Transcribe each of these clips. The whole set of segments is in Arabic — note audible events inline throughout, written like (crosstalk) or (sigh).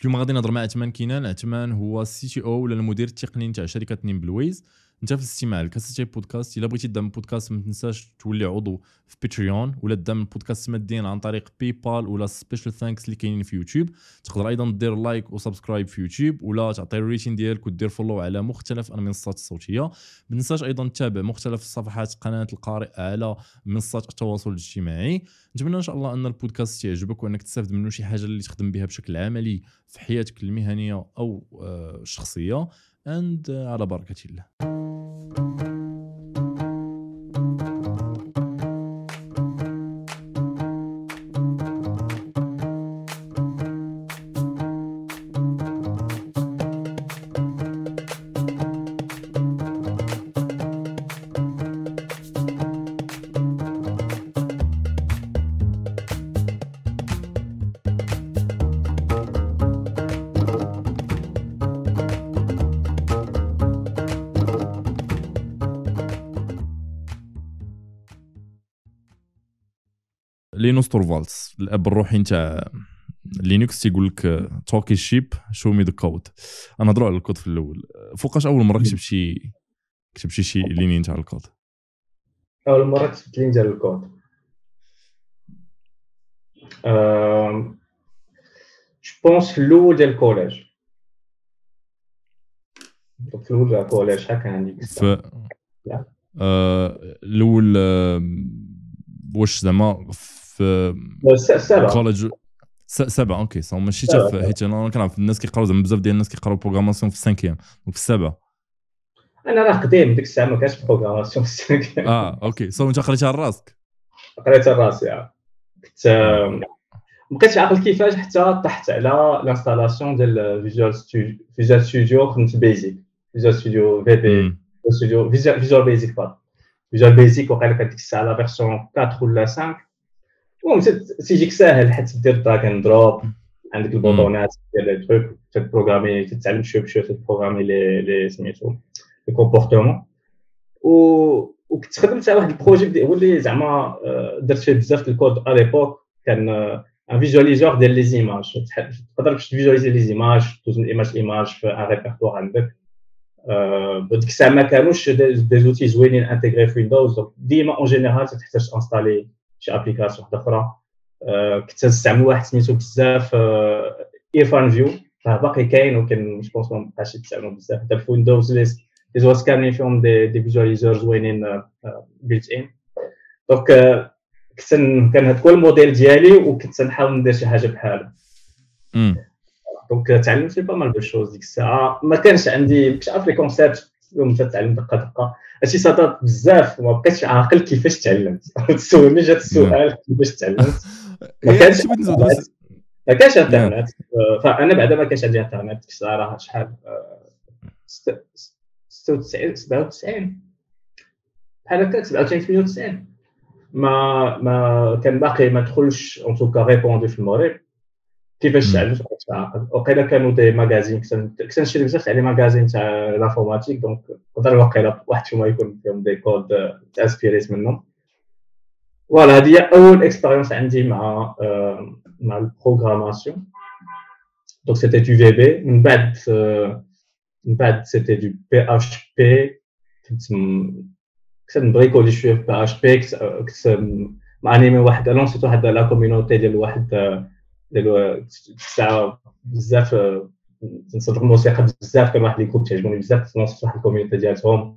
اليوم غادي نهضر مع عثمان كينان. عثمان هو ال CTO ولا المدير التقني نتاع شركة NimbleWay انت في الاستماع لكاسيتي بودكاست إلا بغيتي تدعم البودكاست ما تنساش تولي عضو في Patreon ولا تدعم البودكاست ماديا عن طريق PayPal ولا special thanks اللي كاينين في يوتيوب. تقدر أيضا دير like و subscribe في يوتيوب ولا تعطي ال rating ديالك ودير follow على مختلف المنصات الصوتية. ما تنساش أيضا تتابع مختلف صفحات قناة القارئ على منصات التواصل الاجتماعي. نتمنى إن شاء الله أن البودكاست يعجبك وأنك تستافد منه شي حاجة اللي تخدم بها بشكل عملي في حياتك المهنية أو آه، الشخصية. اند على بركة الله. لينوس تورفالدز الأب الروحي نتاع لينكس تيقول لك talk is cheap show me the code نهضروا على الكود في الأول. فوقاش أول مرة كتبت شي كتبت شي ligne نتاع الكود؟ أول مرة كتبت ligne ديال ال code. je pense في الأول ديال ال collège. في الأول ديال ال collège شحال كان عندي في الأول واش زعما في سبعة. collège سبعة OK. so ماشي حتى حيت أنا كنعرف الناس كيقراو زعما بزاف ديال الناس كيقراو programmation في ال cinquième وفي السابعه أنا راه قديم ديك الساعة ما كانش programmation في ال cinquième آه OK. so أنت قريتها لراسك قريتها لراسي كنت ما بقيتش عاقل كيفاش حتى طحت على l'installation ديال Visual Studio Visual Studio خدمت Basic Visual Studio VB Visual Basic Visual Basic وقيلا كانت ديك الساعة la version 4 ولا 5 المهم تيجيك ساهل حيت دير drag and drop عندك البوطونات ديال les trucs ت programmer تتعلم شوية بشوية تبروغرامي les les سميتو les comportements و وكنت خدمت على واحد ال projet هو اللي زعما درت فيه بزاف ال code à l'époque كان un visualiseur ديال les images تقدر باش ت visualiser les images تدوز من image ل image في un répertoire عندك. ديك الساعة ما كانوش des outils زوينين intégrés في ويندوز ديما en général تحتاج installer شي application واحدة أخرى. كنت نستعمل واحد سميتو بزاف IrfanView باقي كاين ولكن je pense ما بقاش يتستعملوا بزاف. حتى في ويندوز les OS كاملين فيهم des, des visualiseurs زوينين built-in donc كنت كان هذا هو الموديل ديالي وكنت نحاول ندير شي حاجة بحاله donc تعلمت pas mal de choses ديك الساعة. ما كانش عندي كنت عارف les concepts تعلم دقة دقة. هادشي صادات بزاف وما بقيتش عاقل كيفاش تعلمت. (laughs) تسولني جات السؤال كيفاش تعلمت؟ (laughs) ما كانش ما كانش إنترنت. فانا بعدا ما كانش عندي إنترنت. الصراحه شحال؟ 96 97 بحال هكاك 97 98 ما ما كان باقي ما دخلش en tout cas répandu في المغرب. كيفاش تعلمت وقيلا كانوا des magazines كنت نشري بزاف تاع les magazines تاع l'informatique donc نقدر وقيلا واحد فيهم يكون فيهم des codes تاسبيريت منهم. voilà هذه هي أول expérience عندي مع مع ال programmation. donc c'était du VB من بعد من بعد سيتي دو بي اش بي كنت كنت نبريكولي شوية في بي اش بي كنت مانيمي واحد لونسيت واحد لا كوميونيتي ديال واحد ديال الساعة بزاف تنصدق الموسيقى بزاف كان واحد جروب تعجبوني بزاف تنصدق واحد الكوميونيتي ديالهم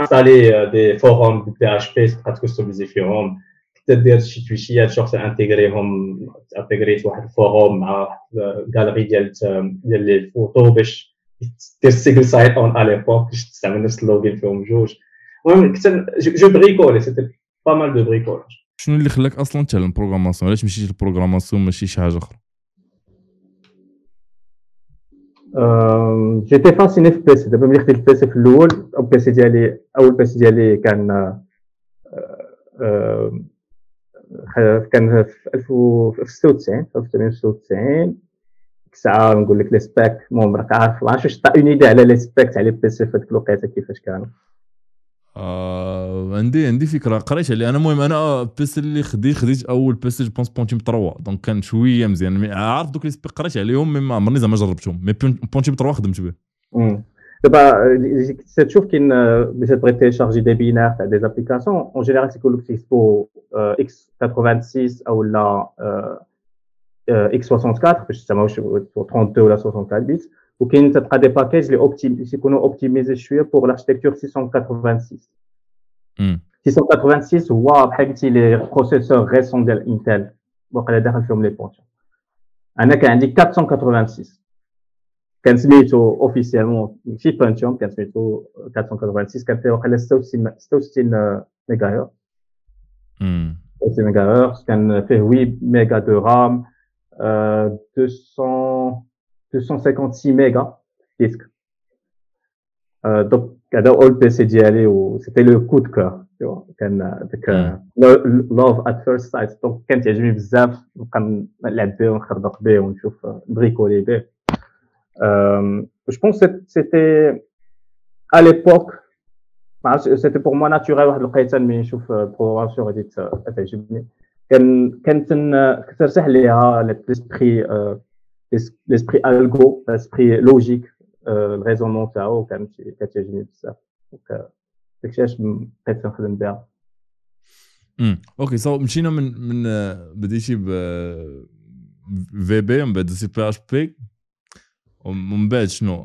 انستالي دي فوروم بي اش بي تبقى تكستميزي فيهم كنت دير شي تويشيات شوف انتيغريهم انتيغريت واحد الفوروم مع واحد ال galerie ديال ديال les photos باش دير single sign-on à l'époque باش تستعمل نفس ال login فيهم جوج. المهم كنت je bricolais c'était pas mal de bricolage شنو اللي خلاك أصلا تعلم programmation علاش مشيتي لل programmation ماشي شي حاجة أخرى؟ j'étais fasciné في ال PC دابا ملي خديت ال PC في الأول أو ال PC ديالي أول PC ديالي كان كان في 1996 1996 ساعه نقول لك les specs المهم راك عارف ما عرفتش واش une idée على les specs تاع les PC في هذيك الوقيتة كيفاش كانوا. آه عندي عندي فكرة قريت عليه أنا المهم أنا PC اللي خديت خديت أول PC pense Pentium 3 donc كان شوية مزيان. عارف دوك لي قريت عليهم mais ما عمرني زعما جربتهم mais Pentium 3 خدمت به دابا تشوف كاين باش تبغي télécharger des binaires تاع des applications en général سيكون لك تيكسبو x 86 أو لا x 64 باش تسمعوش 32 ولا 64 bits وكاين تلقى des packages اللي optim يكونوا optimisés شوية pour l'architecture 686 686 هو بحال قلتي لي processeur récents ديال Intel واقيلا داخل فيهم les Pentium أنا كان عندي 486 كان سميتو officiellement ماشي Pentium كان سميتو 486 كان فيه واقيلا 66 66 ميجا هيرتز 66 ميجا هيرتز كان فيه 8 ميجا دو رام 200 256 mégas disque. Euh, donc, quand le PC d'y aller, c'était le coup de cœur. Tu vois, quand, avec, euh, love at first sight. Donc, quand il y a eu bzaf, quand l'abbe, on khardaq be, on chouf bricoler be. Euh, je pense que c'était, à l'époque, c'était pour moi naturel واحد لقيتها ملي نشوف programmation غادي تعجبني كان كانت كترتاح ليها l'esprit l'esprit algo, l'esprit logique, euh, le raisonnement تاعو كان كتعجبني بزاف donc داكشي علاش بقيت نخدم بها امم OK so مشينا من من بديتي ب VB ومن بعد دوزتي PHP ومن بعد شنو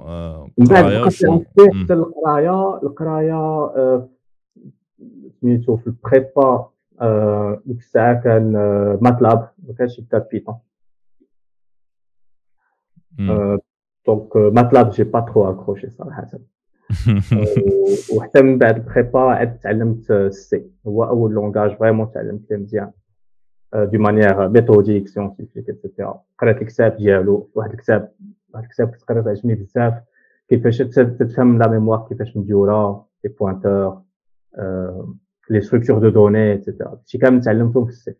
قرايه حتى القرايه القرايه سميتو في ال prépa ديك الساعة كان MATLAB ما كانش كتاب Python donc MATLAB j'ai pas trop accroché صراحة وحتى من بعد ال prépa عاد تعلمت ال C هو اول langage vraiment تعلمت ليه مزيان de manière méthodique scientifique et cetera قريت الكتاب ديالو واحد الكتاب واحد الكتاب كنت قريت عجبني بزاف كيفاش تفهم la mémoire كيفاش مديوره les pointeurs les structures de données et cetera هادشي كامل تعلمتهم في ال C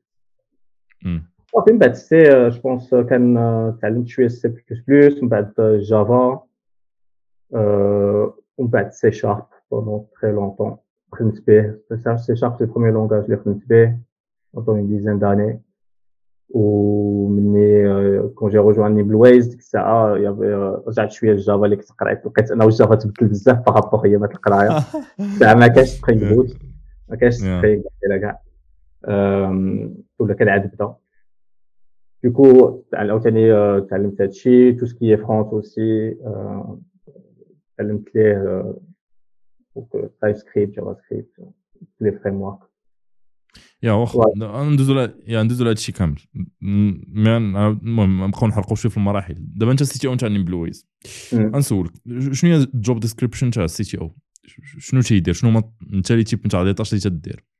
صافي من بعد c'est je pense كان تعلمت شوية سي بلس بلس من بعد Java ومن بعد C sharp pendant très longtemps خدمت به C sharp c'est le premier langage اللي خدمت به pendant une dizaine d'années ومني quand j'ai rejoint NimbleWay ديك الساعة يافي رجعت شوية ال Java اللي كنت قريت لقيت انه ال Java تبدل بزاف par rapport ايامات القرايه الساعة ما كانش Spring Boot ما كانش Spring كاع ولا كان عاد بدا Du coup, عاوتاني تعلمت هادشي tout ce qui est front aussi تعلمت ليه TypeScript JavaScript les frameworks يا واخا ندوزو يا ندوزو لهادشي كامل المهم نبقاو نحرقو شوية في المراحل دابا انت CTO تاع NimbleWay غنسولك شنو هي ال job description تاع ال CTO شنو تيدير شنو انت les types تاع les اللي تدير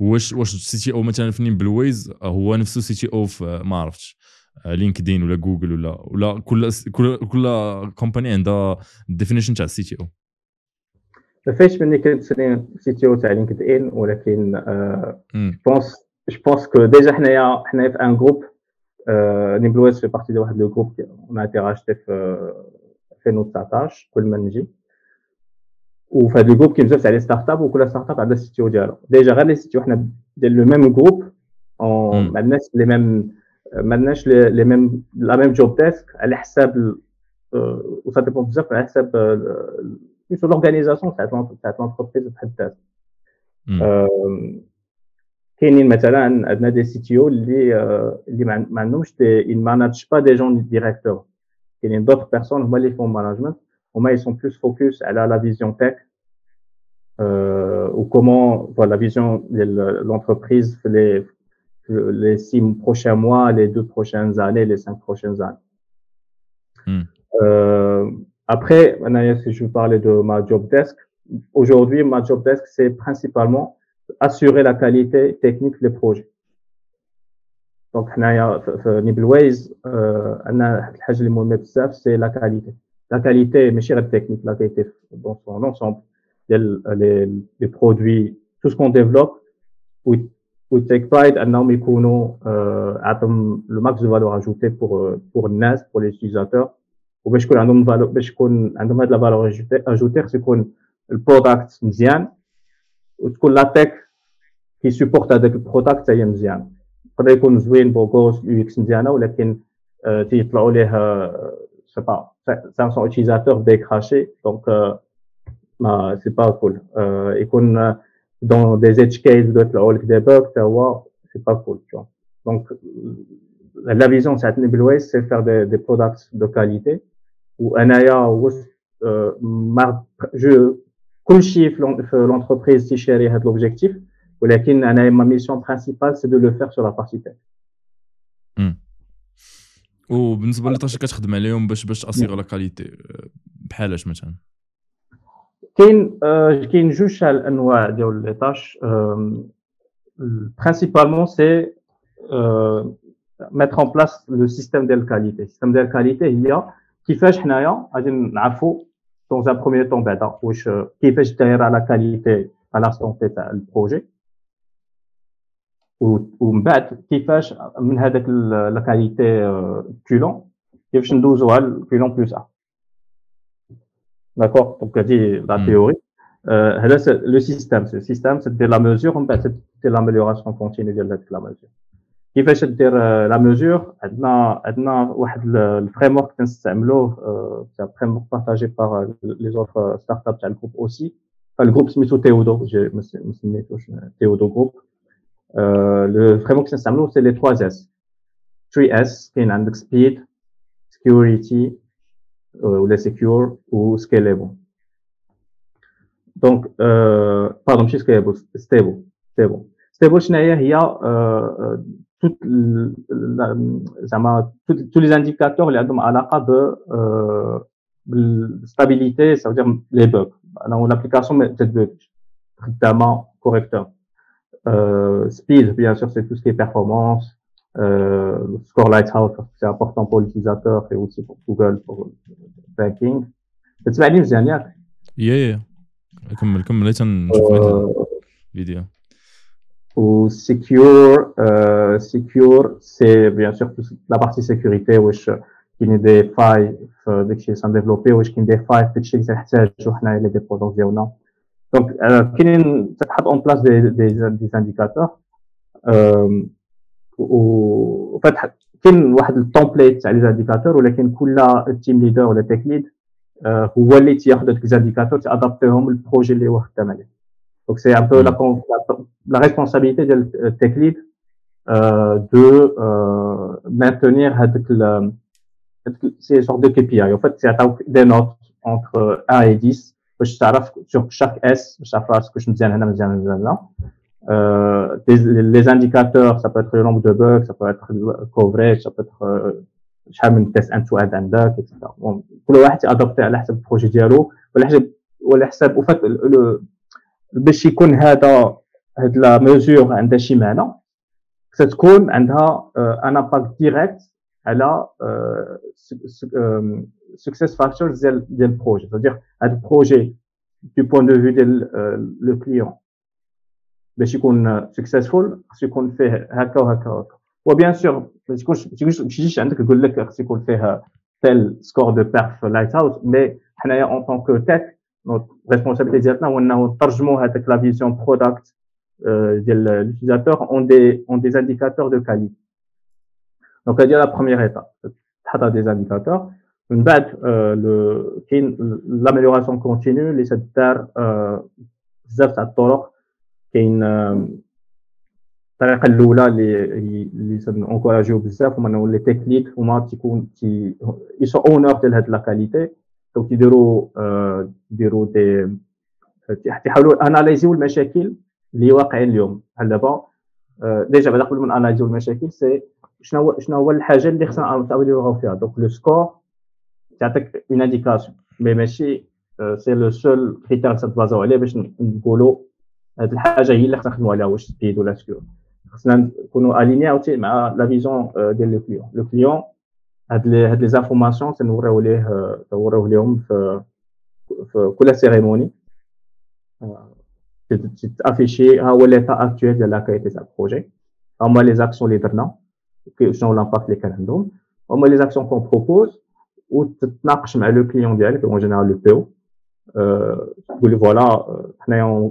واش واش السي تي أو مثلا في بلويز هو نفسه CTO في ما عرفتش. LinkedIn ولا جوجل ولا ولا كل كل كل company عندها ال definition تاع ال CTO. ما فايتش مني كنت CTO تاع LinkedIn ولكن pense je pense que déjà حنايا حنايا في un groupe NimbleWay fait partie ديال واحد le groupe on a été racheté في 2019 قبل ما نجي. وفي هذا ال groupe كاين بزاف تاع les startups وكل startup عندها ال CTO ديالها déjà غير les CTO حنا ديال le même groupe ما عندناش les mêmes ما عندناش les mêmes la même job desc على حساب و ça dépend بزاف على حساب so l'organisation تاع تاع l'entreprise بحد ذاتها كاينين مثلا عندنا des CTO اللي اللي ما عندهمش ils managent pas des gens directement كاينين d'autres personnes هما اللي font management Comment ils sont plus focus à la, vision tech euh, ou comment voilà, la vision de l'entreprise les, les six prochains mois, les deux prochaines années, les cinq prochaines années. Hmm. Euh, après, si je veux parler de ma job desk, aujourd'hui, ma job desk, c'est principalement assurer la qualité technique des projets. Donc, Nibelways, euh, c'est la qualité la qualité, mais la technique, la qualité dans son ensemble, les, les, produits, tout ce qu'on développe, we, we take pride à nous euh, le max de valeur ajoutée pour euh, pour NAS, pour les utilisateurs. Ou باش يكون عندهم valeur باش يكون عندهم هاد la valeur ajoutée, ajoutée c'est qu'on le product مزيان وتكون لا تك كي سيبورت هذاك البروداكت حتى هي مزيان يقدر يكون زوين بوغوس يو اكس مزيانه ولكن تيطلعوا ليه سي با 500 اوتيزاتور بدا يكراشي دونك ما سي با كول يكون دون دي زيتش كيس بداو يطلعوا لك دي بوغ حتى هو c'est pas cool donc la vision تاع نيبلويس سي فير دي, دي برودكت دو كاليتي وانايا واش ما جو كلشي في l'entreprise تيشاري هذا l'objectif ولكن أنا ma mission principale c'est de le faire sur la partie tech وبالنسبة لل tâches كتخدم عليهم باش باش ت assurer la qualité بحال اش مثلا؟ كاين كاين جوج تاع الانواع ديال les tâches. principalement c'est mettre en place le système de qualité. Le système de qualité هي كيفاش حنايا غادي نعرفوا dans un premier temps بعدا واش كيفاش دايره la qualité la santé تاع ال projet ومن بعد كيفاش من هذاك la qualité كولون كيفاش ندوزوها لكولون plus ا d'accord donc هادي la théorie هذا le système ce système دير la mesure ومن بعد دير l'amélioration continue ديال هذيك la mesure كيفاش دير la mesure عندنا عندنا واحد ال framework كنستعملوه تاع framework partagé par les autres startups تاع ال groupe aussi فال groupe سميتو Theodo ما سميتوش Theodo groupe le framework كنستعملوه c'est les 3 S 3 S كاين عندك speed security ولا secure و scalable donc pardon ماشي scalable stable stable stable شنو هي هي toutes زعما tous les indicateurs اللي عندهم علاقه ب بال stabilité ça veut dire les bugs. أن l'application ما تتبوكش خدامه correctement euh, speed bien sûr c'est tout ce qui est performance euh, le score lighthouse c'est important pour l'utilisateur et aussi pour Google pour ranking تسمعني مزيان ياك يا يا كمل كمل تنشوف الفيديو ou secure euh, secure c'est bien sûr la partie sécurité واش كاين des failles في داكشي اللي تنديفلوبيو واش كاين des failles في داكشي اللي تنحتاجو حنايا les dépendances ديالنا donc كاينين تتحط en place des des des indicateurs و كاين واحد ال template تاع les indicateurs ولكن كل team leader ولا tech lead هو اللي تياخذ هذوك ال indicateurs تادابتيهم لل projet اللي هو خدام عليه Donc, c'est un peu la, la, la, responsabilité du tech lead euh, de euh, maintenir ces sortes de KPI. En fait, c'est des notes entre 1 et 10 sur chaque S, chaque phrase que je me disais, euh, les, les indicateurs, ça peut être le nombre de bugs, ça peut être le coverage, ça peut être شحال من test to end عندك. كل واحد يادابتي على حسب ال projet ديالو وعلى حسب وعلى حسب وفات باش يكون هذا هاد la mesure عندها شي معنى ستكون عندها un impact direct على success factors ديال ديال ال projet c'est-à-dire هاد ال projet du point de vue ديال le client باش يكون successful خصو يكون فيه هكا وهكا وهكا و bien sûr ما تكونش ما تجيش عندك يقول لك خصو يكون فيه tel score de perf Lighthouse mais حنايا en tant que tech notre responsabilité ديالنا هو انه نترجموا هذاك la vision product ديال l'utilisateur ont des ont des indicateurs de qualité. Donc هذه la première étape. تحط des indicateurs. من بعد كاين l'amélioration continue اللي تدار بزاف تاع الطرق كاين الطريقة الاولى اللي اللي بزاف هما les tech leads هما تيكون c'est eux owners ديال هاد la qualité donc يديروا يديروا دي تيحاولوا اناليزيو المشاكل اللي واقعين اليوم بحال دابا déjà بعد قبل من اناليزيو المشاكل c'est شنو هو شنو هو الحاجة اللي خصنا نتاميليوراو فيها donc le score تعطيك une indication mais ماشي c'est le seul critère تبازاو عليه باش نقولوا هاد الحاجة هي اللي خصنا نخدموا عليها واش speed ولا secure خصنا نكونوا alignés aussi مع la vision ديال le client le client هاد les هاد les informations تنوريو ليه تنوريو ليهم في في كل cérémonie تافيشي ها هو l'état actuel ديال la qualité تاع ال projet هما les actions اللي درنا شنو ال impact اللي كان عندهم هما les actions qu'on propose وتتناقش مع le client ديالك en général le PO تقول لي voilà حنايا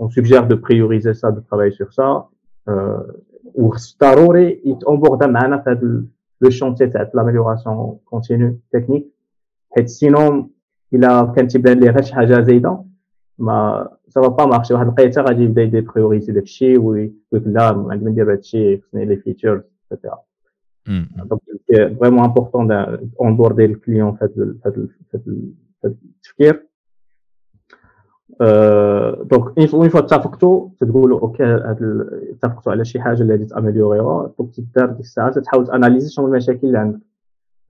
on suggère de prioriser ça, de travailler sur ça. Euh, ضروري يتونبوردا معنا في هذا le chantier تاع l'amélioration continue technique. حيت sinon الا كان تيبان ليه غير شي حاجة زايده mais ça va pas marcher واحد القيته غادي يبدا يدير priorité داك الشيء ويقول لا ما عندي ندير هذا الشيء خصني les features et cetera donc vraiment important onboarder ال client في هذا التفكير donc une fois اتفقتوا تقولوا OK اتفقتوا على شي حاجة اللي غادي تاميليوريها دونك تدار ديك الساعة تحاول تاناليزي شنو المشاكل اللي عندك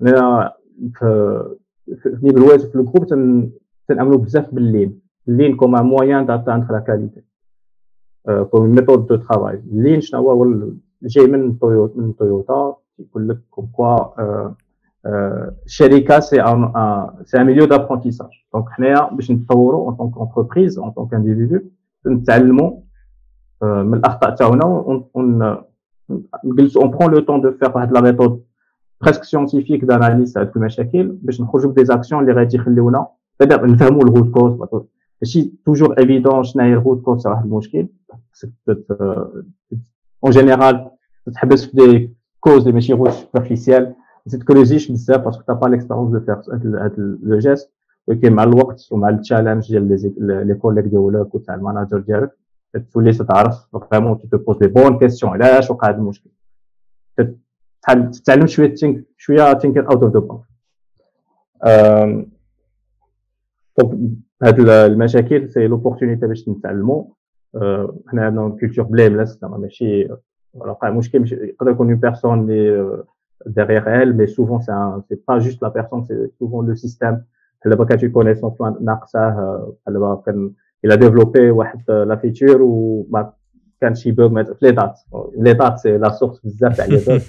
أنا في Nimble في ال groupe تنامنوا بزاف بال lean ال lean comme un moyen d'atteindre la qualité comme méthode de travail ال lean شنو هو جاي من تويوتا من تويوتا يقول لك comme quoi الشركة c'est un c'est un milieu d'apprentissage donc حنايا باش نتطوروا en tant qu'entreprise en tant qu'individus نتعلموا من الأخطاء تاعنا نجلسوا en prenant le temps de faire واحد la méthode presque scientifique d'analyse تاع المشاكل باش نخرجوا ب des actions اللي غادي يخليونا بدا نفهموا ال root cause ماشي toujours évident شنو هي ال root cause تاع واحد المشكل. en général تحبس في des causes اللي ماشي غير superficielles تتكروزيش بزاف parce que t'as pas l'expérience de faire هاد le geste ولكن مع الوقت ومع ال challenge ديال les collègues ديالك وتاع ال manager ديالك تولي تعرف vraiment tu poses les bonnes questions علاش وقع هذا المشكل تتعلم شوية think شوية think out of the box donc هاد المشاكل c'est l'opportunité باش نتعلموا حنا عندنا culture blameless زعما ماشي وقع مشكل يقدر يكون une personne اللي derrière elle, mais souvent, c'est c'est pas juste la personne, c'est souvent le système. une connaissance il a développé la feature وكان شي bug في les dates les dates c'est la source بزاف تاع les dates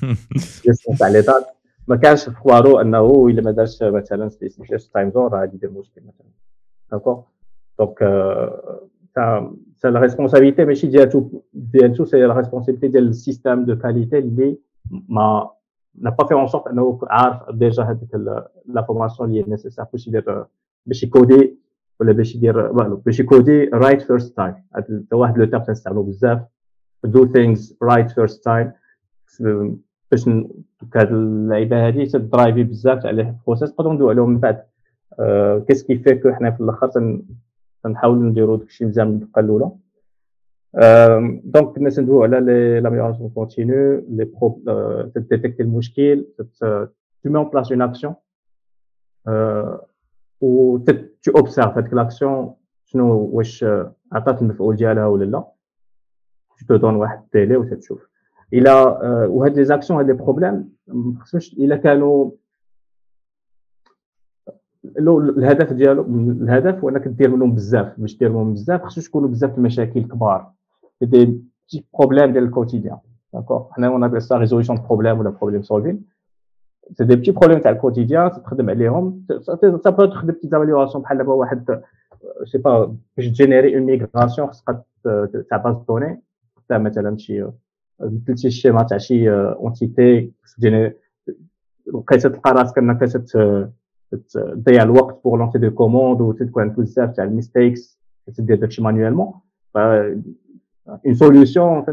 gestion تاع les dates ما كانش في خبارو انه الا ما دارش مثلا spécification time zone راه غادي يدير مشكل مثلا d'accord donc la responsabilité ماشي ديالتو ديالتو c'est la responsabilité ديال ال système de qualité اللي ما n'a pas fait en sorte انه عارف déjà هذيك l'information اللي nécessaire باش يدير باش يكودي ولا باش يدير باش يكودي right first time هذا واحد le terme تنستعملو بزاف do things right first time باش هاد اللعيبه هادي تدرايفي بزاف على ال process نقدروا ندوي عليهم من بعد qu'est-ce qui fait que حنا في الآخر تنحاولوا نديروا داكشي مزيان من الدقه الأولى. donc كنا ندويو على l'amélioration continue les prob تديتيكتي المشكل tu mets en place une action و tu observes هذيك l'action شنو واش عطات المفعول ديالها ولا لا tu te donnes واحد ال délai وتتشوف إلى وهاد les actions هاد les problèmes خصوش الا كانوا لو الهدف ديالو الهدف هو انك دير منهم بزاف باش دير منهم بزاف خصو تكونوا بزاف المشاكل كبار. des problèmes problèmes ديال ال quotidien d'accord حنا on appelle ça résolution de problèmes ولا problem solving c'est des petits problèmes تاع ال quotidien تخدم عليهم سا بو تخدم tes évaluations بحال دابا واحد sais pas باش générer une migration خصك تاع base de données تاع مثلا شي euh، مثل schéma تاع شي euh، entité لقيت تلقى راسك إنك تت تضيع الوقت pour lancer des commandes ou تكون بزاف تاع ال mistakes تدير داكشي manuellement une solution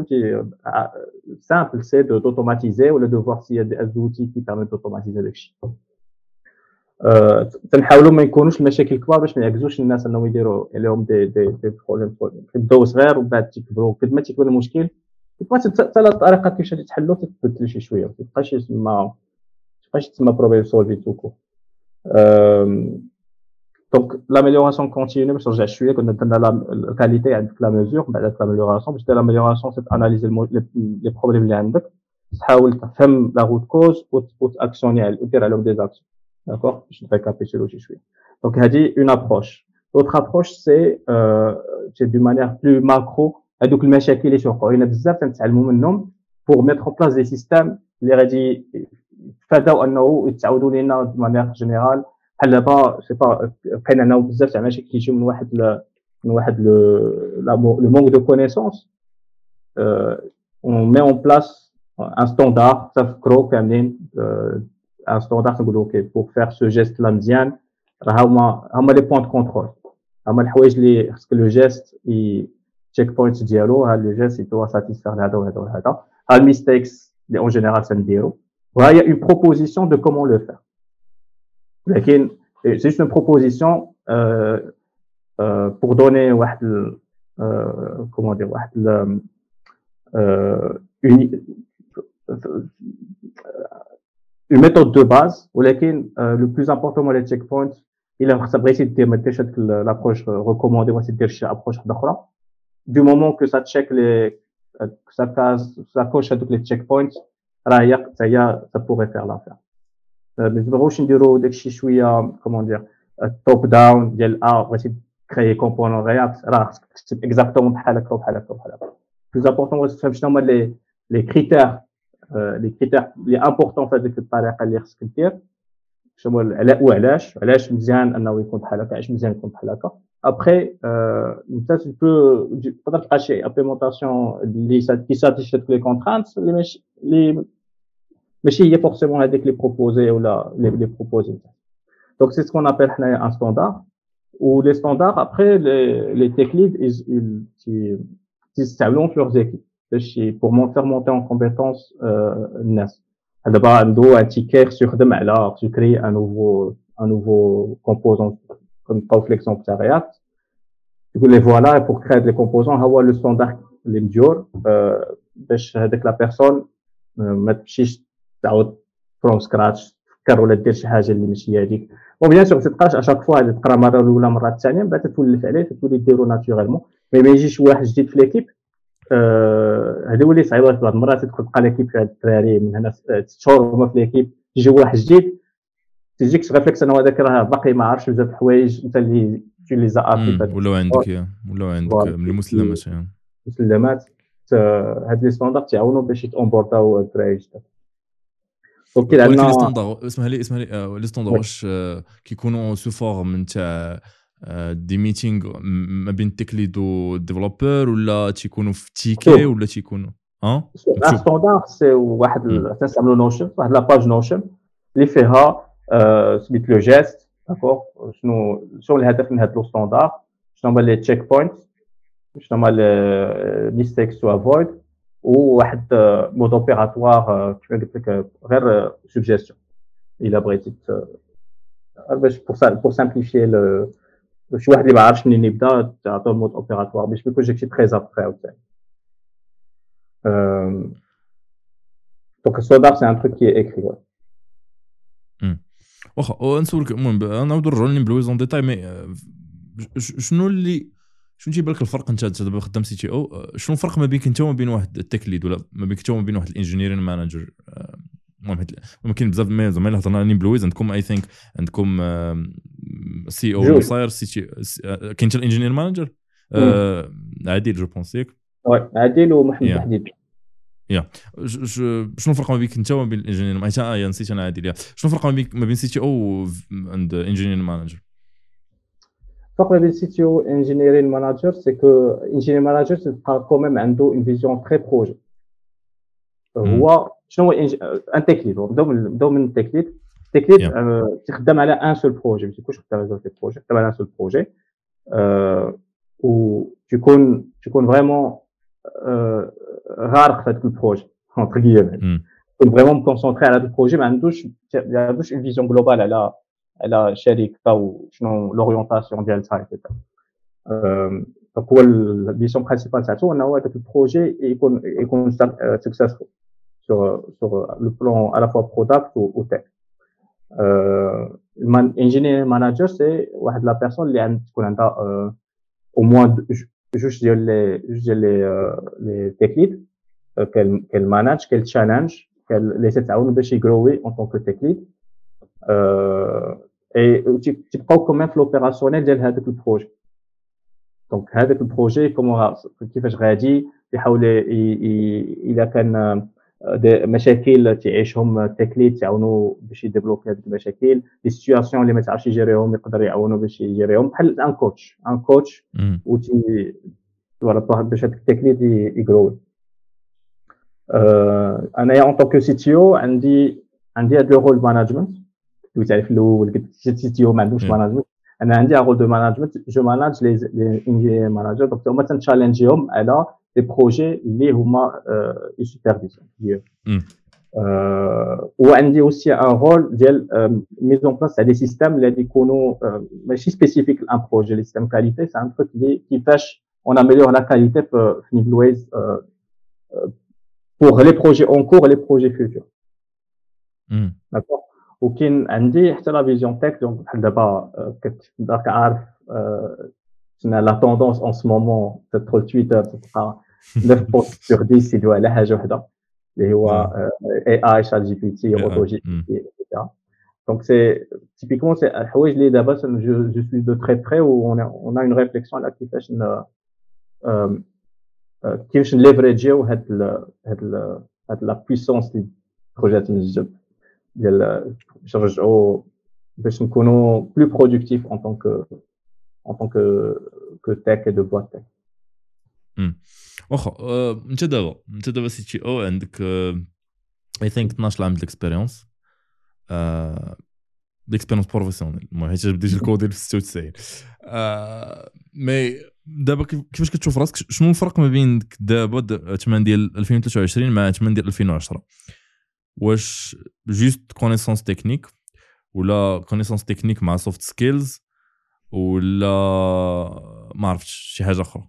simple, c'est d'automatiser ou de voir s'il y a des outils qui permettent d'automatiser le شيء. تنحاولوا ما يكونوش المشاكل كبار باش ما يعكزوش الناس انهم يديروا لهم des des des problèmes يبداو صغير ومن بعد تكبروا قد ما تكبر المشكل حتى الطريقة كيفاش غادي تحلو تتبدل شي شوية. ما تبقاش تسمى تبقاش تسمى problem solving tout court Donc, l'amélioration continue, باش نرجع شوية كنا درنا ال qualité عندك la mesure بعد l'amélioration باش دير l'amélioration c'est analyser les problèmes اللي عندك تحاول تفهم la root cause وتاكسيوني ودير عليهم des actions d'accord باش نريكابيتولو شي شوية donc هذه une approche l'autre approche c'est c'est de manière plus macro هذوك المشاكل اللي توقعوا لنا بزاف تنتعلموا منهم pour mettre en place des systèmes اللي غادي يتفاداو انه يتعاودوا لنا de manière générale بحال دابا sais pas كاين عندنا بزاف تاع المشاكل كيجيو من واحد من واحد le manque de connaissances on met en place un standard تفكروا كاملين un standard تنقولوا OK pour faire ce geste لا مزيان راه هما هما les points de contrôle هما الحوايج اللي خصك le geste check points ديالو ها le geste doit satisfaire لهذا وهذا وهذا ها ال mistakes اللي en général تنديرو وهي une proposition de comment le faire لكن c'est juste une proposition pour donner واحد comment dire واحد une méthode de base ولكن le plus important هو les check points الا خصك بغيتي دير ما ديرش هذيك l'approche recommandée بغيتي دير شي approche واحدة أخرى du moment que ça check les ça case ça coche هذوك les check points راه هي حتى هي ça pourrait faire l'affaire ما نبغيوش نديرو داكشي شوية comment dire top down ديال ا بغيتي créer composant React راه خصك تكتب exactement بحال هكا وبحال هكا وبحال هكا plus important تفهم شنو هما les les critères les critères les importants في هذيك الطريقة اللي خصك دير شنو هو وعلاش علاش مزيان انه يكون بحال هكا علاش مزيان يكون بحال هكا ابخي انت تقدر تلقى شي implémentation اللي qui satisfait les contraintes اللي ماشي اللي ماشي هي forcément هذيك les proposées ولا les proposées donc c'est ce qu'on appelle حنايا un standard و les standards après les tech leads تيستعملوهم في leurs équipes باش pour faire monter en compétence الناس دابا عنده un ticket يخدم على tu crées un nouveau un nouveau composant كنبقاو في l'exemple تاع React يقول لي voilà pour créer les composants ها هو le standard اللي مديور باش هذاك la personne ما تمشيش تعاود from scratch تفكر ولا دير شي حاجة اللي ماشي هذيك bon bien sûr تبقاش à chaque fois تقرا مرة الأولى مرة الثانية من بعد تولف عليه تولي ديرو naturellement mais ما يجيش واحد جديد في l'équipe هذه ولي صعيبه بعض المرات تدخل تلقى l'équipe فيها الدراري من هنا ست شهور هما في l'équipe تيجي واحد جديد تجيك réflexe أنه هذاك راه باقي ما عارفش بزاف الحوايج أنت اللي تجي لي زابي ولاو عندك ولاو عندك من المسلمات مسلمات هاد les standards تعاونوا باش يتونبورتاو الدراري جداد. عندنا les standards اسمها les اسمها les les standards واش كيكونوا sous forme نتاع des meetings ما بين ال tech lead و ال developer ولا تيكونوا في ticket ولا تيكونوا؟ آه standard c'est واحد تنستعملوا Notion واحد la page Notion اللي فيها سميت le geste d'accord؟ شنو شنو الهدف من هذا le standard شنو هما les check points شنو هما les mistakes to avoid وواحد mode opératoire كيما قلت لك غير سوجيستيون الا بغيتي باش pour simplifier شي واحد اللي ما عارفش منين يبدا تعطيه ال mode opératoire باش ما يكونش داكشي très abstrait عاوتاني donc ال standard c'est un truc qui est écrit واخا نسولك المهم نعاودو نرجعو ل NimbleWay en détail mais شنو اللي شنو تيبان لك الفرق انت دابا خدام CTO؟ شنو الفرق ما بينك انت وما بين واحد ال tech lead ولا ما بينك انت وما بين واحد ال engineering manager؟ المهم ممكن بزاف ما زعما إلا هضرنا على بلويز عندكم I think عندكم CEO sorry CTO كاين حتى ال engineering manager؟ عادل je pense ياك. عادل ومحمد حديد يا. شنو الفرق ما بينك انت وما بين ال engineer؟ آه نسيت أنا عادل شنو الفرق ما بين ما بين CTO عند engineering manager؟ الفرق ما بين CTO engineering manager c'est que engineering manager تلقى quand même عنده une vision très projet هو شنو هو un tech lead نبداو من نبداو من ال tech lead ال tech lead تخدم على un seul projet ما تكونش خدام على زوج projets خدام على un seul projet و تكون تكون vraiment غارق في هذاك ال projet entre guillemets تكون vraiment concentré على هذا ال projet ما عندوش ما عندوش une vision globale على على شركه وشنو l'orientation ديالها et cetera donc هو ال mission principale تاعته انه هذاك ال projet يكون يكون successful sur, sur le plan à la fois product ou, ou tech. Euh, engineer manager, c'est la personne qui a euh, au moins juste les, juste les, euh, les tech lead, euh, qu'elle qu manage, qu'elle challenge, qu'elle laisse à grower en tant que prends quand même l'opérationnel de le projet. Donc, هذاك البروجي كيفاش غادي يحاول اذا كان مشاكل تعيشهم التكليد تعاونوا باش يديفلوبي هذيك المشاكل لي سيتوياسيون اللي ما تعرفش يجيريهم يقدر يعاونوا باش يجيريهم بحال ان كوتش ان كوتش و باش هذاك ال tech lead يجروي انايا en tant que CTO عندي عندي هذا le rôle management دويت عليه في الأول قلت CTO ما عندوش مانجمنت أنا عندي un rôle de management je manage les les engineering managers. Donc هما تنشالنجيهم على les projets اللي هما يسوبرفيزيون وعندي aussi un rôle ديال mise en place تاع des systèmes اللي غادي يكونوا ماشي spécifique ل un projet les systèmes qualité c'est un truc اللي كيفاش on améliore la qualité في NimbleWay pour les projets en cours les projets futurs d'accord وكاين عندي حتى la vision tech donc بحال دابا راك عارف la tendance en ce moment تدخل تويتر تلقى 9 posts sur 10 يدوي على حاجة وحده اللي هو اي اي شات جي بي تي اوتو جي بي تي اكسيتيرا donc c'est typiquement c'est الحوايج اللي دابا je suis de très près و on a une réflexion على كيفاش كيفاش نليفريجيو هاد هاد هاد la puissance اللي خرجت من الجب ديال باش نرجعوا باش نكونوا plus productifs en tant que en tant que tech de boîte tech واخا انت دابا انت دابا CTO عندك I think 12 عام d'expérience d'expérience professionnelle المهم حيت بديت ال coding في 96 mais دابا كيفاش كتشوف راسك شنو الفرق ما بين دابا 8 ديال 2023 مع 8 ديال 2010 واش juste connaissances techniques ولا connaissances techniques مع soft skills ولا ما عرفتش شي حاجة أخرى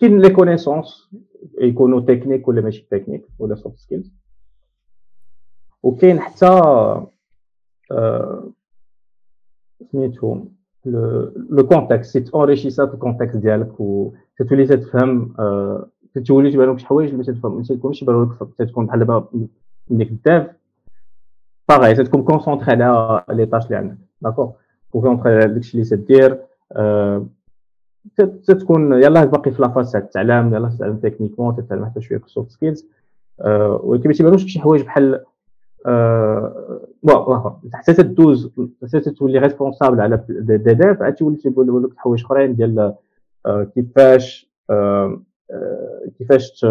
كاين les connaissances يكونوا techniques ولا ماشي techniques ولا soft skills وكاين حتى سميتو le contexte تونريشيسات ال contexte ديالك و تولي تفهم تولي تبان لك شي حوايج اللي ما تكونش يبانو لك تكون بحال دابا ملي كداف باغي تكون concentré على les tâches اللي عندك d'accord concentré على داكشي اللي تدير تتكون يلاه باقي في la phase تاع التعلم يلاه تتعلم techniquement تتعلم حتى شوية في ال soft skills ولكن ما تيبانوش شي حوايج بحال واخا حتى تدوز حتى تولي responsable على des devs عاد تولي تيقول لك حوايج اخرين ديال كيفاش كيفاش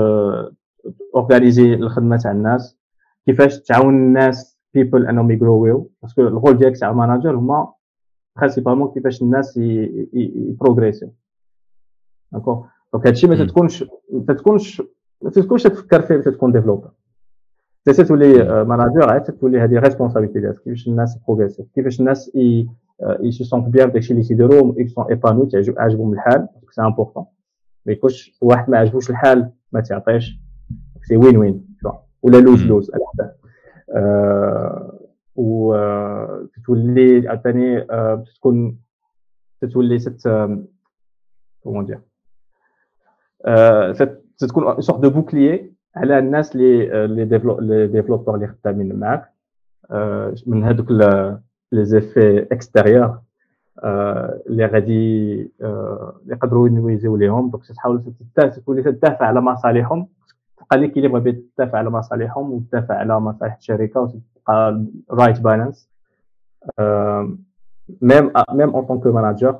organiser الخدمة تاع الناس كيفاش تعاون الناس people انهم يجرويو parce que ال rôle ديالك تاع manager هما principalement كيفاش الناس يبروغريسيو. d'accord donc هادشي ما تتكونش ما تتكونش ما تتكونش تفكر فيه تكون developer حتى تولي manager عاد تولي هذه responsabilité ديالك كيفاش الناس يبروغريسيو. كيفاش الناس et se sentent bien داكشي اللي تيديروا et sont épanouis عاجبهم الحال c'est important ما يكونش واحد ما عجبوش الحال ما تعطيش. c'est win win ولا lose lose على حدا و تولي عاوتاني تكون تولي c'est comment dire تكون sorte de bouclier على الناس اللي les développeurs اللي خدامين معاك من هذوك les effets extérieurs اللي غادي اللي يقدروا ينويزيو ليهم. donc تحاول تولي تدافع على مصالحهم. تبقى l'équilibre بين تدافع على مصالحهم وتدافع على مصالح الشركة وتبقى right balance même même en tant que manager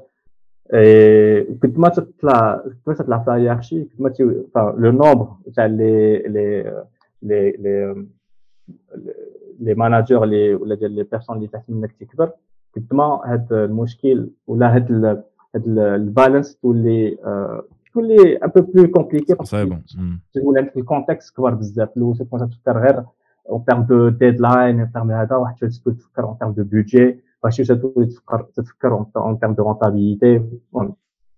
قد ما تطلع قد ما تطلع في ال hiérarchie قد ما le nombre تاع les les les les les اللي ولا ديال les personnes اللي تحت منك تكبر. قد ما هذا المشكل ولا هذا هذا ال balance تولي تولي un peu plus compliqué صعيبه تولي عندك ال context كبر بزاف الأول تكون تفكر غير en termes de deadline en termes هذا واحد تولي تفكر en termes de budget ماشي تولي تفكر تتفكر en termes de rentabilité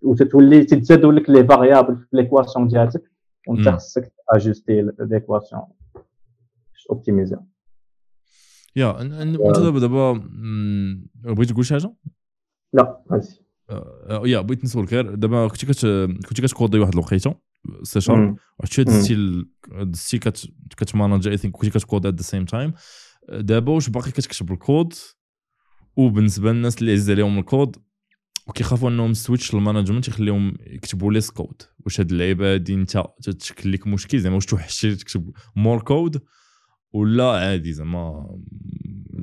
وتتولي تتزادوا لك les variables في l'équation ديالك وانت خصك ajuster l'équation optimiser يا أنت دابا دابا بغيتي تقول شي حاجة؟ لا هاسي يا بغيت نسولك غير دابا كنتي كت كنتي كتكودي واحد الوقيتة C Sharp واحد شوية دزتي دزتي كتماناجي I think كنتي كتكود at the same time دابا واش باقي كتكتب الكود؟ وبالنسبة للناس اللي عزيز عليهم الكود وكيخافوا أنهم switch لل management يخليهم يكتبوا less code واش هاد اللعيبة هادي أنت تشكل لك مشكل زعما واش توحشي تكتب more code ولا عادي زعما.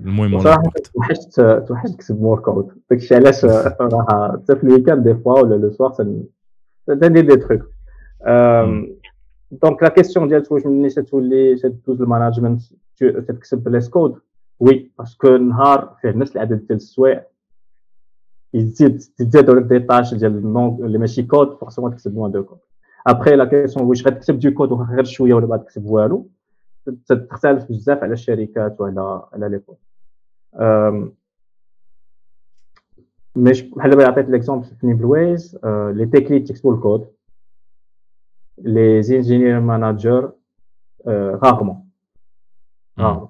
المهم صراحة توحشت توحشت نكتب more code داكشي علاش (laughs) صراحة حتى في ال weekend des fois ولا le soir تندير des trucs donc la question ديال واش ملي تولي تدوز ال management تكتب less code oui parce que نهار فيه نفس العدد ديال السوايع يزيد تزيدوا لك des tâches ديال اللي ماشي code forcément تكتب moins de code après la question واش غتكتب du code غير شوية ولا بعد تكتب والو تختلف بزاف على الشركات وعلى على لي بوست. مش بحال دابا عطيت l'exemple في NimbleWay les tech leads تكتبوا ال code les engineer managers rarement rarement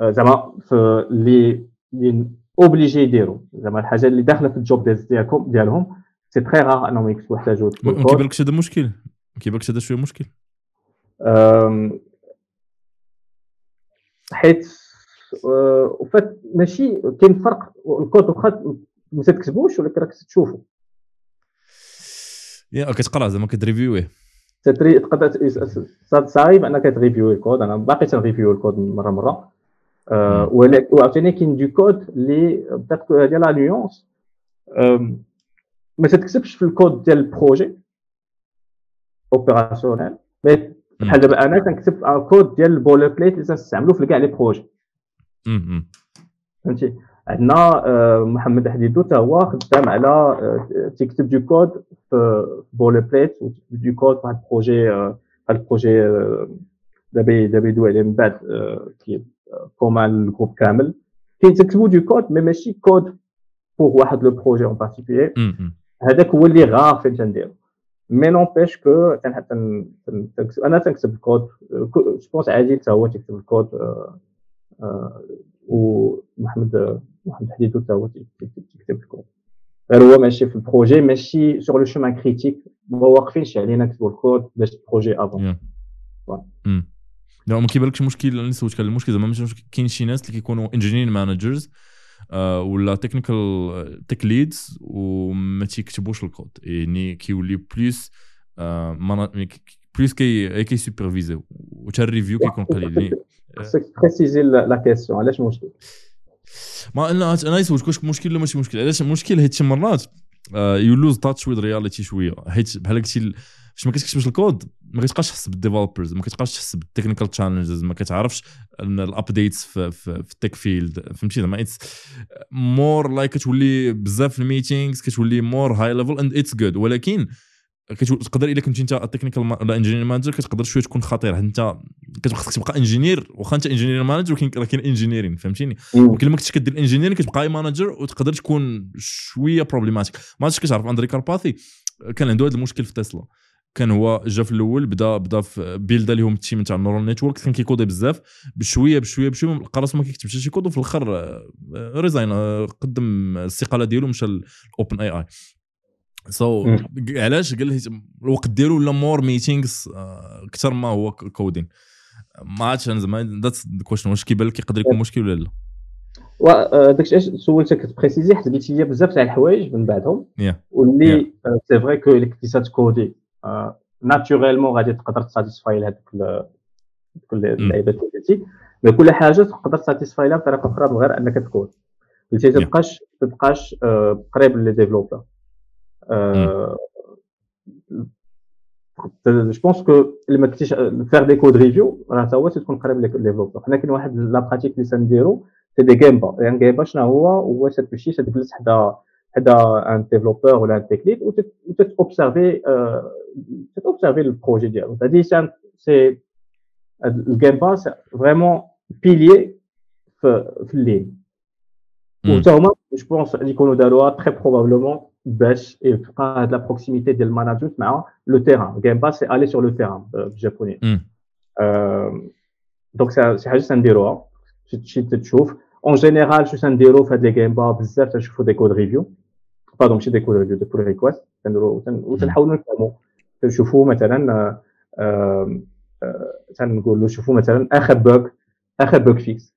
زعما في les les obliger يديروا. زعما الحاجة اللي داخلة في ال job ديالكم ديالهم c'est très rare انهم يكتبوا يحتاجوا ما كيبانلكش هذا مشكل. ما كيبانلكش هذا شوية مشكل. حيت en fait ماشي كاين فرق الكود واخا ما تكتبوش ولكن راك تشوفو. يا كتقرا زعما كتريفيويه. تقدر صعيب انك تريفيو الكود. أنا باقي تنريفيو الكود مرة مرة. أه وعاوتاني كاين du code اللي هذه la nuance. ما تكتبش في الكود ديال ال projet. opérationnel mais بحال دابا أنا كنكتب الكود ديال ال boilerplate اللي تنستعملو في كاع les projets. فهمتي؟ عندنا محمد حديدو حتى هو خدام على تيكتب du code في boilerplate du code في واحد ال projet هاد ال projet دابا دابا يدوي عليه من بعد commun ال groupe كامل. كاين تكتبوا du code mais ماشي code pour واحد le projet en particulier هذاك هو اللي rare فين تنديرو. mais n'empêche que أنا تنكتب ال code je pense عادي حتى هو تكتب الكود ومحمد محمد حديدو حتى هو تكتب الكود غير هو ماشي في ال projet ماشي sur le chemin critique ما واقفينش علينا نكتبوا الكود باش ال projet avance لا ما كيبانلكش مشكل أنا سولتك على المشكل زعما كاين شي ناس اللي كيكونوا engineer managers ولا technical tech leads وما تيكتبوش الكود. يعني كيولي plus آه plus كي كي سوبرفيزي وتا ال review كيكون قليل. يعني خصك préciser la question علاش مشكل؟ ما أنا أنا نسولك واش مشكل ولا ماشي مشكل. علاش مشكل؟ حيت شي مرات you lose touch with reality شوية. حيت بحال قلتي فاش ما كتكتبش الكود ما كتبقاش تحس بال developers ما كتبقاش تحس بال technical challenges ما كتعرفش ال updates في, في, في ال tech field فهمتي زعما؟ it's more like كتولي بزاف ال meetings كتولي more high level and it's good ولكن تقدر إلا كنت أنت ال technical ولا engineer manager كتقدر شوية تكون خطير. أنت كتخصك تبقى engineer واخا أنت engineer manager ولكن راه كاين انجينيرين فهمتيني ولكن ما كنتش كدير انجينير كتبقى مانجر وتقدر تكون شوية problematic ما عرفتش كتعرف Andrej Karpathy كان عنده هذا المشكل في تسلا كان هو جا في الأول بدا بدا في بيلدا لهم ال team تاع ال neural network كان كيكودي بزاف بشويه بشويه بشوية لقى راسو ما كيكتبش شي كود وفي الآخر resign قدم الاستقاله ديالو مشى ال OpenAI so علاش؟ قال لي الوقت ديالو ولا more meetings أكثر ما هو coding ما أنا زعما that's question واش كيبان لك يقدر يكون مشكل ولا لا؟ داكشي علاش سولتك تبريسيزي حيت قلتي لي بزاف تاع الحوايج من بعدهم. واللي c'est vrai que اللي كنتي تكودي naturellement غادي تقدر ت satisfait لهذوك كل اللعيبات اللي قلتي. mais كل حاجة تقدر ت satisfait لها بطريقة أخرى من غير أنك تكود قلتي تبقاش تبقاش قريب les développeurs je pense que اللي ما كنتيش faire des code reviews راه تا هو تكون قريب les développeurs حنا كاين واحد la pratique اللي تنديرو c'est des gemba يعني gemba شنو هو؟ هو تمشي تجلس حدا حدا un développeur ولا un technique وتت observer تت observer ال projet ديالو هادي c'est ال gemba c'est vraiment بيليي في في ال lean وتا هما je pense يكونوا داروها très probablement باش يبقى هاد la proximité ديال ال management مع le terrain gemba c'est aller sur le terrain بال japonais donc c'est حاجة تنديروها تمشي تشوف en général شو تنديرو في هاد les gemba بزاف تنشوفو des code reviews pardon ماشي des code reviews des code requests وتنحاولوا نفهموا. تنشوفوا مثلا تنقولوا شوفوا مثلا آخر bug آخر bug fix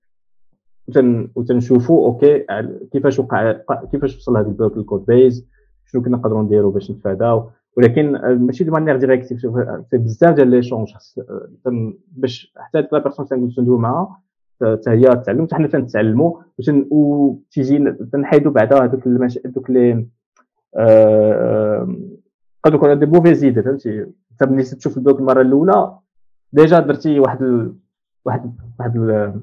وتنشوفوا okay كيفاش وقع كيفاش وصل هذا ال bug لل code base شنو كنا نقدروا نديروا باش نتفاداو ولكن ماشي de manière directive في بزاف ديال les échanges باش حتى la personne تندوي معاها حتى هي تعلم حتى حنا تنتعلموا. وتيجي تنحيدوا بعدا هذوك هذوك اللي قد يكون des mauvais زيد فهمتي؟ انت ملي تشوف ال bug المرة الأولى déjà درتي واحد ال... واحد واحد ال...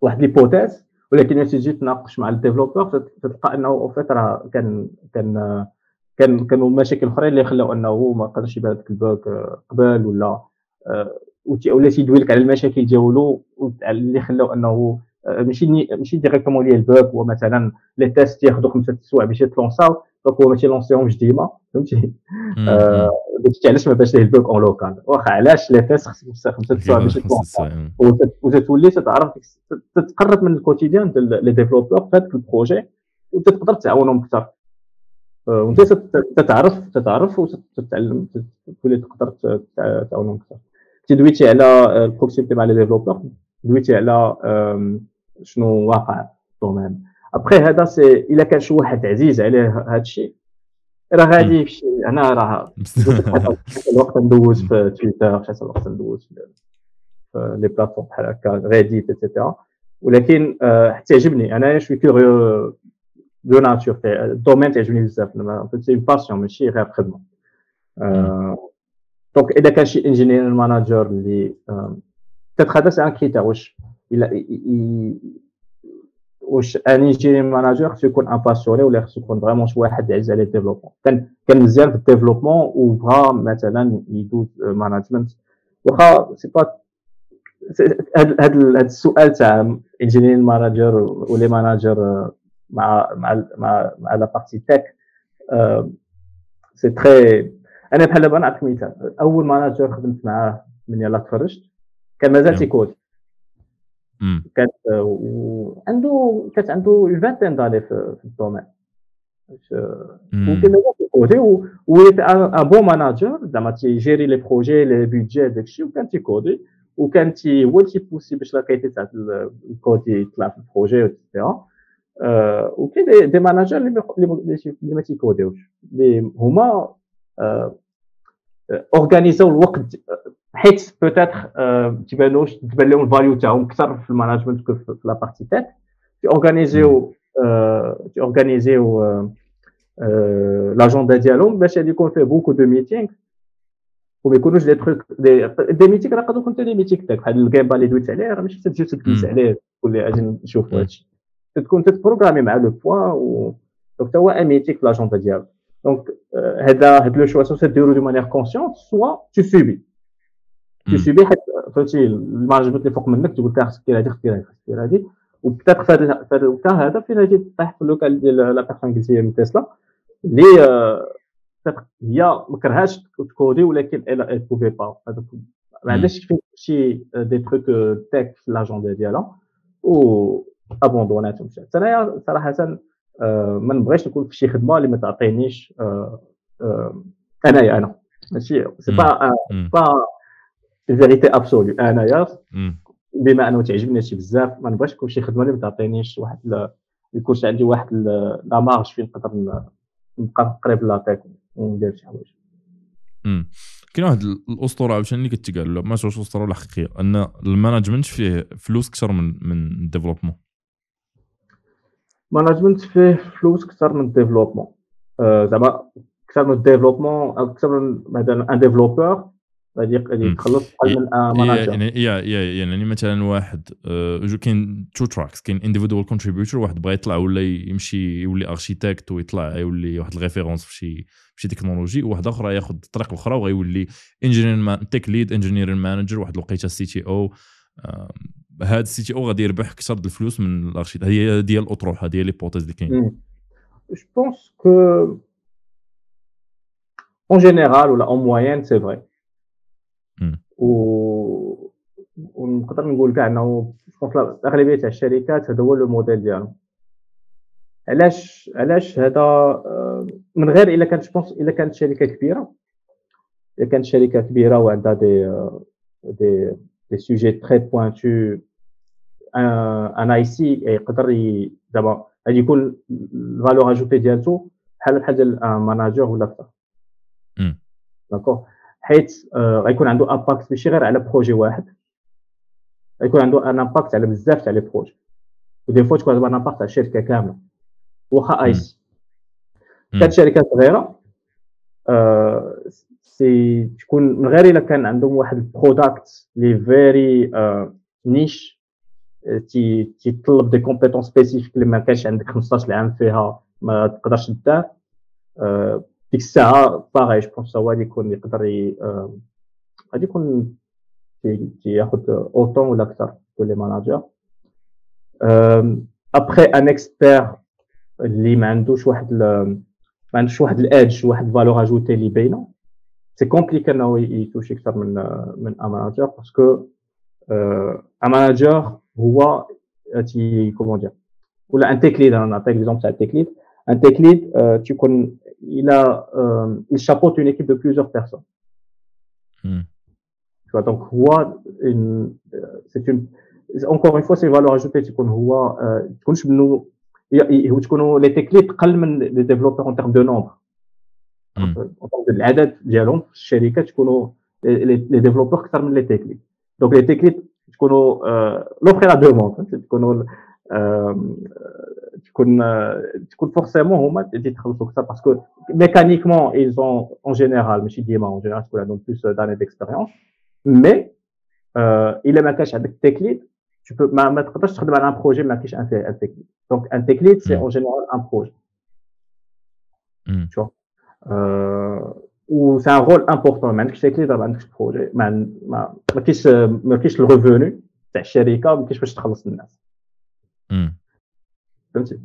واحد l'hypothèse ولكن تجي تناقش مع ال développeur تلقى إنه en fait راه كان كان كان كانوا مشاكل أخرين اللي خلاو إنه ما قدرش يبان هذاك ال bug قبل ولا ولا تيدوي لك على المشاكل ديالو اللي خلاو إنه ماشي ماشي directement lié لل bug هو مثلا les tests ياخذوا خمسة سوايع باش يت lancer او donc هو ما تي lancer همش ديما فهمتي داكشي علاش ما باش ليه ال bug en local واخا علاش les tests خمسه خمسه سوايع باش وتتولي تعرف تتقرب من ال quotidien ديال les développeurs في هذاك ال projet وتقدر تعاونهم أكثر وانت تتعرف تتعرف وتتعلم تولي تقدر تعاونهم أكثر تدويتي على ال proximité مع les développeurs دويتي على شنو واقع في ال domaine après هذا c'est الا كان شي واحد عزيز عليه هذا الشيء راه غادي يمشي أنا راه الوقت ندوز في تويتر شحال الوقت ندوز في les plateformes بحال هكا ريديت et cetera ولكن حتى يعجبني أنا شوي curieux de nature ال domaine تعجبني بزاف c'est passion ماشي غير خدمه donc اذا كان شي engineering manager اللي هذا c'est un critère واش واش un engineering manager خصو يكون un passionné ولا خصو يكون vraiment شي واحد عزيز عليه ال développement. كان كان مزيان في ال développement وبغا مثلا يدوز management. واخا c'est pas هذا السؤال تاع engineering manager و les managers مع مع مع مع la partie tech c'est très أنا بحال دابا نعطيك مثال. أول manager خدمت معاه من يلاه تفرجت كان مازال تي coder. كانت عنده كانت عنده ال vingtaine d'années في ال domaine وكان مازال تي coder وليت un bon manager زعما تي gérer les projets les budgets داكشي وكان تي coder وكان تي هو اللي تي pousser باش la qualité تاع الكود يطلع في ال projet et cetera وكاين des managers اللي ما تي coder يوش اللي هما organiser او الوقت حيت peut-être تيبانوش تبان لهم ال value تاعهم أكثر في الماناجمنت كو في لا بارتي تيك تيورغانيزيو تيورغانيزيو لاجوندا ديالهم باش يكون فيه beaucoup de meetings وما يكونوش des trucs des, des meetings راه يقدروا يكونوا des meetings tech بحال ال gemba اللي دويت عليه راه ماشي تجي تجلس عليه. تقول لي أجي نشوفوا هادشي. تكون تت programmer مع le point و donc هو un meeting في l'agenda ديالو donc هذا هاد le choix soit ديرو de manière consciente soit tu subis تي subir حيت فهمتي ال management اللي فوق منك تقول لك خصك دير هذه خصك دير هذه خصك دير هذه و peut-être في هذا ال cas هذا فين غادي تطيح في ال cas ديال la personne قلتي من تسلا اللي هي ما كرهاش تكودي ولكن الا بوفي با ما عندهاش شي دي تروك تك في لاجوندا ديالها و ابوندونات ومشات انايا صراحة ما نبغيش نكون في شي خدمه اللي ما تعطينيش انايا أنا ماشي سي با با الفيريتي ابسولي انايا بما أنه تعجبني هادشي بزاف ما نبغيش نكون شي خدمه اللي ما تعطينيش واحد يكونش عندي واحد la marge فين نقدر نبقى قريب la tech وندير شي حوايج. كاين واحد الأسطورة عاوتاني اللي كتقال ماشي واش اسطوره ولا حقيقيه أن ال management فيه فلوس أكثر من من ال développement. management فيه فلوس أكثر من ال développement. زعما أكثر من ال développement أكثر من مثلا un développeur غادي بحال من يعني يا يا يعني مثلا واحد donc كاين two tracks كاين individual contributor واحد بغى يطلع ولا يمشي يولي architect ويطلع يولي واحد ال référence في شي تكنولوجي وواحد اخر ياخذ الطريق الاخرى وغيولي engineer tech lead engineer manager واحد الوقيته CTO هاد ال CTO غادي يربح أكثر الفلوس من ال architect هي ديال الأطروحة ديال l'hypothèse اللي كاين je pense que en général ولا au moins c'est vrai و ونقدر نقول كاع إنه الاغلبيه تاع الشركات هذا هو le modèle ديالهم. علاش علاش هذا من غير إلا كانت je pense إلا كانت شركة كبيرة إلا كانت شركة كبيرة وعندها des des des sujets très pointus un IC يقدر زعما غادي يكون ال valeur ajoutée ديالته بحال بحال ديال manager ولا أكثر. d'accord حيت غيكون عنده impact ماشي غير على projet واحد. غيكون عنده un impact على بزاف تاع les projets و des fois تكون عنده impact على الشركة كاملة. واخا ايس كانت شركات صغيرة سي تكون من غير إلا كان عندهم واحد ال product لي very niche تيطلب des compétences spécifiques اللي ما كانش عندك 15 عام فيها ما تقدرش دار ديك الساعة باغي جو بونس هو اللي يكون يقدر غادي يكون تياخذ اوتون ولا أكثر كو لي ماناجر ابخي ان اكسبير اللي ما عندوش واحد ما عندوش واحد الادج واحد فالور اجوتي اللي باينة سي كومبليكي إنه يتوشي أكثر من من ان ماناجر باسكو ان ماناجر هو تي كومون دير ولا un tech lead أنا نعطيك l'exemple تاع ال tech lead un tech lead تيكون il a il chapeaute une équipe de plusieurs personnes. Hmm. tu vois donc هو c'est une encore une fois c'est valeur ajoutée تكون هو تكونش منه تكونوا les tech leads قل من les développeurs en termes de nombre العدد ديالهم في الشركة تكونوا les développeurs أكثر من les tech leads donc les tech leads تكونوا l'offre et la demande تكونوا تكون تكون forcément هما اللي تخلصوا أكثر parce que mécaniquement ils ont en général ماشي ديما en général تكون عندهم plus d'années d'expérience mais الا ما كانش عندك tech lead tu peux ما, ما تقدرش تخدم على un projet ما كاينش un tech lead donc un tech lead c'est en général un projet tu vois و c'est un rôle important ما عندكش tech lead ما عندكش projet ما ما كاينش ما كاينش ال revenu تاع الشركة ما كاينش باش تخلص الناس فهمتي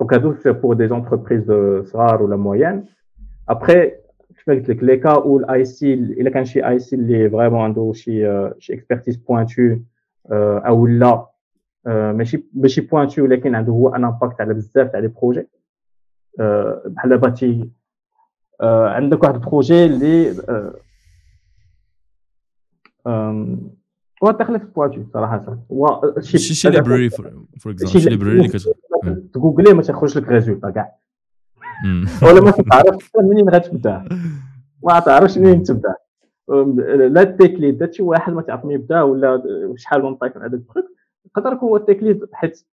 donc هادو c'est pour des entreprises صغار ولا moins après كيف قلت لك les cas أو ال IC الا كان شي IC اللي vraiment عنده شي شي expertise pointue أو لا ماشي ماشي pointue ولكن عنده هو un impact على بزاف تاع les projets بحال دابا تي عندك واحد البروجي اللي في بواتو صراحة. هو شي شي ليبراري فور اكزامبل شي ليبراري اللي تجوجلي ما تخرج لك ريزولتا كاع. (laughs) ولا ما (laughs) تعرفش منين غتبدا. ما تعرفش منين تبدا. لا التيكليد لا شي واحد ما تعرف منين يبدا ولا شحال من طايف هذاك التخيك يقدر يكون هو التيكليد حيت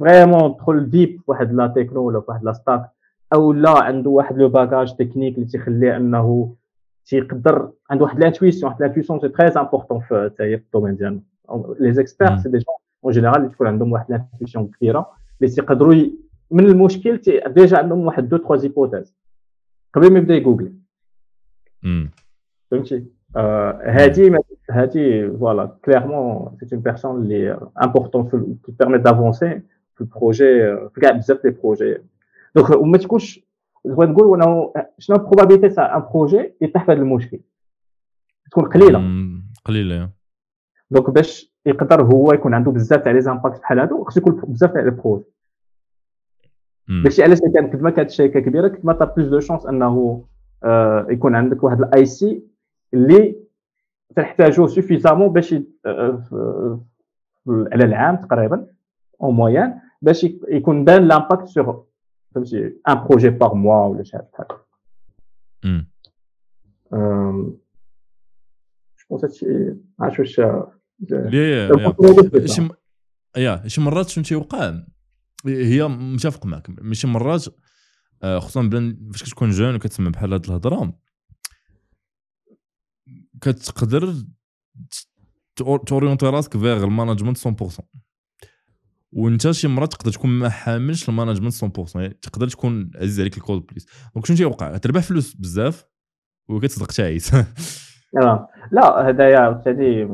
vraiment دخل deep واحد la techno ولا واحد la stack أو لا عنده واحد le bagage technique اللي تيخليه أنه تيقدر عنده واحد l'intuition واحد l'intuition c'est très important في في ال domaine ديالنا. les experts c'est des gens en général اللي تكون عندهم واحد l'intuition كبيرة اللي تيقدروا من المشكل déjà عندهم واحد deux trois hypothèses قبل ما يبدأ يجوجل فهمتي؟ هادي هادي voilà clairement c'est une personne اللي importante في permettre d'avancer في ال projet في كاع بزاف les projets donc وما تكونش بغيت نقول انه شنو ال probabilité تاع un projet يطيح في هذا المشكل تكون قليله قليله donc باش يقدر هو يكون عنده بزاف تاع les impacts بحال هادو خصو يكون بزاف تاع les projets داكشي علاش كان كنت ما كانت شركه كبيرة كنت ما تا plus de chances أنه آه يكون عندك واحد ال IC اللي تحتاجو suffisamment باش على العام تقريبا أو moyen باش يكون بان l'impact sur فهمتي un projet par mois ولا شي حاجة بحال هكا جو هادشي عرفت واش شي يا شي مرات شنو تيوقع؟ هي متفق معك. ماشي مرات خصوصا بلان فاش كتكون جون وكتسمع بحال هاد الهضرة كتقدر تورينتي راسك vers ال management 100% وانت شي مرات تقدر تكون ما حاملش ال management 100% يعني تقدر تكون عزيز عليك الكود بليس. donc شنو تيوقع؟ تربح فلوس بزاف وكتصدق تعيس (laughs) آه. لا هذايا ثاني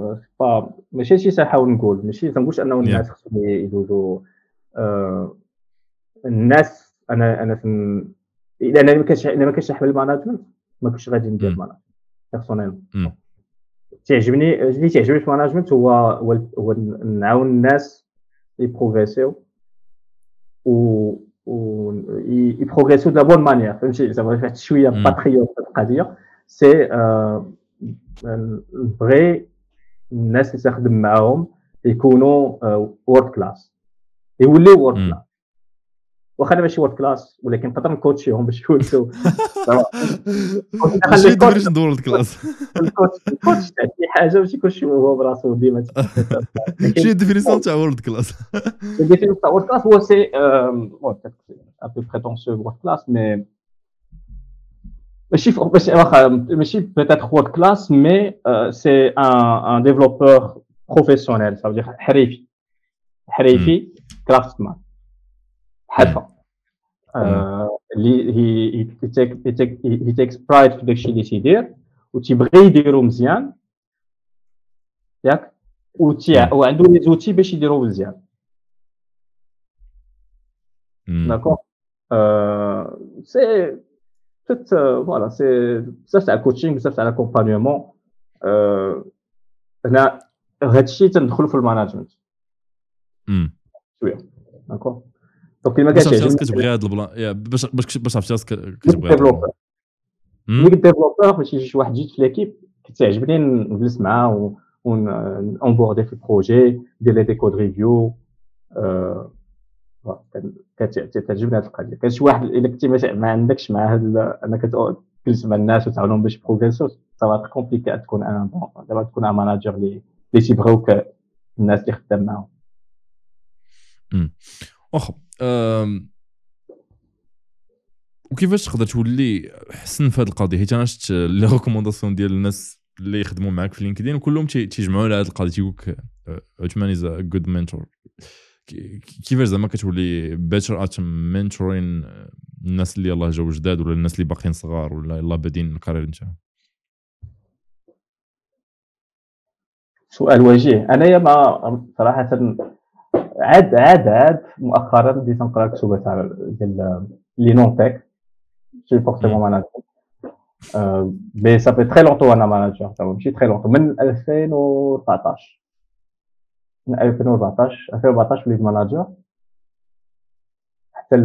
ماشي شي تنحاول نقول. ماشي تنقولش أنه الناس خصهم يدوزوا آه الناس أنا أنا. إذا أنا ما كنتش ما كنتش نحمل ال management ما كنتش غادي ندير management personnel تعجبني اللي تعجبني في ال management هو هو نعاون الناس يبروغريسيو و و يبروغريسيو de la bonne manière فهمتي زعما واحد شوية patriote القضية c'est بغي الناس اللي تخدم معاهم يكونوا world class يوليو world class واخا ماشي world class ولكن نقدر نكوتشيهم باش يولوا ماشي définition world class ال coach تاع شي حاجة ماشي كلشي هو براسو ديما شي définition تاع world class ال définition تاع world class هو c'est bon un peu prétentieux world class mais ماشي ماشي واخا ماشي peut-être world class mais c'est un un développeur professionnel صافي حريفي. حريفي craftsman حرفة. اللي هي هي takes pride في داكشي اللي تيدير وتيبغي يديرو مزيان. ياك؟ وعنده les outils باش يديرو مزيان. d'accord c'est peut voilà c'est بزاف تاع ال coaching بزاف تاع ال accompagnement هنا هادشي تندخلو في ال management شوية d'accord donc كيما عرفتي راسك كتبغي هاد ال plan باش باش باش عرفتي راسك كتبغي développeur. ملي développeur يجي شي واحد جديد في l'équipe كتعجبني نجلس معاه ونبوردي في ال projet ندير لي des code review كتعجبني هذه القضية. كان شي واحد إلا كنتي ما عندكش مع هذا انك تجلس مع الناس وتعاونهم باش بروغريسو ça va compliquer تكون أنا دابا تكون un manager اللي اللي تيبغيوك الناس اللي خدام معاهم. واخا. وكيفاش تقدر تولي حسن في هذه القضية؟ حيت أنا شفت les recommandations ديال الناس اللي يخدموا معاك في LinkedIn وكلهم تيجمعوا على هذه القضية تيقول لك عثمان is a good mentor كيفاش زعما كتولي better at mentoring الناس اللي يلاه جاو جداد ولا الناس اللي باقيين صغار ولا يلاه بادين ال carrière نتاعهم سؤال وجيه. أنايا ما صراحة عاد عاد عاد. مؤخرا بديت نقرأ كتب تاع ديال les non tech شي forcément manager mais ça fait très longtemps أنا manager ماشي très longtemps من 2014 من 2014 2014 وليت manager حتى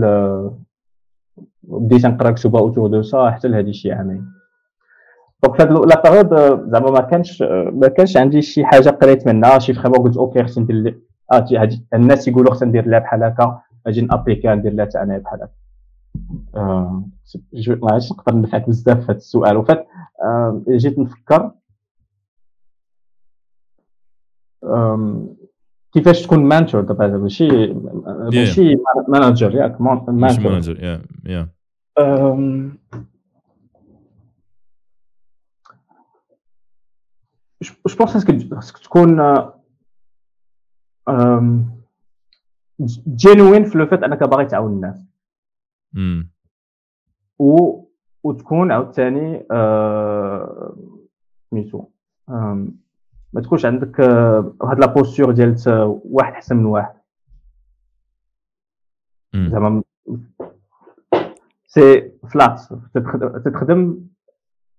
بديت نقرأ كتب autour de ça حتى لهادي شي عامين donc في la période زعما ما كانش ما كانش عندي شي حاجة قريت منها. شي vraiment قلت okay خصني ندير آه الناس يقولوا خصني ندير لها بحال هكا أجي نابليكا ندير لها حتى أنا بحال هكا. آه ما عرفتش نقدر نفعك بزاف في هذا السؤال. وفات آه جيت نفكر. كيفاش تكون mentor دابا؟ ماشي ماشي manager ياك manager يا يا je pense خاصك تكون genuine في le fait أنك باغي تعاون الناس. و وتكون عاوتاني سميتو ما تكونش عندك واحد la posture ديال واحد أحسن من واحد. زعما c'est flat. تتخدم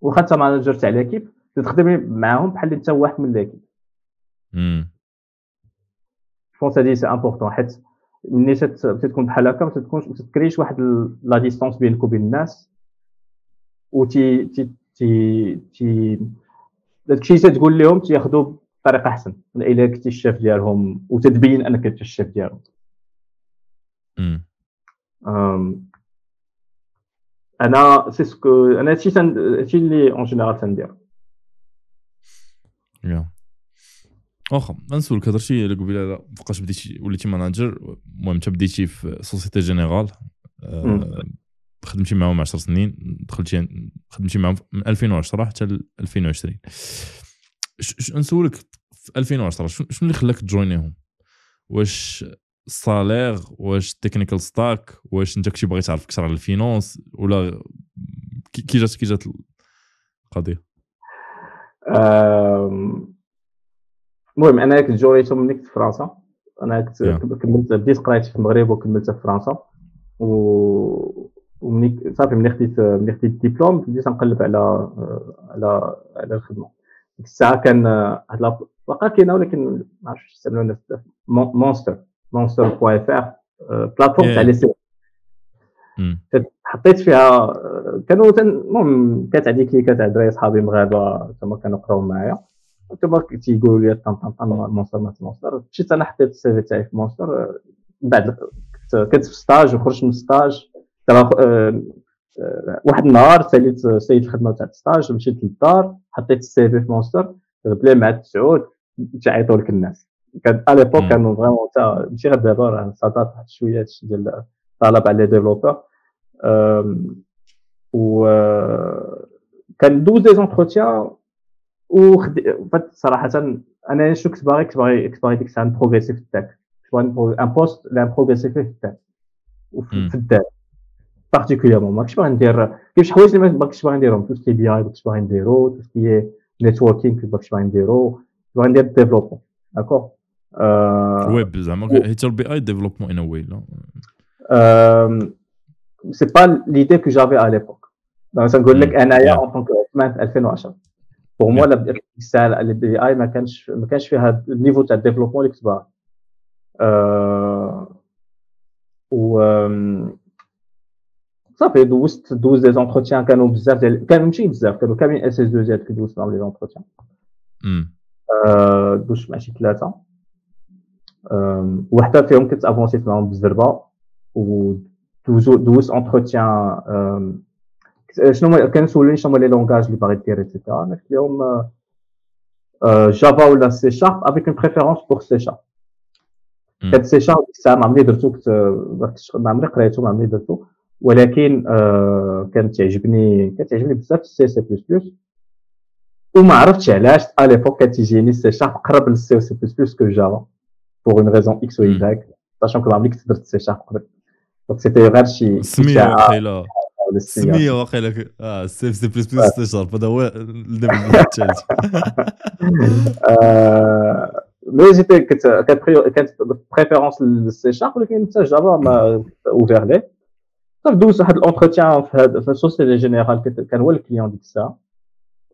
واخا انت manager تاع l'équipe تخدم معاهم بحال انت واحد من l'équipe. pense هادي سي important حيت ملي تكون بحال هكا ما تكونش ما تكريش واحد la distance بينك وبين الناس و تي تي تي تي داكشي تقول لهم تياخذوا بطريقه احسن الا كنتي الشاف ديالهم وتتبين انك انت الشاف ديالهم أنا c'est ce que أنا هادشي هادشي اللي en général تندير واخا غنسولك هضرتي على قبيله فوقاش بديتي وليتي manager المهم انت بديتي في Société Générale أه خدمتي معاهم 10 سنين دخلتي خدمتي معاهم من 2010 حتى 2020 نسولك في 2010 شنو اللي خلاك تجوينيهم؟ واش ال salaire واش ال technical stack واش انت كنتي باغي تعرف أكثر على ال finance ولا كي جات كي جات القضية؟ المهم أنا كنت جوريتو ملي كنت في فرنسا. أنا كنت كملت بديت قرايتي في المغرب وكملت في فرنسا. و وملي صافي ملي خديت ملي خديت الدبلوم بديت نقلب على على على الخدمة. ديك الساعة كان هاد واقع كاينة ولكن ما عرفتش يستعملوا الناس. بزاف Monster Monster point fr plateforme تاع les CV. حطيت فيها كانوا المهم كانت عندي كليكات تاع دراري صحابي مغاربة تما كانوا يقراو معايا. تما تيقولوا لي طن طن طن مونستر مات مونستر مشيت أنا حطيت ال CV تاعي في مونستر بعد كنت في stage وخرجت من stage. واحد النهار ساليت سيد الخدمة تاع ال stage مشيت للدار حطيت ال CV في مونستر بلا مع التسعود تعيطوا لك الناس. كان à l'époque كانوا vraiment تا ماشي غير دابا راه صادات واحد شوية ديال طلب على les développeurs و كان دوز des entretiens و صراحة أنا شو كنت باغي كنت باغي كنت باغي ديك الساعة ن progresser في ال tech كنت باغي un poste اللي ن progresser فيه في ال tech وفي الدار. particulièrement ما كنتش باغي ندير كاين شي حوايج اللي ما كنتش باغي نديرهم. tout ce qui BI ما كنتش باغي نديرو. tout ce qui networking ما كنتش باغي نديرو. باغي ندير développement d'accord web زعما حيت ال BI développement in a way لا c'est pas l'idée que j'avais à l'époque donc نقول لك انايا en tant que في 2010 pour moi الساعة ال BI ما كانش ما كانش فيها ال niveau تاع ال développement اللي كنت باغي و صافي دوزت دوز des entretiens كانوا بزاف ديال كانوا ماشي بزاف كانوا كاملين SS2I يات كي دوزت معاهم les entretiens دوزت مع شي ثلاثة وحده فيهم كنت avancé ت معاهم بالزربه و دوزت entretien شنو كانوا سولوني شنو هما les langages اللي باغي دير et cetera أنا قلت لهم جافا ولا سي شارب افيك اون بريفيرونس بور سي شارب كانت سي شارب الساعة ما عمري درتو كنت ما عمري قريتو ما عمري درتو ولكن كانت تعجبني كانت تعجبني بزاف السي سي بلس بلس وما عرفتش علاش à l'époque كتجيني سي شارب قرب للسي سي بلس بلس كو جافا pour une raison X ou Y donc sachant que ما عمري كنت درت سي شارب قبل donc c'était غير شي سميه واقيلا سميه واقيلا آه سي سي بلس بلس سي شارب هذا هو الثالث mais j'étais كانت بريفيرونس للسي شارب ولكن حتى Java ما à faire ليه صافي دوزت واحد ال entretien في هاد في ال Société Générale كان هو ال client ديك الساعة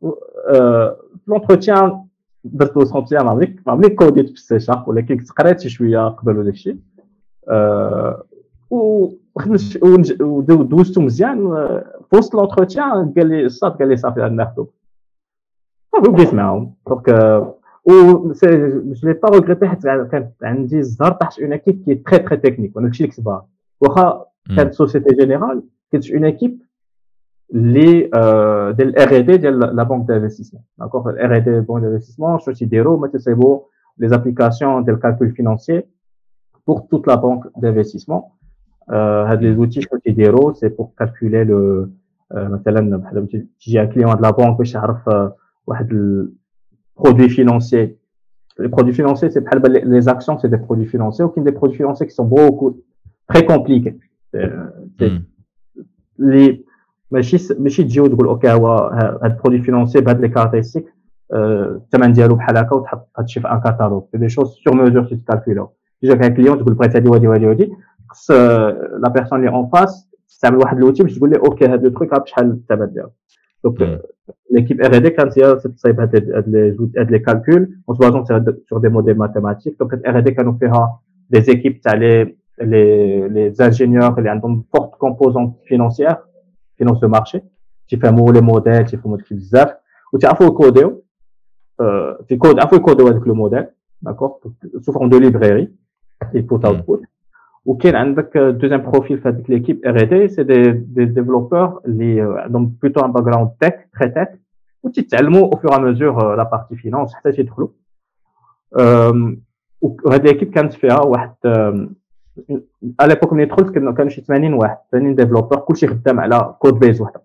في l'entretien درت ما عمري ما عمري كوديت في السي شارب ولكن قريت شوية قبل وداك الشيء ودوزتو مزيان في وسط l'entretien قال لي الصاد قال لي صافي ناخذو صافي بديت معاهم donc et je l'ai pas regretté حيت كانت عندي الزهر طحت une équipe qui très très technique وأنا داكشي اللي كنت باغي واخا كانت Société Générale كانت une équipe اللي ديال ال R&D ديال la banque d'investissement d'accord ال R&D banque d'investissement شنو تيديروا ما تيصيبوا les applications ديال ال calcul financier pour toute la banque d'investissement. هاد les outils شنو تيديروا c'est pour calculer le مثلا بحال تيجي un client de la banque باش يعرف واحد ال produit financier les produits financiers c'est بحال les actions c'est des produits financiers ou des produits financiers qui sont beaucoup très compliqués. اللي ماشي ماشي تجي وتقول OK هو هذا البرودوي فينونسي بهاد les caractéristiques الثمن ديالو بحال هكا وتحط هادشي في un catalogue c'est des choses sur mesure تيت calculer و تجيك un client تقول بغيت هادي وهادي وهادي وهادي. خص la personne اللي en face تستعمل واحد l'outil باش تقول لي OK هاد le truc بشحال الثمن ديالو donc l'équipe R&D كانت هي تصايب هاد هاد les calculs en se basant sur des modèles mathématiques donc R&D كانوا فيها des équipes تاع les les, les ingénieurs اللي عندهم forte composante financière finance de marché. تيفهموا les modèles تيفهموا داكشي بزاف. وتعرفوا ي coder و في كود عرفوا ي coder و هذاك le modèle d'accord sous forme de library input output. وكاين عندك deuxième profil في هذيك l'équipe R&D c'est des des développeurs اللي عندهم plutôt un background tech très tech وتيتعلموا au fur et à mesure la partie finance حتى تيدخلوا وهاد l'équipe كانت فيها واحد à l'époque ملي دخلت كانوا شي 80 واحد 80 développeurs كلشي خدام على code base وحده.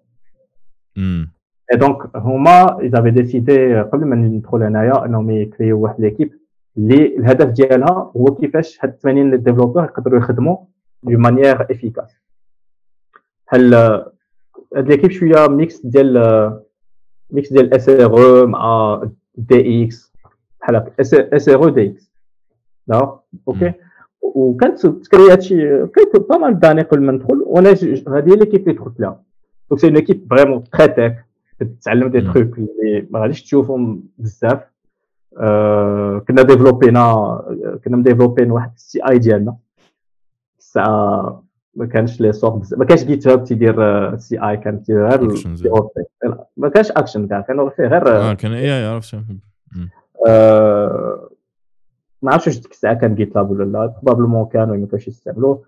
اي donc هما ils ont décidé قبل ما ندخل هنايا انهم ي créer و واحد l'équipe اللي الهدف ديالها هو كيفاش هاد 80 développeurs يقدروا يخدموا de manière efficace. هل هاد l'équipe شوية mix ديال mix ديال SRE مع DX بحال هكا. SRE DX OK وكانت ت créé ات شي كانت pas mal d'années قبل ما ندخل وأنا هذه هي l'équipe اللي دخلت لها. donc c'est une équipe vraiment très tech تتعلم des trucs اللي ما غاديش تشوفهم بزاف. كنا développé نا كنا م développé ين واحد ال CI ديالنا. الساعة ما كانش لي سور ما كانش جيت هاب تيدير سي اي كان تيدير غير ما كانش اكشن كاع كانوا فيه غير آه كان اي اي عرفت ما عرفتش واش ديك الساعة كان جيت لاب ولا لا. بروبابلمون كانوا ما كانوش يستعملوه.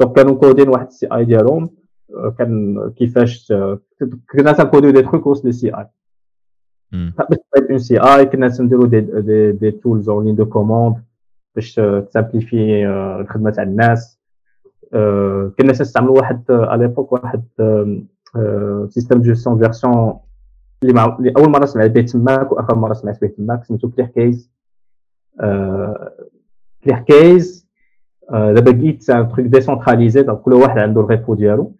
دونك كانوا كودين واحد السي اي ديالهم. كان كيفاش كنا تنكوديو دي تخوك وسط لي سي اي باش تبيض اون سي اي كنا تنديرو دي دي, دي تولز اون لين دو كوموند باش ت simplifier الخدمه تاع الناس كنا تنستعملوا واحد على l'époque واحد système de gestion version اللي اول مره سمعت به تماك واخر مره سمعت به تماك سميتو ClearCase ClearCase دابا Git c'est un truc décentralisé donc كل واحد عنده ال repo ديالو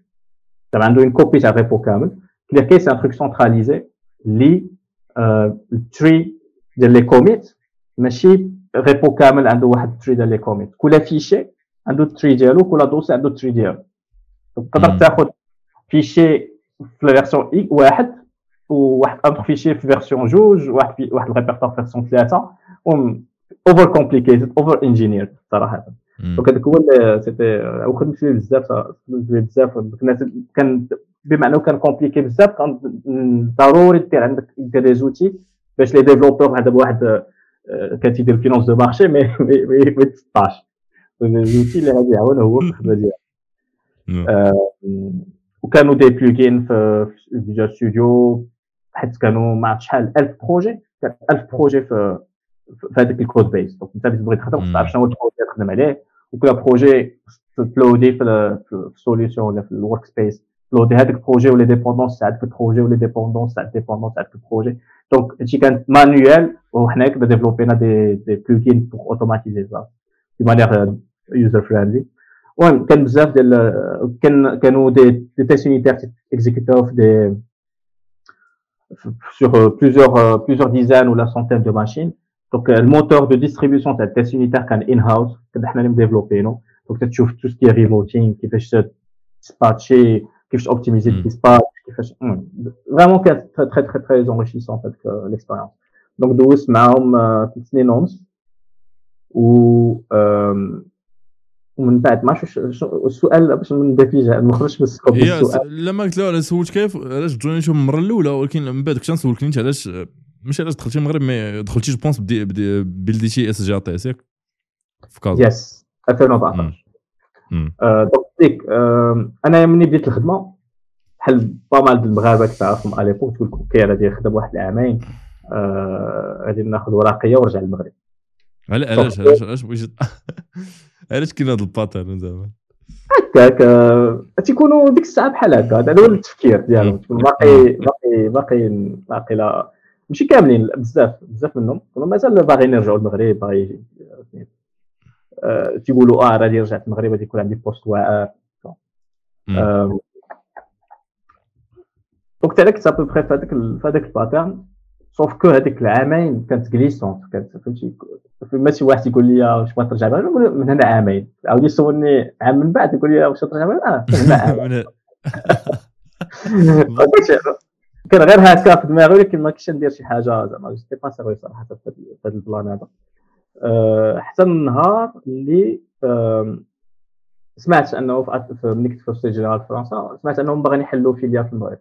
دابا عنده une copie تاع ال repo كامل ClearCase c'est un truc centralisé اللي ال tree ديال les commits ماشي repo كامل عنده واحد ال tree ديال les commits كل fichier عنده ال tree ديالو كل dossier عنده ال tree ديالو. تقدر تاخذ fichier في ال version اي واحد وواحد autre fichier في version جوج واحد في واحد الريبرتوار في version ثلاثة. over complicated over engineered صراحة donc هذاك هو c'était وخدمت فيه بزاف خدمت فيه بزاف. كان بما أنه كان compliqué بزاف كان ضروري دير عندك دير les outils باش les développeurs هذا واحد كان تيدير finance de marché mais ما تسطاش les outils اللي غادي يعاون هو في الخدمه ديالو وكانوا des plugins في Visual Studio حيت كانوا ما عرفت شحال 1000 projets كان 1000 projets في في هذاك ال code base donc انت تبغي تخدم تعرف شنو هو ال projet اللي تخدم عليه وكل projet ت loader في ال solution ولا في ال workspace ت loader هذاك ال projet و les dépendances تاع هذاك ال projet و les dépendances تاع dépendances تاع هذاك ال projet donc هادشي كان manuel وحنا كنا développينا des des plugins pour automatiser ça de manière user friendly المهم كان بزاف ديال كان كانوا des des tests unitaires exécutés في des sur plusieurs plusieurs dizaines ou la centaine de machines. Donc le moteur de distribution تاع ال test unitaire كان in-house كنا حنا اللي م développينو donc تشوف tout ce qui est remoting كيفاش ت dispatcher كيفاش optimiser ال dispatch كيفاش vraiment كانت très très très très enrichissant هذيك l'expérience donc دوزت معاهم ثلاث سنين ونص و ومن بعد ما عرفتش السؤال باش ما ندافيجا ما نخرجش من ال scope السؤال لما قلت له علاش سولت كيف علاش joinيتو من المره الاولى ولكن من بعد كنت نسولك انت علاش ماشي علاش دخلتي المغرب مي دخلتي جو بونس بلديتي اس جي تي ياك في كازا يس 2014 دونك ديك أنا ملي بديت الخدمة بحال با مال المغاربة كتعرفهم اليبوك تقول لك أوكي غادي نخدم واحد العامين غادي ناخذ ورقية ونرجع للمغرب. علاش علاش علاش بغيتي (laughs) علاش كاين هذا الباترن زعما؟ هكاك تيكونوا ديك الساعة بحال هكا هذا هو التفكير ديالهم. تكون باقي باقي باقي باقي لا ماشي كاملين بزاف بزاف منهم كانوا مازال باغيين يرجعوا للمغرب باغي تيقولوا آه راني رجعت المغرب غادي يكون عندي بوست واعر. دونك تاعك سابو بخي في هذاك في هذاك الباترن سوف كو هذيك العامين كانت كليسونت كانت فهمتي ماشي واحد يقول لي واش بغيت ترجع نقول من هنا عامين. عاود يسولني عام من بعد يقول لي واش ترجع آه من هنا (laughs) (laughs) كان غير هكا في دماغي ولكن ما كنتش ندير شي حاجة زعما j'étais pas sérieux صراحة في هذا ال plan هذا. حتى النهار اللي سمعت أنه في ملي كنت في Société Générale فرنسا سمعت أنهم باغيين يحلوا filiale في المغرب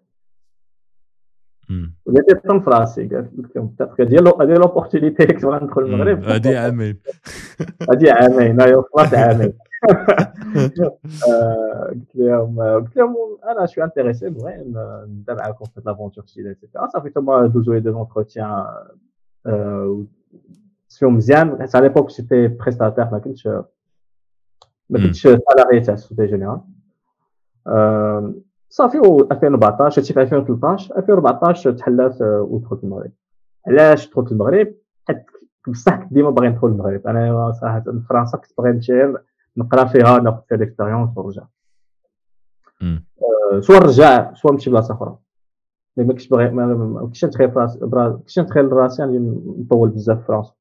طن في راسي قلت لهم هذه هذه l'opportunité اللي كنت ندخل المغرب. هذه عامين. (laughs) هذه عامين هاي وصلت عامين. (laughs) قلت لهم قلت لهم أنا je suis intéressé بغي نبدا معاكم في l'aventure et cetera صافي ثم دوزو les deux entretiens فيهم مزيان. حيت على l'époque c'était prestataire ما كنتش ما كنتش salarié تاع Société Générale صافي و 2014 هادشي في 2013 2014 تحلات ودخلت المغرب. علاش دخلت المغرب؟ حيت بصح كنت ديما باغي ندخل المغرب. أنا صراحة فرنسا كنت باغي نمشي نقرا فيها ناخذ فيها d'expérience ونرجع. soit نرجع soit نمشي بلاصة أخرى. ما كنتش باغي ما كنتش نتخيل راسي كنتش نتخيل راسي نطول بزاف في فرنسا.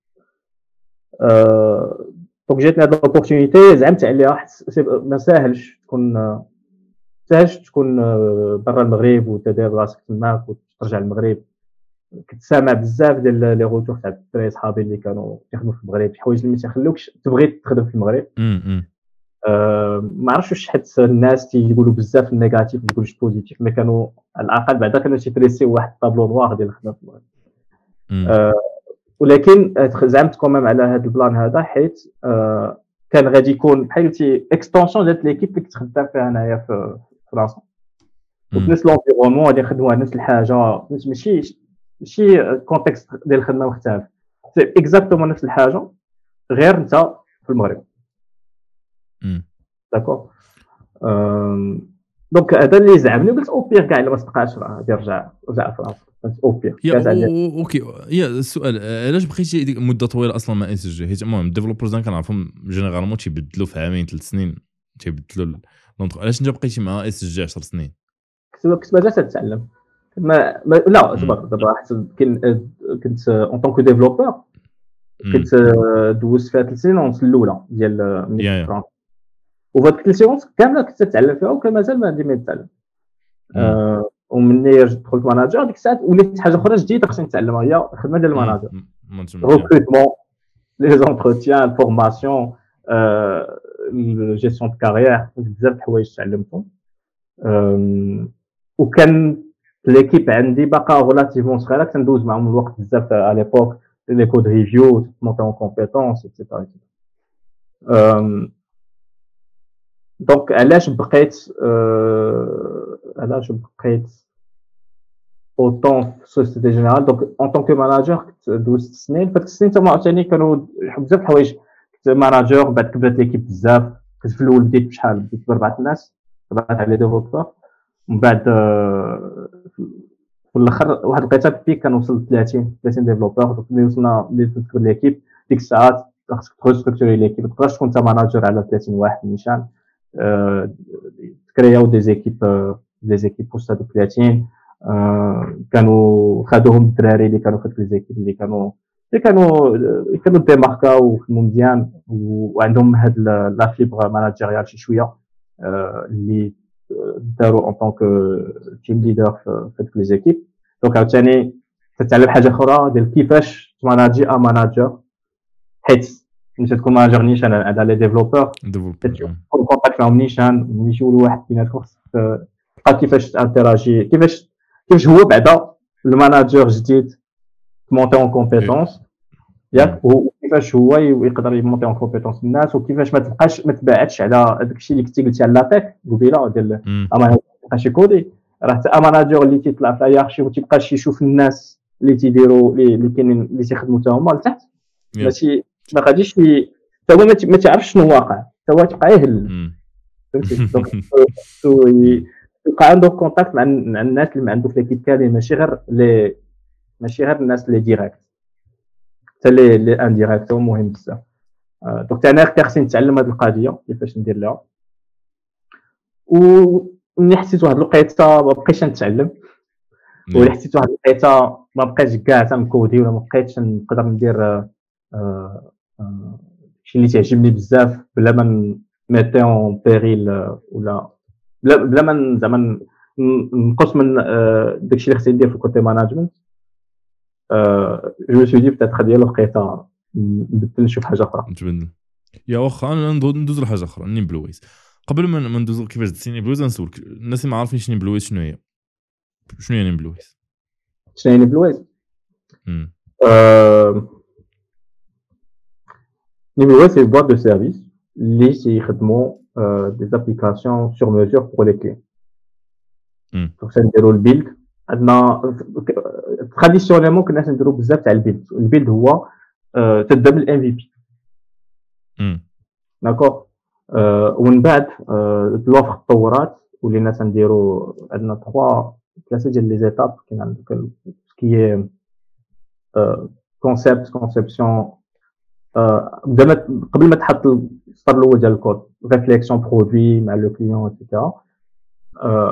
donc جاتني هاد l'opportunité زعمت عليها ما ساهلش تكون تحتاج تكون برا المغرب وتدير راسك تماك وترجع للمغرب كنت سامع بزاف ديال les retours تاع الدراري صحابي اللي كانوا يخدموا في المغرب حوايج اللي ما تيخلوكش تبغي تخدم في المغرب أه ما عرفتش واش حيت الناس تيقولوا بزاف ال négatif ما يقولوش positif mais كانوا على الاقل بعدا كانوا تي tracer واحد ال tableau noir ديال الخدمه في المغرب أه ولكن زعمت quand même على هذا ال plan هذا حيت أه كان غادي يكون بحال قلتي extension ديال l'équipe اللي كنت خدام فيها انايا في فرنسا. نفس l'environnement غادي نخدموا نفس الحاجة ماشي ماشي contexte ديال الخدمة مختلف. exactement نفس الحاجة غير انت في المغرب. d'accord donc هذا اللي زعمني قلت au pire كاع الا ما صدقاش راه غادي رجع رجع فرنسا. au pire okay. يا السؤال علاش بقيتي مدة طويلة أصلا مع SG حيت المهم ال developers كنعرفهم généralement تيبدلوا في عامين ثلاث سنين تيبدلوا علاش أنت بقيتي مع SG 10 سنين؟ كنت مازال تتعلم. ما, ما لا صبر دابا كنت en tant que développeur كنت دوزت فيها ثلاث سنين ونص الأولى ديال فرنسا وفهاد الثلاث سنين ونص كامله كنت تتعلم فيها وكان مازال ما عندي ما نتعلم ومني دخلت manager ديك الساعة وليت حاجة أخرى جديده خصني نتعلمها هي الخدمه ديال ال manager recrutement les entretiens ال formation gestion de carrière بزاف د الحوايج تعلمتهم وكان l'équipe عندي باقا relativement صغيره كندوز معاهم الوقت بزاف à l'époque les code reviews monter en compétences et cetera donc علاش بقيت علاش بقيت autant في Société Générale donc en tant que manager كنت دوزت سنين فهاد السنين تما عاوتاني كانوا بزاف الحوايج كنت manager بعد كبرت l'équipe بزاف كنت في الأول بديت بشحال بديت باربعه الناس اربعه على les développeurs ومن بعد في الآخر واحد الوقيتة l'équipe كان وصل 30 30 développeurs donc ملي وصلنا ملي تكبر l'équipe ديك الساعات خاصك ت restructurer l'équipe ما تقدرش تكون انت manager على 30 واحد نيشان ت créer او des équipes des équipes وسط هذوك 30 كانوا خدوهم الدراري اللي كانوا في هذوك les équipes اللي كانوا اللي كانوا كانوا démarquer او وخدموا مزيان. وعندهم هاد la fibre managériale شي شوية اللي داروا en tant que team leader في هذوك les équipes donc عاوتاني تتعلم حاجة أخرى ديال كيفاش ت manager un manager حيت انت تكون manager نيشان على les développeurs تكون contact معاهم نيشان ملي يجيو واحد بيناتكم خصك تلقى كيفاش ت interagir كيفاش كيفاش هو بعدا ال manager جديد ت monter en compétence ياك وكيفاش هو يقدر ي monter en compétence الناس وكيفاش ما تبقاش ما تبعدش على داك الشيء اللي كنتي قلتي على la tech قبيله ديال اما تبقاش ي coder راه حتى manager اللي تيطلع في la hiérarchie وتيبقاش يشوف الناس اللي تيديروا اللي كاينين اللي تيخدموا حتى هما لتحت ماشي ما غاديش حتى هو ما تعرفش شنو واقع. حتى هو تبقى يهل. فهمتي؟ (laughs) donc يبقى عنده contact مع الناس اللي ما عنده في l'équipe كامل ماشي غير لي ماشي غير الناس اللي directs حتى les les indirects هو مهم بزاف. donc أنا خصني نتعلم هذه القضية كيفاش ندير لها. وملي حسيت واحد الوقيتة ما بقيتش نتعلم. ولا حسيت واحد الوقيتة ما بقيتش كاع تن coder ولا ما بقيتش نقدر ندير شي اللي تعجبني بزاف بلا ما ن mettre en péril ولا بلا بلا ما زعما نقص من داكشي اللي خصني ندير في ال côté management. je me suis dit peut-être ديال الوقيتة نبدل نشوف حاجة أخرى. نتبدل يا واخا أنا ندوز لحاجة أخرى NimbleWays. قبل ما ندوز كيفاش دزتي NimbleWays نسولك. الناس اللي ما عارفينش NimbleWays شنو هي؟ شنو هي NimbleWays؟ شنو هي NimbleWays؟ NimbleWays, c'est une boîte de service اللي تيخدموا des applications sur mesure pour les clients donc تنديروا ال build عندنا traditionnellement كنا تنديروا بزاف تاع ال build ال build هو تبدا بال MVP d'accord ومن بعد l'offre تطورات ولينا تنديروا عندنا تخوا ثلاثة ديال les étapes كاين عندك ce qui concept conception قبل ما تحط السطر الأول ديال ال code réflexion produit مع le client et cetera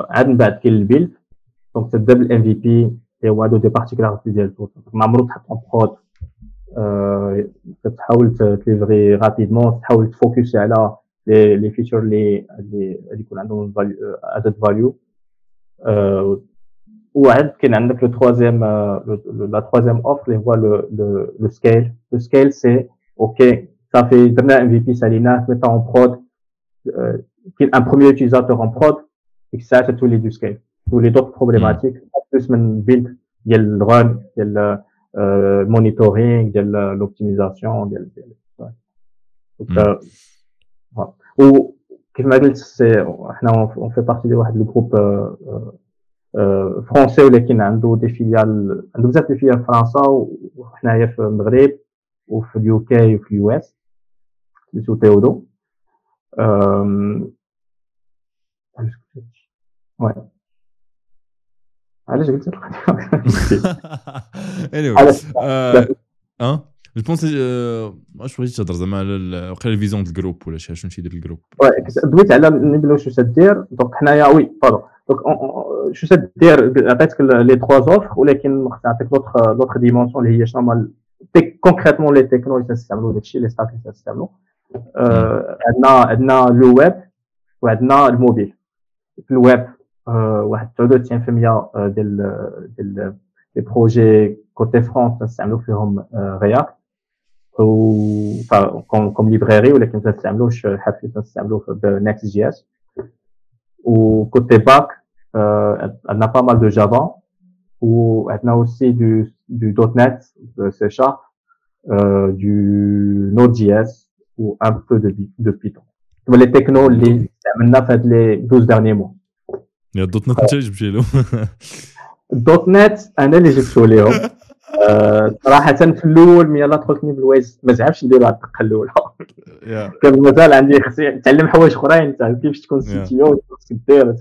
عاد من بعد كاين ال build donc تبدا بال MVP اللي هو هادو des particularités ديال ما عمرو تحط en prod كتحاول ت livrer rapidement تحاول ت focus على les les features اللي اللي يكون عندهم added value وعاد كاين عندك لو تروازيام لا تروازيام اوف اللي هو لو سكيل لو سكيل سي OK, ça fait donner un MVP Salinas, mettre en prod, euh, un premier utilisateur en prod, et ça, c'est tous les use cases, tous les autres problématiques. Hmm. En plus, même build, il y a le run, il y a le euh, monitoring, il y a l'optimisation, il y a le, ouais. Donc, hmm. euh, ouais. Ou, comme je c'est, on fait partie de le groupe euh, euh, euh, français ou qui a des filiales, nous avons des filiales françaises ou, ou, ou, فرنسا وحنايا في المغرب وفي اليو كي وفي اليو اس سميتو تيودو وي علاش قلت anyway آه جو بونس واش بغيتي تهضر زعما على وقيلا ال vision ديال ال groupe ولا شي شنو تيدير ال groupe دويت على NimbleWays شو تدير donc حنايا oui pardon donc شو تدير عطيتك les trois offres ولكن خصني نعطيك l'autre l'autre dimension اللي هي شنو هما concrètement les technos اللي تستعملوا داكشي les stacks اللي تستعملوا عندنا عندنا le web وعندنا الموبيل في الويب واحد 99% ديال ديال les projets côté front تستعملوا فيهم React و comme library ولكن ما تستعملوش حافي تستعملوه ب Next.js و côté back عندنا pas mal de Java وعندنا اوسي دو دو دوت نت سي شارب du Node.js ou un peu de, de Python. Les technos هاد les 12 derniers mois. دوت نت انت جبتي له دوت نت أنا اللي جبته لهم صراحة في الأول ملي دخلتني بالويز ما زعفش نديرو هاد الدقة الأولى. (laughs) كان مازال عندي خصني نتعلم حوايج أخرين كيفاش تكون سي تي أو خصك دير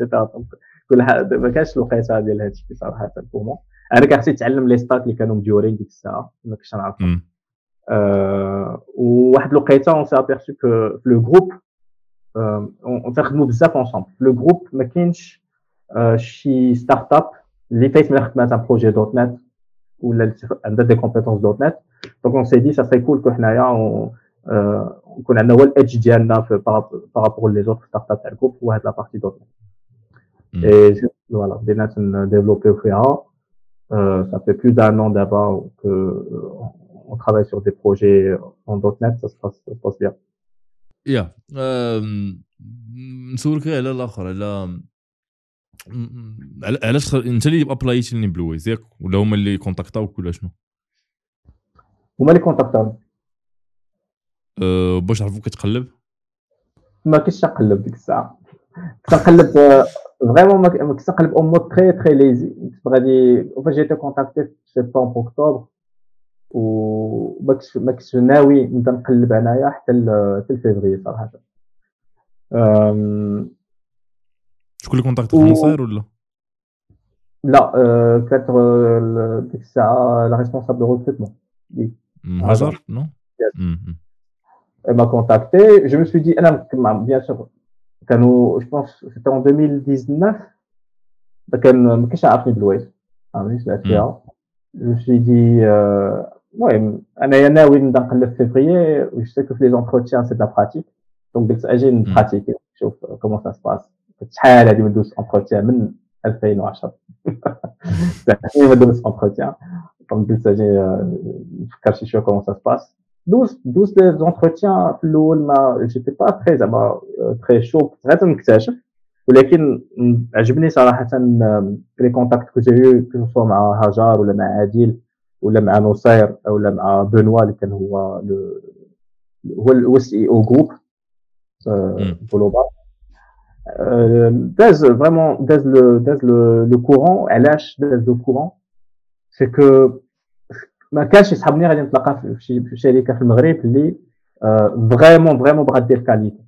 كل حاجة ما كانش الوقيته ديال هادشي صراحة بور أنا كان خصني نتعلم لي ستاك اللي كانوا مديورين ديك الساعة ما كنتش نعرفهم وواحد الوقيتة اون سي ابيرسو كو في le groupe on تنخدموا بزاف ensemble في le groupe ما كاينش شي start-up اللي فايت من خدمات un projet .NET ولا عندها des compétences .NET donc on s'est dit ça c'est cool que حنايا يكون عندنا هو ال edge ديالنا في par rapport les autres start-up تاع ال groupe هو هاد la partie .NET et voilà بدينا تنديفلوبيو فيها. Ça fait plus d'un an d'abord que on travaille sur des projets en .NET, ça se passe, ça se passe bien. Yeah. نسولك على الآخر على علاش انت اللي ابلايتي ل NimbleWays ياك ولا هما اللي كونتاكتاوك ولا شنو؟ هما اللي كونتاكتاوني أه باش عرفوك كتقلب؟ ما كنتش نقلب ديك الساعة كنت نقلب vraiment ما كنتش نقلب en mode très très lazy كنت غادي فاش j'ai été contacté في سيبتمبر اكتوبر وما كنتش ما كنتش ناوي نبدا نقلب انايا حتى حتى لفيفري صراحة. شكون اللي كونتاكت في النصير ولا؟ لا كانت ديك الساعة la responsable recrutement هاجر non؟ Elle m'a contacté. Je me suis dit, bien sûr, كانوا je pense c'était en 2019 كان ما كنتش عارف NimbleWays فهمتني سمعت فيها. Je me suis dit المهم انايا ناوي نبدأ نقلب في فيفري و je sais que في les entretiens c'est de la pratique donc قلت أجي نبراتيكي نشوف comment ça se passe شحال هادي ما ندوز entretien من 2010 ما ندوز entretien donc قلت أجي نفكر شي شوية comment ça se passe دوز دوز les entretiens في الأول mais j'étais pas très زعما très chaud كنت غير تنكتشف ولكن عجبني صراحة les contacts que j'ai eu soit مع هاجار ولا مع عادل ولا مع نصير ولا مع بنوا اللي كان هو هو هو ال CEO groupe global داز vraiment داز le داز le courant علاش داز le courant c'est que ما كانش يصحابني غادي نتلاقى في شي شركة في المغرب اللي vraiment vraiment بغات دير qualité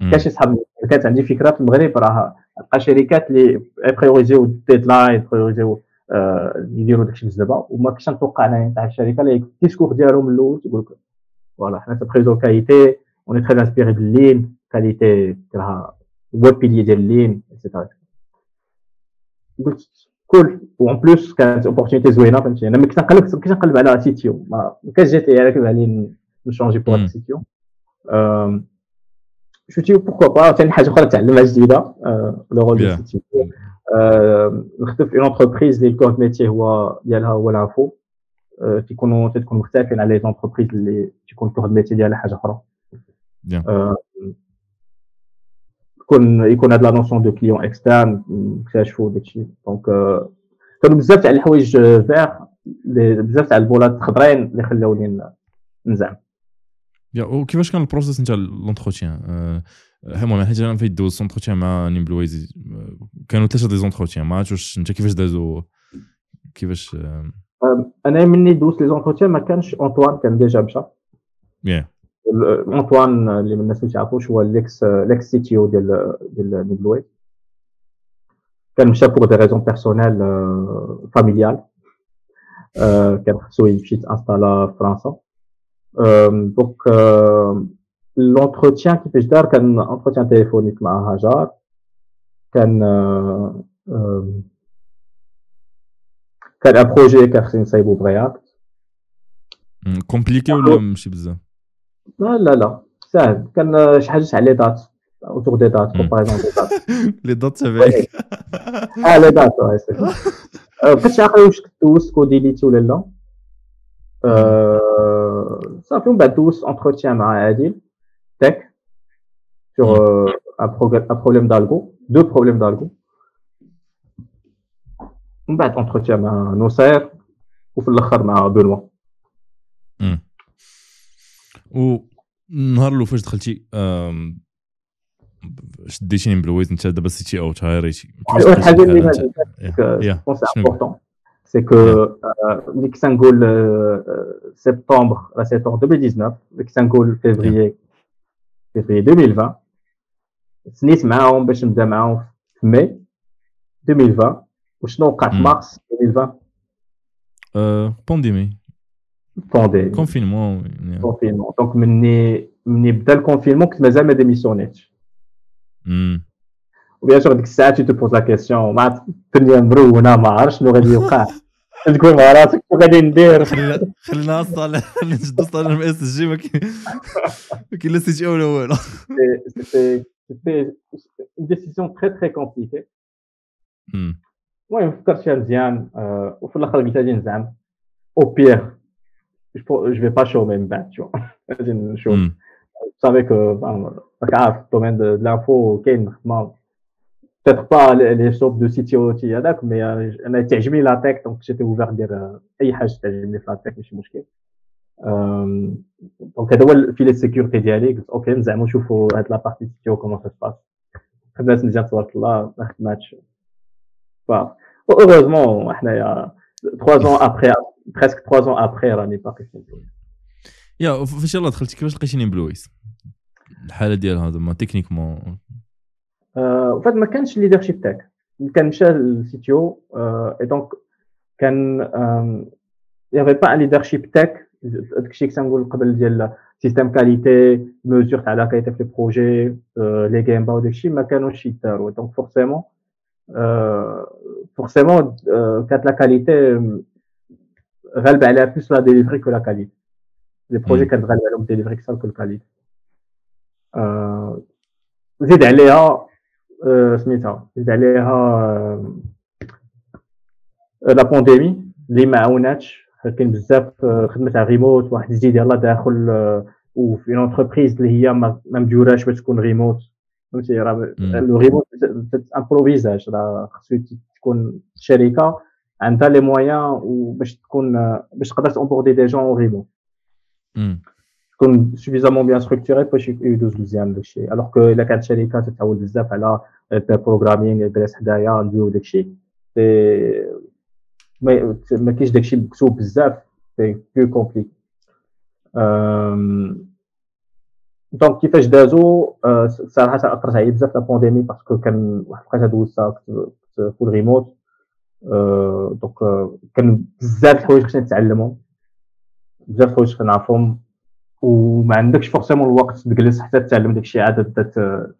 كانش يصحابني كانت عندي فكرة في المغرب راه تلقى شركات اللي بريوريزيو ال deadline بريوريزيو يديروا داكشي بزاف وما كنتش نتوقع انني تاع الشركة اللي ال discours ديالهم من الأول تقول لك voilà حنا تبريزو qualité on est très inspiré بال lean qualité راها هو ال pilier ديال ال lean et cetera قلت كول وان بلوس كانت اوبورتونيتي زوينة فهمتي أنا كنت نقلب كنت نقلب على سيتيو. ما كانش جاتي على علي نشونجي بوغ سيتيو. شفتي بوكو با ثاني حاجة أخرى تعلمها جديدة لو رول ديال سيتيو. نخدم في اون انتربريز اللي الكور ميتي هو ديالها هو الانفو تيكونوا تكون مختلفين على لي زونتربريز اللي تيكون الكور ميتي ديالها حاجة أخرى. يكون يكون هاد la notion de client externe نكتشفوا داكشي. donc كانوا بزاف تاع الحوايج فيغ بزاف تاع البولات خضرين اللي خلاوني نزعم. yeah وكيفاش كان ال process نتاع l'entretien؟ المهم حيت أنا فايت دوز entretien مع NimbleWays كانوا ثلاثة des entretiens ما عرفتش انت كيفاش دازو كيفاش أنا مني دوزت les entretiens ما كانش أنطوان كان déjà مشى. انطوان اللي من الناس ما تعرفوش هو l'ex l'ex CTO ديال ديال NimbleWays كان مشى pour des raisons personnelles familiales كان خصو يمشي تانستالا في فرنسا donc l'entretien كيفاش دار كان entretien téléphonique مع هاجار كان كان un projet كان خصني نصايبو ب React compliqué ولا ماشي بزاف لا لا لا. ساهل. كان شي حاجة على les dates des dates, comparaison des dates. les dates avec. ah, les dates, ouais, c'est ça. فاش عاقل واش دوزت Codility ولا لا؟ صافي ومن بعد دوزت entretien مع عادل tech sur un problème d'algo deux problèmes d'algo. ومن بعد entretien مع نصير وفي الآخر مع بنوا و النهار اللي فاش دخلتي شديتي NimbleWays انت دابا CTO تايريتي الحاجة اللي c'est important c'est que ملي كنت نقول سبتمبر لا سبتمبر 2019 ملي كنت نقول فيفري فيفري 2020 سنيت معاهم باش نبدا معاهم في ماي 2020 وشنو وقع في مارس 2020 بانديمي بانديمي كونفينمون كونفينمون دونك مني مني بدا الكونفينمون كنت مازال ما ديميسيونيتش وبيان سور ديك الساعة تو بوز لا كيسيون مع الدنيا مرونه ما عرفتش شنو غادي يوقع تقول مع راسك شنو غادي ندير خلينا صالح نجدو صالح ام اس جي ما كاين ما كاين لا CTO ولا والو c'était c'était une décision très très compliquée المهم فكرت فيها مزيان وفي الآخر قلت غادي نزعم au pire je vais pas chômer من بعد شو غادي نشوف ça fait que راك عارف ال domaine de l'info كاين خدمه peut-être pas les jobs de CTO تي هذاك mais أنا تعجبني la tech donc j'étais ouvert ندير اي حاجة تعجبني في la tech ماشي مشكل donc هذا هو ال filet sécurité ديالي قلت OK نزعمو نشوفو هاد la partie CTO comment ça se passe خدمات مزيان تبارك الله ما خدماتش ف heureusement حنايا 3 ans après presque 3 ans après راني باقي في يا فاش يلاه دخلتي كيفاش لقيتيني NimbleWays؟ الحالة ديالها زعما techniquement فهاد ما كانش leadership tech كان مشى لل CTO et donc كان يافي با ان ليدرشيب تاك داكشي كنت نقول قبل ديال سيستيم كاليتي ميزور تاع لا كاليتي في البروجي لي جيم با وداكشي ما كانوش يداروا. دونك فورسيمون فورسيمون كانت لا كاليتي غالبه عليها بلوس لا ديليفري كو لا كاليتي لي بروجي كانت غالبه عليهم ديليفري كثر كو الكاليتي زيد عليها سميتها زيد عليها la pandémie اللي ما عاوناتش كاين بزاف خدمه تاع ريموت واحد جديد يلاه داخل وفي une entreprise اللي هي ما مديوراش باش تكون ريموت فهمتي راه le remote improvisé راه خصو تكون شركه عندها les moyens باش تكون باش تقدر ت onboarder des gens remote تكون suffisamment bien structurée باش يدوز مزيان داكشي alors que إلا كانت شركة تتعود بزاف على ال programming جالس حدايا ندويو داكشي ما كاينش داكشي مكتوب بزاف. c'est plus compliqué donc كيفاش دازو؟ صراحة اثرت عليا بزاف la pandémie parce que كان واحد الوقيته دوزتها كنت full remote donc كان بزاف الحوايج خصني نتعلمهم بزاف الحوايج كنعرفهم وما عندكش forcément الوقت تجلس حتى تتعلم داكشي عاد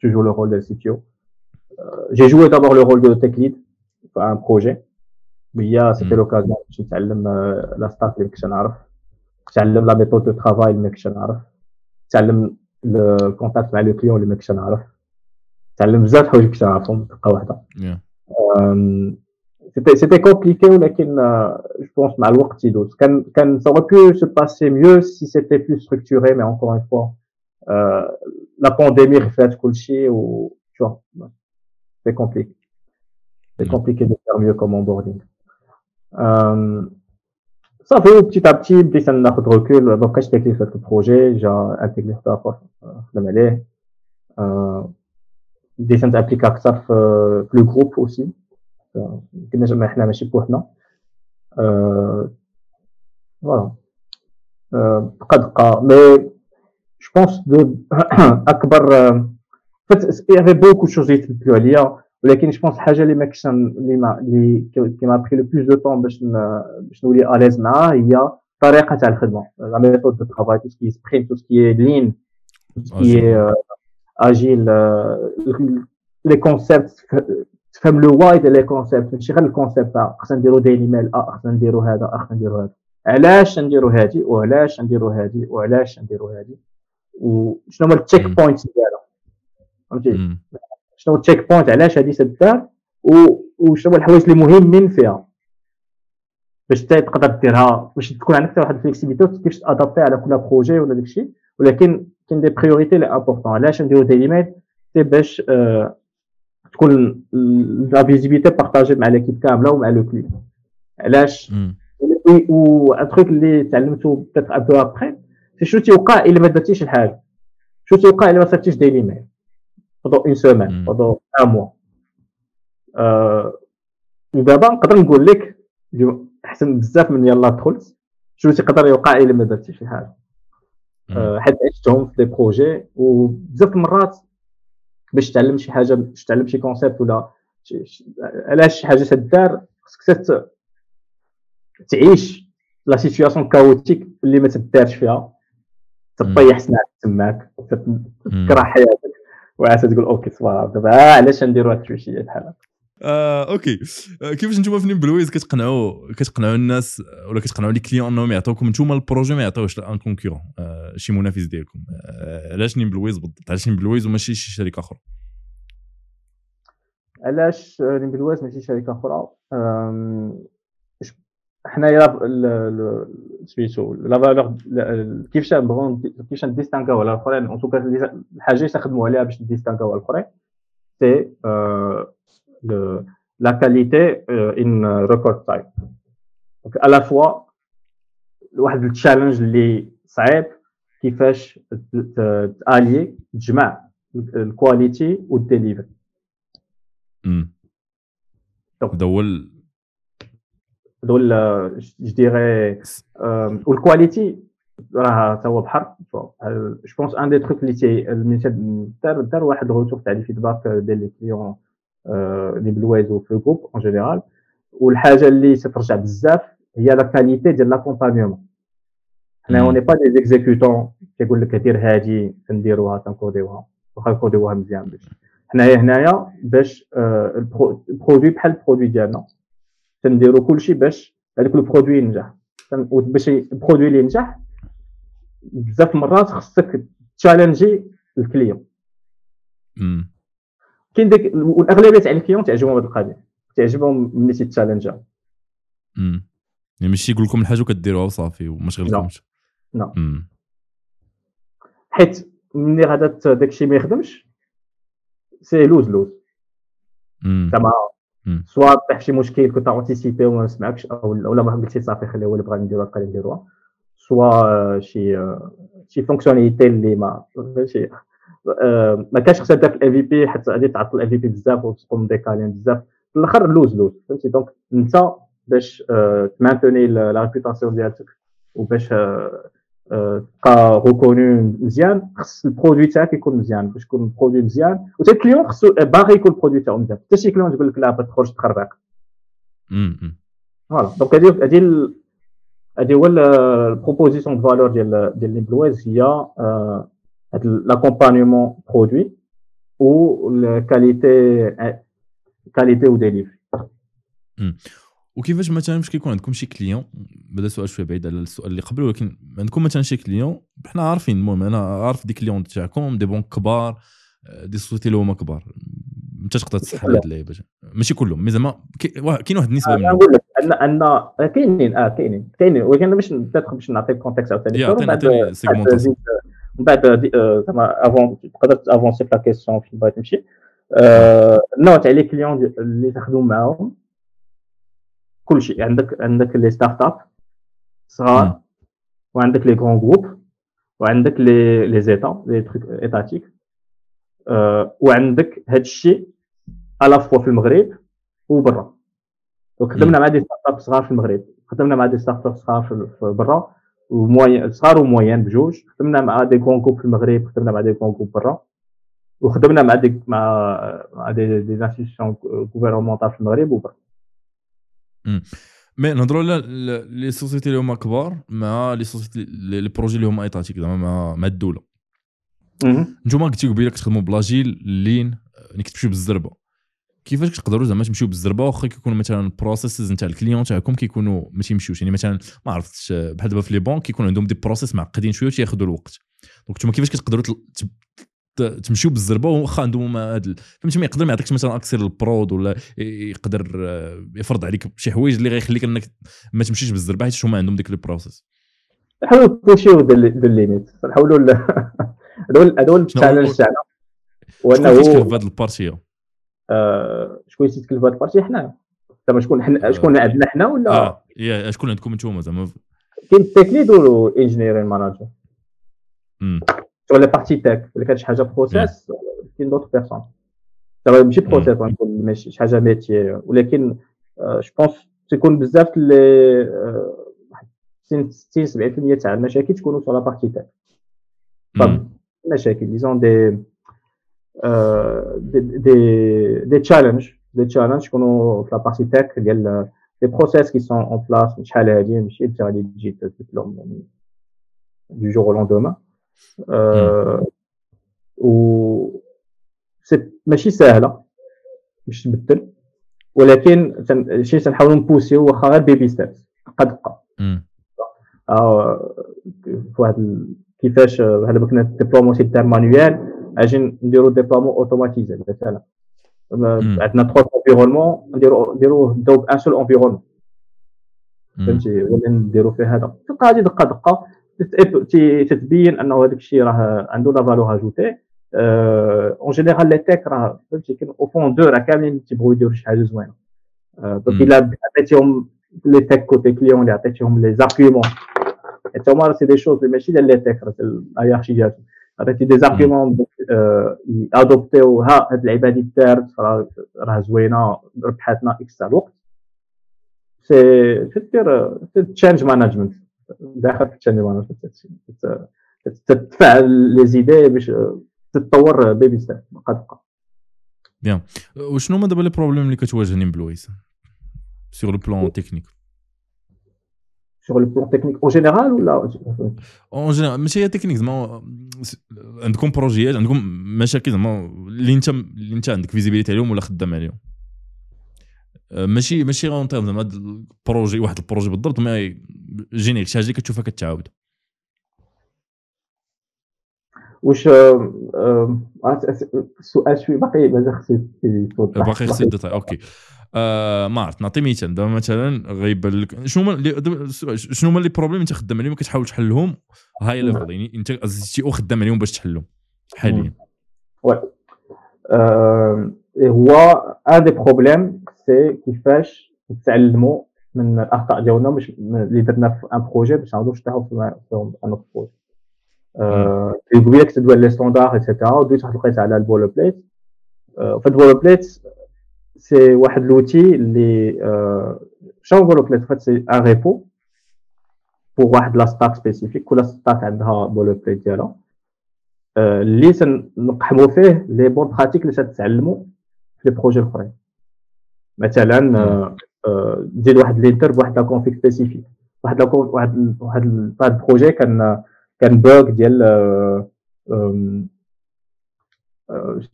toujours le rôle ديال CTO j'ai joué d'abord le rôle de tech lead في un projet وهي c'était l'occasion باش نتعلم la stack اللي كنت نعرف نتعلم la méthode de travail اللي ما كنتش نعرف نتعلم ال contact مع le client اللي ما كنتش نعرف نتعلم بزاف الحوايج كنت نعرفهم دقه واحدة c'était c'était compliqué ولكن je pense مع الوقت يدوز كان كان ça aurait pu se passer mieux si c'était plus structuré mais encore une fois euh, la pandémie reflète كلشي و tu vois c'est compliqué c'est compliqué de faire mieux comme onboarding euh, صافي petit à petit بديت ناخذ ركول ما بقاش تكليف هذا البروجي جا انتيغري اخر خدم عليه بديت نتابليكا اكثر في لو جروب اوسي كنا جمع حنا ماشي بوحدنا. voilà. دقه دقة. mais je pense de أكبر فات y avait beaucoup choses يتبدلوا عليا ولكن je pense الحاجة اللي ما كنتش اللي ما اللي qui m'a pris le plus de temps باش باش نولي à l'aise معاه هي الطريقة تاع الخدمة. la méthode de travail tout ce qui sprint tout ce qui lean tout ce qui agile les concepts تفهم le why ديال les concepts ماشي غير ال concept تاع خصنا نديرو daily mail آه خصنا نديرو هذا آه خصنا نديرو هذا. علاش نديرو هادي؟ وعلاش نديرو هادي؟ وعلاش نديرو هادي؟ وشنو هما ال check points ديالها فهمتي؟ شنو ال check point علاش هادي تدار وشنو هما الحوايج اللي مهمين فيها؟ باش تقدر ديرها باش تكون عندك واحد ال flexibilité كيفاش ت adapter على كل projet ولا داكشي. ولكن كاين des priorités les importants علاش نديرو des limites c'est باش آه تكون la visibilité partagée مع l'équipe كاملة ومع le client علاش؟ و un truc اللي تعلمته peut-être un peu après c'est شنو تيوقع إلا ما درتيش الحاجة؟ شنو تيوقع إلا ما صيفطتيش daily mail pendant une semaine pendant un mois ودابا نقدر نقول لك أحسن بزاف من يلا دخلت شنو تيقدر يوقع إلا ما درتيش الحاجة؟ حيت عشتهم في des projets وبزاف المرات باش تعلم شي حاجة باش تعلم شي concept ولا علاش شي حاجة تدار خصك تعيش la situation chaotique اللي ما تدارش فيها. تطيح سنانك تماك تكره حياتك. وعاد تقول OK صباح دابا علاش نديرو هاد الشويه بحال هكا آه، OK. آه، كيفاش نتوما في NimbleWays كتقنعوا كتقنعوا الناس ولا كتقنعوا les clients انهم يعطوكم نتوما ال projet ما يعطيوش un concurrent آه، شي منافس ديالكم. آه، علاش NimbleWays بالضبط علاش NimbleWays وماشي شي شركه أخرى علاش NimbleWays ماشي شركه أخرى حنايا سميتو la valeur كيفاش نبغيو كيفاش نديستانكاو على الآخرين؟ en tout cas الحاجة اللي تخدموا عليها باش نديستانكاو على الآخرين c'est la qualité in record time donc à la fois واحد ال challenge اللي صعيب كيفاش تالي تجمع ال qualité وال delivery هذا هو هذا je dirais وال qualité راه تا هو بحر je pense un des trucs اللي تي دار دار واحد ال retour تاع les feedbacks ديال les clients NimbleWays وفي groupe en général والحاجة اللي تترجع بزاف هي la qualité ديال l'accompagnement حنا on n'est pas des exécutants كيقول لك دير هادي تنديروها تنكوديوها واخا نكوديوها مزيان باش حنايا هنايا باش ال produit بحال ال produit ديالنا تنديرو كلشي باش هذاك ال produit ينجح باش ال produit اللي ينجح بزاف المرات خصك ت challenger ال client كاين ديك والأغلبية تاع ال clients تعجبهم هذه القضية. تعجبهم ملي تيت challengé. امم يعني ماشي يقول لكم الحاجة وكديروها وصافي وما شغلكمش. لا. حيت ملي غادا داك الشيء ما يخدمش c'est lose-lose. زعما soit طيح شي مشكل كنت anticipé وما نسمعكش أو ولا ما قلتي صافي خليه هو اللي بغا نديروها بقى نديروها. soit شي شي fonctionnalité اللي ما آه، ما كانش خصها داك ال MVP حتى غادي تعطل ال MVP بزاف وتقوم décaler بزاف. في الأخر lose-lose فهمتي؟ donc انت باش آه، ت maintenir la réputation ديالك وباش آه، تبقى reconnu مزيان خص ال produit تاعك يكون مزيان. باش يكون ال produit مزيان وتا ال client خصو باغي يكون ال produit تاعو مزيان. حتى شي client تقول لك لا تخرج تخربق voilà. donc هادي هادي هادي هو ال proposition de valeur ديال ديال NimbleWay هي l'accompagnement produit ou la qualité qualité ou delivery وكيفاش مثلا فاش كيكون عندكم شي client بدا سؤال شوية بعيد على السؤال اللي قبل ولكن عندكم مثلا شي client حنا عارفين المهم أنا عارف des clients تاعكم des banques كبار des sociétés اللي هما كبار. انت تقدر تصحح هاد اللعيبه ماشي كلهم mais زعما كاين واحد النسبة منهم. نقول لك ان ان كاينين آه كاينين كاينين ولكن باش باش نعطيك contexte عاوتاني عطيني segmentation من بعد زعما avant تقدر ت avancer في la question فين بغيت تمشي النوع تاع les clients اللي تخدم معاهم كلشي عندك عندك les startups صغار وعندك les grands groupes وعندك les les états les trucs étatiques وعندك هاد الشيء à la fois في المغرب وبرا donc خدمنا مع des startups صغار في المغرب خدمنا مع des startups صغار في برا و moins صغار و moins بجوج. خدمنا مع des grands groupes في المغرب خدمنا مع des grands groupes برا. وخدمنا مع ديك مع مع des des institutions gouvernementales في المغرب وبرا mais نهضروا على les sociétés اللي هما كبار مع les sociétés les projets اللي هما étatiques زعما مع مع الدولة. نتوما قلتي قبيله كتخدموا ب l'agile lean يعني كتمشيو بالزربة. كيفاش كتقدروا زعما تمشيو بالزربة واخا كيكونوا مثلا ال process نتاع ال clients تاعكم كيكونوا ما تيمشيوش يعني مثلا ما عرفتش بحال دابا في les banques كيكون عندهم des process معقدين شوية وتياخذوا الوقت. donc نتوما كيفاش كتقدروا تمشيو بالزربة واخا عندهم هذا فهمتي ما يقدر ما يعطيكش مثلا accès à la prod ولا يقدر آه، يفرض عليك شي حوايج اللي غيخليك إنك ما تمشيش بالزربة حيت هما عندهم ديك ال process نحاولوا ن pousser les limites نحاولوا (laughs) هذول هذول ال challenge تاعنا. وأنه شكون في هذه ال partie آه، شكون يتكلف في هذه ال partie حنا. زعما شكون حنا آه. شكون عندنا حنا ولا؟ آه. يا شكون عندكم أنتم زعما؟ كاين ال tech lead وال engineering manager les parties tech. اللي كانت شي حاجة process كاين d'autres personnes زعما ماشي process نقول ماشي شي حاجة métier ولكن je pense تيكون بزاف اللي 60 70% تاع المشاكل تكونوا la partie tech. طب مشاكل. disons des des des challenges des challenges يكونوا في la partie tech ديال les process qui sont en place شحال هادي ماشي انت غادي تجي تبدلهم يعني du jour au lendemain و c'est ماشي سهله باش تبدل ولكن شي تنحاولوا ن pousser واخا غير baby steps دقه دقه في واحد كيفاش بحال كنا déploiement système manuel أجي نديرو déploiement automatisé مثلا عندنا trois environnements نديرو نديرو نبداو ب un seul environnement فهمتي ولا نديرو فيه هذا تبقى هذه دقه دقه تتبين انه هذاك الشيء راه عنده la valeur ajoutée en général les tech راه فهمتي كاين au fond de راه كاملين تيبغيو يديروا شي حاجة زوينه donc الا عطيتيهم les tech côté client اللي عطيتيهم les arguments حتى هما c'est des choses ماشي ديال les tech راه ال hiérarchie ديالهم عطيتي des arguments adopter و ها هاد اللعيبه هادي دارت راه زوينه ربحاتنا x تاع الوقت c'est تدير change management داخل في ال change management تتفاعل les idées باش تتطور baby step بقى بقى bien وشنو هما دابا les problèmes اللي كتواجهني plus sur le plan technique sur le plan technique en général ou là en général? ماشي هي تكنيك زعما عندكم projet يات عندكم مشاكل زعما اللي انت اللي انت عندك visibilité عليهم ولا خدام عليهم. ماشي ماشي en termes زعما ال projet واحد ال projet بالضبط ما générique شي حاجة كتشوفها كتعاود. واش السؤال شوي باقي مازال خصني باقي خصني OK. آه ما عرفت نعطي مثال. دابا مثلا غيبان لك شنو هما شنو هما les problèmes انت خدام عليهم كتحاول تحلهم؟ high level يعني انت زدتي أو خدام عليهم باش تحلهم حاليا. oui. هو un des problèmes c'est كيفاش نتعلموا من الأخطاء ديالنا باش اللي درنا في un projet باش نعاودو نشطحوا في un autre projet قبيله كنت تدوي les standards et cetera وديت واحد لقيت على ال boilerplate في ال boilerplate c'est واحد l'outil اللي شنو نقولوا en fait c'est un repo pour واحد la stack spécifique كل stack عندها boilerplate ديالها. اللي تنقحموا فيه les bonnes pratiques اللي تتعلموا في les projets الأخرين. مثلا تزيد واحد linter بواحد la config spécifique واحد واحد واحد ال projet كان كان bug ديال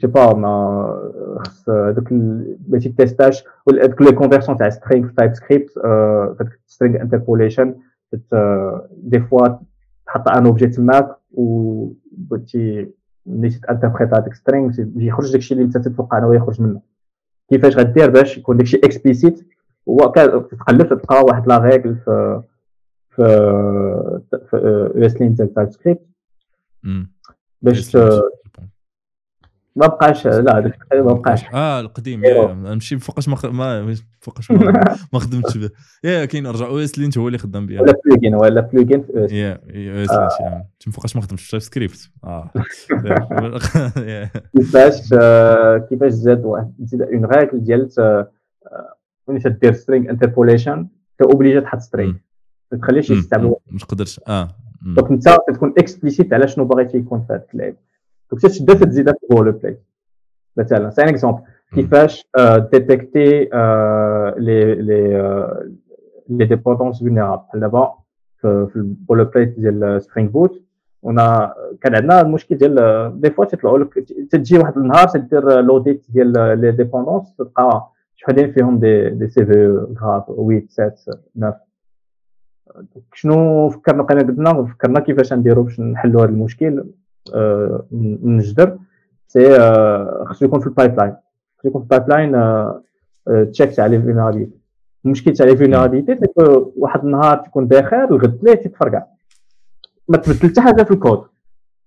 je sais pas ما خص هذوك بغيتي تي stach هذوك les conversions تاع string TypeScript string interpolation des fois تحط un objet تماك و بغيتي ملي ت interpréter هذاك string يخرج داكشي اللي انت تتوقع انه يخرج منه كيفاش غدير باش يكون داكشي اكسبليسيت هو تقلب تلقى واحد لا ريغل في في في اس لين تاع تايب سكريبت باش ما بقاش لا ما بقاش. آه القديم يا نمشي فوقاش ما ما فوقاش (laughs) ما خدمتش به. يا كاين رجع أو إس لينت هو اللي خدام بها ولا بلوجين ولا بلوجين في إس. يا أو إس لينت تم فوقاش ما خدمتش. في سكريبت آه. (laughs) كيفاش كيفاش زاد واحد زيد une règle ديال ملي تدير string interpolation obligé تحط سترينغ ما تخليش يستعمل ما تقدرش آه. donc انت تكون explicite على شنو باغي تيكون في هذاك اللعب donc تشدها تزيدها في ال boilerplate مثلا c'est un exemple كيفاش détecter les les les dépendances vulnérables بحال دابا في ال boilerplate ديال Spring Boot ونا كان عندنا المشكل ديال des fois تيطلعوا لك تجي واحد النهار تدير l'audit ديال les dépendances تلقى شحال فيهم des des CVE graves 8 7 9 شنو فكرنا بقينا قلنا فكرنا كيفاش نديرو باش نحلوا هذا المشكل آه، من الجدر c'est آه، خصو يكون في ال pipeline خصو يكون في ال pipeline check تاع les vulnérabilités المشكل تاع les vulnérabilités واحد النهار تكون بخير الغد ليه تتفرقع ما تبدل حتى حاجة في الكود.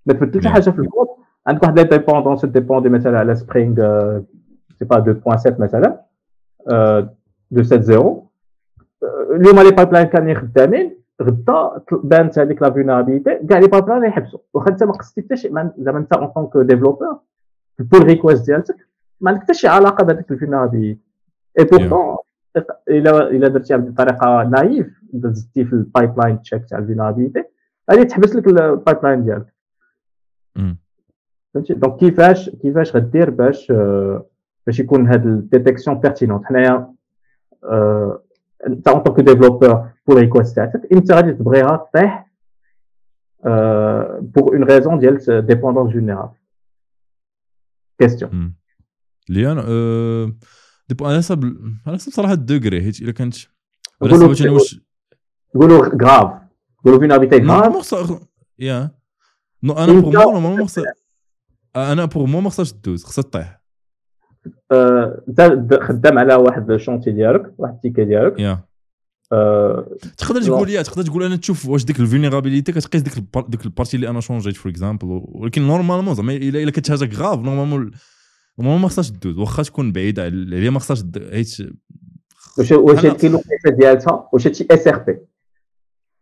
ما تبدل حتى حاجة في الكود. عندك واحد les dépendances dépendent مثلا على Spring sais pas 2.7 مثلا 2.7.0 اليوم les pipelines كانوا خدامين غدا بانت هذيك la vulnérabilité كاع les pipelines يحبسوا واخا انت ما قصدتي حتى شي زعما انت en tant que développeur ال pull request ديالتك ما عندك حتى شي علاقة بهذيك ال vulnérabilité et pourtant إلا إلا درتيها بطريقه naïve زدتي في ال pipeline check تاع ال vulnérabilité غادي تحبس لك ال pipeline ديالك فهمتي؟ donc كيفاش كيفاش غدير باش باش يكون هاد ال détection pertinente حنايا انت en tant que développeur pull request تاعتك انت غادي تبغيها طيح pour une raison ديال dépendance générale question اللي أنا dépend على حسب على حسب صراحة ال degré حيت الا كانت نقولوا واش نقولوا grave نقولوا vulnérabilité grave yeah no أنا pour moi normalement أنا pour moi ما خصهاش تدوز خصها تطيح انت خدام على واحد ال chantier ديالك واحد ال ticket ديالك. yeah. تقدر تقول يا تقدر تقول أنا تشوف واش ديك ال vulnérabilité كتقيس ديك ديك ال partie اللي أنا chang يت for example ولكن normalement زعما إلا كانت حاجة grave normalement normalement ما خصهاش دوز واخا تكون بعيد عليها ما خصهاش حيت واش واش هادشي location ديالها واش هادشي SRP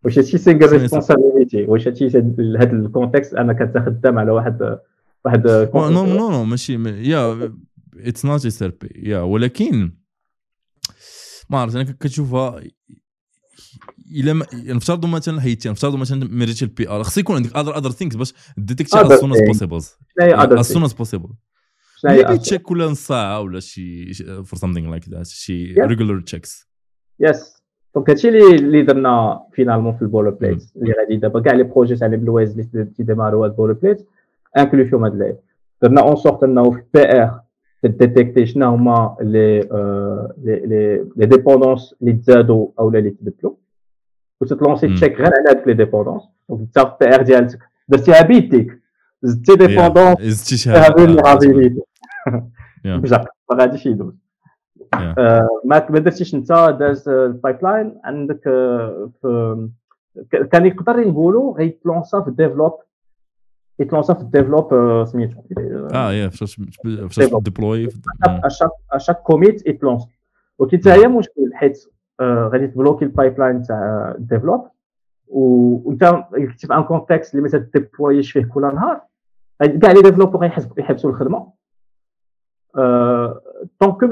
واش هادشي single responsibility واش هادشي هاد ال context أنا كنت على واحد واحد no no no ماشي yeah it's not SRP yeah ولكن ما عرفت أنا كتشوفها إلا ما نفترضوا مثلا حيدتي نفترضوا مثلا merg يتي ال PR خص يكون عندك other other things باش détecter as soon as possible as soon as possible maybe check كل نص ساعة ولا شي or something like that شي regular checks yes donc هادشي اللي اللي درنا finalement في ال boilerplate اللي غادي دابا كاع les projets تاع لي بلويز اللي تي démarr و هاد ال boilerplate inclus فيهم هاد درنا en sorte انه في ال PR ت détecter شنو هما لي les les dépendances اللي تزادوا أو اللي تبدلوا وتت lancer check غير على هذوك les dépendances donc انت في ال PR ديالك درتيها بيديك زدتي dépendance زدتي شي حاجة vulnérabilité ما غاديش يدوز ما درتيش انت داز ال pipeline عندك في كان يقدر يقولوا غيتلونسا في الديفلوب يتلونسا في الديفلوب سميتو آه يا فاش deploy à chaque commit يتلونس ولكن حتى هي مشكل حيت غادي تبلوكي ال pipeline تاع ال develop وانت كتب un contexte اللي ما تديبلويش فيه كل نهار كاع les développeurs يحبسوا الخدمه donc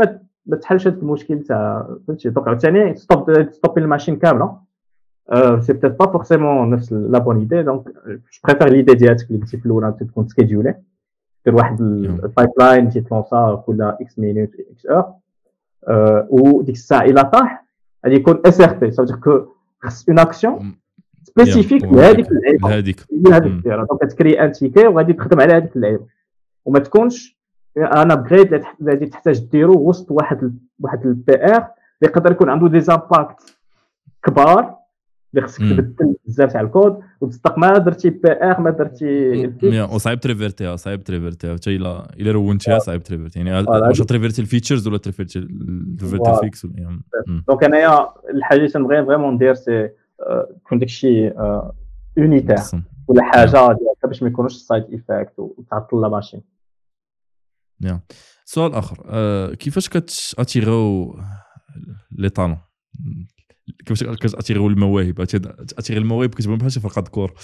ما تحلش هذا المشكل تاع فهمتي donc عاوتاني stop ستوبي ال machine كامله c'est peut-être pas forcément نفس la bonne idée donc je préfère l'idée ديالك اللي قلتي في الاولى تكون schedulée دير واحد ال pipeline تيتلونسا كل x minutes x heures وديك الساعة الا طاح غادي يكون SRP ça veut que خص une action spécifique لهذيك اللعيبه لهذيك لهذيك ديرها donc تكري un ticket وغادي تخدم على هذيك اللعيبه وما تكونش أنا بغيت غادي تحتاج ديرو وسط واحد واحد ال PR اللي يقدر يكون عنده des impacts كبار اللي خصك تبدل بزاف تاع الكود وتصدق ما درتي PR ما درتي وصعيب تريفيرتيها صعيب تريفيرتيها. حتى الا إلا رونتيها صعيب تريفيرتي يعني واش تريفيرتي ال features ولا تريفيرتي تريفيرتي ال fix؟ donc أنايا الحاجة اللي تنبغي vraiment ندير c'est يكون داكشي unitaire ولا حاجة باش ما يكونوش side effects وتعطل la machine يا سؤال آخر. كيفاش كتاتيغيو les talents؟ كيفاش كتاتيغيو المواهب؟ اتيغي المواهب كتبان بحال شي فرقة كور (laughs)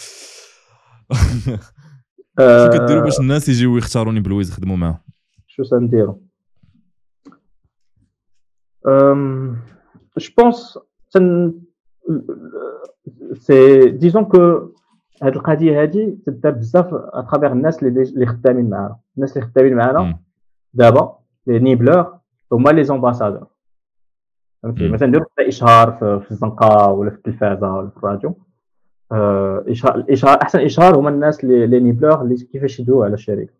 شنو كديروا باش الناس يجيو يختاروا Nimbleways يخدموا معاه؟ شو سنديرو؟ je pense c'est disons que هذه القضية هذه تدار بزاف à travers الناس اللي خدامين معنا الناس اللي خدامين معنا دابا les Nimblers هما les ambassadeurs فهمتي؟ مثلا نديرو إشهار في الزنقه ولا في التلفازة ولا في الراديو. آه، اشهار الاشهار أحسن إشهار هما الناس les Nimblers اللي كيفاش يدويو على الشركة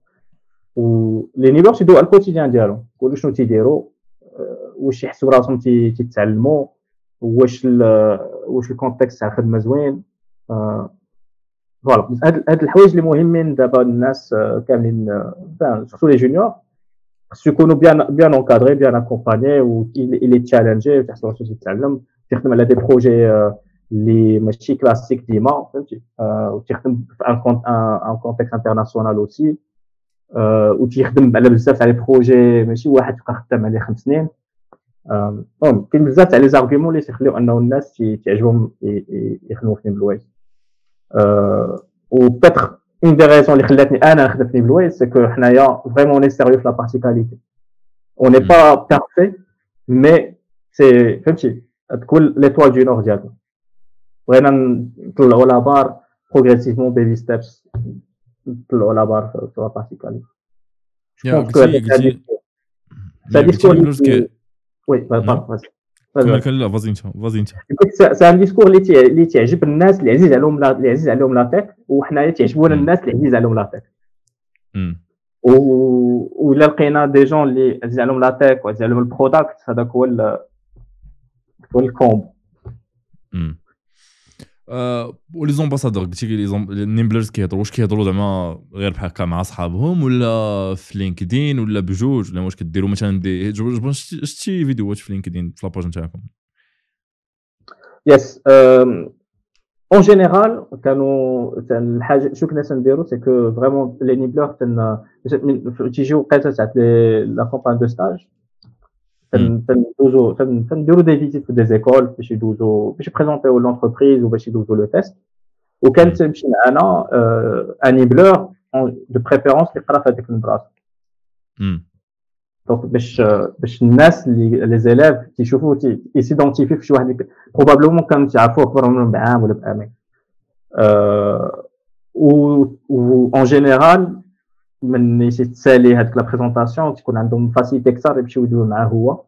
و les Nimblers تيدويو على ال quotidien ديالهم. يقولوا شنو تيديروا آه، واش يحسوا راسهم تيتعلموا واش واش ال contexte تاع الخدمة زوين. آه، voilà. هاد الحوايج اللي مهمين دابا الناس كاملين surtout les juniors خصو يكونوا bien bien encadrés bien accompagnés و الي challengés تحس راسو تيتعلم تخدم على des projets اللي ماشي كلاسيك ديما فهمتي وتخدم في un un contexte international aussi و تيخدم على بزاف تاع les projets ماشي واحد يبقى خدام عليه خمس سنين المهم كاين بزاف تاع les arguments اللي تيخليو انه الناس تعجبهم يخدموا في Nimbleways و peut-être une des raisons اللي خلاتني أنا نخدم في Nimbleways c'est que حنايا vraiment on est sérieux في la partie qualité on est pas parfaits mais c'est فهمتي تكون l'étoile du nord ديالنا بغينا نطلعوا la barre progressivement baby steps نطلعوا la barre في la partie qualité يا قلتي قلتي oui vas-y كمل كمل لا vas-y انت vas-y انت. c'est un discours اللي اللي تعجب الناس اللي عزيز عليهم اللي عزيز عليهم la tech وحنايا تعجبونا الناس اللي عزيز عليهم la tech و ولا لقينا des gens اللي عزيز عليهم la tech وعزيز عليهم ال product هذاك هو هو ال combo و les ambassadeurs قلتي ال Nimblers كيهضروا واش كيهضروا زعما غير بحال هكا مع صحابهم ولا في LinkedIn ولا بجوج ولا واش كديروا؟ مثلا دي شتي فيديوهات في LinkedIn في la page نتاعكم؟ yes en général كانوا الحاجة شو كنا تنديروا c'est que vraiment les Nimblers تيجيو وقيته تاع la campagne de stage تندوزو تنديرو des visites في des écoles باش يدوزو باش يبريزونتيو l'entreprise وباش يدوزو le test وكان تمشي معنا un Nimbler de préférence اللي قرا في هذيك البلاصه donc باش باش الناس اللي les élèves تيشوفوا ي s'identifier في شي واحد probablement كانوا تيعرفوه اكبر منهم بعام ولا بعامين و en général من يتسالي هذيك la présentation تكون عندهم facilité أكثر يمشيو يدويو معاه هو.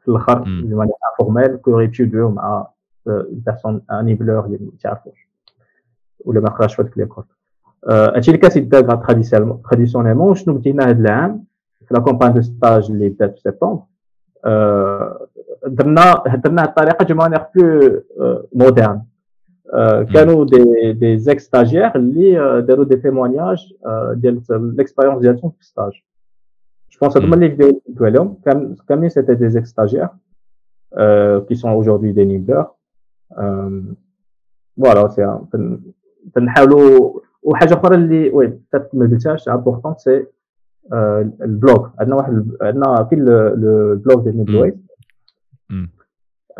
في الأخر de manière formelle que يمشيو يدويو مع personne un Nimbler اللي ما تعرفوش ولا ما قراش في هذيك l'école هادشي اللي كتيدار traditionnellement شنو بدينا هذا العام؟ في la campagne de stage اللي بدات في سبتمبر. درنا درنا الطريقة de manière plus moderne كانوا des des ex-stagiaires اللي داروا des témoignages ديال l'expérience ديالهم في ال stage je pense هادوما les vidéos اللي قلت عليهم كاملين c'était des ex-stagiaires qui sont aujourd'hui des Nimblers voilà c'est تنحاولوا وحاجه أخرى اللي oui ما قلتهاش importante c'est ال blog عندنا واحد عندنا كاين ال blog ديال Nimbleways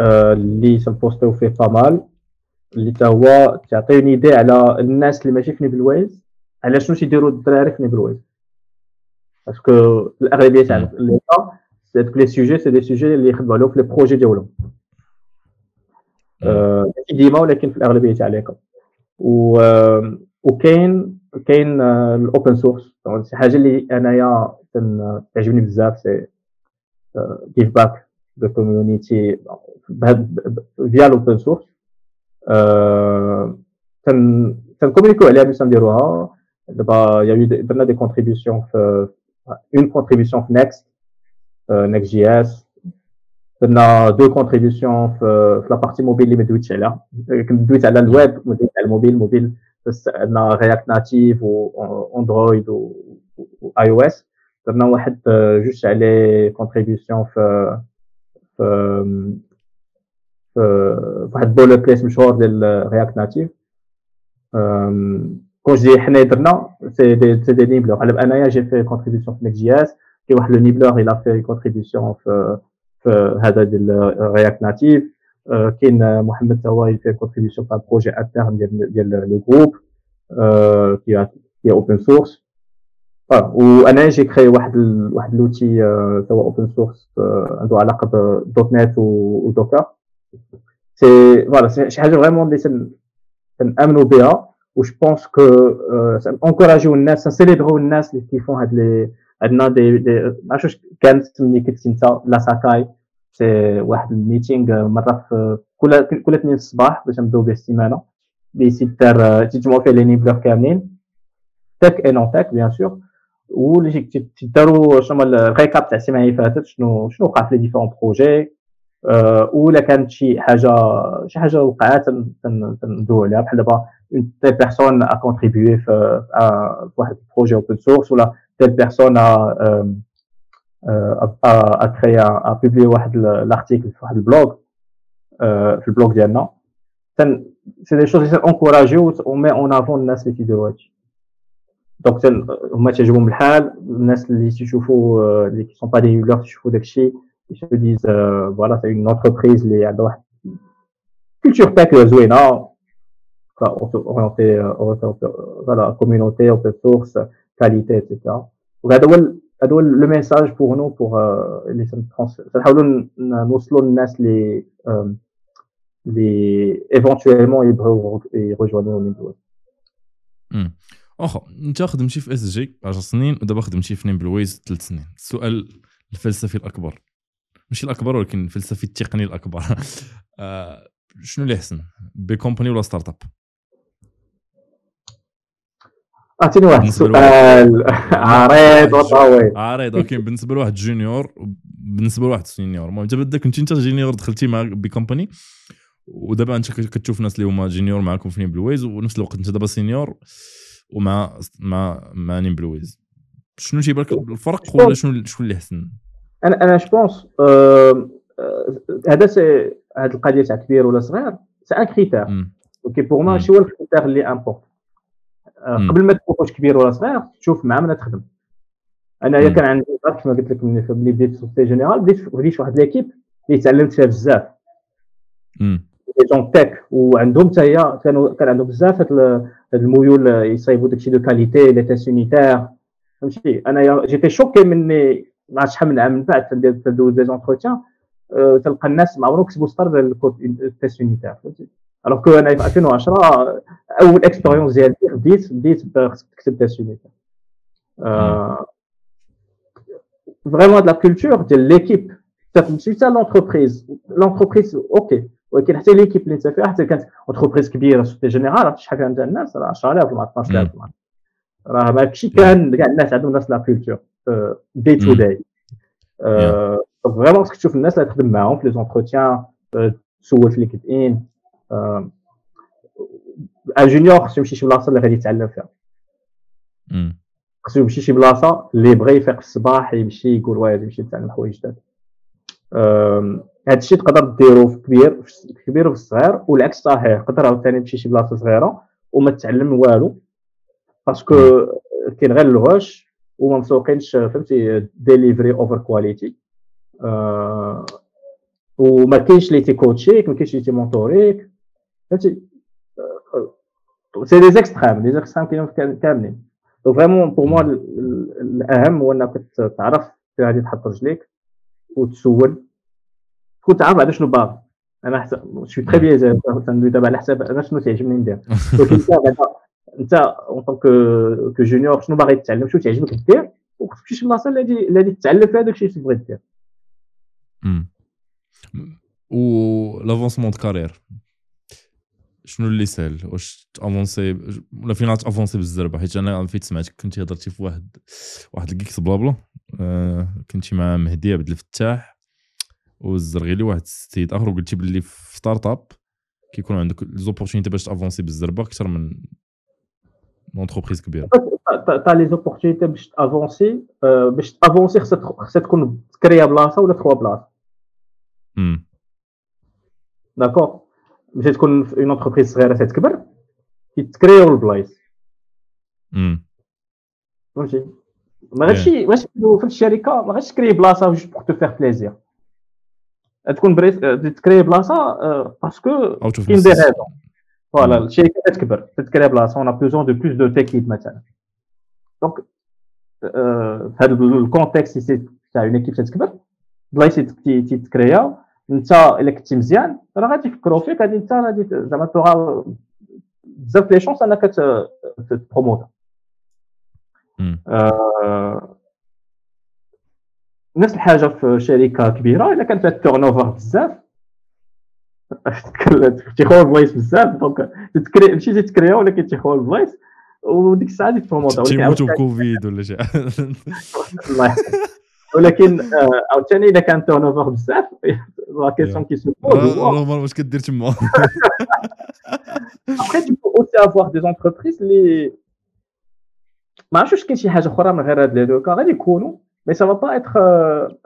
اللي تنبوستيو فيه pas mal اللي تا هو تعطي une idée على الناس اللي ماشي في Nimbleways على شنو تيديروا الدراري في Nimbleways parce que الأغلبية تاع ليطا هذوك les sujets c'est des sujets اللي يخدموا عليهم في les projets ديالهم. ماشي ديما ولكن في الأغلبية تاع les cas و وكاين كاين ال open source شي حاجة اللي أنايا تعجبني بزاف c'est give back the community via ال open source تنكومونيكو عليها باش نديروها دابا يا درنا des contributions في une contribution في Next Next.js درنا deux contributions في la partie mobile اللي ما دويتش عليها دويت على الويب ما دويت على ال mobile ال mobile بس عندنا React Native و Android و iOS درنا واحد جوج على contributions في في واحد boilerplate مشهور ديال React Native كون جي حنا درنا سي دي سي دي نيبلور. على انايا جي في كونتريبيسيون في نيك جي اس كي واحد لو نيبلور إلى في كونتريبيسيون في في هذا ديال رياكت ناتيف كاين محمد توا في كونتريبيسيون في بروجي انترن ديال ديال لو جروب كي كي اوبن سورس وأنا جي كري واحد. واحد لوتي توا اوبن سورس عنده علاقة بدوت نت ودوكر c'est voilà شي حاجة vraiment اللي تنامنوا بها و je pense que انكوراجيو الناس نسيليبرو الناس اللي qui font هاد لي عندنا دي دي ما عرفتش كانت ملي كنت انت لا ساكاي سي واحد ال meeting مره في كل كل اثنين الصباح باش نبداو به السيمانه اللي تيدار تيتجمعوا فيه les Nimbleurs كاملين tech et non tech bien sûr واللي تيداروا شنو ال récap تاع السيمانه اللي فاتت شنو شنو وقع في les différents projets ولا كانت شي حاجة شي حاجة وقعت ندويو عليها. بحال دابا telle personne a contribué في واحد ال projet open source ولا telle personne a créé a publié واحد l'article في واحد ال blog في ال blog ديالنا. c'est des choses انكوراجيو و met en avant الناس اللي تيديروا هادشي. donc هما تعجبهم الحال الناس اللي تيشوفوا اللي qui sont pas des Nimbleurs تيشوفوا داكشي. Ils se disent euh, voilà c'est une entreprise اللي عندها واحد culture tech زوينه orienté voilà communauté open source qualité etc وهذا هو هذا هو le message pour nous pour اللي تنحاولوا نوصلوا للناس اللي اللي éventuellement يبغوا يرجعوا LinkedIn واخا انت خدمتي في SG 10 سنين ودابا خدمتي في NimbleWays 3 سنين. السؤال الفلسفي الأكبر. ماشي الأكبر ولكن الفلسفي التقني الأكبر. (laughs) آه، شنو اللي احسن big company ولا startup؟ أعطيني واحد السؤال (laughs) (laughs) عريض وطويل. عريض ok بالنسبة لواحد junior بالنسبة لواحد senior. المهم انت كنت أنت junior دخلتي مع big company ودابا أنت كتشوف ناس اللي هما junior معاكم في NimbleWays ونفس الوقت أنت دابا senior ومع مع مع NimbleWays شنو تيبان لك الفرق ولا شنو شنو اللي احسن أنا أنا je pense هذا c'est هذه القضية تاع كبير ولا صغير c'est un critère ok pour moi ماشي هو ال critère اللي importe قبل ما تكون واش كبير ولا صغير تشوف مع من تخدم. أنا كان عندي كما قلت لك ملي بديت في Société Générale بديت بديت واحد l'équipe اللي تعلمت فيها بزاف. les gens tech وعندهم حتى هي كانوا كان عندهم بزاف هاد الميول يصايبوا داكشي de qualité les tests unitaires فهمتي؟ أنا j'étais choqué مني شحال من عام من بعد تندوز des entretiens تلقى الناس ما عمرهم كتبوا سطر ال test unitaire فهمتي؟ alors que أنا في 2010 أول expérience ديالي بديت بديت خصك تكتب test unitaire vraiment هاد la culture ديال l'équipe ماشي حتى l'entreprise l'entreprise ok ولكن حتى l'équipe اللي انت فيها حتى كانت entreprise كبيرة Société Générale شحال كانت الناس؟ راه 10000 ولا 12000 راه ماشي كان كاع الناس عندهم نفس la culture du tout vraiment خصك تشوف الناس اللي تخدم معاهم في les entretiens تسول في LinkedIn un junior خصو يمشي شي بلاصه اللي غادي يتعلم فيها خصو يمشي شي بلاصه اللي بغى يفيق في الصباح يمشي يقول واه يمشي يتعلم حوايج جداد هذا الشيء تقدر ديرو في كبير في كبير وفي الصغير والعكس صحيح تقدر عاوتاني تمشي شي بلاصه صغيره وما تتعلم والو parce que كاين غير الهوش وما مسوقينش فهمتي delivery over quality وما كاينش اللي تيكوتشيك ما كاينش اللي تيمونتوريك فهمتي؟ c'est des extrêmes des extrêmes كاينين كاملين. vraiment pour moi الاهم هو إنك تعرف في غادي تحط رجليك وتسول. تكون تعرف بعدا شنو باغي. أنا حسب je sais très bien تندوي دابا على حساب أنا شنو تعجبني ندير. (laughs) ولكن انت en tant que junior شنو باغي تتعلم؟ شنو تعجبك دير؟ وخصك شي بلاصه اللي غادي تتعلم فيها داكشي اللي تبغي دير. و l'avancement de carrière شنو اللي سهل؟ واش تأفونسي؟ ولا فين غاتافونسي بالزربة؟ حيت أنا فيت سمعتك كنتي هضرتي في واحد واحد ال GeeksBlabla. آه كنتي مع مهدي عبد الفتاح والزغيلي واحد السيد آخر وقلتي باللي في startup كيكون عندك les opportunités باش تافونسي بالزربة أكثر من entreprise كبيره تا les opportunités باش تافونسي باش تافونسي خصها تكون تكريا بلاصه ولا تخوا بلاصه d'accord باش تكون une entreprise صغيره تتكبر كيتكريو البلايص فهمتي ما غاديش واش في الشركة ما غاديش تكري بلاصه juste pour te faire plaisir تكون بريس تكري بلاصه parce que كاين des raisons voilà الشركة تكبر تتكري بلاصه on a besoin de plus d'équipes مثلا donc في هذا ال contexte تاع une équipe تتكبر بلايص تيتكريا انت الا كنتي مزيان راه غادي يفكروا فيك غادي انت غادي زعما توغا بزاف les chances انك تبروموتا نفس الحاجة في شركه كبيره اذا كانت فيها ال turnover بزاف تيخوى البلايص بزاف donc تتكري ماشي تتكريا ولكن تيخوى البلايص وديك الساعة ديك تبروموتا تيموتوا بكوفيد ولا شي الله يحفظك ولكن عاوتاني اذا كان turnover بزاف la question qui se pose normal واش كدير تما ابخي tu peux aussi avoir des entreprises اللي ما عرفتش واش كاين شي حاجة أخرى من غير هاد لي دو كا غادي يكونوا مي سا با اتر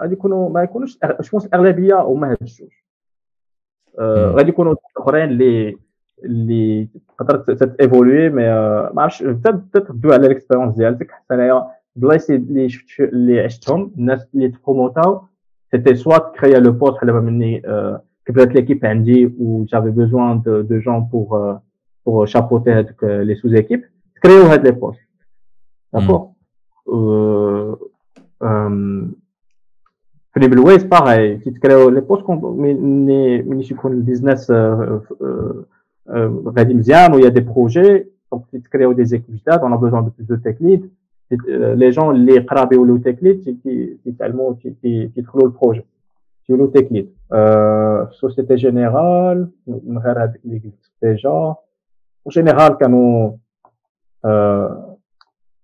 غادي يكونوا ما يكونوش جو الاغلبيه هما هاد الجوج غادي يكونوا اخرين اللي اللي تقدر تيفولوي مي ما عرفتش تدوي على الاكسبيرونس ديالك حتى انايا بلايص اللي شفت اللي عشتهم الناس اللي تبروموتاو سيتي سوا كريا لو بوست بحال دابا مني كبرت ليكيب عندي و جافي بوزوان دو دو جون بور بور شابوتي هذوك لي سوز ايكيب تكريو هاد لي بوست داكور في بالويز باغي تيتكريو لي بوست ملي ملي يكون البيزنس غادي مزيان ويا دي بروجي دونك تيتكريو دي زيكيب جداد اون بوزون دو بلوس دو تكنيك لي جون اللي قراب يولوا تكليد تيتعلموا تيدخلوا ال projet تيولوا tech lead Société Générale من غير هذيك اللي قلت déjà général كانوا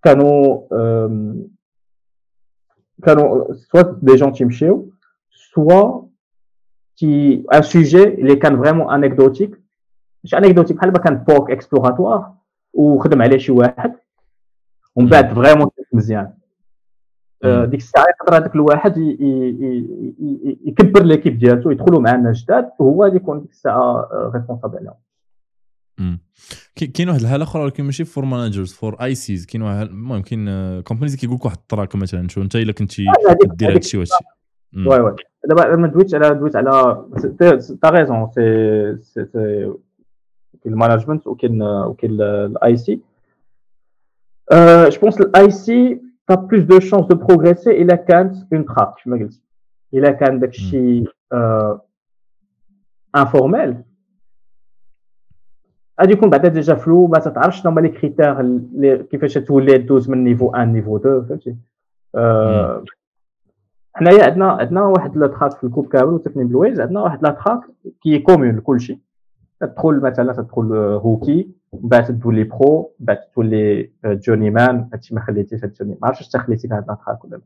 كانوا كانوا soit des gens تيمشيو soit qui un sujet اللي كان vraiment anecdotique مش anecdotique بحال ما كان POC exploratoire وخدم عليه شي واحد ومن بعد فريمون مزيان ديك الساعة يقدر هذاك الواحد يكبر ليكيب ديالته يدخلوا معنا جداد وهو اللي يكون ديك الساعة ريسبونسابل عليهم كاين واحد الحاله أخرى ولكن ماشي فور مانجرز فور اي سيز كاين واحد المهم كاين كومبانيز كيقول لك واحد التراك مثلا شو أنت إلا كنتي دير هذا الشيء وهادشي. وي وي. دابا ما دويتش على دويت على تا ريزون سي سي كاين المانجمنت وكاين وكاين الاي سي Euh, je pense que l'IC, tu as plus de chances de progresser et la CAN, une trappe, je me dis. Et la CAN, d'être euh, informel. Ah, du coup, déjà flou, bah, ça t'arrache dans les critères les, qui fait tous les 12 من niveau 1, niveau 2, فهمتي. حنايا عندنا عندنا واحد لا تراك في الكوب كامل وتكني بلويز عندنا واحد لا تراك qui est commun لكلشي تدخل مثلا تدخل rookie من بعد تولي pro من بعد تولي journeyman هادشي ما خليتيش هاد journey ما عرفتش انت خليتي هاد la track ولا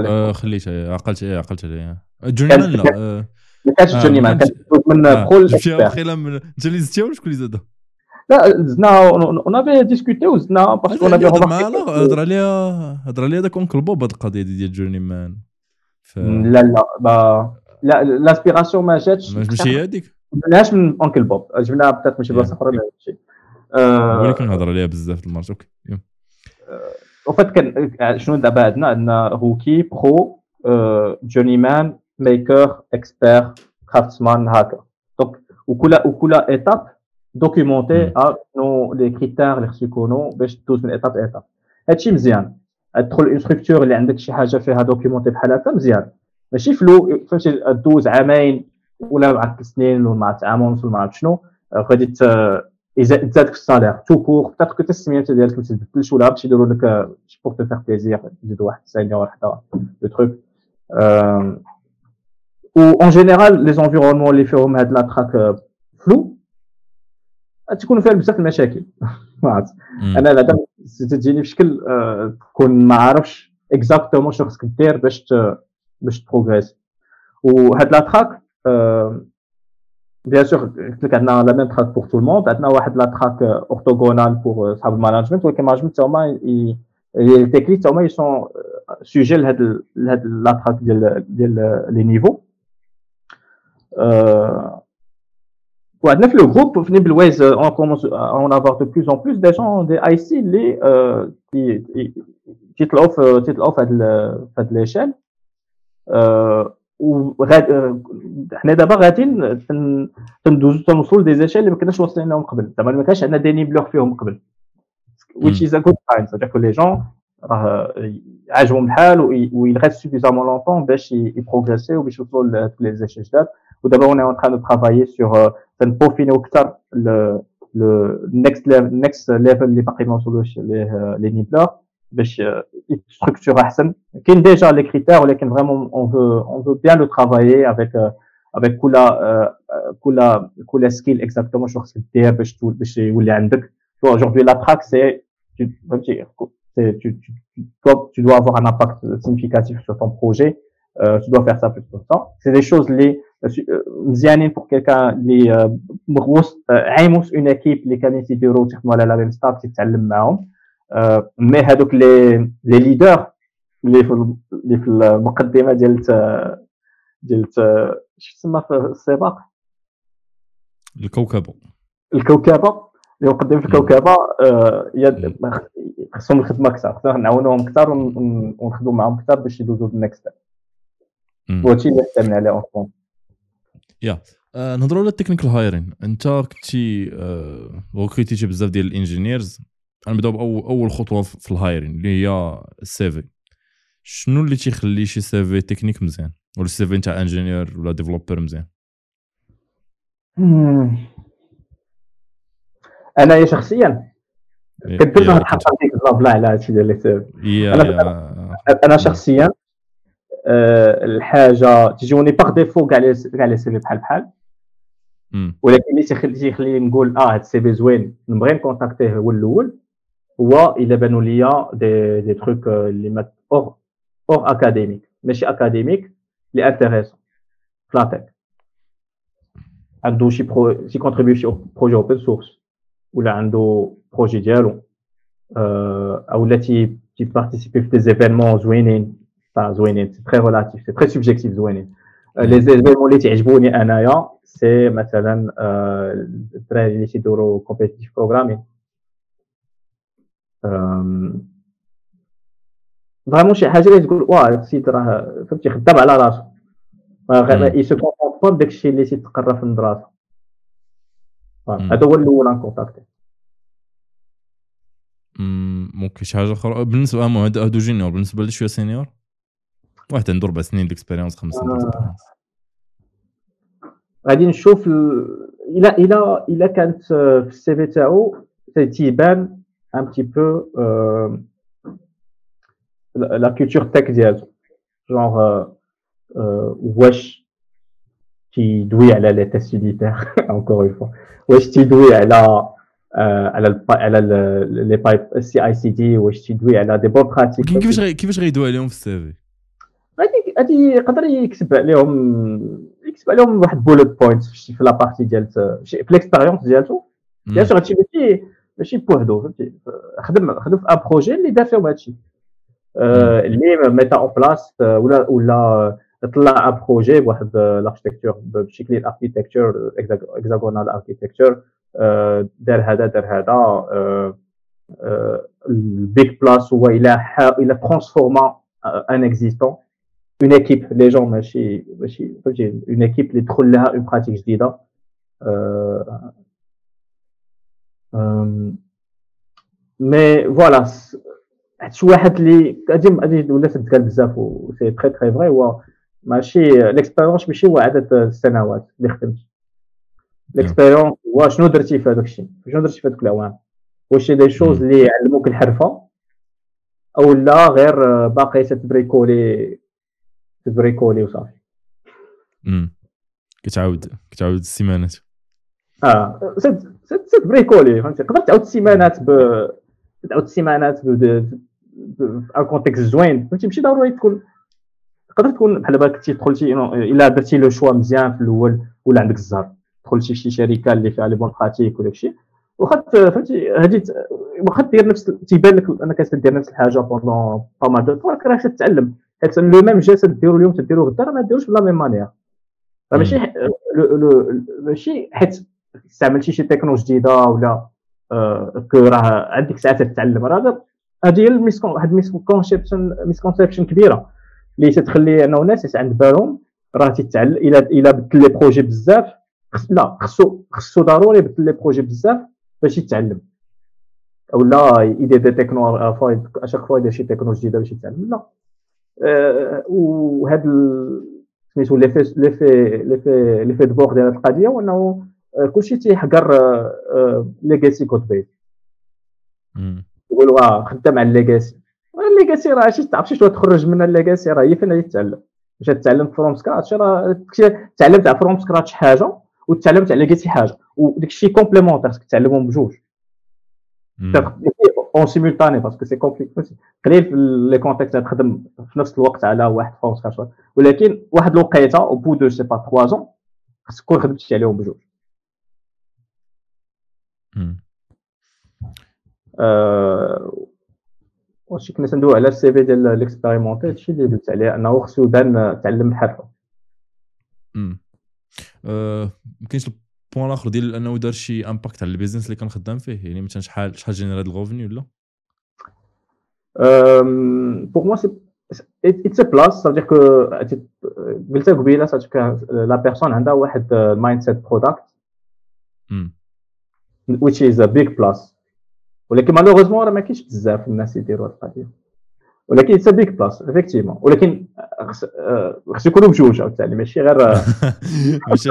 لا خليت عقلت عقلت عليه journeyman لا ما كانش journeyman كانت من pro جبتيها واخيلا من انت اللي زدتيها ولا شكون اللي زادها لا زدنا on avait discuté وزدنا parce qu'on avait هضر عليها هضر عليها داك Uncle Bob هاد القضية ديال journeyman. لا لا لا l'inspiration ما جاتش ماشي هي هذيك؟ جبناهاش من Uncle Bob. جبناها بتات ماشي بلاصة أخرى ولا شي. ولكن نهضر عليها بزاف المرات. Okay وفات كان شنو دابا عندنا؟ عندنا rookie pro journeyman maker expert craftsman hacker donc وكل وكل étape documentée شنو les critères اللي خصو يكونوا باش دوز من étape étape هادشي مزيان. تدخل une structure اللي عندك شي حاجة فيها documentée بحال هكا مزيان. ماشي floue فهمتي دوز عامين ولا مع ثلاث سنين ولا مع عام ونص ولا ما عرفت شنو غادي تزادك ال salaire. tout court peut-être que السميات ديالك ما تبدلش ولا باش يديروا لك pour te faire plaisir يزيدوا واحد senior وحده le truc و en général les environnements اللي فيهم هاد la track floue تكون فيها بزاف المشاكل. (laughs) عرفت. أنا بعدا تجيني بشكل تكون ما عارفش exactement شنو خصك دير باش باش تبروغريس. وهاد la track bien sûr قلت لك عندنا la même track pour tout le monde عندنا واحد la track orthogonale pour صحاب ال management. ولكن ال management هما ال tech lead هما ils sont sujets لهاد لهاد la track ديال ديال les niveaux. وعندنا في le groupe في NimbleWay on commence à avoir de plus en plus des gens des IC اللي تيطلعوا في تيطلعوا في هاد l'échelle وغاد حنا دابا غاديين تندوزو تنوصلوا ل des échelles اللي ما كناش واصلين لهم قبل زعما ما كانش عندنا des nimblers فيهم قبل which is a good sign c'est-à-dire que les gens راه عاجبهم الحال و ils restent suffisamment longtemps باش يبروغريسي وباش يوصلوا لهاد les échelles جداد ودابا on, on est en train de travailler sur أكثر le next next level اللي باقي ما وصلوش ليه les nippleurs باش يستركتور احسن كاين déjà les critères ولكن vraiment on veut on veut bien le travailler avec avec كل كل كل skill exactement شنو خصك دير باش باش يولي عندك aujourd'hui la track c'est tu, tu, tu, tu, dois avoir un impact significatif sur ton projet euh, tu dois faire ça plus longtemps. C'est des choses les مزيانين pour quelqu'un اللي مغوص عايموس اون ايكيب اللي كانوا تيديروا تخدموا على لا ميم ستارت تيتعلم معاهم. مي هذوك لي لي ليدر اللي في اللي في المقدمة ديال ديال شو تسمى في السباق؟ الكوكبة. الكوكبة. اللي مقدمين في الكوكبة خصهم الخدمه أكثر. خصنا نعاونوهم أكثر ونخدموا معاهم أكثر باش يدوزوا لل next وهادشي اللي حتمنا عليه اون يا آه نهضروا على ال technical hiring انت كنتي آه recrutيتي بزاف ديال ال engineers غنبداو باول أول خطوة في ال hiring اللي هي ال CV شنو اللي تيخلي شي CV technique مزيان؟ ولا CV نتاع ingénieur ولا développeur مزيان؟ انايا شخصيا كنت نحط ديك الزابله على هادشي ديال السيفي أنا شخصيا الحاجة تجوني باغ ديفو كاع لي كاع لي سيفي بحال بحال. ولكن اللي تيخليني نقول آه هاد السيفي زوين نبغي نكونتاكتيه هو الأول. هو إلا بانوا ليا دي دي تروك اللي ما اور اور اكاديميك ماشي اكاديميك لي انتريسون فلاتك عنده شي pro شي contribue شي projet open source ولا عنده projet ديالو. أو لا تي تي participي في des événements زوينين. زوينين. c'est très relatif c'est très subjectif زوينين. les événements اللي تعجبوني أنايا c'est مثلا الدراري اللي تيدوروا competitive programming vraiment شي حاجة اللي تقول واه السيد راه فهمتي خدام على راسو. اي سو كونتونت با بداك الشيء اللي تيتقرا في المدرسة. هذا هو الأول انكونتاكتي ممكن شي حاجة أخرى. بالنسبة هادو جونيور. بالنسبة لشويه سينيور؟ واحد عنده أربع سنين ديكسبيريونس خمس سنين آه. غادي نشوف إلى إلى إلى كانت في السي في تاعو تيبان ان بتي بو la culture tech ديالو. جونغ واش تيدوي على les tests unitaires encore une fois واش تيدوي على على على les pipes CI CD واش تيدوي على des bonnes pratiques كيفاش كيفاش غيدوي عليهم في ال CV غادي غادي يقدر يكتب عليهم يكتب عليهم واحد bullet point في la partie ديال في l'expérience ديالته bien sûr هادشي ماشي ماشي بوحدو فهمتي؟ خدم خدم في ان بروجي اللي دار فيهم هادشي. اللي ميتا اون بلاس ولا ولا طلع ان بروجي بواحد لاركتيكتور بشكل الاركتيكتور اكزاغونال اركتيكتور دار هذا دار هذا البيك بلاس هو إلى إلى ترانسفورما ان اكزيستون اون ايكيب لي جون ماشي ماشي فهمتي اون ايكيب اللي تدخل لها اون براتيك جديده mais voilà شي واحد اللي غادي غادي ولات تتقال بزاف و c'est très très vrai هو ماشي l'expérience ماشي هو عدد السنوات اللي خدمت. l'expérience هو شنو درتي في هذاك الشيء؟ شنو درتي في هذوك الاعوام واش des choses اللي علموك الحرفة؟ أو لا غير باقي تتبريكولي تبريكولي وصافي. امم كتعاود كتعاود ال semaineات. آه سد سد سد بريكولي فهمتي؟ تقدر تعاود السيمانات ب تعاود السيمانات ب في ان كونتكست زوين فهمتي؟ ماشي ضروري تكون تقدر تكون بحال كنتي دخلتي إلا درتي لو شوا مزيان في الأول ولا عندك الزهر. دخلتي شي شركة اللي فيها لي بون براتيك شي. واخا فهمتي؟ هادي واخا دير نفس تيبان لك انك تدير نفس الحاجة بوندون با مال دو راك تتعلم. حيت لو ميم جسد ديرو اليوم تديرو غدا راه ما ديروش بلا ميم مانيير راه ماشي ماشي حيت استعملتي شي تكنو جديدة ولا كو راه عندك ساعات تتعلم. راه هذه هي واحد misconception misconception كبيرة. اللي تتخلي أنه الناس عند بالهم راه تتعلم إلى إلى بدل les projets بزاف لا خصو خصو ضروري يبدل les projets بزاف باش يتعلم. ولا يدير des technos à chaque fois يدير شي تكنو جديدة باش يتعلم. لا. وهذا سميتو لي في لي في دبور ديال القضية هو انه كلشي تيحقر legacy code base يقولوا آه خدام على ال legacy ال legacy راه شي تعرف شي تخرج من ال legacy راه هي فين غادي تتعلم باش تتعلم from scratch راه تعلمت على from scratch حاجة وتعلمت على legacy حاجة وداك الشيء complémentaire خصك تعلمهم بجوج. اون سيمولتاني باسكو سي كومبليكي قليل في لي كونتكست تخدم في نفس الوقت على واحد فروم سكراتش ولكن واحد الوقيته أو بو دو سي با 3 زون خصك تكون خدمتي عليهم بجوج واش كنا تندوي على السي في ديال ليكسبيريمونتي هادشي اللي قلت عليه انه خصو يبان تعلم الحرفه أه كاينش البوان الآخر ديال أنه دار شي impact على ال business اللي كان خدام فيه. يعني مثلا شحال شحال général الغوفني ولا؟ pour moi c'est it's a plus صافي que قلتها قبيله صافي la personne عندها واحد mindset product which is a big plus. ولكن malheureusement راه ما كاينش بزاف الناس يديروا هاد القضية. ولكن it's big plus effectivement ولكن خص يكونوا بجوج عاوتاني ماشي غير (laughs) (laughs) ماشي.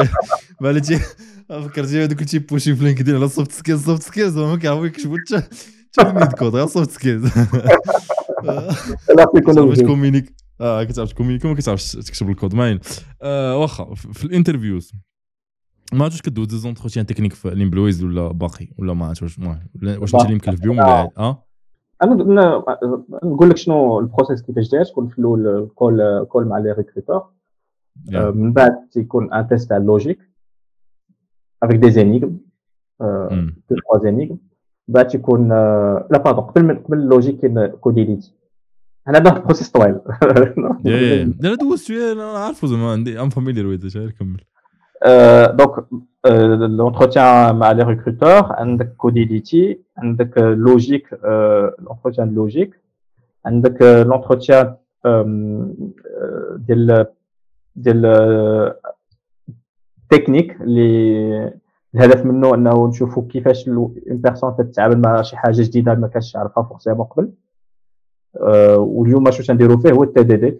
بالتي فكرتي هذوك بوشي في لينكدين على سوفت سكيلز سوفت سكيلز ما كيعرفوا يكتبوا حتى حتى كود غير سوفت سكيلز (laughs) لا يكونوا بجوج. كومينيك آه كتعرف تكومينيكي ما كتعرفش تكتب الكود. ماين واخا في الانترفيوز ما عرفتش كدوز دي زونتروتيان تكنيك في ليمبلويز ولا باقي ولا ما عرفتش واش واش انت اللي مكلف بهم ولا آه؟ أنا نقول لك شنو ال process كيفاش داير تكون في الأول call call مع les recruteurs من بعد تيكون un test تاع ال logique avec des énigmes deux trois énigmes بعد تيكون لا pardon قبل من قبل ال logique كاين Codility أنا هذا ال process طويل. (laughs) لا (laughs) دوزت أنا عارفه زعما عندي familière ويز كمل. Euh, donc, euh, l'entretien à avec Codility, avec logique, euh, l'entretien de logique, avec l'entretien de technique, les الهدف منه انه نشوفوا كيفاش une personne تتعامل مع شي حاجة جديده ما كانش يعرفها forcément قبل واليوم شنو تنديروا فيه هو ال TDD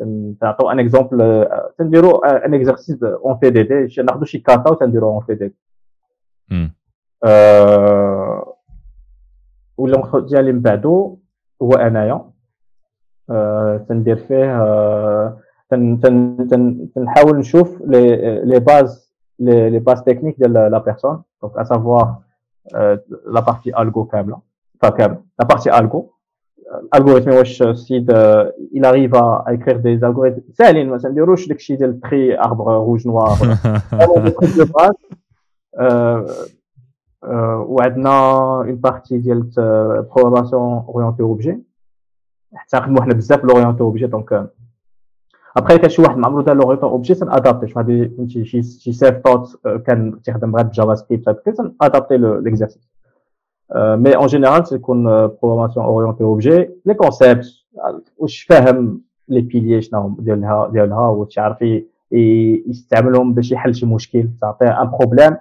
تنعطيو un exemple تنديروا un exercice en TDD ناخذوا شي kata وتنديروا en TDD ولا ديالي من بعدو هو انايا تندير فيه تنحاول نشوف les bases les bases techniques ديال la personne donc à savoir la partie algo كامله كامله la partie algo ال algorithme واش السيد il arrive à écrire des algorithmes. ساهلين ما تنديروش داكشي ديال tri arbre rouge noir وعندنا une partie ديال programmation orientée objet حتى نخدمو حنا بزاف l'orienté objet donc après كان شي واحد ما عمرو دار l'orienté objet تن adapter شحال هادي فهمتي شي شي surtout كان تيخدم غير ب JavaScript تن adapter l'exercice mais en général تكون programmation orientée objet les concepts واش فاهم لي piliers شنو ديالها ديالها واش يعرف يستعملهم باش يحل شي مشكل تعطيه ان بروبليم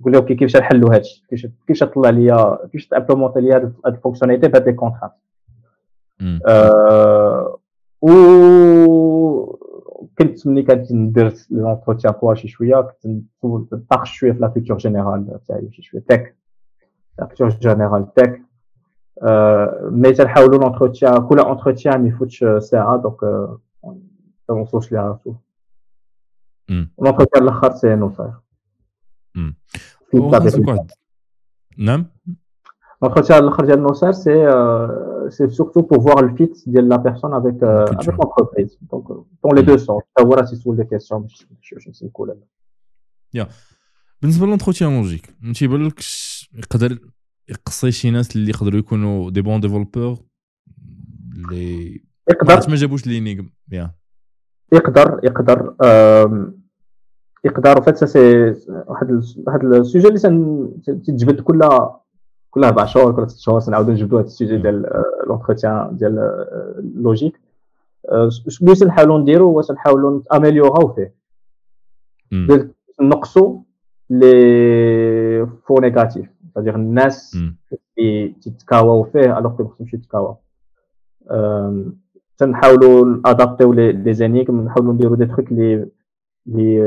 تقول له كيفاش نحلوا هادشي كيفاش كيفاش تطلع ليا كيفاش تامبلومونتي ليا هاد الفونكسيوناليتي بهاد لي كونترات و كنت ملي كنت ندير لونتروتيان بوا شي شوية كنت نطاقش شوية في لا كولتور جينيرال تاعي شي شوية تك culture générale tech. Euh, mais تنحاولوا l'entretien كل entretien ما يفوتش ساعه دونك ما نوصلوش ليها l'entretien الآخر c'est نوصل نعم l'entretien الآخر ديال نوصل c'est c'est surtout pour voir le fit ديال la personne avec avec l'entreprise. Donc dans les deux sens. هو راه تيسول des questions باش باش نسلكوا لها يا بالنسبة ل l'entretien logique ما تيبان لكش يقدر يقصي شي ناس اللي يقدروا يكونوا دي بون ديفلوبور اللي يقدر. ما جابوش l'énigme يا. يقدر يقدر يقدر. فات سي واحد واحد ال sujet اللي تتجبد كل كل أربع شهور كل ست شهور تنعاودو نجبدو هذا ال sujet ديال l'entretien ديال ال logique. شنو تنحاولوا نديرو هو تنحاولوا n'améliorer او فيه نقصوا les faux négatifs. c'est-à-dire الناس اللي تتكاواو فيه alors ما خصهمش يتكاواو تنحاولوا adapter يو les énigmes نحاولوا نديروا des trucs لي لي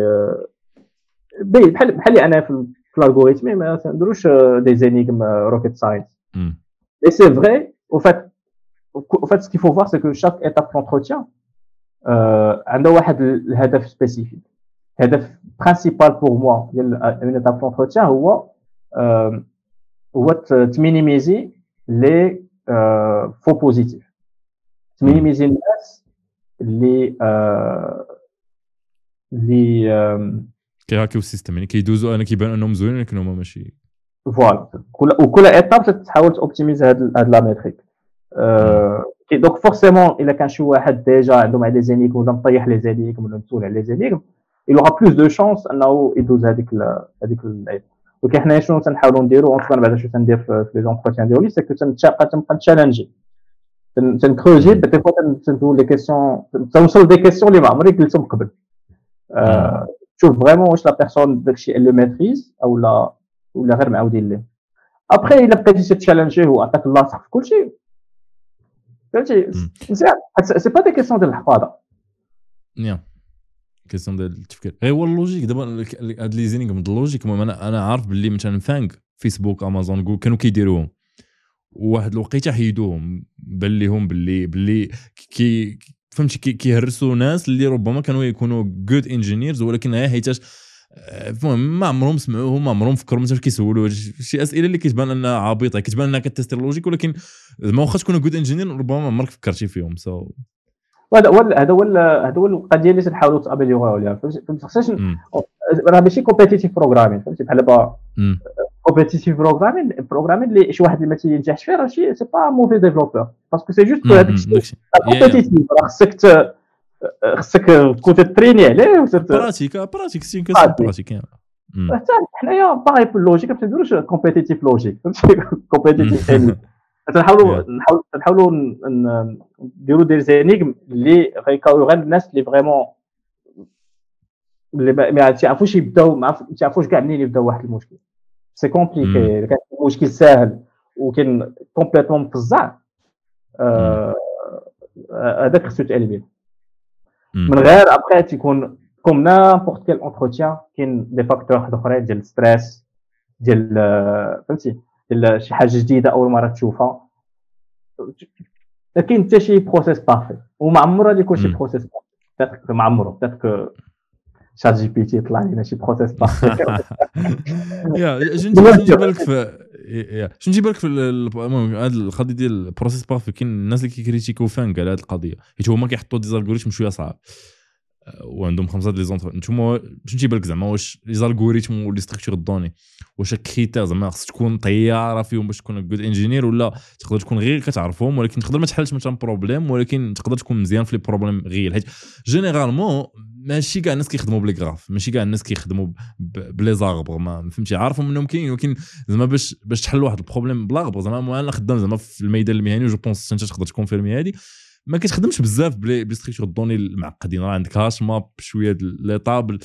بحال بحال أنا في l'algorithme ما تندروش des énigmes rocket science Et c'est vrai, au fait, au fait, ce qu'il faut voir, c'est que chaque étape d'entretien, euh, عنده واحد الهدف spécifique. الهدف principal pour moi ديال une étape d'entretien هو ت minimiser les faux positifs ت minimiser الناس اللي اللي كي hack يو ال système يعني كيدوزو أنا كيبان انهم زوينين ولكن هما ماشي voilà كل وكل étape تحاول t'optimise هاد هاد la métrique donc forcément الا كان شي واحد ديجا عنده مع les énigmes ولا مطيح les énigmes ولا مسؤول على les énigmes il aura plus de chance انه يدوز هذيك هذيك العيب ولكن حنا شنو تنحاولوا نديروا اونطوان بعدا شنو تندير في لي زونتروتيان ديالي سي كو تنبقى تنبقى نتشالنجي تنكروجي دي فوا تندول لي كيسيون توصل دي كيسيون اللي ما عمري قلتهم قبل تشوف فريمون واش لا بيرسون داكشي اللي ميتريز أو لا ولا غير معاودين ليه ابخي الا بقيتي تشالنجيه وعطاك الله صح في كلشي فهمتي مزيان c'est pas des questions ديال الحفاظه نعم questions ديال التفكير. غير هو ال logique دابا هاد les énigmes ال logique المهم أنا أنا عارف باللي مثلا FAANG فيسبوك أمازون جوجل كانوا كيديروهم. وواحد الوقيتة حيدوهم بان ليهم باللي باللي كي فهمتي كيهرسوا ناس اللي ربما كانوا يكونوا good engineers ولكن هي حيتاش المهم ما عمرهم سمعوه ما عمرهم فكروا مثلا كيسولوا شي أسئلة اللي كتبان انها عبيطة كتبان انها كتستي ال logique ولكن ما واخا تكون good engineer ربما ما عمرك فكرتي فيهم. so so. هذا هو هذا هو هذا هو القضية اللي تنحاولوا تاميليوريو عليها فهمتي خصناش راه ماشي competitive programming فهمتي بحال دابا competitive programming programming اللي شي واحد اللي ما تينجحش فيه راه شي c'est pas mauvais développeur parce que c'est juste هذاك الشيء. competitive راه خصك خصك تكون تريني عليه pratique pratique c'est pratique حتى حنايا باغي في ال logique ما تنديروش competitive logique فهمتي كومبيتيتيف تنحاولوا نحاولوا نديروا des énigmes اللي غيكاو غير الناس اللي vraiment اللي ما تعرفوش يبداو ما تعرفوش كاع منين يبداو واحد المشكل. c'est compliqué كان مشكل ساهل وكان complètement مفزع هذاك خصو يتعلم به من غير ابخي تيكون comme n'importe quel entretien كاين des facteurs اخرين ديال stress ديال فهمتي؟ ديال شي حاجة جديدة أول مرة تشوفها. كاين حتى شي process parfait وما عمر غادي يكون شي process parfait ما عمره. peut-être ChatGPT يطلع لنا شي بروسيس بارفي يا شنو نجيب لك في شنو نجيب لك في المهم هذه القضية ديال ال process parfait كاين الناس اللي كيكريتيكو FAANG على هذه القضية. حيت هما كيحطوا des algorithmes شوية صعاب وعندهم خمسة les entretiens. نتوما شنو تيبان لك زعما واش les algorithmes و les structures de données واش critère زعما خصك تكون طيارة فيهم باش تكون good engineer ولا تقدر تكون غير كتعرفهم ولكن تقدر ما تحلش مثلا problème ولكن تقدر تكون مزيان في les problèmes غير. حيت généralement ماشي كاع الناس كيخدموا ب les graphes ماشي كاع الناس كيخدموا ب les arbres ما فهمتي؟ عارفهم انهم كاين ولكن زعما باش باش تحل واحد ال problème ب l'arbre زعما أنا خدام زعما في الميدان المهني و je pense إنت تقدر تكونفيرمي هذه ما كتخدمش بزاف ب les ب les structures de données المعقدين. راه عندك hash map شوية les tables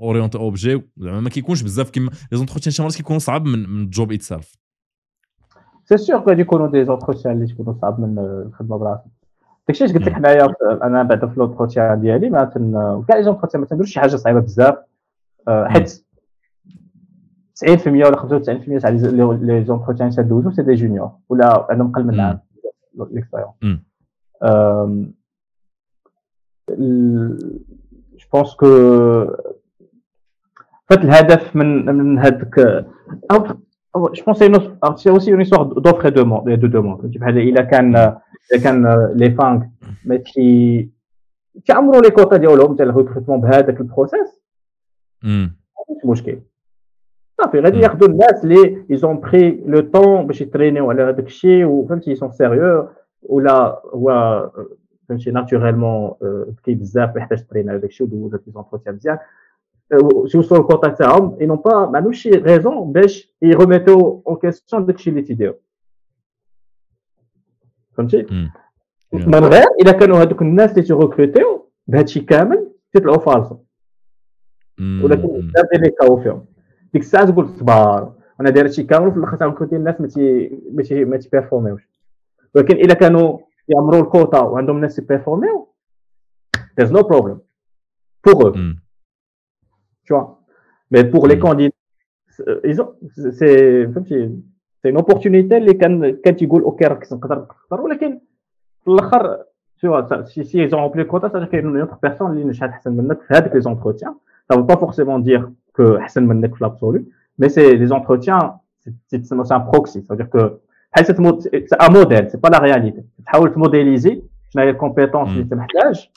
orienté objet زعما ما كيكونش بزاف كيما les entretiens شي مرات كيكونوا صعاب من من ال job itself سي سيغ غادي يكونوا des entretiens اللي تكونوا صعاب من الخدمة براسك داكشي علاش قلت لك حنايا أنا بعدا في l'entretien ديالي ما تن كاع les entretiens ما تنديروش شي حاجة صعيبة بزاف. حيت 90% ولا 95% تاع les entretiens تدوزو c'est des juniors ولا عندهم قل من عام. l'expérience je pense que فات الهدف من من هذاك je pense c'est aussi une histoire d'offre et demande de demande بحال الا كان الا كان les FAANG ما تي تعمروا les quotas ديالهم تاع ال recrutement بهذاك ال process ماشي مشكل صافي غادي ياخذوا الناس اللي ils ont pris le temps باش يترينيو على هذاك الشيء وفهمتي sont sérieux ولا هو فهمتي ناتوريلمون بكي بزاف ما يحتاج ترين على داك الشيء ودوز لي زونتروتيان مزيان. يوصلوا الكوطا تاعهم اي نون با ما عندهمش شي ريزون باش يريميتو اون كيستيون داك الشيء اللي تيديروا فهمتي؟ من غير الا كانوا هذوك الناس اللي تيغوكروتيو بهذا الشيء كامل تيطلعوا فالصو ولكن بزاف ديال لي كاو فيهم. ديك الساعة تقول صبار أنا داير هادشي كامل وفي الآخر تنكروتي الناس ما تي ما تيبيرفورميوش ولكن الا كانوا يعمروا الكوتا وعندهم ناس يبيرفورميو there's no problem. Pour eux. Mm. tu vois. Mais pour mm. les candidats c'est فهمتي c'est une opportunité اللي كان كان تيقول okay راك نقدر نختار ولكن في الآخر c'est c'est c'est ils ont rempli quota ça كاين une autre personne اللي نجحت احسن منك في هذيك les entretiens ça veut pas forcément dire que احسن منك في l'absolu mais c'est les entretiens c'est un proxy. Ça veut dire que c'est un modèle c'est pas la réalité. تحاول تموديليزي شنو هي ال compétences اللي تحتاج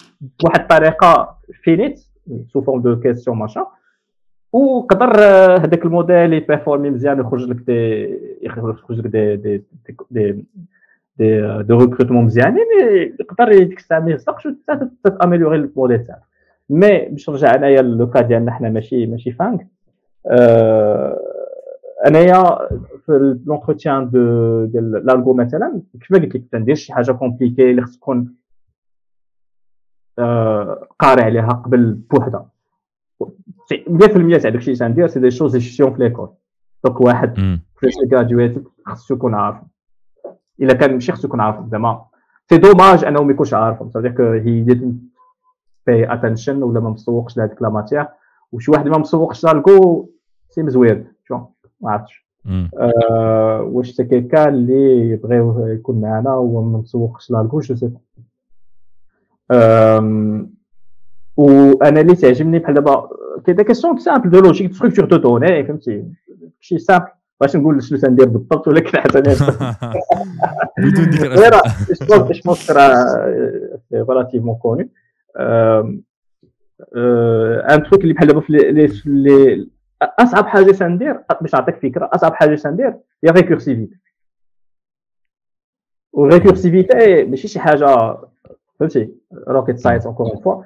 بواحد الطريقة finie sous forme de questions ماشا وقدر هذاك الموديل يبيرفورمي مزيان يخرج لك des يخرج لك des des des des de recrutements مزيانين يقدر ديك الساعة ما يصدقش تاميليوري الموديل تاعك mais باش نرجع انايا le cas ديالنا حنا ماشي ماشي FAANG انايا في l'entretien de ديال l'algo مثلا كيف ما قلت لك تندير شي حاجة compliqué اللي خص تكون قاري عليها قبل بوحده 100% تاع داكشي اللي تندير c'est des choses justement في l'école donc واحد فاش graduate خصو يكون عارف. إلا كان ماشي خصو يكون عارف زعما. c'est dommage أنه ما يكونش عارفهم. صافي que he didn't pay attention ولا ما مسوقش لهذيك la matière وشي واحد ما مسوقش l'algo c'est مزوير ما عرفتش. آه واش سي كيكا اللي يبغي يكون معنا وما مسوقش l'algo je sais وأنا اللي تعجبني بحال دابا كاين des questions simples de logique structure de données فهمتي؟ شي simple باش نقول شنو تندير بالضبط ولكن حتى (laughs) بدون ذكر جو je pense راه relativement connu un truc اللي بحال دابا في أصعب حاجة سندير باش نعطيك فكرة أصعب حاجة سندير هي récursivité وال récursivité ماشي شي حاجة فهمتي؟ rocket science encore une fois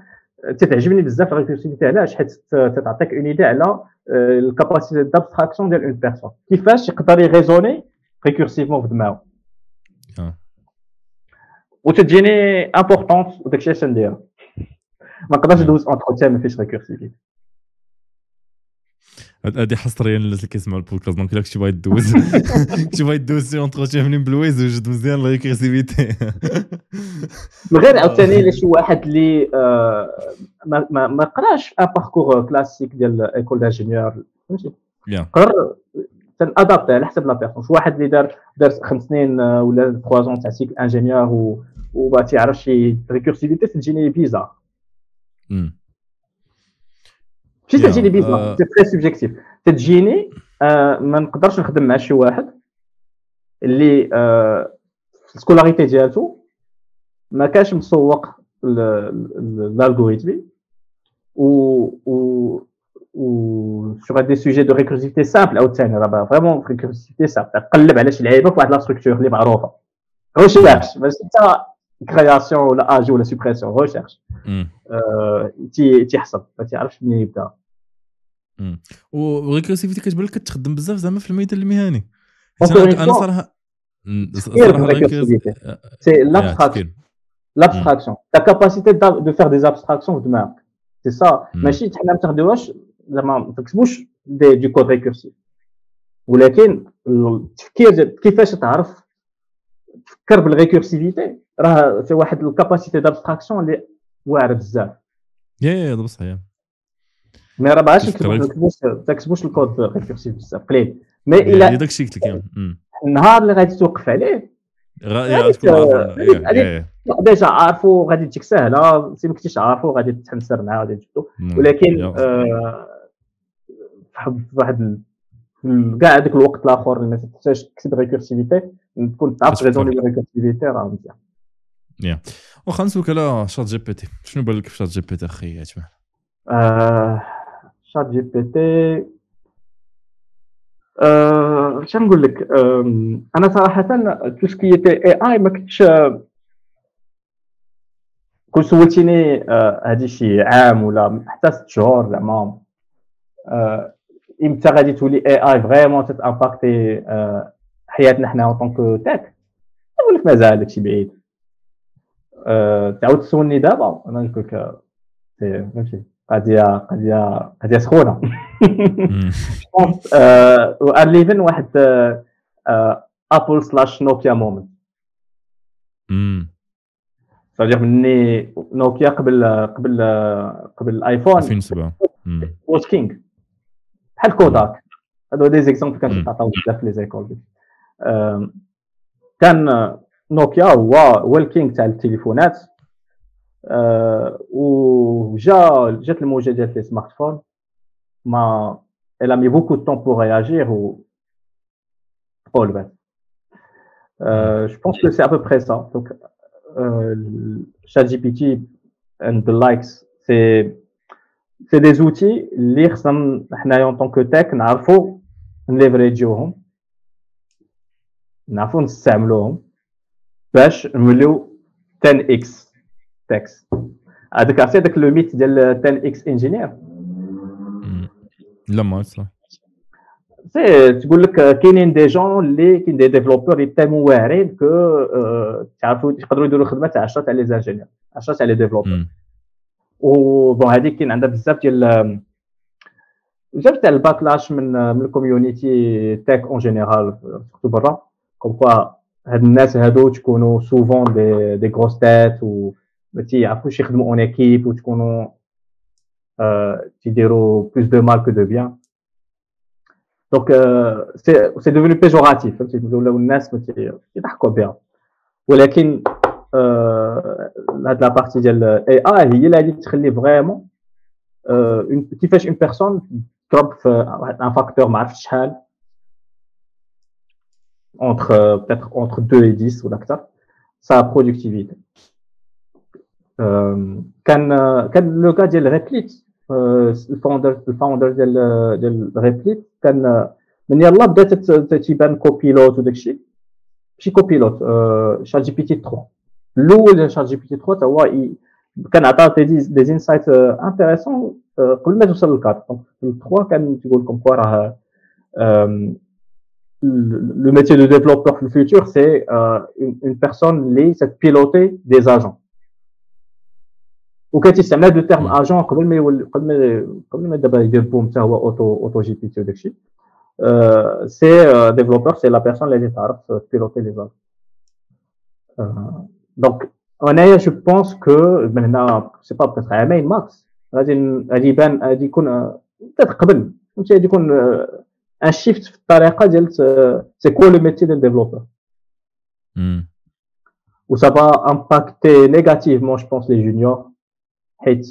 تتعجبني بزاف ال récursivité علاش؟ حيت تعطيك une idée على ال capacité d'abstraction ديال une personne كيفاش يقدر يraisonner récursivement في دماغه؟ وتجيني importante وداكشي اش ندير ما نقدرش ندوز entretien ما فيش récursivité هذه حصريا للناس اللي كيسمعوا ال podcast donc إلا كنتي باغي دوز (laughs) كنتي باغي دوز ses entretiens منين بالويز وجد مزيان la récursivité من (laughs) غير عاوتاني إلا شي واحد اللي ما ما, ما قراش un parcours classique ديال école d'ingénieurs فهمتي؟ قرر تنادابتي على حسب la personne شي واحد اللي دار دار خمس سنين ولا 3 ans تاع cycle ingénieur وما تيعرفش récursivité تجيني bizarre ماشي تجيني bizarre c'est très subjectif تجيني ما نقدرش نخدم مع شي واحد اللي ال scolarité ديالته ما كانش مسوق l'algorithme. ou, ou, ou sur des sujets de récursivité simple عاوتاني راه vraiment récursivité simple. قلب على شي لعيبة في واحد la structure اللي معروفة. recherche ماشي حتى création ولا أجي ولا suppression recherche تيحصل ما تيعرفش منين يبدا و récursivité كتبان لك كتخدم بزاف زعما في الميدان المهني أنا صراحة صراحة c'est l'abstraction l'abstraction. ta capacité de faire des abstractions de marque c'est ça. ماشي حنا ما تاخدوهاش زعما ما تكتبوش des codes récursifs ولكن التفكير كيفاش تعرف تفكر بال récursivité راه في واحد ال capacité d'abstraction اللي واعره بزاف. يا يا بصح mais راه باش تكتبوش تكتبوش ال code récursif بزاف قليل. mais إلى داكشي قلت لك النهار اللي غادي توقف عليه déjà عارفو غادي تجيك سهلة si ما كنتيش عارفو غادي تحنسر معاه غادي تجبدو. ولكن في واحد كاع هذاك الوقت الآخر اللي ما تحتاج تكتب récursivité تكون تعرف raisonner récursivité راه مزيان. يا واخا نسولك على ChatGPT. شنو بان لك في ChatGPT أخي اجمل شات جي بي تي اش نقول لك؟ أنا صراحة تسكية اي اي ما كنتش كون سولتيني هذه شي عام ولا حتى ست شهور زعما إمتى غادي تولي اي اي فريمون تتامباكتي حياتنا حنا اون طونك تاك نقول لك مازال داكشي بعيد. تعاود تسولني دابا أنا نقول لك فهمتي؟ قضية قضية قضية سخونة. (laughs) (laughs) وان ليفن واحد ابل سلاش نوكيا مومنت صديق مني نوكيا قبل قبل قبل الايفون 2007 واش كينغ بحال كوداك هادو دي زيكزامبل كنعطيو بزاف في لي زيكول كان نوكيا هو هو الكينغ تاع التليفونات وجا جات الموجه ديال لي سمارت فون ما elle a mis beaucoup de temps pour réagir ou oh, ben. euh, je pense que c'est à peu près ça. Donc euh, ChatGPT and the likes c'est c'est des outils اللي خصنا حنايا en tant que tech نعرفوا نليفريجيوهم نعرفوا نستعملوهم باش نوليو 10 إكس تاكس هذاك عرفتي هذاك لو ميت ديال 10 إكس انجينير لا ما صح سي تقول لك كاينين دي جون اللي كاين دي ديفلوبور اللي تالمون واعرين كو تعرفوا يقدروا يديروا خدمه تاع 10 تاع لي زانجينيور 10 تاع لي ديفلوبور و بون هذيك كاين عندها بزاف ديال بزاف تاع ال backlash من من ال community tech en général surtout برا. comme quoi هاد الناس هادو تكونوا souvent des des grosses têtes و ما تيعرفوش يخدموا en équipe وتكونوا تيديروا plus de coups de bien donc c'est c'est devenu péjoratif فهمتي؟ ولاو الناس تيضحكوا بها. ولكن هاد la partie ديال AI هي اللي غادي تخلي vraiment كيفاش une personne تضرب في un facteur ما عرفتش شحال entre peut-être entre 2 et 10 ou l'acteur, sa productivité. Euh, quand, quand le gars de Replit, euh, le founder, le founder de, de Replit, quand من يلا بدات تيبان Copilot وداك الشيء ماشي Copilot ChatGPT 3 الاول شات جي بي تي 3 هو كان عطى دي دي انسايت انتريسون قبل ما توصل للكار دونك 3 كان تيقول كوم كوا راه le métier de développeur le futur, c'est euh, une, une, personne qui c'est piloter des agents. Ou quand il s'amène le terme agent, comme il comme il d'abord il pour auto auto GPT ou euh, c'est euh, développeur, c'est la personne qui est piloter les agents. Euh, Donc, on a, je pense que maintenant, c'est pas peut-être un mail max. غادي غادي يبان غادي يكون peut-être قبل فهمتي غادي يكون un shift في الطريقة ديال c'est quoi le métier ديال développeur و ça va impacter négativement je pense les juniors حيت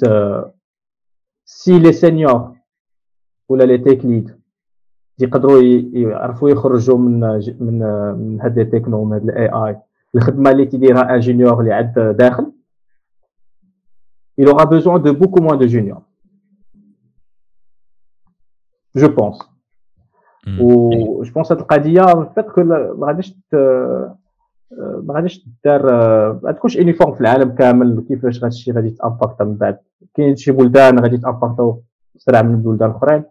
si les seniors ولا les tech lead يقدروا يعرفوا يخرجوا من من من هاد les technos من هاد ال AI الخدمة اللي تيديرها ingénieur اللي عاد داخل. Il aura besoin de beaucoup moins de juniors. Je pense. و je pense هاد القضية fait que ما غاديش ما غاديش دار ما تكونش uniforme في العالم كامل. كيفاش هذا الشيء غادي يت impacta من بعد. كاين شي بلدان غادي يت impactaو اسرع من البلدان الاخرين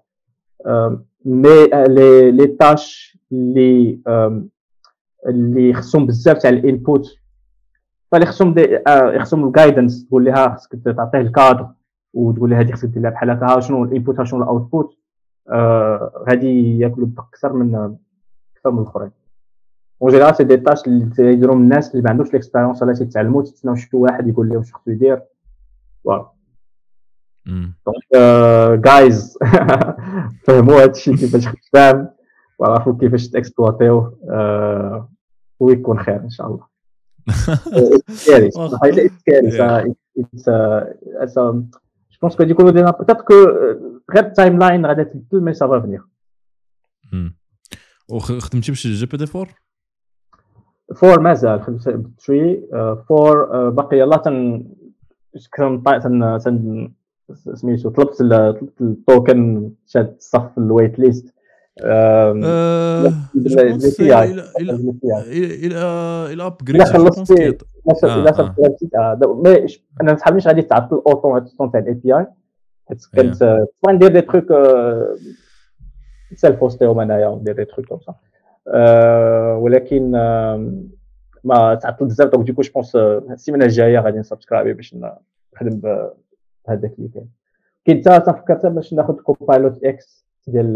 mais les les tâches اللي اللي خصهم بزاف تاع ال input. فاللي خصهم دي خصهم ال guidance تقول لها خصك تعطيه الكادر وتقول لها هذه خصك دير لها بحال هكا. شنو ال input؟ شنو ال output؟ آه، غادي ياكلوا أكثر من أكثر من الأخرين. en général c'est des tâches اللي تيديرهم الناس اللي ما عندوش l'expérience ولا تيتعلموا تيتسناو شي واحد يقول لهم شنو خصو يدير. voilà donc guys فهموا هادشي كيفاش خدام. وعرفوا كيفاش ت exploitiوه ويكون خير إن شاء الله. (laughs) Je pense que du coup, peut-être que غير ال timeline غادي تبدل mais ça va venir وخدمتي باش GPT 4 4 مازال خدمت 3 4 باقي يلاه تن تن تن سميتو طلبت طلبت ال token شاد الصف ال waitlist إلى إلى upgrade الا خلصتي الا خلصتي أنا ما صحابنيش غادي تعطل ال automatisation تاع ال API كنت تبغى ندير des trucs self hostيهم أنايا ندير des trucs comme ça ولكن ما تعطل بزاف. donc du coup je pense السيمانة الجاية غادي ن subscribeي باش نخدم بهذاك اللي كاين كاين حتى تفكرت باش ناخذ Copilot X ديال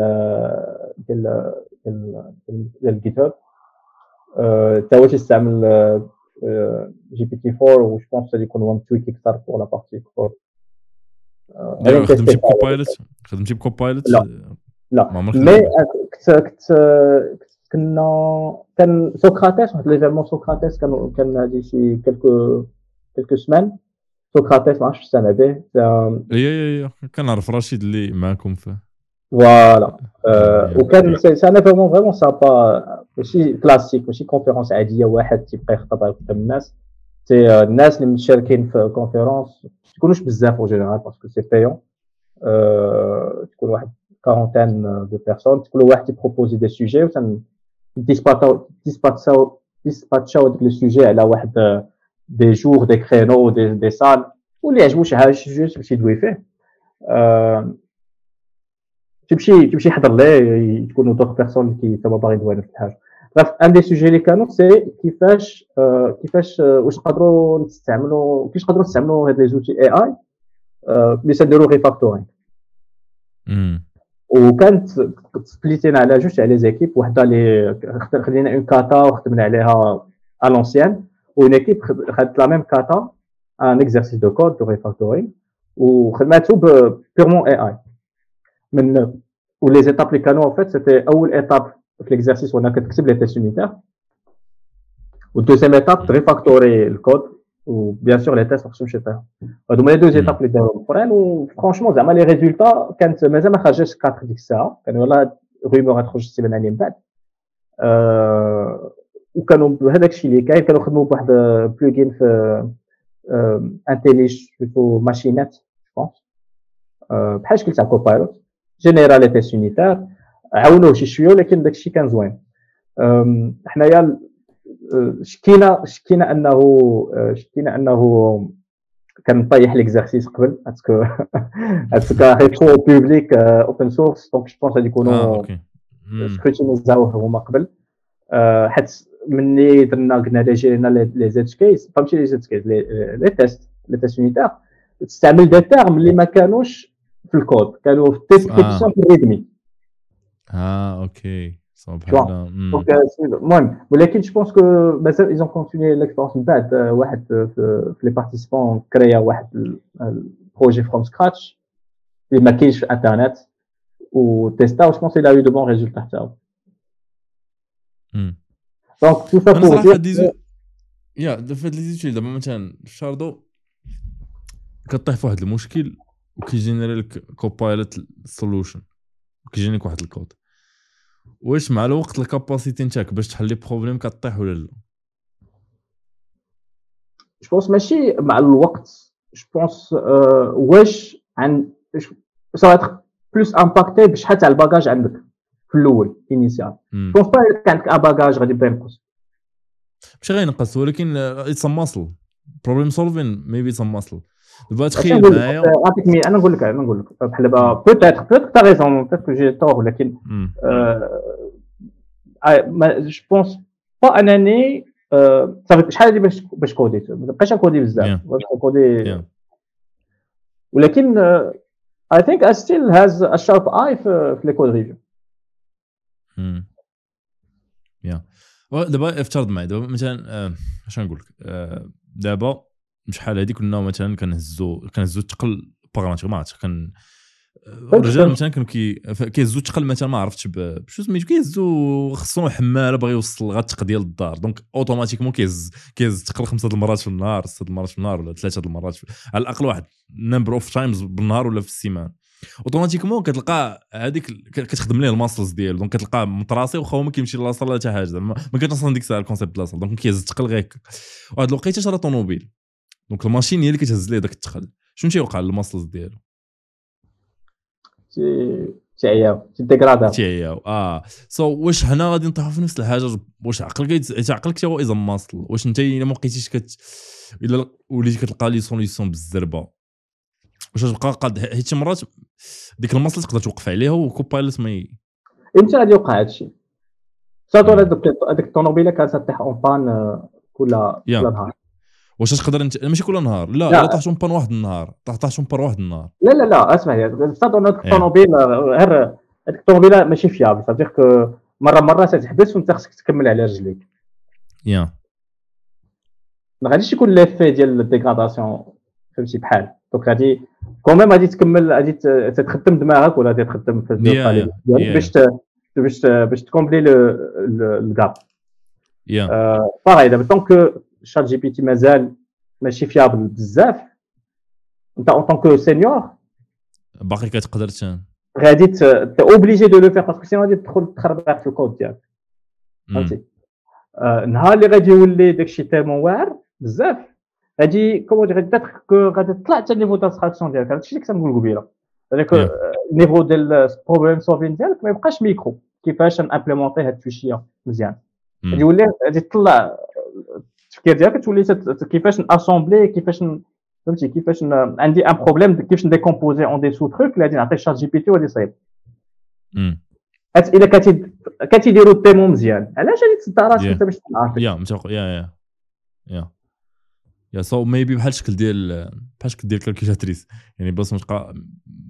ديال ديال ديال GitHub حتى هو تيستعمل GPT 4 و je pense غادي يكون un truc أكثر pour la partie code خدمتي ب Copilot خدمتي ب Copilot لا لا. مي كنت كنت كنا كان سوكراتيس واحد ليفيرمون سوكراتيس كان كان هادي شي كيلكو كيلكو سمان سوكراتيس ما عرفتش سامع به. اي اي اي كنعرف رشيد اللي معاكم فيه فوالا وكان سي ان ايفيرمون فريمون سابا ماشي كلاسيك ماشي كونفيرونس عاديه واحد تيبقى يخطب قدام الناس سي الناس اللي مشاركين في كونفيرونس تكونوش بزاف اون جينيرال باسكو سي بايون تكون واحد كارونتين دو بيرسون كل واحد تيبروبوزي دي سوجي و ديسباتاو ديسباتاو ديسباتشاو ديك لو سوجي على واحد دي جور دي كرينو دي دي سال واللي عجبو شي حاجة شي جوج تمشي دوي فيه تمشي تمشي حضر ليه تكونوا دوك بيرسون اللي تما باغي يدويو في الحاجة. bref ان دي سوجي اللي كانوا سي كيفاش كيفاش واش نقدروا نستعملوا كيفاش نقدروا نستعملوا هاد لي زوتي اي اي باش نديروا ريفاكتورينغ وكانت سبليتينا على جوج على زيكيب وحدة اللي خدينا اون كاتا وخدمنا عليها ا لونسيان وين ايكيب خدت لا ميم كاتا ان اكزرسيس دو كود دو ريفاكتورينغ وخدماتو بيرمون اي اي من ولي زيتاب اللي كانوا en fait c'était اول ايتاب في ليكزارسيس وأنا كتكتب لي تيست يونيتير والدوزيام ايتاب تريفاكتوري الكود وبيان سور لي تيست ما خصهمش يطيحوا هادو هما لي دوز ايتاب اللي داروا الاخرين وفرونشمون زعما لي ريزولتا كانت مازال ما خرجتش 4 ديك الساعة كان والله رومور غتخرج السيمانه اللي من بعد وكانوا هذاك الشيء اللي كاين كانوا خدموا بواحد بلوجين في انتيليج سميتو ماشينات جو بحال شكل تاع كوبايلوت جينيرال لي تيست يونيتير عاونوه شي شوية ولكن داك الشيء كان زوين حنايا شكينا شكينا انه شكينا انه كان طيح ليكزارسيس قبل باسكو باسكو هيكون بوبليك اوبن سورس دونك جو بونس غادي يكونوا سكروتينيزاوه هما قبل حيت مني درنا قلنا لي جينا لي زيت كيس فهمتي لي زيت كيس لي تيست لي تيست يونيتير تستعمل دي تيرم اللي ما كانوش في الكود كانوا في التيسكريبسيون في الريدمي آه أوكي المهم ولكن جو بونس كو مازال ايزون كونتيني ليكسبيرونس من بعد واحد في لي بارتيسيبون كريا واحد البروجي فروم سكراتش اللي ما كاينش في الانترنت وتيستا و جو بونس إلى يو دو بون ريزولتا حتى دونك تو سا بور يا في هاد لي زيتي دابا مثلا في شاردو كطيح في واحد المشكل وكيجينيري لك كوبايلوت سولوشن وكيجيني لك واحد الكود. واش مع الوقت الكاباسيتي نتاعك باش تحل لي بروبليم كطيح ولا لا؟ جو بونس ماشي مع الوقت. جو بونس واش عن سا بلوس امباكتي بشحال تاع الباجاج عندك في الأول انيسيال جو بونس با عندك un bagage غادي يبدا ينقص ماشي غينقص ولكن it's muscle problem solving maybe it's muscle دابا تخيل معايا نعطيك mais أنا نقول لك أنا نقول لك بحال دابا peut-être peut-être t'as raison peut-être j'ai tort ولكن je pense pas انني صافي شحال باش باش كوديت ما بقيتش نكودي بزاف باش نكودي ولكن I think I still has a sharp eye في les code reviews يا دابا افترض معي دابا مثلا اش نقول لك دابا شحال هذه كنا مثلا كنهزو كنهزو الثقل باغاماتيك ما عرفتش كان الرجال مثلا كانوا كي كيهزوا الثقل مثلا ما عرفتش بشو سميتو؟ كيهزوا خصهم حمالة باغي يوصل الثق ديال الدار. donc automatiquement كيهز كيهز الثقل خمسة المرات في النهار سته المرات في النهار ولا ثلاثة المرات على الأقل واحد. number of times بالنهار ولا في السيمانة. automatiquement كتلقى هذيك كتخدم ليه ال muscles ديالو. donc كتلقى متراسي واخا هو ما كيمشي ولا حتى حاجة. زعما ما كاينش أصلا ديك الساعة ال concept la salle donc كيهز الثقل غير واحد الوقيتة شرا طوموبيل. donc ال machine هي اللي كتهز ليه داك الثقل شنو تيوقع لل muscles ديالو؟ تيعياو تيديغرادا تيعياو آه. so so, واش هنا غادي نطيحوا في نفس الحاجة؟ واش عقلك عقلك هو إذا muscle واش أنت إلا ما بقيتيش كت إلا وليتي كتلقى les solutions بالزربة. واش تبقى قاد حيت مرات ديك الماصل تقدر توقف عليها وكوبايلوت ما إمتى غادي يوقع هذا الشيء؟ صافي هذيك الطوموبيلة كانت تطيح أون بان كل كل نهار. واش تقدر انت ماشي كل نهار لا لا. طاح شومبان واحد النهار طاح شومبان واحد النهار. لا لا لا اسمع يا صادون هذيك الطوموبيل غير هذيك الطوموبيله ماشي فيابل صافي مرة مرة تحبس وانت خصك تكمل على رجليك. يا. ما غاديش يكون l'effet ديال ال dégradation فهمتي بحال. donc غادي quand même غادي تكمل غادي تخدم دماغك ولا غادي تخدم في ديالك باش باش باش تكومبلي ال gap yeah. باغي دابا tant que ChatGPT مازال ماشي fiable بزاف انت en tant que senior باقي كتقدر غادي t'es obligé de le faire parce que sinon غادي تدخل تخربق في الكود ديالك فهمتي النهار اللي غادي يولي داكشي tellement واعر بزاف غادي كومون غادي غادي تطلع حتى ال niveau d'abstraction ديالك هادشي اللي كنت نقول قبيله هذاك ال niveau ديال ال problem solving ديالك ما يبقاش ميكرو كيفاش نامبليمونتي هاد الفيشيه مزيان غادي يولي غادي تطلع التفكير ديالك تولي كيفاش ناسومبلي كيفاش فهمتي كيفاش عندي un problème كيفاش نديكومبوزي en des sous-trucs اللي غادي نعطي ChatGPT وغادي يصايب الا كاتي كتيديروا التيمو مزيان علاش غادي تصدع راسك انت باش تعرف يا متوقع yeah yeah yeah yeah so maybe بحال الشكل ديال بحال الشكل ديال calculatrice يعني بلاصه ما تبقى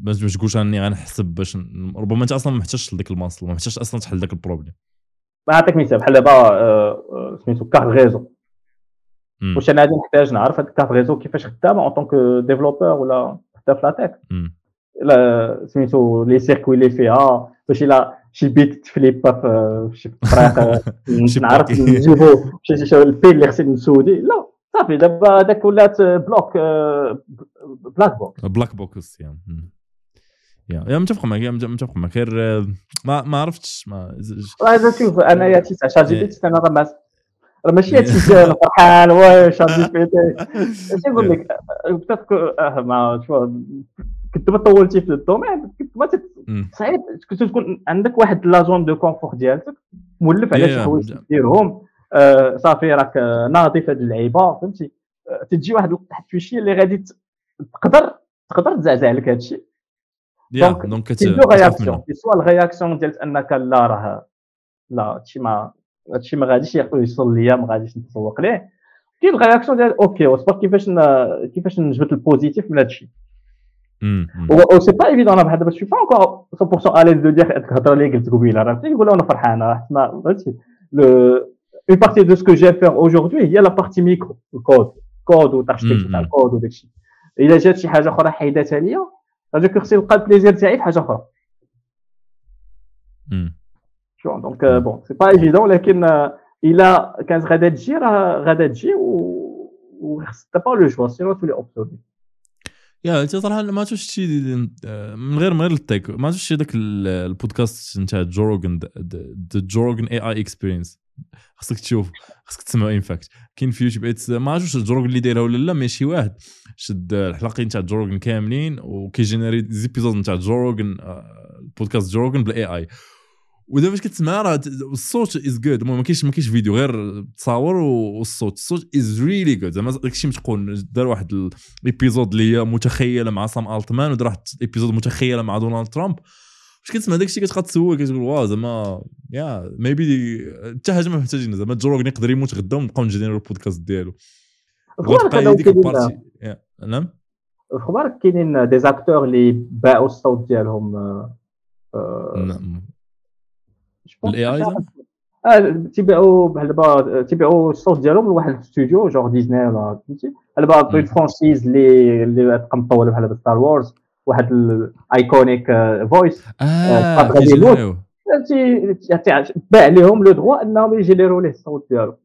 ما تقولش أني غنحسب باش ربما أنت أصلا ما محتاجش لذاك ال muscle ما محتاجش أصلا تحل ذاك ال problème نعطيك مثال بحال دابا آه، آه، سميتو carte réseau. واش أنا غادي نحتاج نعرف هاد carte réseau كيفاش خدامه en tant que développeur ولا حتى في la tech لا سميتو لي سيركوي اللي فيها باش الا شي بيت تفليبا في شي طريق نعرف نجيبو شي البين اللي خصني نسودي لا صافي دابا هذاك ولات بلوك بلاك بوكس بلاك بوكس يا يا متفق معك متفق معك غير ما ما عرفتش ما شوف أنا يا تيسع شات جي بي تي أنا راه ماشي هادشي أنا فرحان واي شات جي بي (laughs) تي اش نقول لك بتاتكو ما شوف كنت ما طولتي في الدومين كنت ما صعيب كنت تكون عندك واحد لا زون دو كونفور ديالك مولف على شي حوايج ديرهم آه، صافي راك ناضي في هذه اللعيبة فهمتي؟ آه، تجي واحد واحد الفيشي اللي غادي تقدر تقدر تزعزع لك هذا الشيء دونك دونك رياكسيون سوا الرياكسيون ديال أنك لا راه لا هادشي ما هادشي ما غاديش يوصل ليا ما غاديش نتسوق ليه. كاين ال réaction ديال OK وصبر كيفاش كيفاش نجبد ال positif من هادشي. و c'est pas évident أنا بحال دابا je suis pas encore 100% à l'aise de dire هاد الهضره اللي قلت قبيلة. راه يقولوا أنا فرحان راه فهمتي une partie de ce que j'ai à faire aujourd'hui هي la partie micro ال code code وتاركتيك تاع الكود وداك الشيء إلا جات شي حاجة أخرى حيداتها ليا هذاك خصني نلقى ال plaisir تاعي في حاجة أخرى. شو donc bon c'est pas évident لكن الا كانت غادا تجي راه غادا تجي و t'as pas le choix sinon تولي obsolète yeah انت صراحة ما شفتش من غير من غير ال tech ما شفتش ذاك البودكاست نتاع Joe Rogan Joe Rogan AI Experience خصك تشوف خصك تسمع in fact كاين في يوتيوب ما عرفتش Joe Rogan اللي دايرها ولا لا mais شي واحد شد الحلقين نتاع Joe Rogan كاملين وكيجينيري des épisodes نتاع Joe Rogan بودكاست Joe Rogan بال AI ودابا فاش كتسمع راه الصوت is good المهم ما كاينش ما كاينش فيديو غير تصاور والصوت. الصوت is really good زعما داكشي متقون دار واحد ال episode اللي هي متخيلة مع سام التمان ودار واحد ال episode متخيلة مع دونالد ترامب فاش كتسمع داكشي كتبقى تسول كتقول wow زعما yeah maybe حتى حاجة ما محتاجين زعما Joe Rogan يقدر يموت غدا ونبقاو نجيريو البودكاست ديالو. وتبقى ديك ال partie نعم؟ في كاينين des acteurs اللي باعوا الصوت ديالهم نعم. ال AI آه تيبيعوا بحال دابا تيبيعوا الصوت ديالهم لواحد الاستوديو genre Disney ولا فهمتي دابا بغيت franchise اللي اللي تبقى مطوله بحال Star Wars واحد ال iconic voice آه فهمتي باع لهم le droit انهم يجينيروا ليه الصوت ديالو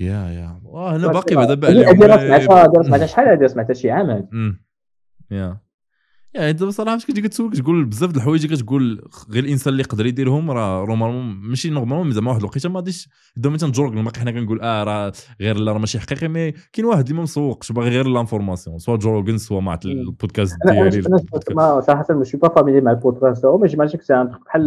يا يا هنا باقي بعدا باع لهم سمعتها شحال هذه سمعتها شي عام هذه يا يعني انت بصراحه فاش كتجي كتسولك تقول بزاف د الحوايج كتقول غير الإنسان اللي يقدر يديرهم راه نورمالمون ماشي نورمالمون زعما واحد الوقيتة ما غاديش دوما تنجرك باقي حنا كنقول آه راه غير لا راه ماشي حقيقي مي كاين واحد اللي ما مسوقش باغي غير لانفورماسيون سوا جوروغن سوا مع البودكاست ديالي. صراحة ما شي با فاميلي مع البودكاست جيماجين سي ان بحال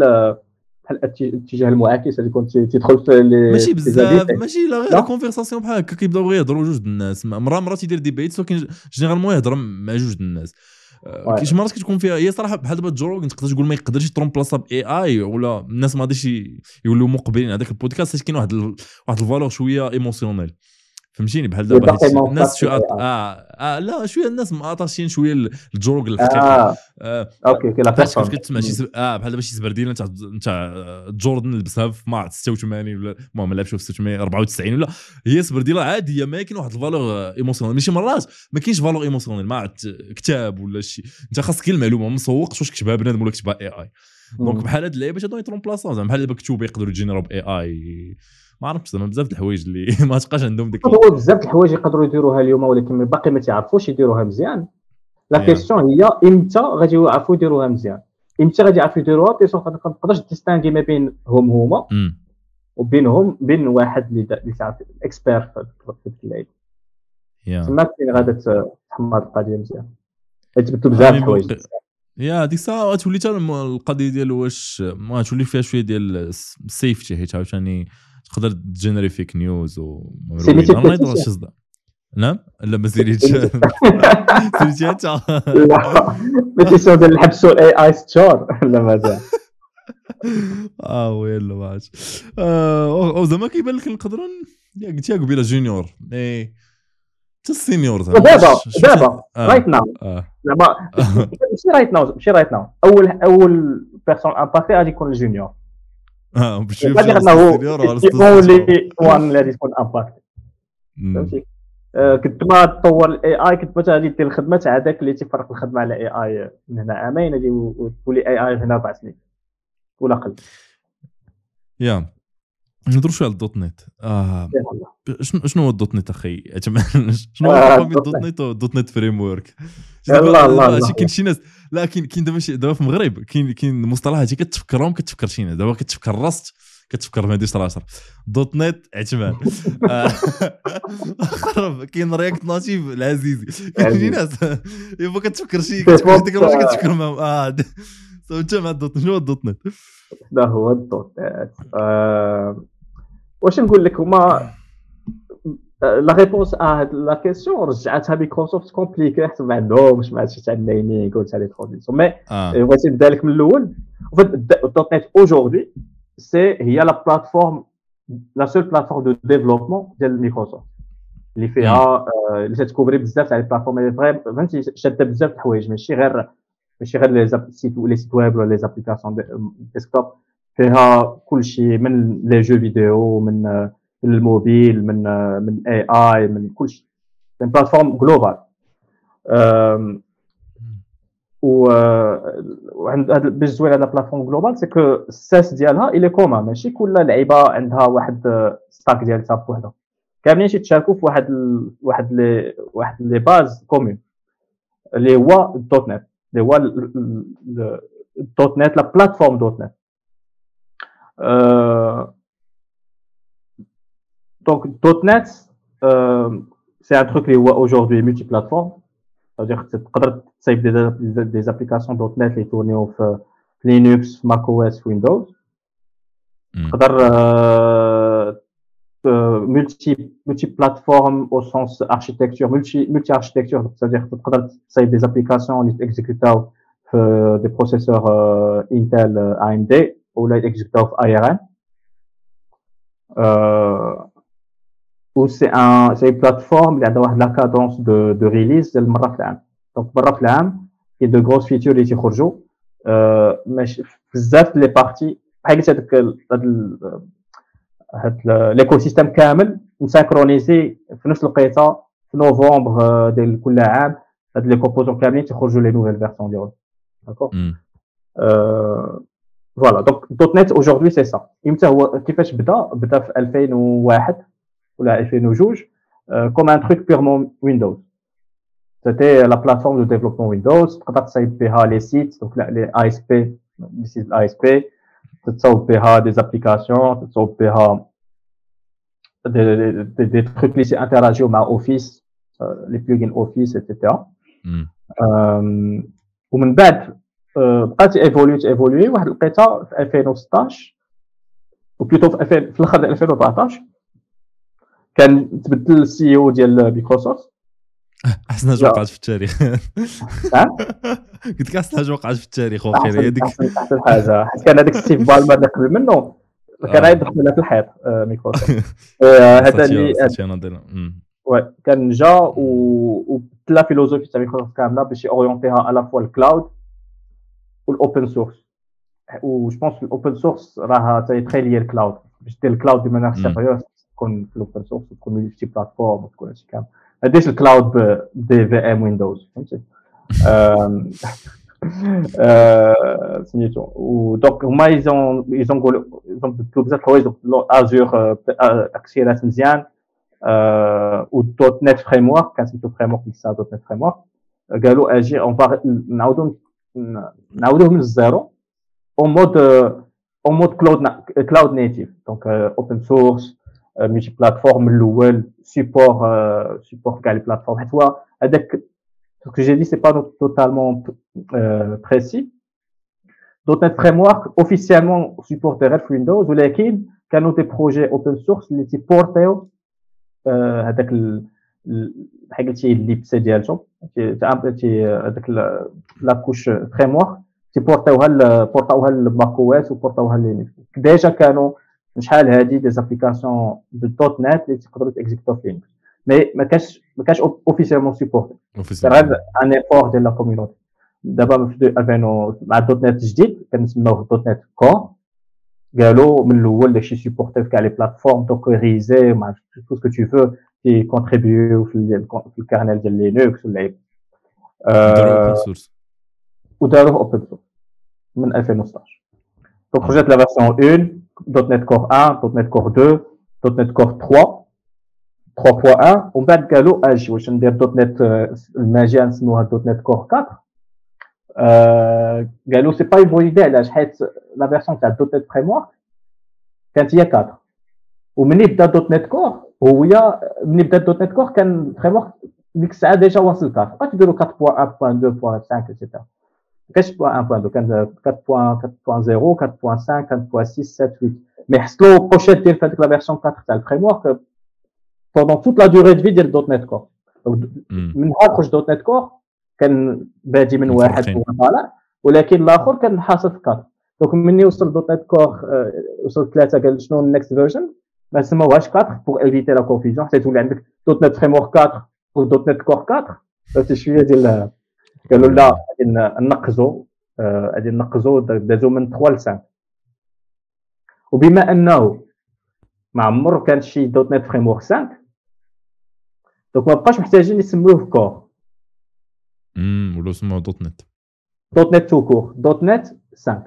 بحال الاتجاه المعاكس اللي كنت تدخل في ماشي بزاف ماشي لا غير كونفرساسيون بحال هكا كيبداو غير يهضروا جوج الناس مرة مرة تيدير ديبيت ولكن جينيرالمون يهضر مع جوج الناس. شي مرات كتكون فيها هي صراحة بحال دابا جوروغن تقدر تقول ما يقدرش يتروم بلاصة باي اي ولا الناس ما غاديش يولوا مقبلين على ذاك البودكاست حيت كاين واحد ال... واحد الفالور شوية ايموسيونيل فهمتيني؟ بحال دابا الناس شوية ل آه, آه لا شوية الناس مقاطعين شوية الجروج آه الحقيقي آه. أوكي كي لا فاش كنت كتسمع شي. آه بحال دابا شي زبرديله نتاع نتاع جوردن لبسها في مارس 86 ولا المهم لعبش في 694 ولا هي سبرديله عادية ما كاين واحد الفالور ايموسيونيل ماشي مرات ما كاينش فالور ايموسيونيل ما عرفت كتاب ولا شي. أنت خاصك المعلومة ما مسوقش واش كتبها بنادم ولا كتبها اي اي دونك بحال هاد اللعيبات هادو يترون بلاصة. زعما بحال دابا كتوبه يقدروا يجينيرو باي اي ما عرفتش زعما بزاف د الحوايج اللي ما تبقاش عندهم ديك هو بزاف د الحوايج يقدروا يديروها اليوم ولكن باقي ما تعرفوش يديروها مزيان لا. كيسيون هي إمتى غادي يعرفوا يديروها مزيان إمتى غادي يعرفوا يديروها بيسون ما تقدرش تستانجي ما بين هم هما. وبينهم بين واحد اللي تعرف اكسبير في ديك اللعيبه يا تما فين غادا تحمر القضية مزيان تبدلوا بزاف الحوايج. يا ديك الساعة تولي حتى القضية ديال واش ما تولي فيها شوية ديال السيفتي حيت عاوتاني تقدر تجينيري فيك نيوز و ما يضرش بتيسيون. صدق لا ما سيريتش (laughs) سيريتي انت لا (laughs) بيتيسيون ديال نحبسوا الاي آي ست شهور (laughs) لا مازال آه ويلا ما عرفتش آه، أو زعما كيبان لك نقدروا قلتيها قبيلة جونيور. اي حتى السينيور زعما. دابا دابا. رايت ناو زعما ماشي رايت ناو ماشي رايت ناو اول أول بيرسون امباكتي غادي يكون الجونيور آه اونلي وان اللي غادي يكون امباكتي مم. فهمتي؟ آه، كنت ما تطور الاي اي كنت ما غادي دير الخدمة تاع هذاك اللي تيفرق الخدمة على اي اي من هنا. عامين غادي تولي اي اي هنا أربع سنين. ولا قل. يا. نهضروا شوية على الدوت نت. آه شنو شنو هو الدوت نت أخي؟ (laughs) شنو هو آه، الدوت نت. والدوت نت فريم ورك الله،. كاين شي ناس لا كاين كاين دابا شي- دابا في المغرب كاين كاين مصطلحات كتفكرهم كتفكر شي ناس. دابا كتفكر راست كتفكر مهدي صراشر دوت نت عثمان آه، (laughs) خرب كاين رياكت ناتيف العزيزي. كاين شي ناس. (laughs) يبا كتفكر شي كتفكر ديك معاهم. آه سو انت مع الدوت شنو هو الدوت نت؟ هذا هو الدوت نت. آه، واش نقول لك؟ هما لا ريبونس ا هاد لا كيسيون رجعتها مايكروسوفت كومبليكي حيت ما عندهمش ما هادشي تاع النيمينغ وتاع لي ترانزيسيون مي آه بغيت نبدا لك من الأول en fait ال .NET aujourd'hui c'est هي la plateforme la seule plateforme de développement ديال مايكروسوفت اللي فيها آه، اللي تتكوفري بزاف تاع les plateformes اللي vraiment فهمتي شاده بزاف د الحوايج ماشي غير ماشي غير les app- site les sites web ولا les applications desktop فيها كل شيء من les jeux vidéo من آه، من الموبيل من من AI من كل شيء. plateforme globale و وعند هاد باش زوين على بلاتفورم جلوبال سي كو الساس ديالها الي كومان ماشي كل لعيبة عندها واحد ستاك ديالها بوحدها. كاملين تيتشاركوا في واحد ال... واحد لي واحد لي باز كومون اللي هو الدوت نت. اللي هو الدوت نت لا بلاتفورم دوت نت. دونك دوت نت c'est un truc اللي هو aujourd'hui multi-plateforme c'est-à-dire que تقدر تصايب des des applications .NET اللي يتورنيو في Linux في macOS في Windows مم. تقدر multi multi-plateforme au sens architecture multi multi-architecture c'est-à-dire تقدر تصايب دي زابليكاسيون اللي تاكزيكوتاو في des processeurs Intel AMD ولا يتاكزيكوتاو في ARM و c'est une c'est plateforme اللي عندها واحد la cadence de de release ديال مره في العام donc مره في العام كاين de grosses features اللي تيخرجوا آه، ماشي بزاف les parties بحال قلت هذاك ال- هاد ال- هاد ال- l'écosystème كامل م synchronisé في نفس الوقيته في نوفمبر آه، ديال كل عام هاد les composants كاملين تيخرجوا les nouvelles versions ديالهم d'accord مم. voilà donc .NET aujourd'hui c'est ça إمتى هو كيفاش بدا بدا في 2001 ولا 2002 comme un truc purement Windows c'était la plateforme de développement Windows تقدر تصايب بها les sites donc les ASP les sites ال ASP تتصاوب بها des applications تتصاوب بها دي دي دي تروك اللي interagiو مع Office les plugins Office et cetera مم. أم، ومن بعد أه، بقات évoluer évoluer واحد الوقيتة في 2016 ou plutôt في 2000 في الآخر ديال 2014 كان تبدل ال CEO ديال مايكروسوفت احسن حاجة لا. وقعت في التاريخ؟ (laughs) قلت لك احسن حاجة وقعت في التاريخ وأخيرا. هي ديك احسن حاجة. حيت كان هذاك ستيف بالمر اللي قبل منه كان عيد دخلنا في الحيط مايكروسوفت (laughs) هذا اللي كان جا وبدل philosophie تاع مايكروسوفت كاملة باش يورينتيها على فوا ال cloud وال open source و je pense ال open source راها très liée ال cloud باش دير ال cloud manière sérieuse تكون في ال open source تكون multi-plateforme وتكون هادشي كامل ما ديرش ال cloud ب des VM Windows فهمتي سميتو ودونك هما ايزون ايزون نقولوا ايزون بدلوا بزاف الحوايج Azure تاكسيرات مزيان و .NET Framework كان سميتو Framework لسه .NET Framework قالوا أجي on نعاودو نعاودوه من الزيرو en mode en mode cloud cloud native donc open source multi-plateforme من الأول supporte supporte كاع les plateformes حيت هو هذاك ce que j'ai dit, c'est pas totalement euh, précis. .NET Framework officiellement supportait Windows ولكن كانوا des projets open source اللي تيبورتيو هذاك بحال قلتي ال libs ديالهم هذاك la couche Framework تيبورتيوها بورتاوها ل macOS وبورتاوها Linux déjà كانوا شحال هادي des applications .NET اللي تقدروا تاكزيكتو في Linux mais ما كانش ما كانش officiellement supporté كان غير un effort ديال la community دابا في 2000 مع .NET جديد كنسموه .NET Core قالوا من الأول داكشي سيبورتي في كاع لي بلاتفورم دوكوريزي مع تو سكو تو فو كي كونتريبيو في الكارنيل ديال لينكس ولا وداروه اوبن سورس من 2016 دونك خرجت لا فيرسيون 1 دوت نت كور 1 دوت نت كور 2 دوت نت كور 3 3.1 ومن بعد قالوا أجي واش ندير دوت نت الماجيه نسموها دوت نت كور 4 آه قالوا c'est pas une bonne idée علاش حيت la version تاع .NET Framework كانت هي 4 ومني بدا .NET Core هو مني بدا .NET Core كان Framework ديك الساعة déjà واصل 4 بقات يديروا 4.1.2.5 et cetera كاش 1.2 كان 4.4.0 4.5 4.6 7 8 mais حصلوا بوشيت ديال في هذيك la version 4 تاع ال Framework pendant toute la durée de vie ديال .NET Core من نهار خرج .NET Core كان بادي من واحد وطالع ولكن الآخر كان حاصل في quatre donc مني وصل .NET Core وصل ثلاثة قال شنو ال next version ما سموهاش 4 pour éviter la confusion حتى تولي عندك .NET Framework 4 و .NET Core 4 فهمتي شوية ديال قالوا لا غادي نقزوا غادي نقزوا دازوا من 3 ل 5 وبما أنه ما عمر كان شي .NET Framework 5 donc ما بقاش محتاجين يسموه Core. امم ولا سموه .NET. .NET tout court. .NET 5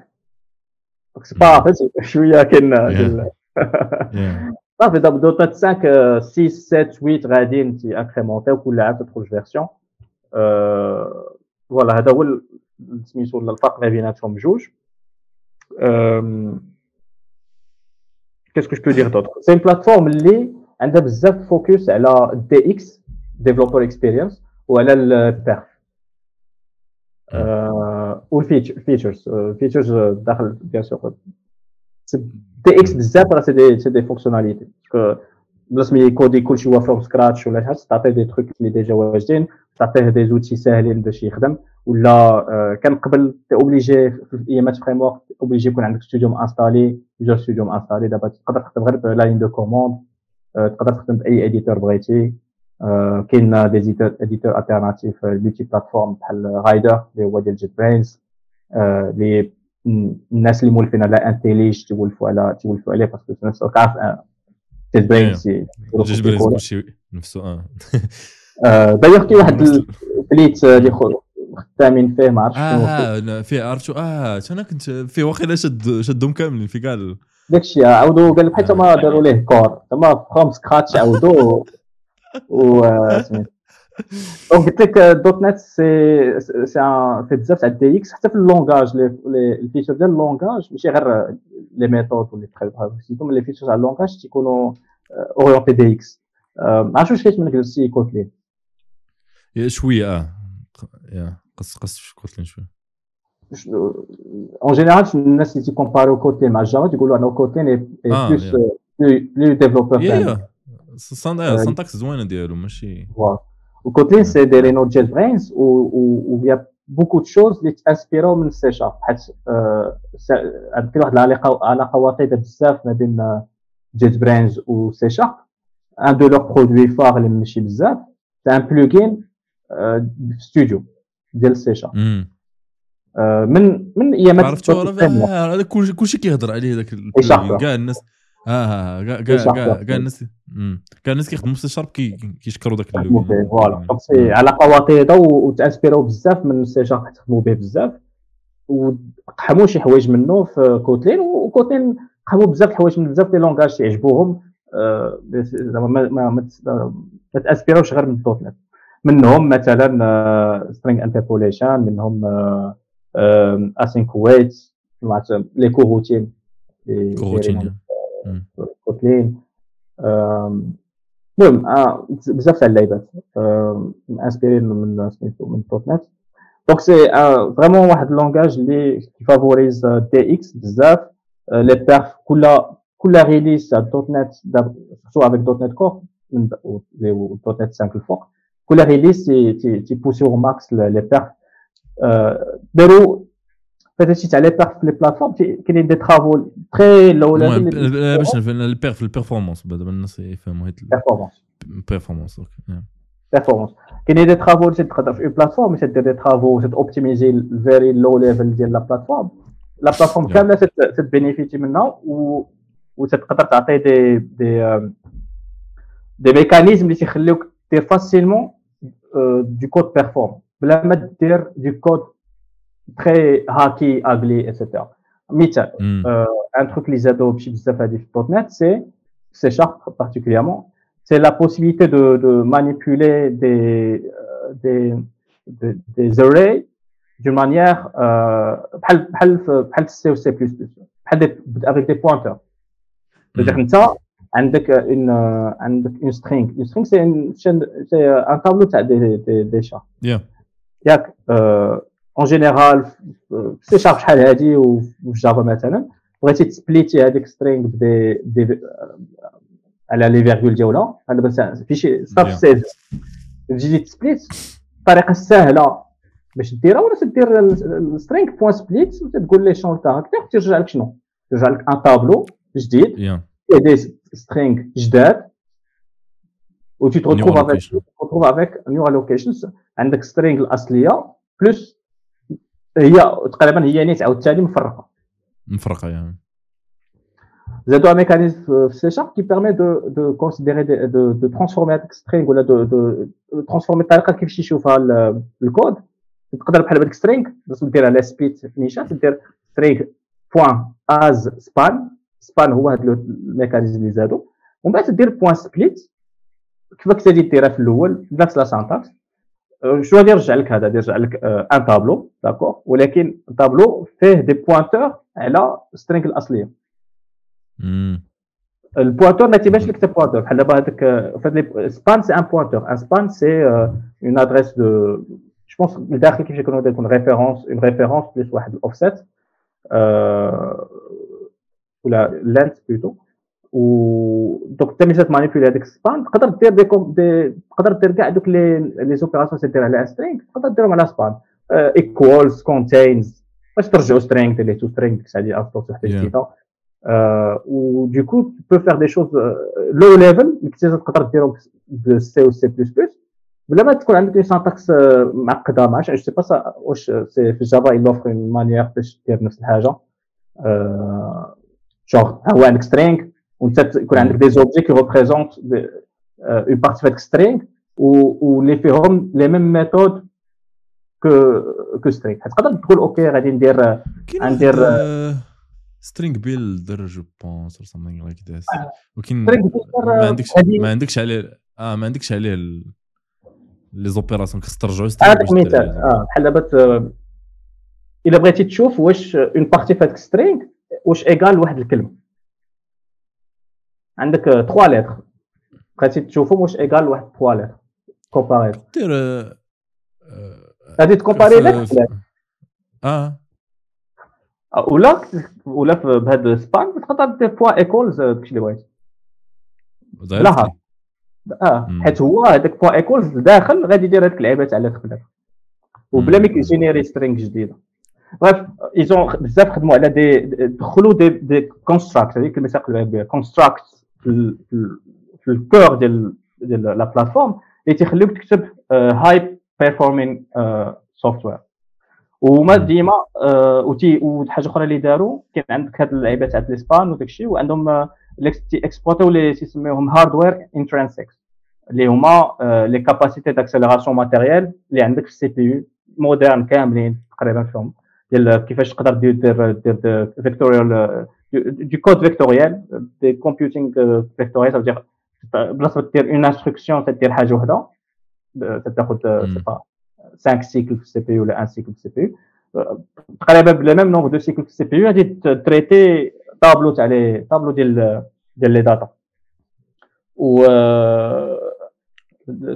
donc c'est pas (laughs) شوية كاين صافي دابا .NET 5 6 7 8 غاديين تي انكريمونتيو كل عام تخرج version voilà هذا هو سميتو الفرق ما بيناتهم بجوج qu'est-ce que je dire d'autre c'est plateforme اللي عندها بزاف focus على ال DX developer experience وعلى ال perf وال features features داخل bien sûr DX بزاف راه c'est des fonctionnalités بلاص ما يكودي كلشي هو from scratch ولا حاجة تعطيه des trucs اللي déjà واجدين تعطيه des outils ساهلين باش يخدم ولا كان قبل t'es obligé في ايامات Framework obligé يكون عندك Studio installé جوج Studio installé دابا تقدر تخدم غير ب la ligne de commande تقدر تخدم باي éditeur بغيتي كاين des éditeurs alternatifs multi-plateformes بحال Rider اللي هو ديال JetBrains اللي الناس اللي مولفين على IntelliJ تولفوا على تولفوا عليه parce que في نفس الوقت Brains JetBrains كلشي نفسه (laughs) آه. دايوغ كاين واحد البليت اللي خدامين فيه ما عرفتش آه فيه عرفتو آه أنا كنت فيه واقيلا شد شدهم كاملين في كاع داكشي عاودوا قال بحال تما داروا ليه كور. تما فروم سكراتش عاودوا و دونك قلت لك دوت نت سي سي في بزاف تاع دي إكس حتى في اللونغاج الفيتشر ديال اللونغاج ماشي غير لي ميثود واللي سيتو لي فيتشر تاع اللونغاج تيكونوا اورينتي دي إكس ما عرفتش واش كيتمنى كتب كوتلين شوية آه قص قص كوتلين شوية en général, الناس اللي تيكومباريو Kotlin مع Java تيقولوا انه Kotlin est plus plus developer syntaxe زوينه ديالو ماشي voilà و Kotlin c'est دايرينو JetBrains et beaucoup de choses اللي تانسبيراو من السي شارب حيت كاين واحد العلاقه علاقه وطيده بزاف ما بين جيت برينز و سي شارب ان دو لور برودوي فار اللي ماشي بزاف c'est un plugin في ستوديو ديال سي شارب من من ايامات عرفتو هذا كلشي كيهضر عليه ذاك كاع الناس آه كاع كاع كاع الناس كاع الناس كيخدموا في Sharp كيشكروا ذاك ال logo. Voilà. Donc علاقه وطيده وتانسبيرو بزاف من سي شارب تخدموا به بزاف. وقحموا شي حوايج منه في Kotlin و Kotlin قحموا بزاف الحوايج من بزاف les langages تيعجبوهم زعما ما ما ما تاسبيروش غير من .NET منهم مثلا string interpolation منهم async await les coroutines coroutines Kotlin المهم بزاف تاع اللعيبات inspirés من سميتو من .NET donc c'est vraiment واحد ال langage اللي كي favorise DX بزاف les perfs كل كل release تاع .NET surtout avec .NET Core .NET 5 الفوق كل release تيبوسيو max les perfs داروا فهادشي تاع les perfs في les plateformes كاينين des travaux très low باش ال perf ال performance دابا الناس يفهموا هاد ال performance performance performance كاينين des travaux اللي تقدر في plateforme تدير des travaux ت optimiser ال very low level ديال la plateforme la plateforme كامله ت bénéficier منها و وتقدر تعطي des des des mécanismes اللي تيخليوك دير facilement du code performant بلا ما دير du code très hacky, ugly, etc. مثال un truc اللي زادو بشي بزاف هادي في دوت نت سي سي شارب بارتيكوليرمون c'est la possibilité de, de manipuler des, des, des, des arrays d'une manière euh, بحال بحال بحال C ou C++ بحال avec des pointeurs c'est-à-dire انت عندك une عندك une string une string c'est une c'est un tableau تاع des des, des chars yeah. ياك اون جينيرال سي شارب شحال هادي وفي Java مثلا بغيتي ت splitter هذيك string بدي دي على les virgules ديالها أنا بس في شي صافي c'est تجي ت split الطريقة السهله باش ديرها ولا تدير ال string point split وتقول لي chaque caractère ترجع لك شنو ترجع لك un tableau جديد فيه des strings جداد و tu te retrouves avec tu te retrouves avec new allocations عندك string الاصليه plus هي تقريبا هي نيت عاوتاني مفرقة. مفرقة يعني. زادوا ان ميكانيزم في سي شارب كي بيرمي دو دو كونسيديري دو دو ترانسفورمي هذاك سترينغ ولا دو دو transformer الطريقة كيفاش يشوفها الكود. تقدر بحال هذاك string باش دير على split نيشان تدير string point AsSpan Span هو هذا ال mécanisme اللي زادوا ومن بعد تدير point split كيف كنت ديرها في الأول نفس la syntaxe شنو غادي يرجع لك هذا يرجع لك un tableau d'accord ولكن التابلو فيه des pointeurs على string الاصليه ال pointeur ما تيبانش لك pointeur بحال دابا هذاك span c'est un pointeur un span c'est une adresse de je pense الداخل كيفاش يكون يكون référence une référence plus واحد الاوفسيت ولا length plutôt و donc انت ملي ت manipuler هذاك ال span تقدر دير des تقدر دير كاع دوك les les opérations تدير على string تقدر ديرهم على span. Equals contains باش ترجعوا string دير لي ToString ديك الساعة ديال افطور حتى جديده و du coup tu peux faire des choses low level اللي كنتي تقدر ديرهم بسي و سي بلس بلس بلا ما تكون عندك une syntaxe معقدة ما عرفتش c'est pas واش c'est في Java offre une manière باش دير نفس الحاجة. جونغ هو عندك string وانت يكون عندك des objets qui représentent une partie فيك string واللي فيهم les mêmes méthodes que que string تقدر تقول okay غادي ندير ندير StringBuilder je pense or something like this ولكن ما عندكش ما عندكش عليه آه ما عندكش عليه les opérations خاص ترجعوا هذاك مثال آه بحال دابا الا بغيتي تشوف واش une partie فاتك سترينغ واش égale لواحد الكلمة عندك 3 lettres بغيتي تشوفهم واش égale لواحد 3 lettres comparer دير غادي ت comparer لك آه. ولا ولا بهذا ال span تقدر دير point Equals داكشي اللي بغيتي لا. آه حيت هو هذاك point Equals داخل غادي يدير هذيك اللعيبة تاع lettre par lettre وبلا ما كي générer string جديدة. Bref ils ont بزاف خدموا على des دخلوا des des constructs هذيك الكلمة ساق بها construct في ال core ديال ديال la plateforme اللي تيخليوك تكتب high performing software وما ديما وتي وحاجه أخرى اللي داروا كاين عندك هاد اللعيبه تاع ال span وداك الشيء وعندهم exploitaw اللي تيسميوهم hardware intrinsics اللي هما les capacités d'accélération matérielle اللي عندك في ال CPU modernes كاملين تقريبا فيهم ديال كيفاش تقدر دير دير دير vectoriel du code vectoriel du computing vectoriel بلاصه دير une instruction تدير حاجة وحده تاخذ 5 cycles في ال CPU ولا 1 cycle في ال CPU تقريبا par le même nombre de cycles في ال CPU غادي traiter tableau تاع les tableaux ديال ديال les data و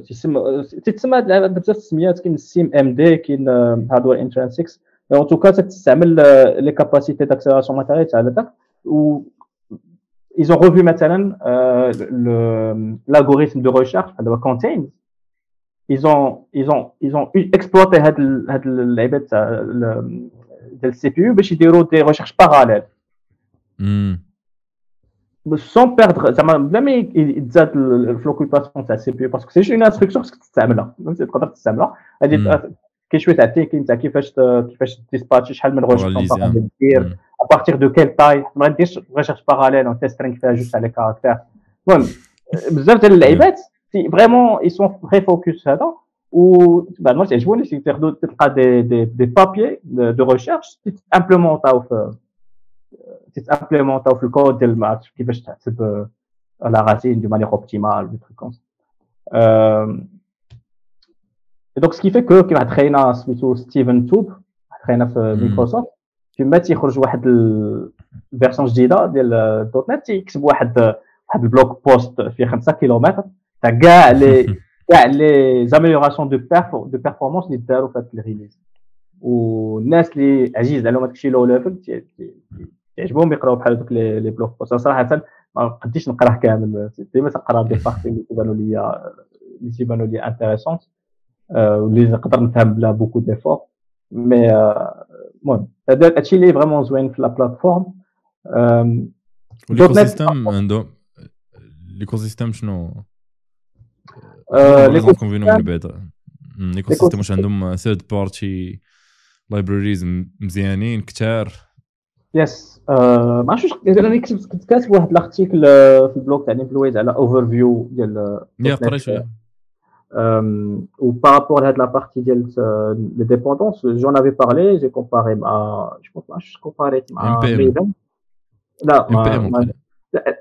تسمى تسمى بزاف السميات كاين ال SIMD كاين hardware intrinsics en tout cas تستعمل les capacités d'accélération matérielle تاع هذاك و ils ont revu مثلا l'algorithme de recherche دابا contains. Ils ont ils ont ils ont exploité هاد هاد اللعيبات تاع ديال ال CPU باش يديروا des recherches parallèles sans perdre زعما بلا ما يتزاد في l'occupation تاع ال CPU parce que c'est une instruction خصك تستعملها تقدر تستعملها هادي كاين شوية تاع التيكين تاع كيفاش كيفاش ديسباتشي شحال من ريشيرش دير ابارتيغ دو كيل تاي ما ديرش ريشيرش باراليل وتسترينغ فيها جوست على كاركتير المهم بزاف ديال اللعيبات vraiment, ils sont très focus là-dedans. Ou, bah, moi, c'est joué, c'est tلقى des, des, des papiers de, de recherche qui implémentent في تتامبليمونتاو في الكود ديال الماتش كيفاش تحسب لا راسين دو مانيير اوبتيمال دي تروك كوم donc ce qui fait que كيما تخينا سميتو Stephen Toub تخينا في مايكروسوفت كيما تيخرج واحد ال version جديدة ديال DotNet تيكتب واحد واحد ال blog post فيه 5 كيلومتر. تاع كاع (laughs) les كاع les améliorations de de performance اللي داروا في هذا ال release. والناس اللي عزيز عليهم هذاك الشيء low level تعجبهم يقراو بحال هذوك les blog posts. صراحة ما قديش نقراه كامل ديما تنقرا des parties اللي تيبانوا لي اللي تيبانوا لي intéressantes واللي نقدر نفهم بلا beaucoup d'efforts mais المهم هذا هادشي اللي vraiment زوين في la plateforme عنده l'écosystème شنو l'écosystème واش عندهم third party libraries مزيانين كثار yes ما عرفتش أنا كنت كاتب واحد ال article في البلوك تاع نيمبلويز على اوفر فيو ديال يا قريت ou par rapport à la partie de les dépendances, j'en avais parlé, j'ai comparé à, je pense pas, je comparais à MPM. Là, MPM,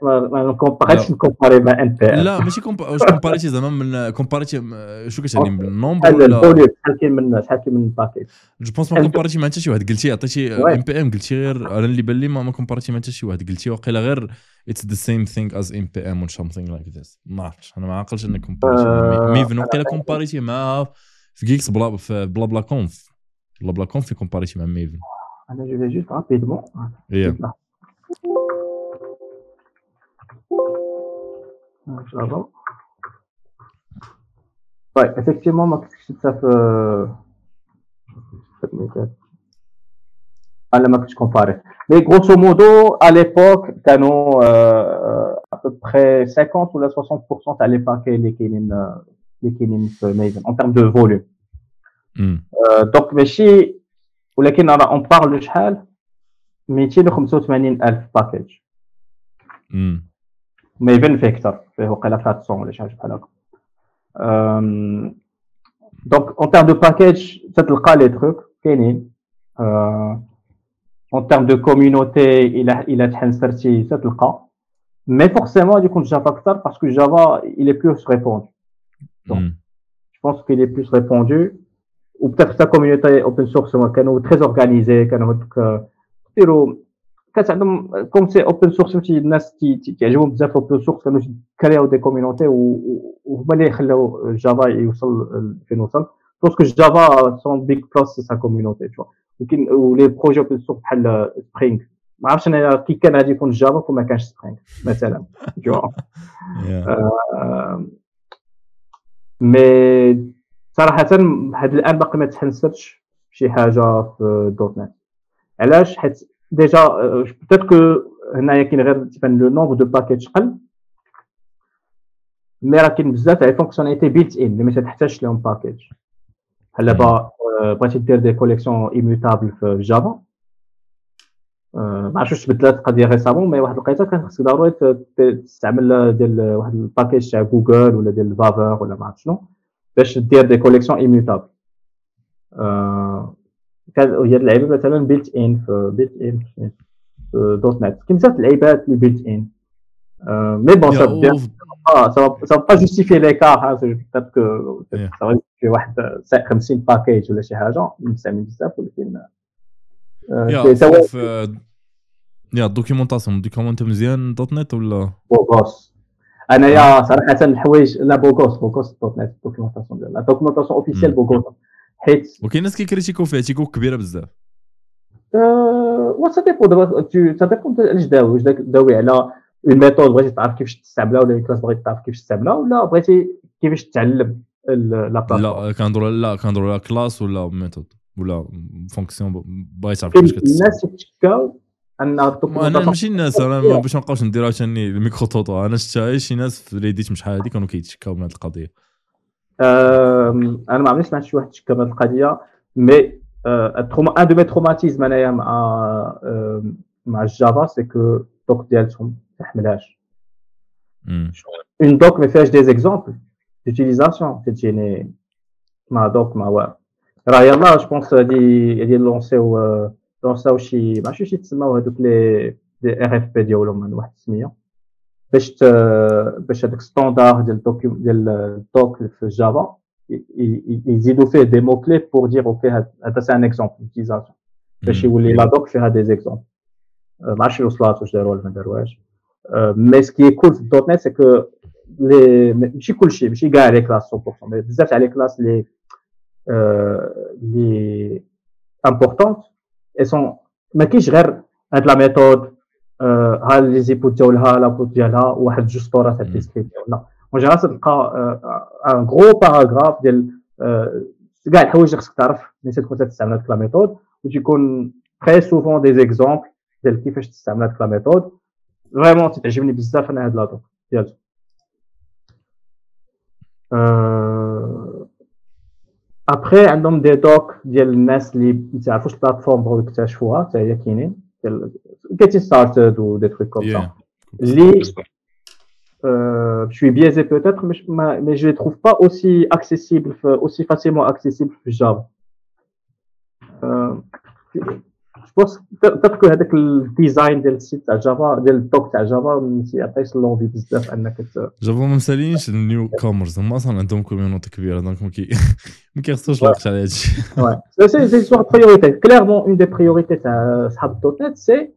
ما كومباريتش نكومباري مع ان بي لا ماشي واش كومباريتي زعما من كومباريتي شو كتعني بالنومبر ولا شحال كاين من شحال كاين من الباكيج جو بونس ما كومباريتي مع حتى شي واحد. قلتي عطيتي ام بي ام قلتي غير أنا اللي بان لي ما كومباريتي مع حتى شي واحد. قلتي واقيلا غير اتس ذا سيم ثينغ از ام بي ام اور سامثينغ لايك ذيس ما عرفتش. أنا ما عاقلش انك كومباريتي ميفن. واقيلا كومباريتي معاها في جيكس بلا في بلا بلا كونف بلا بلا كونف في كومباريتي مع ميفن. أنا جو جوست رابيدمون Java. Ouais, effectivement, moi, qu'est-ce que ça fait على ما كنتش كومباري mais grosso modo à l'époque كانوا à peu près 50 ولا 60% تاع les packages اللي كاينين اللي كاينين في Maven en termes de volume. donc ماشي ولكن راه on parle شحال 285 الف packages Maven فيه أكثر فيه وقيلا 400 ولا شي حاجة بحال هكا donc en termes de packages تتلقى les trucs كاينين en termes de community إلى إلى تحنسرتي تتلقى mais forcément غادي يكون Java أكثر parce que Java il est plus répandu. Donc je pense qu'il est plus répandu. Ou peut-être ta communauté open source كانوا très organisés كانوا هذوك ديروا كانت عندهم comme c'est open source فهمتي الناس كيعجبهم بزاف open source كانوا كرياو des communities وهما اللي خلاو Java يوصل فين وصل parce que Java son big plus c'est sa community تو ولكن و les projets open source بحال Spring ما عرفتش أنا كي كان غادي يكون Java وما كانش Spring مثلا تو mais صراحة لحد الان باقي ما تحنسرتش شي حاجة في DotNet علاش حيت déjà peut-être que هنايا كاين غير تبان le nombre de packages قل mais راه كاين بزاف تاع fonctionnalités built-in اللي ما تحتاجش لهم package بحال دابا بغيتي دير des collections immutables في Java ما عرفتش واش تبدلات القضية récemment mais واحد الوقيته كان خصك ضروري تستعمل ديال واحد ال package تاع جوجل ولا ديال Vavr ولا ما عرفت شنو باش دير des collections immutables هي اللعيبة مثلا بيلت ان في بيلت ان في دوت نت كاين بزاف اللعيبات اللي بيلت ان مي بون سا بيان سا با جوستيفي ليكار بيتيت كو في واحد 50 باكيج ولا شي حاجة. مستعمل بزاف ولكن يا يا الدوكيومونطاسيون دوكيومونتي مزيان. دوت نت ولا؟ بوغوس. انايا صراحة الحوايج لا بوغوس. بوغوس. دوت نت الدوكيومونطاسيون ديالها الدوكيومونطاسيون اوفيسيال بوغوس. حيت. وكاين ناس كيكريتيكيو فيها تيقول كبيرة بزاف. و ça dépend دابا ça dépend علاش داوي. واش داوي على une méthode بغيتي تعرف كيفاش تستعملها ولا classe بغيتي تعرف كيفاش تستعملها ولا بغيتي كيفاش تعلم لا لا كنهضروا لا كنهضروا على classe ولا méthode ولا fonction بغيت تعرف كيفاش كتستعمل. الناس يتشكاو أن أنا ماشي الناس أنا باش ما نبقاوش ندير عاوتاني الميكرو توتو. أنا شفت شي ناس في Reddit شحال هذه كانوا كيتشكاو من هذه القضية. أنا ما عمرني سمعت شي واحد تشكى من هذه القضية مي ان دو مي تروماتيزم أنايا مع مع الجافا سي كو الدوك ديالتهم ما تحملهاش اون دوك ما فيهاش دي زيكزومبل ديوتيليزاسيون تجيني مع دوك مع واعر راه يلاه جو بونس هادي هادي لونسيو لونساو شي ما عرفتش شي تسماو هادوك لي دي ار اف بي ديالهم من واحد السمية. باش باش هذاك standard ديال ال doc ديال ال doc في Java يزيدوا فيه des mots clés pour dire OK هذا c'est un exemple d'utilisation باش يولي la doc فيها des exemples ما عرفتش وصلات واش داروا ولا ما داروهاش. mais ce qui كول في. ال .NET c'est que les ماشي كلشي ماشي كاع les classes 100% بزاف تاع les classes les les importantes ils sont ما كاينش غير هاد la méthode ها les inputs ديالها l'output ديالها واحد جوج سطورات تاع ال description لا en général تلقى un gros paragraphe ديال كاع الحوايج اللي خصك تعرف ملي تكون تستعمل هاد la méthode وتيكون très souvent des exemples ديال كيفاش تستعمل هاد la méthode vraiment تتعجبني بزاف أنا هاد l'atout ديالته ابخي عندهم des docs ديال الناس اللي ما تعرفوش ال plateforme بغاو يكتشفوها حتى هي كاينين ديال getting started و des trucs comme ça اللي je suis biaisé peut-être, mais, mais je ne les trouve pas aussi accessibles, aussi facilement accessibles que Java. Euh, pense تذكر هذاك ال design ديال ال site تاع Java ديال ال doc تاع Java ما تيعطيش l'envie بزاف انك Java ما مسالينش ال newcomers هما أصلا عندهم community كبيره donc ما كيخصوش الوقت على هادشي c'est c'est soit priorité clairement un des priorités تاع صحاب ال .NET c'est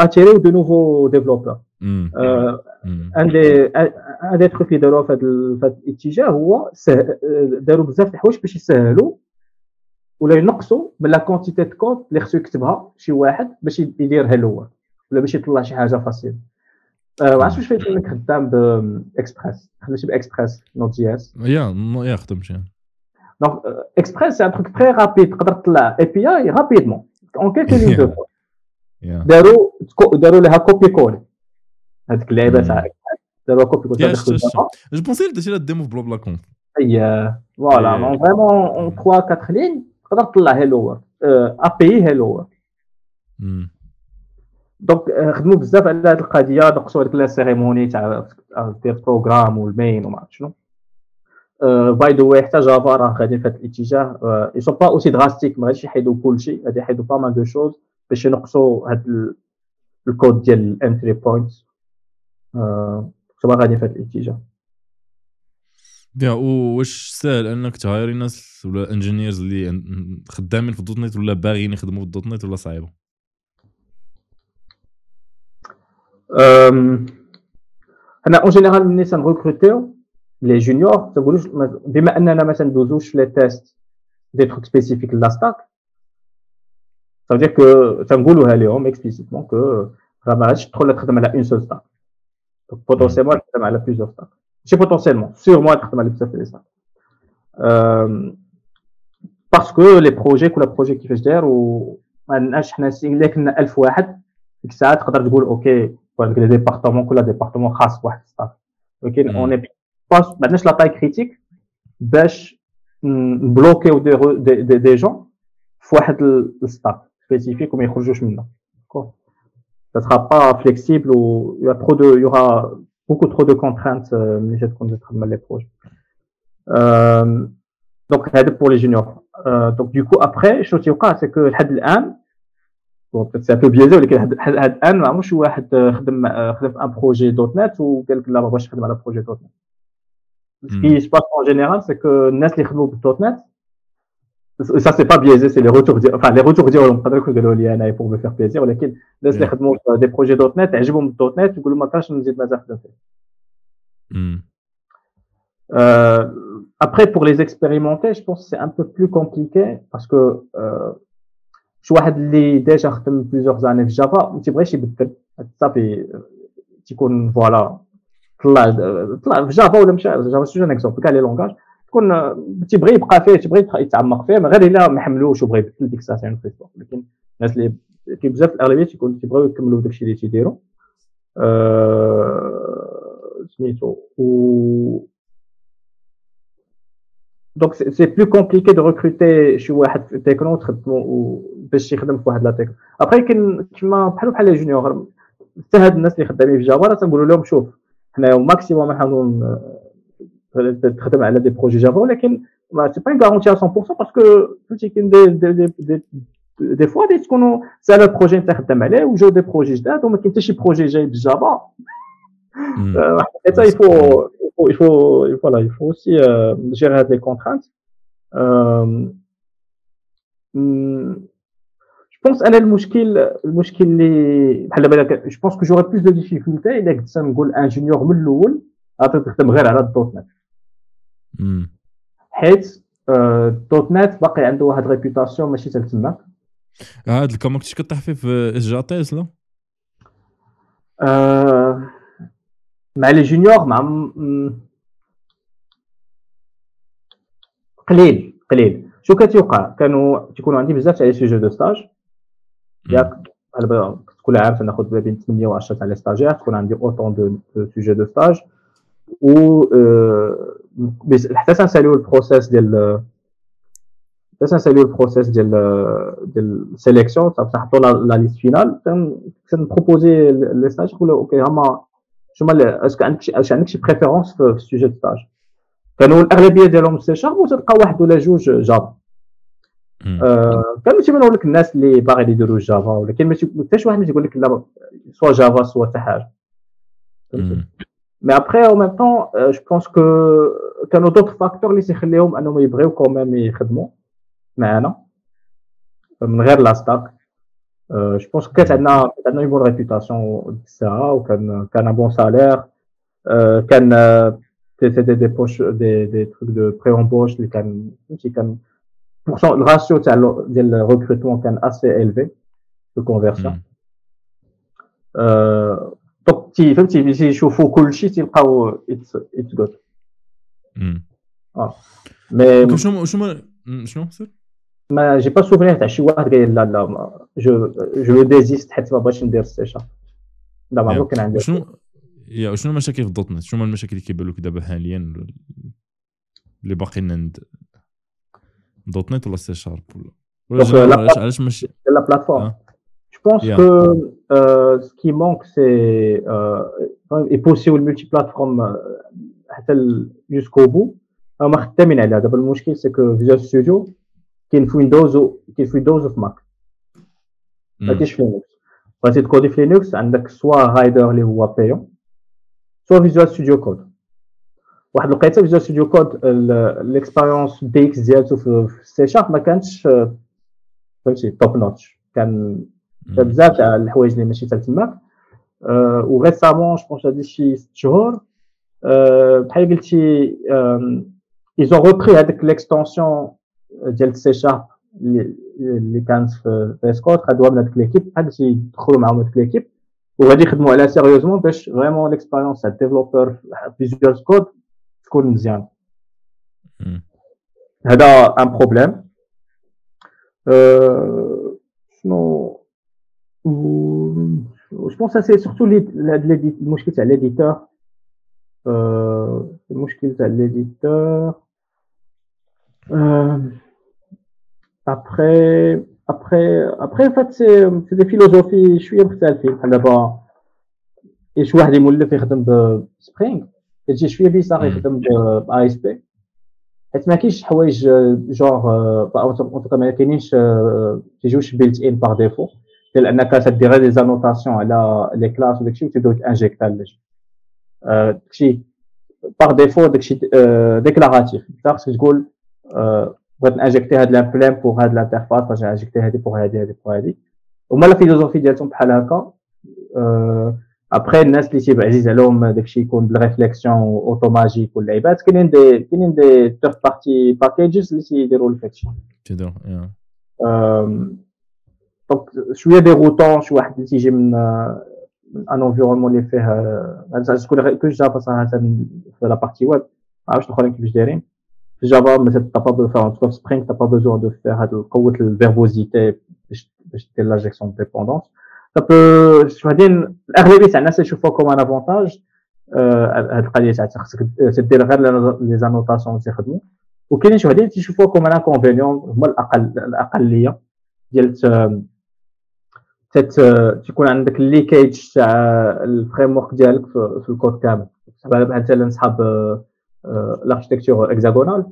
attirer de nouveaux développeurs un des un des trucs اللي داروها في هذا الاتجاه هو داروا بزاف الحوايج باش يسهلوا ولا ينقصوا من la quantité de code اللي خصو يكتبها شي واحد باش يديرها الأول ولا باش يطلع شي حاجة facile ما عرفتش واش فايت انك خدام باكسبريس خدمتي ب Express Node.js يا يا خدمت donc Express c'est un truc très rapide تقدر تطلع API rapidement en quelques lignes donc داروا داروا لها copier-coller هذيك اللعيبة تاع داروا copier-coller je pensais درتي لها ال démo في بلو بلا conf et voilà vraiment en 3 4 lignes تقدر تطلع hello world un petit hello world donc خدموا بزاف على هذه القضية نقصوا هذيك la cérémonie تاع دير programme وال main وما عرفت شنو by the way حتى Java راه غادي في هذا الاتجاه. ils sont pas aussi drastiques ما غاديش يحيدوا كلشي غادي يحيدوا pas mal de choses باش ينقصوا هذا الكود ديال ال entry point soit غادي في هذا الاتجاه؟ يا واش ساهل انك t-hireي ناس ولا engineers اللي خدامين في ال .NET ولا باغيين يخدموا في ال .NET ولا صعيبة؟ أنا en général ملي تنغوكروتيو les juniors تنقولوش بما اننا ما تندوزوش les tests des trucs spécifiques la stack صافي que تنقولوها لهم explicitement que راه ما غاديش تدخل تخدم على une seule stack potentiellement تخدم على plusieurs stacks ماشي potentiellement sûrement تخدم على بزاف ديال stacks parce que les projets كل projet كيفاش داير وما عندناش حنا الا كنا 1000 واحد ديك الساعة تقدر تقول OK les départements كل département خاص بواحد stack ولكن on est ما عندناش la taille critique باش نبلوكيو دي, دي, دي جون في واحد ال stack spécifique وما يخرجوش منه ça sera pas flexible ou il y a trop de il y aura beaucoup trop de contraintes ملي تكون تخدم les projets donc هذا pour les juniors donc du coup après شنو تيوقع c'est que لحد الان bon c'est un peu biaisé ولكن لحد الان ما عمرش واحد خدم خدم في un projet .NET وقال لك لا ما بغاش نخدم على projet .NET Ce qui se passe en général, c'est que الناس اللي يخدموا بال .NET ça c'est pas biaisé c'est les retours enfin les retours ديالهم نقدر نقول قالوا لي أنا pour me faire plaisir ولكن الناس اللي خدموا des projets .NET عجبهم ال .NET يقولوا ما كانش نزيد مازال نخدم فيه après, pour les expérimenter, je pense que c'est un peu plus compliqué parce que euh, je suis اللي déjà خدم plusieurs années في Java ما تيبغيش يبدل صافي تيكون voilà طلع طلع في Java ولا مشى Java ça c'est un exemple كاع les langages تكون تيبغي يبقى فيه تيبغي يتعمق فيه غير الا ما حملوش وبغى يبدل ديك الساعة c'est ولكن الناس اللي كي بزاف الأغلبية تيكون تيبغيو يكملوا داكشي اللي تيديروا سميتو و donc c'est plus compliqué de recruter شي واحد في التكنو تخدمو باش يخدم في واحد la techno après كاين كيما بحال بحال junior حتى هاد الناس اللي خدامين في Java راه تنقولوا لهم شوف حنا maximum نحاولوا تخدم على des projets Java ولكن ما سي با غارونتي 100% parce que فهمتي كاين دي دي دي دي فوا دي تكونوا سالا projet انت خدام عليه وجاو des projets جداد وما كاين حتى شي projet جاي بال Java حتى يفو faut, il faut, voilà, il faut aussi euh, gérer des contraintes. Euh, je pense أنا المشكل المشكل اللي بحال دابا je pense que j'aurais plus de difficultés الا كنت نقول ingénieur من الأول غادي تخدم غير على ال .NET حيت ال .NET باقي عنده واحد réputation ماشي حتى تماك هاد ال cas ما كنتش كطيح فيه في SGATS لا؟ مع les juniors مع قليل قليل. شو كتوقع؟ كانوا تيكونوا عندي بزاف تاع les sujets de stage. ياك كل عام تناخذ ما بين 8 و 10 تاع les stagiaires تكون عندي autant de sujets de stage و حتى تنساليو ال process ديال حتى تنساليو ال process ديال ديال ال sélection تنحطوا la liste finale تن proposer les stages نقولوا OK هما شنو est-ce que عندك اش عندك شي préférence في ال sujet stage كانوا الاغلبيه ديالهم سي شارب وتلقى واحد ولا جوج Java كانوا تيبانوا لك الناس اللي باغي يديروا Java ولكن ما حتى شي واحد ما تيقول لك لا soit Java soit حتى حاجة mais après au même temps je pense que كانوا d'autres facteurs اللي تيخليهم انهم يبغيو quand même يخدموا معنا من غير لا ستاك جو بونس كانت عندنا عندنا اون بون ريبيوتاسيون ديك الساعة وكان كان ان بون سالير كان سيتي دي بوش دي دي تروك دو بري امبوش اللي كان فهمتي كان بورسون الراسيو تاع ديال الريكروتمون كان اسي الفي في كونفيرسيون دونك تي فهمتي ملي تيشوفوا كلشي تيلقاو اتس جود آه mais شنو شنو شنو ما j'ai pas souvenir تاع شي واحد قال لا لا je je désiste حيت ما بغيتش ندير السي شارب لا ما ممكن عندي شنو يا شنو المشاكل في .NET شنو المشاكل اللي كيبان لك دابا حاليا اللي باقيين عند .NET ولا سي شارب ولا علاش علاش ماشي la plateforme pense yeah. que euh, ce qui manque, c'est euh, et possible multiplateforme jusqu'au bout. ما خدامين عليها دابا المشكل c'est que Visual Studio كاين في Windows كاين في Windows وفي Mac ما كاينش في Linux بغيتي تcoder في Linux عندك soit Rider اللي هو payant soit Visual Studio Code واحد الوقيته Visual Studio Code l'expérience DX ديالته في سي شارب ما كانتش فهمتي top notch كان بزاف تاع الحوايج اللي ماشي تاع تماك و récemment je pense هادي شي ست شهور بحال قلتي ils ont repris هذيك l'extension ديال سي شارب اللي كانت في اسكوت خدوها من هذيك l'équipe بحال قلتي يدخلوا معاهم هذيك l'équipe وغادي يخدموا عليها sérieusement باش vraiment l'expérience تاع ال développeur في Visual Code تكون مزيانه هذا un problème شنو je pense c'est surtout المشكل تاع l'éditeur المشكل تاع l'éditeur après après après فات c'est des philosophies شوية مختلفين بحال دابا شي واحد يمولف يخدم ب Spring تجي شوية bizarre يخدم ب ASP حيت ما كاينش حوايج جونغ اون ما كاينينش تيجوش بيلت ان باغ ديفو ديال أنك تدير لي زانوتاسيون على لي كلاس وداكشي وتبداو تانجيكتا اللجنه داكشي باغ ديفو داكشي ديكلاراتيف انت خصك تقول بغيت نانجيكتي هاد لامبلام بوغ هاد لانترفاس باش نانجيكتي هادي بوغ هادي هادي بوغ هادي. هما لا فيلوزوفي ديالهم بحال هكا. ابخي الناس اللي تيبقى عزيز عليهم داكشي يكون بالريفليكسيون اوتوماجيك واللعيبات كاينين دي كاينين دي ثيرد بارتي باكيجز اللي تيديروا لك هادشي. تيديروا دونك شوية دي روتون شي واحد اللي تيجي من من ان انفيرونمون اللي فيه تكون كو جافا صراحة في لا بارتي ويب ما عرفتش الاخرين كيفاش دايرين. في جافا مثلا تا با دو فار في سبرينغ تا با بوزون دو فير هاد قوة الفيربوزيتي باش دير لا جيكسيون ديبوندونس ça peut شوهدين الأغلبية تاع الناس يشوفوها كوم ان افونتاج هاد القضية تاع خصك تدير غير les annotations تيخدموا. وكاينين شوهدين تيشوفوها comme un inconvénient هما الاقل الأقلية ديال تيكون عندك ال leakage تاع ال framework ديالك في الكود كامل. بحال مثلا صحاب ال architecture hexagonale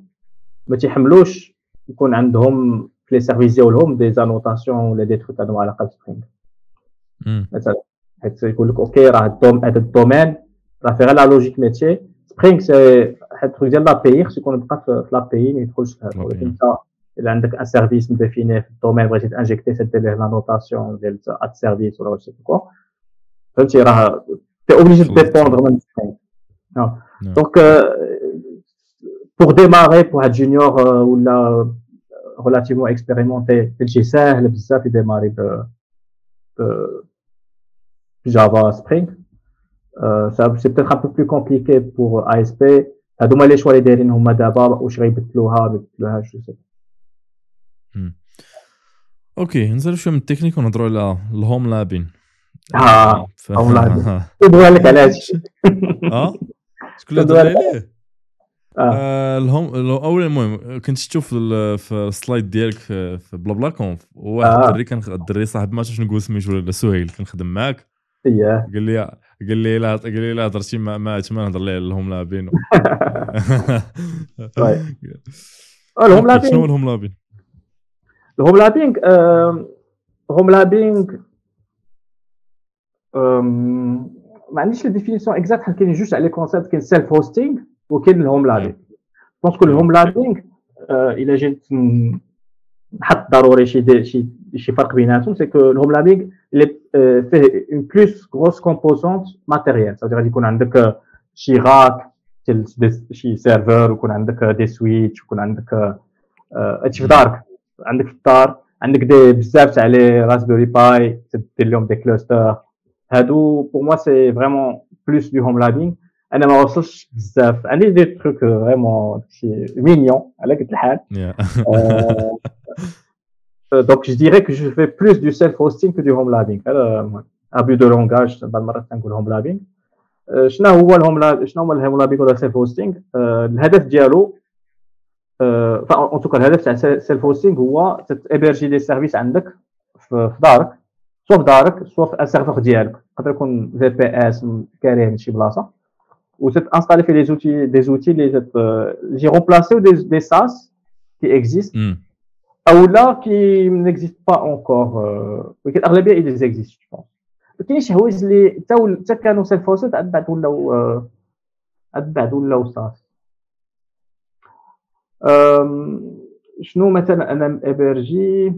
ما تيحملوش يكون عندهم في les services ديالهم des annotations ولا des trucs عندهم علاقة بال Spring مثلا حيت يقول لك OK راه الدوم هذا domaine راه فيه غير la logique métier Spring c'est truc ديال l'API خصو يكون بقى في l'API ما يدخلش في هذا. ولكن انت الا عندك un service مديفيني في ال domaine بغيتي تانجيكتي تدير ليه l'annotation ديال at service ولا واش quoi فهمتي راه t'es obligé dépendre من Spring donc pour démarrer pour واحد junior ولا relativement expérimenté تمشي ساهل بزاف يديماري ب Java Spring. Euh, c'est peut-être un peu plus compliqué pour ASP. هذوما لي choix اللي دايرين هما دابا واش غيبدلوها يبدلوها جو سي أوكي نزل شوية من التكنيك ونهضروا على ال homelabbing. آه homelabbing. (laughs) ندوي لك على هادشي آه؟ شكون اللي هضر عليه آه. ال home أول المهم كنت شفتو في ال slide ديالك في Blabla Conf واحد الدري كان الدري صاحب ما عرفتش نقول سميتو ولا سهيل كنخدم معاك. اييه قال لي قال لي لا قال لي لا هضرتي ما ما نهضر ليه ال homelabbing. (laughs) (laughs) ال homelabbing؟ شنو هو ال homelabbing؟ ال homelabbing homelabbing ما عنديش définition exacte حيت كاين جوج على les concepts كاين self-hosting وكاين ال homelabbing. parce que ال homelabbing الا جيت نحط ضروري شي شي شي فرق بيناتهم c'est que ال homelabbing اللي فيه une plus grosse composante matérielle ça veut غادي يكون عندك شي راك شي serveur ويكون عندك des switchs ويكون عندك هادشي في دارك عندك في الدار عندك des بزاف تاع les Raspberry Pi تدير لهم des clusters هادو pour moi c'est vraiment plus du homelabbing أنا ما وصلش بزاف. عندي des trucs vraiment شي mignons على قد الحال. donc je dirais que je fais plus du self-hosting que du homelabbing هذا abus de langage بعض المرات تنقول homelabbing شنو هو ال homelab شنو هو ال homelabbing ولا self-hosting الهدف ديالو en tout cas الهدف تاع self-hosting هو تابرجي les services عندك في دارك soit في دارك soit في ال serveur ديالك. يقدر يكون VPS كاريه من شي بلاصه وتتانستالي في les outils des outils اللي qui remplacent des SaaS qui existent أو لا qui n'existent pas encore ولكن الاغلبيه ils existent je pense كاين شي حوايج اللي حتى كانوا self-hosted عاد بعد ولاو عاد بعد ولاو SaaS شنو مثلا أنا مأبرجي؟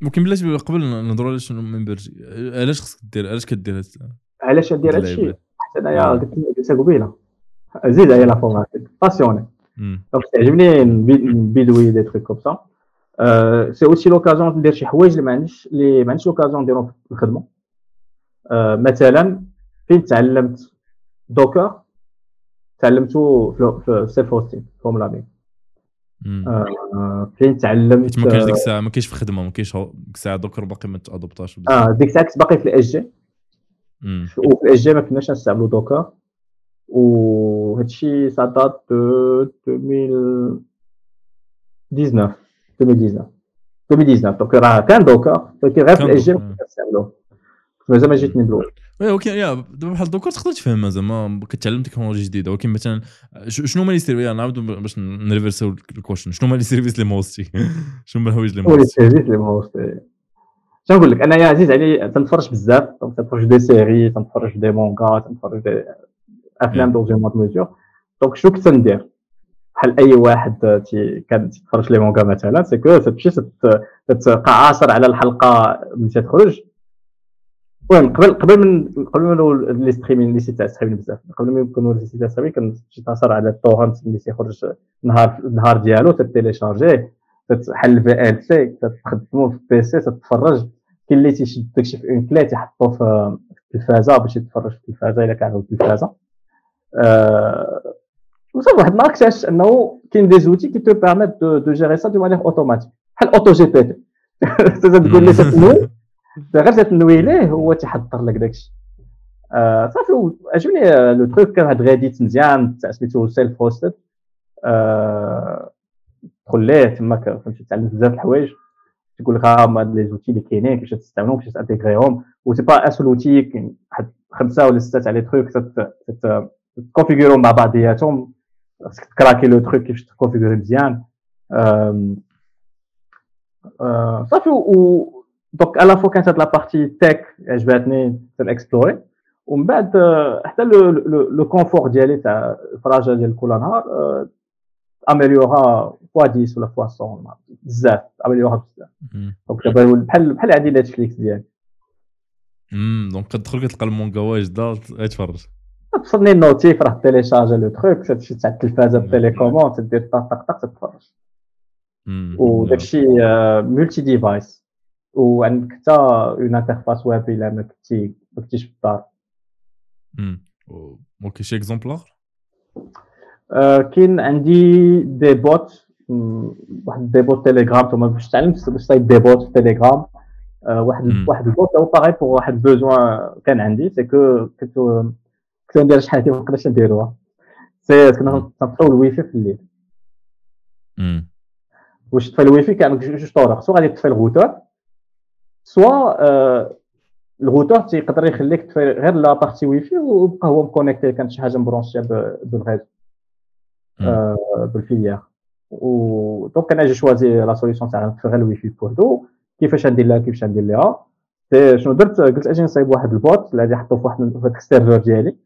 ممكن بلاش قبل نهضروا على شنو ممبرجي علاش خصك دير علاش كدير علاش دير هادشي حتى أنايا قلت قبيلة. زيد على لا فورماتيك باسيوني دونك تعجبني نبيدوي دي تروك كوم سا سي اوسي لوكازيون ندير شي حوايج اللي ما عنديش اللي ما عنديش لوكازيون نديرهم في الخدمة. مثلا فين تعلمت دوكر؟ تعلمته في سيلف هوستينغ هوم لابين. آه فين تعلمت؟ ما كاينش ديك الساعة ما كاينش في خدمة ما كاينش ديك الساعة دوك باقي ما تادوبتاش آه ديك الساعة كنت باقي في ال SG. وفي ال SG ما كناش نستعملوا Docker وهادشي ça date de 2019 2019 2019 donc راه كان Docker ولكن غير في ال SG ما كنستعملوه مازال ما جيتني بلو وي أوكي يا دابا بحال دوكا تقدر تفهم زعما كتعلم تكنولوجي جديدة ولكن مثلا شنو هما les services نعاودو باش نريفرسيو ال question شنو هما les services اللي موستي شنو هما الحوايج اللي موستي les services اللي موستي شنو نقول لك؟ أنا يا عزيز علي تنتفرج بزاف تنتفرج des séries تنتفرج des mangas تنتفرج des أفلام d'une mesure donc شنو كنت ندير؟ بحال أي واحد كان تيتفرج les mangas مثلا c'est que تمشي تبقى عاصر على الحلقة ملي تخرج. المهم قبل قبل من قبل ما les streaming les sites تاع بزاف. قبل ما يكونوا les sites تاع كنمشي تاثر على ال torrent اللي تيخرج نهار النهار ديالو تتيليشارجيه تحل ال VLC تخدمو في ال PC تتفرج. كاين اللي تيشد داكشي في une clé تيحطو في التلفازه باش يتفرج في التلفازه إلا كان التلفازه أه وصافي واحد النهار اكتشفت أنه كاين des outils qui te permettent de, gérer ça de manière automatique بحال AutoGPT تقول لي (laughs) تنوي غير تنوي ليه هو تيحضر لك داكشي. آه صافي عجبني le truc كان هاد غاديت مزيان تاع سميتو self-hosted تدخل ليه تما فهمتي تعلم بزاف الحوايج. تقول لك ها هاد les outils اللي كاينين كيفاش تستعملهم كيفاش تانتيغريهم. و c'est pas un seul outil كاين واحد خمسة ولا ستة تاع les trucs تكونفيغورو مع بعضياتهم. خاصك تكراكي le truc كيفاش تكونفيغوري مزيان. صافي و donc à la fois كانت هاد la partie tech عجباتني explorer ومن بعد حتى le confort ديالي تاع الفراجه ديال كل نهار اميليورا فوا 10 ولا فوا 100 بزاف اميليورا بزاف donc دابا بحال بحال عندي Netflix ديالي امم donc كتدخل كتلقى المونغا واجده تفرج توصلني ال notif راه تيليشارجا le truc تمشي تاع التلفازه ب télécommande تدير طق طق طق تتفرج وداكشي multi-device وعندك حتى une interface web الا ما كنتي ما كنتيش في الدار. OK شي exemple آخر؟ كاين عندي des bots واحد des bots Telegram ثم باش تعلمت باش تصايب des bots في تيليجرام واحد واحد ال bot هو باغي pour واحد besoin كان عندي c'est que كنت كنت ندير شحال هادي ما نقدرش نديروها. c'est كنا تنطفيو الويفي في الليل. واش تطفي الويفي؟ كان جوج طرق. soit غادي تطفي ال routeur. soit ال routeur تيقدر يخليك تطفي غير la partie wifi ويبقى هو م connecté كانت شي حاجة م branchée بال réseau بال filaire و donc أنا j'ai choisi la solution تاع غير ال wifi pour deux كيفاش ندير لها كيفاش ندير ليها شنو درت قلت أجي نصايب واحد ال bot اللي غادي نحطو في واحد في ال serveur ديالي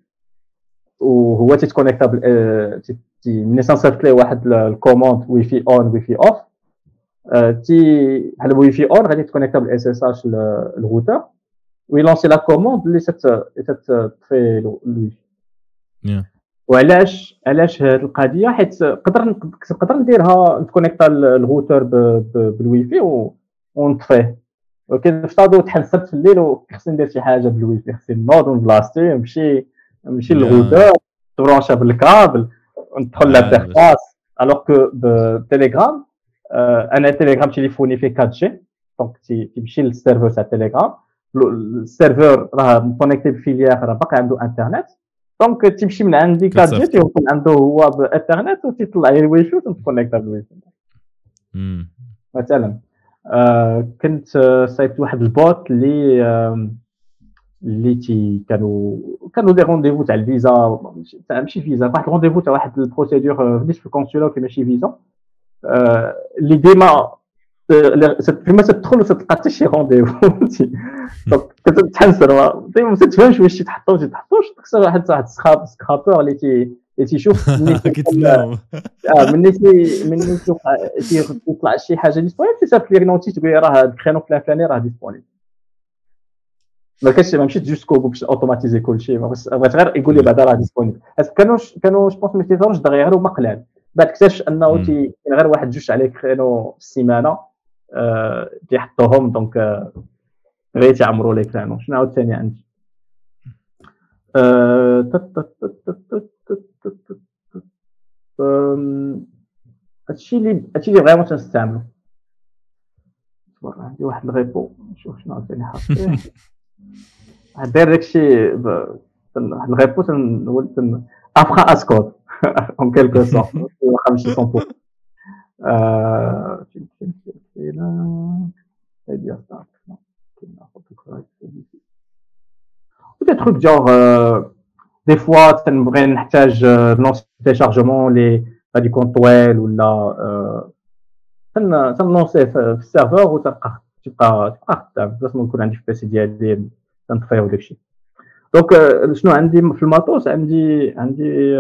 وهو تيتكونيكتا ملي تنصيفط ليه واحد ال commande wifi on wifi off تي بحال ال wifi on غادي يتكونيكتا بال SSH ال routeur وي lancer la commande اللي تطفي ال wi fi وعلاش علاش هذه القضية حيت نقدر نقدر نديرها نتكونيكتا ال routeur بال wifi ونطفيه ولكن نفترضوا تحسبت في الليل وخصني ندير شي حاجة بالوي في خصني نوض من بلاصتي نمشي نمشي للغوتور تبرونشا بالكابل ندخل l'interface alors que ب Telegram أنا تيليجرام تليفوني فيه 4G donc تيمشي لل serveur تاع Telegram ال serveur راه م connecté ب filaire راه باقي عنده انترنت donc تيمشي من عندي 4G تيوصل عنده هو بانترنت وتيطلع لي الواي وتكونيكتا بالواي مثلا كنت صايبت واحد ال bot اللي اللي تي كانوا كانوا des rendez-vous تاع الفيزا تاع ماشي فيزا واحد rendez-vous تاع واحد ال procédure فنيت في ال consulat كي ماشي فيزا اللي ديما فيما تدخل وتلقى حتى شي rendez-vous دونك كتحنسر ديما ما تفهمش واش تيتحطوا ولا تيتحطوش خصك واحد واحد scrapeur اللي تي اللي تيشوف (laughs) (laughs) مني تي مني تيطلع شي حاجة disponible تيصيفط لي notif تقول راه ال créneau فلان فلاني راه disponible ما كانش ما مشيت jusqu'au bout باش automatiser كلشي بغيت غير يقول لي بعدا راه disponible كانوا كانوا je pense ما تيظهروش دغيا غير هما قلال. بعد اكتشف انه كاين غير واحد جوج عليه créneau في السيمانه تيحطوهم دونك غير تيعمروا لي créneau شنو عاود ثاني عندي هادشي اللي هادشي اللي vraiment تنستعملو عندي واحد الغيبو نشوف شنو عاوتاني حاطيه داير داكشي واحد الغيبو تنولد افخا اسكود اون كيلكو سورت واخا ماشي 100% فين فين فين فين هادي peut-être genre euh, des fois تنبغي نحتاج نونس تيشارجمون لي غادي يكون طويل ولا تنلونسيه في ال serveur وتبقى تبقى تبقى خدام بلاص ما نكون عندي في ال PC ديالي تنطفيه وداكشي donc شنو عندي في ال matos عندي عندي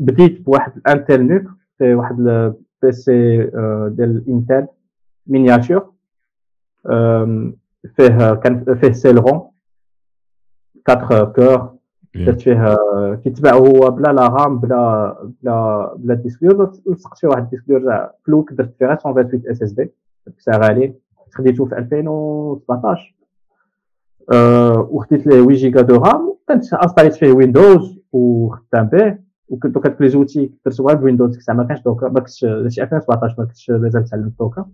بديت بواحد ال Intel NUC في واحد ال PC ديال Intel miniature فيه كان فيه Celeron 4 cores. درت فيه كيتباع هو بلا لا رام بلا بلا بلا ديسكور لصقت فيه واحد الديسكور فلوك درت فيه 128 اس اس دي سعر غالي خديته في 2017 وخديت ليه 8 جيجا دو رام. كنت انستاليت فيه ويندوز وخدام به. وكنت دوكا لي زوتي درت غير بويندوز كسا ما كانش دوكا ما كنتش هادشي 2017 ما كنتش مازال تعلمت دوكا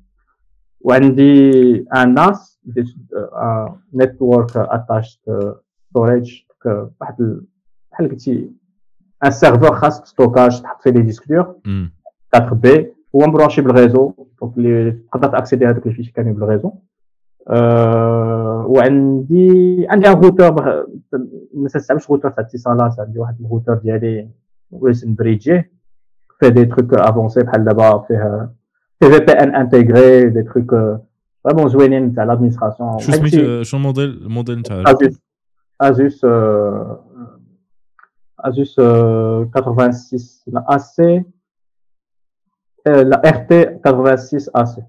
وعندي ان ناس network attached storage واحد بحال قلتي un serveur خاص stockage تحط فيه les disques durs 4 baies هو م branché بال réseau donc اللي تقدر تاكسيدي هذوك les fichiers كاملين بال réseau وعندي عندي un routeur ما تستعملش روتور تاع اتصالات عندي واحد الروتور ديالي اسم bridgé فيه des trucs avancés بحال دابا فيه فيه VPN intégré des trucs vraiment زوينين تاع l'administration شو سميت شو الموديل الموديل نتاع Asus, euh, Asus euh, 86, la AC, euh, la RT 86 AC.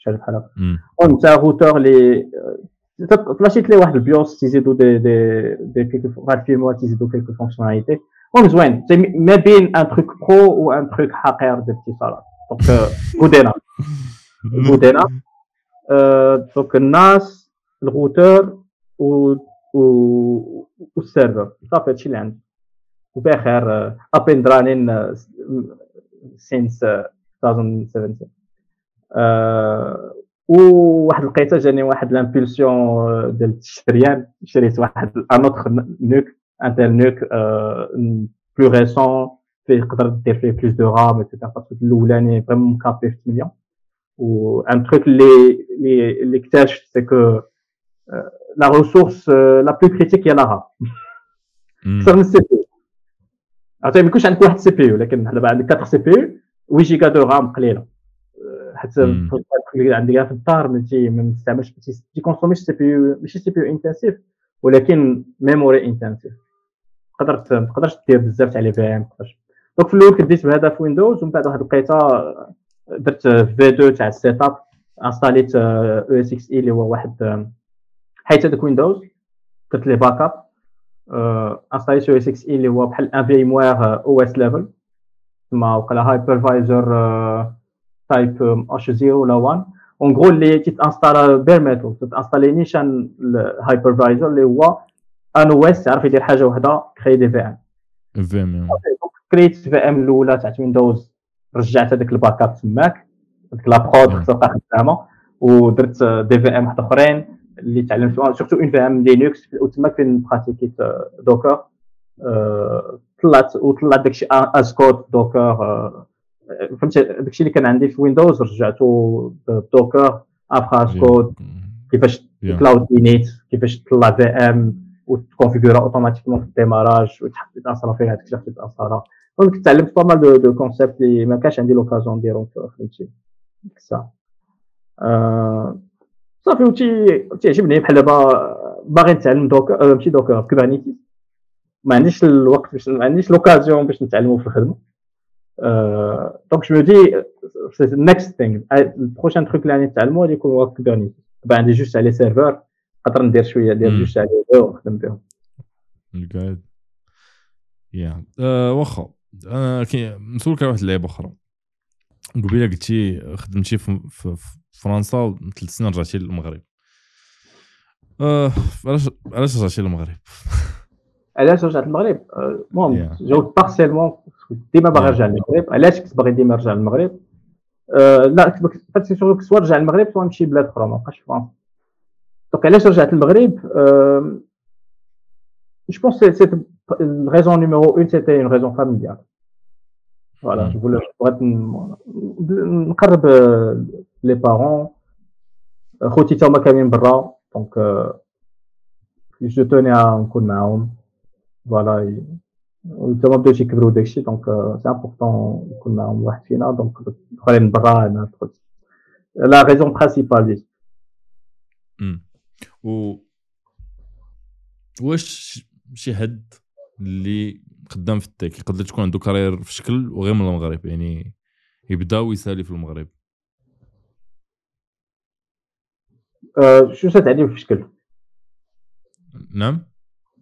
شايف بحال هكا المهم تاع الروتور اللي فلاشيت ليه واحد ال BIOS تيزيدو des des des quelques بعد firmware تيزيدو quelques fonctionnalités المهم زوين ما بين un truc pro و un truc حقير ديال الاتصالات دونك بودينا بودينا donc ال NAS ال routeur و وال serveur صافي هادشي اللي عندي وبخير up and running since 2017 وواحد الوقيته جاني واحد l'impulsion ديال الشريان شريت واحد un autre NUC Intel NUC plus récent فيه تقدر دير فيه plus de RAM et cetera الاولاني vraiment مكابي في 8 و un truc اللي اللي اكتشفت c'est que la ressource la plus critique هي la RAM أكثر من ال CPU عرفتي ما يكونش عندك واحد ال CPU لكن دابا عندك 4 CPU 8 giga de RAM قليله حتى عندك في الدار ما تستعملش ما كونسوميش سي بي يو ماشي سي بي يو انتنسيف ولكن memory intensive تقدر ما تقدرش دير بزاف تاع les VM donc في الأول بديت بهذا في Windows ومن بعد واحد الوقيته درت V2 تاع ال setup انستاليت أو اس إكس اي اللي هو واحد حيت هذاك Windows درت لي backup انستالي سو اس إكس اي اللي هو بحال un VMware OS level تما وقع لها hypervisor type اش 0 ولا 1 en gros اللي تيتانستال bare metal تتانستالي نيشان ال hypervisor اللي هو un OS تعرف يدير حاجة وحدة créer des VM. VM كريت VM الأولى تاعت Windows رجعت هذاك ال backup تماك ديك la prod تبقى خدامة ودرت des VM واحد أخرين اللي تعلمت surtout une VM Linux وتما فين براتيكيت Docker طلعت وطلعت داكشي as code Docker فهمت داكشي اللي كان عندي في Windows رجعته ب Docker infra as code كيفاش cloud-init كيفاش تطلع VM. وتكونفيغورا automatiquement في ال démarrage وتحط تاثر فيها هذيك اللي تاثر donc تعلمت pas mal de concepts اللي ما كانش عندي l'occasion نديرهم في خدمتي ديك الساعة صافي وتي تيعجبني بحال دابا باغي نتعلم Docker ماشي Docker Kubernetes ما عنديش الوقت باش ما عنديش l'occasion باش نتعلمو في الخدمه donc je dis next thing le prochain truc اللي غادي نتعلمو غادي يكون هو Kubernetes دابا عندي جوج على serveurs نقدر ندير شوية ندير جوج على ونخدم بهم. القاعد. يا. واخا. أنا نسولك على واحد اللعيبة أخرى. قبيلة قلتي خدمتي في, فرنسا وثلاث سنين رجعتي للمغرب. آه علاش علاش رجعتي للمغرب؟ (laughs) علاش رجعت للمغرب؟ المهم جاوبت partiellement ديما باغي نرجع للمغرب. علاش كنت باغي ديما نرجع للمغرب؟ آه لا en fait c'est sûr soit رجع المغرب soit نمشي بلاد أخرى ما بقاش فرنسا. donc علاش رجعت المغرب je pense c'est la raison numéro 1 c'était une raison familiale voilà je بغيت نقرب les parents خوتي تا هما كاملين برا donc je tenais نكون معاهم voilà تا ما بداوش يكبروا داكشي donc c'est important يكون معاهم واحد فينا donc الاخرين برا أنا دخلت la raison principale ديالي و واش شي حد اللي خدام في التيك يقدر تكون عنده كارير في شكل وغير من المغرب؟ يعني يبدا ويسالي في المغرب. أه شو ستعني في شكل؟ نعم.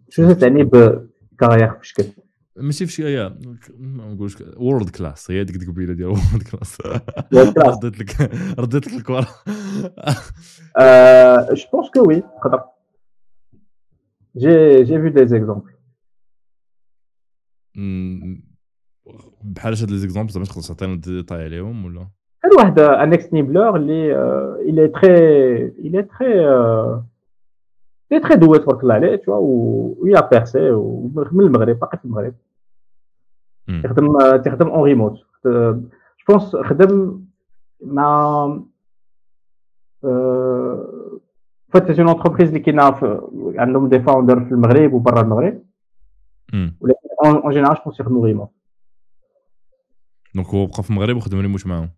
شو ستعني بكارير في شكل؟ ماشي في شي يا ما نقولش وورد كلاس هي ديك القبيلة ديال وورد كلاس رديت لك رديت لك الكره je pense que oui تقدر j'ai j'ai vu des exemples بحال هاد les exemples زعما تقدر تعطينا ديتاي عليهم ولا؟ كان واحد un ex-Nimbler اللي il est très il est très il est très doué تبارك الله عليه تشوا oui il a percé من المغرب باقي في المغرب. تخدم تخدم en remote je pense خدم مع en fait c'est une entreprise اللي كاينة عندهم des founders في المغرب وبرا المغرب. ولكن en général je pense يخدموا remote donc هو بقى في المغرب وخدم ريموت معاهم.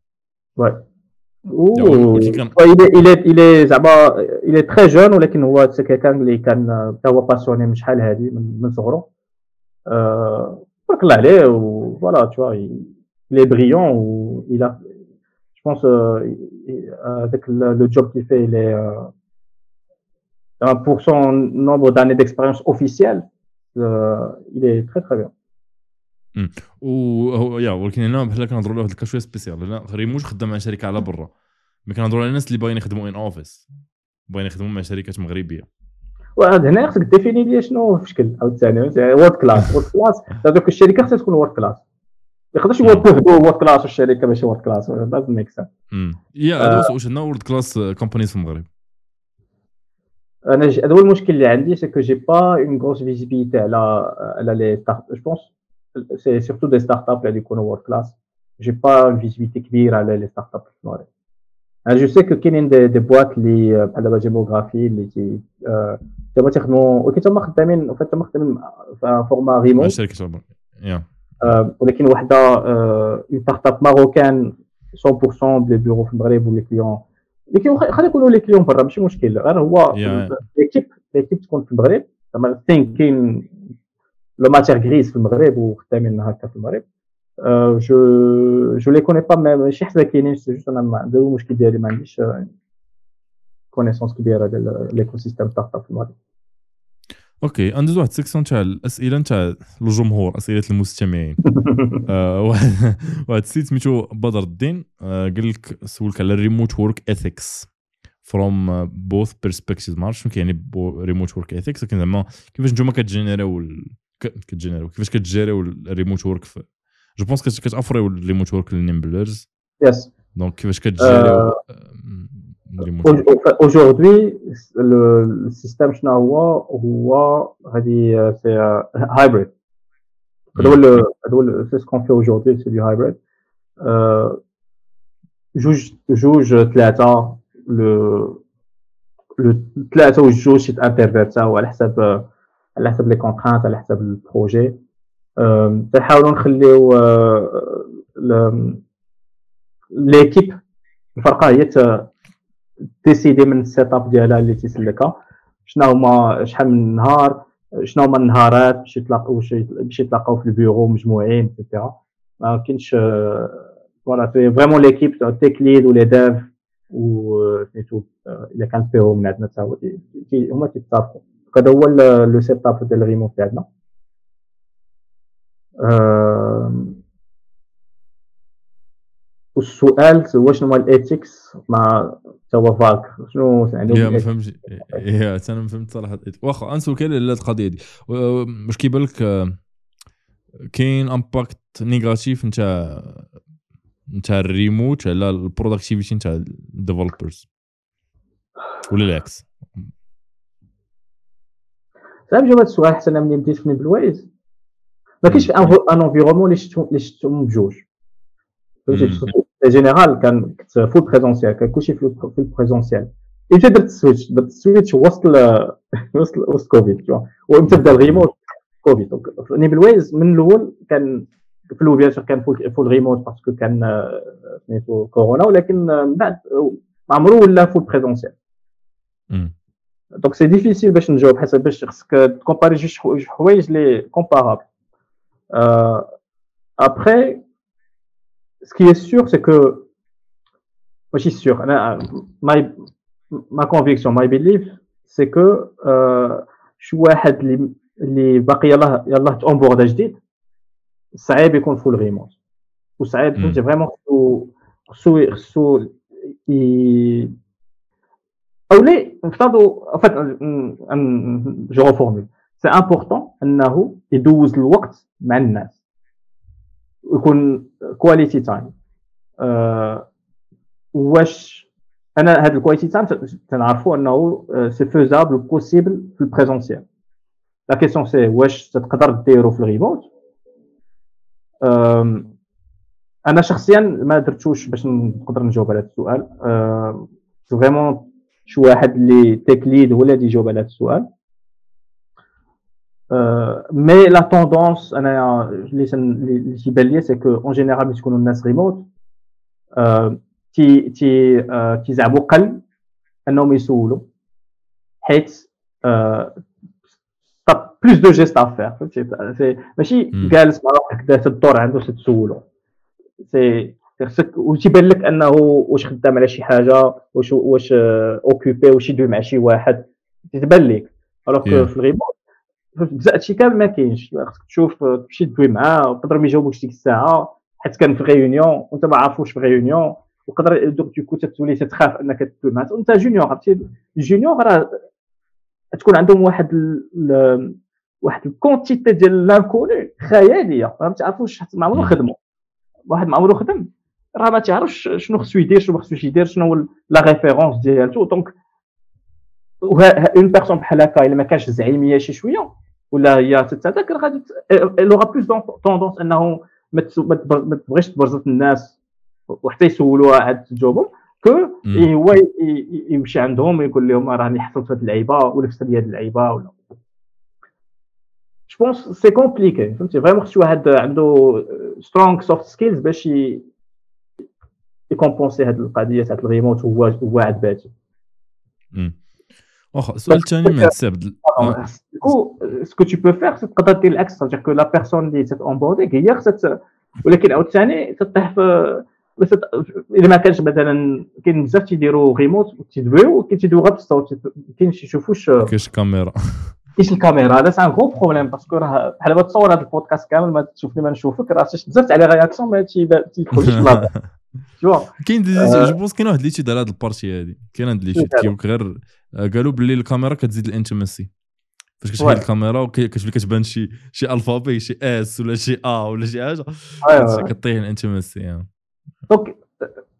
oui il est il est زعما il est très jeune ولكن هو كان اللي كان حتى هو passionné من شحال هادي من صغرو تبارك الله عليه و voilà تشوا il est brillant ou il a je pense euh, avec le, le job qu'il fait il est euh, pour son nombre d'années d'expérience officielle euh, il est très très bien. و يا ولكن هنا بحال كنهضروا على واحد ال cas شوية spécial le remote خدام مع شركة على برا. mais كنهضروا على الناس اللي باغيين يخدموا in office باغيين يخدموا مع شركات مغربية. وعاد هنا خصك définir ليا شنو في شكل عاوتاني world class world class هذوك الشركة خصها تكون world class ما يقدرش يقول world class والشركة ماشي world class لازم make sense يا هذا واش عندنا world class companies في المغرب. أنا هذا هو المشكل اللي عندي c'est que j'ai pas une grosse visibilité على على les start je pense c'est surtout des startups اللي يكونوا world class j'ai pas une visibilité كبيرة على les startups في المغرب. je sais que كاينين des, des boîtes اللي بحال دابا Gemography اللي تي تما تيخدموا ولكن تما خدامين تما خدامين format remote شركه ولكن وحده une startup marocaine 100% ب les bureaux في المغرب و les clients les clients خلي يكونوا les clients برا ماشي مشكل غير هو l'équipe l'équipe تكون في المغرب زعما كاين la matière grise في المغرب وخدامين هكا في المغرب je je les connais pas ماشي حسب كاينين c'est juste أنا هذا هو المشكل ديالي ما عنديش connaissance كبيره ديال l'écosystème startup في المغرب OK عندي واحد ال section تاع الأسئلة نتاع الجمهور أسئلة المستمعين. (laughs) آه واحد السيد سميتو بدر الدين آه قال لك سولك على ال remote work ethics from both perspectives ما عرفتش شنو كيعني remote work ethics لكن زعما كيفاش نتوما كتجينيريو كتجينيريو كيفاش كتجيريو ال remote work je pense كتافريو ال remote work لل Nimblers yes donc كيفاش كتجيريو Aujourd'hui, le, le système شنو هو هو هذه c'est hybride هذا هو هذا هو c'est ce qu'on fait aujourd'hui c'est du hybride جوج جوج ثلاثة لو لو ثلاثة وجوج تانترفيرتاو على حساب على حساب les contraintes على حساب ال projet تنحاولوا نخليو l'équipe. الفرقة هي décider من ال setup ديالها اللي تيسلكها. شنو هما شحال من نهار شنو هما النهارات باش يتلاقاو باش يتلاقاو في البيرو مجموعين et cetera ما كاينش voilà c'est vraiment l'équipe tech lead و les devs و سميتو إلا كان فيهم من عندنا هو هما تيتفقوا. هذا هو le setup ديال الريموت ديالنا والسؤال هو شنو هو ال ethics مع هو فاك شنو عندهم يا ما فهمتش يا أنا ما فهمت صراحة. واخا كاين على القضية دي. واش كيبان لك كاين impact négatif انت نتاع الريموت على البرودكتيفيتي نتاع الديفلوبرز ولا العكس فهم جاوب هذا السؤال حتى أنا ملي بديت في بالوايز ما كاينش ان انفيرومون اللي شفتهم اللي شفتهم بجوج فهمتي جينيرال كان كنت فول بريزونسيال كان كلشي في البريزونسيال إمتى درت السويتش درت السويتش وسط وسط وسط كوفيد وامتى بدا الريموت كوفيد دونك نيبل من الأول كان في الأول bien كان full, full remote parce que كان سميتو كورونا ولكن من بعد ما عمرو ولا full présentiel donc c'est difficile باش نجاوب حسب باش خصك تكومباري جوج حوايج les comparables après ce qui est sûr c'est que ماشي sûr أنا ma ma conviction ma belief c'est que شي واحد اللي اللي باقي يلاه يلاه تونبوردا جديد صعيب يكون full remote وصعيب فهمتي vraiment خصو خصو خصو أو لي نفترضوا فات je reformule c'est important انه يدوز الوقت مع الناس. ويكون quality time واش أنا هذا ال quality time تنعرفوا أنه c'est faisable possible في ال présentiel la question c'est واش تقدر ديرو في الريموت أنا شخصيا ما درتوش باش نقدر نجاوب على هذا السؤال. vraiment شي واحد اللي tech lead هو اللي يجاوب على هذا السؤال. mais la tendance أنا اللي اللي تيبان لي c'est que en général ملي تكونوا الناس ريموت تي تي تيزعموا قل انهم يسولوا حيت بلوس دو جيست افير فهمتي ماشي جالس مع روحك دات الدور عنده تسولو سي خصك وتيبان لك انه واش خدام على شي حاجة واش واش اوكوبي واش يدوي مع شي واحد تتبان لك الوغ في الغيبوت بزاف هادشي كامل ما كاينش. خصك تشوف تمشي تدوي معاه ويقدر ما يجاوبوكش ديك الساعة حيت كان في غيونيون وانت ما عارفوش في غيونيون وقدر دوك ديكو تولي تتخاف انك تدوي معاه. وانت جونيور عرفتي؟ الجونيور راه تكون عندهم واحد ال... واحد الكونتيتي ديال لانكوني خيالية. ما تعرفوش ما عمرو خدموا واحد ما عمرو خدم. راه ما تعرفش شنو خصو يدير شنو ما خصوش يدير شنو هو لا ريفيرونس ديالته دونك اون بيرسون بحال هكا الا ما كانش زعيميه شي شوية ولا هي تتذكر غادي لوغا بلوس tendance انه ما تبغيش تبرزط الناس وحتى يسولوها عاد جوبهم que هو يمشي عندهم ويقول لهم راني حصلت في هذه اللعيبه ولا في هذه اللعيبه ولا je pense c'est compliqué فهمتي vraiment خص واحد عنده strong soft skills باش يكومبونسي هذه القضية تاع الريموت هو هو هاد partie السؤال الثاني من سير du coup ce que tu peux faire تقدر دير العكس تاع que la personne اللي تتونبورديك هي خصها ولكن عاوتاني تطيح في اذا ما كانش مثلا كاين بزاف تيديروا ريموت تيدويو كاين تيدويو غير بالصوت كاين تيشوفوش كاينش كاميرا كاينش الكاميرا هذا c'est un gros problème parce que راه بحال ما تصور هذا البودكاست كامل ما تشوفني ما نشوفك راه بزاف على réactions ما في كاين je pense كاين واحد l'étude على هذه ال partie هذه كاين هاد l'étude كيقولك غير قالوا باللي الكاميرا كتزيد ال intimacy. فاش كتشغل الكاميرا وكتولي كتبان شي شي ألفابي شي إس ولا شي آ ولا شي حاجة كطيح ال intimacy donc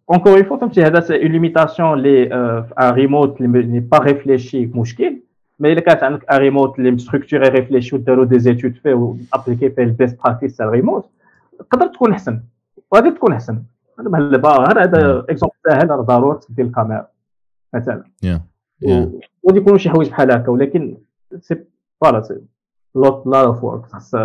encore une fois فهمتي هذا c'est une limitation اللي un remote اللي pas réfléchi مشكل mais الا كانت عندك un remote اللي structuré réfléchi وداروا des études فيه و appliqué فيه ال best practices تاع الريموت تقدر تكون احسن وغادي تكون احسن أنا دابا غير هذا exemple ساهل راه ضروري تدير الكاميرا مثلا. وغادي يكونوا شي حوايج بحال هكا ولكن c'est voilà c'est a lot of work خاص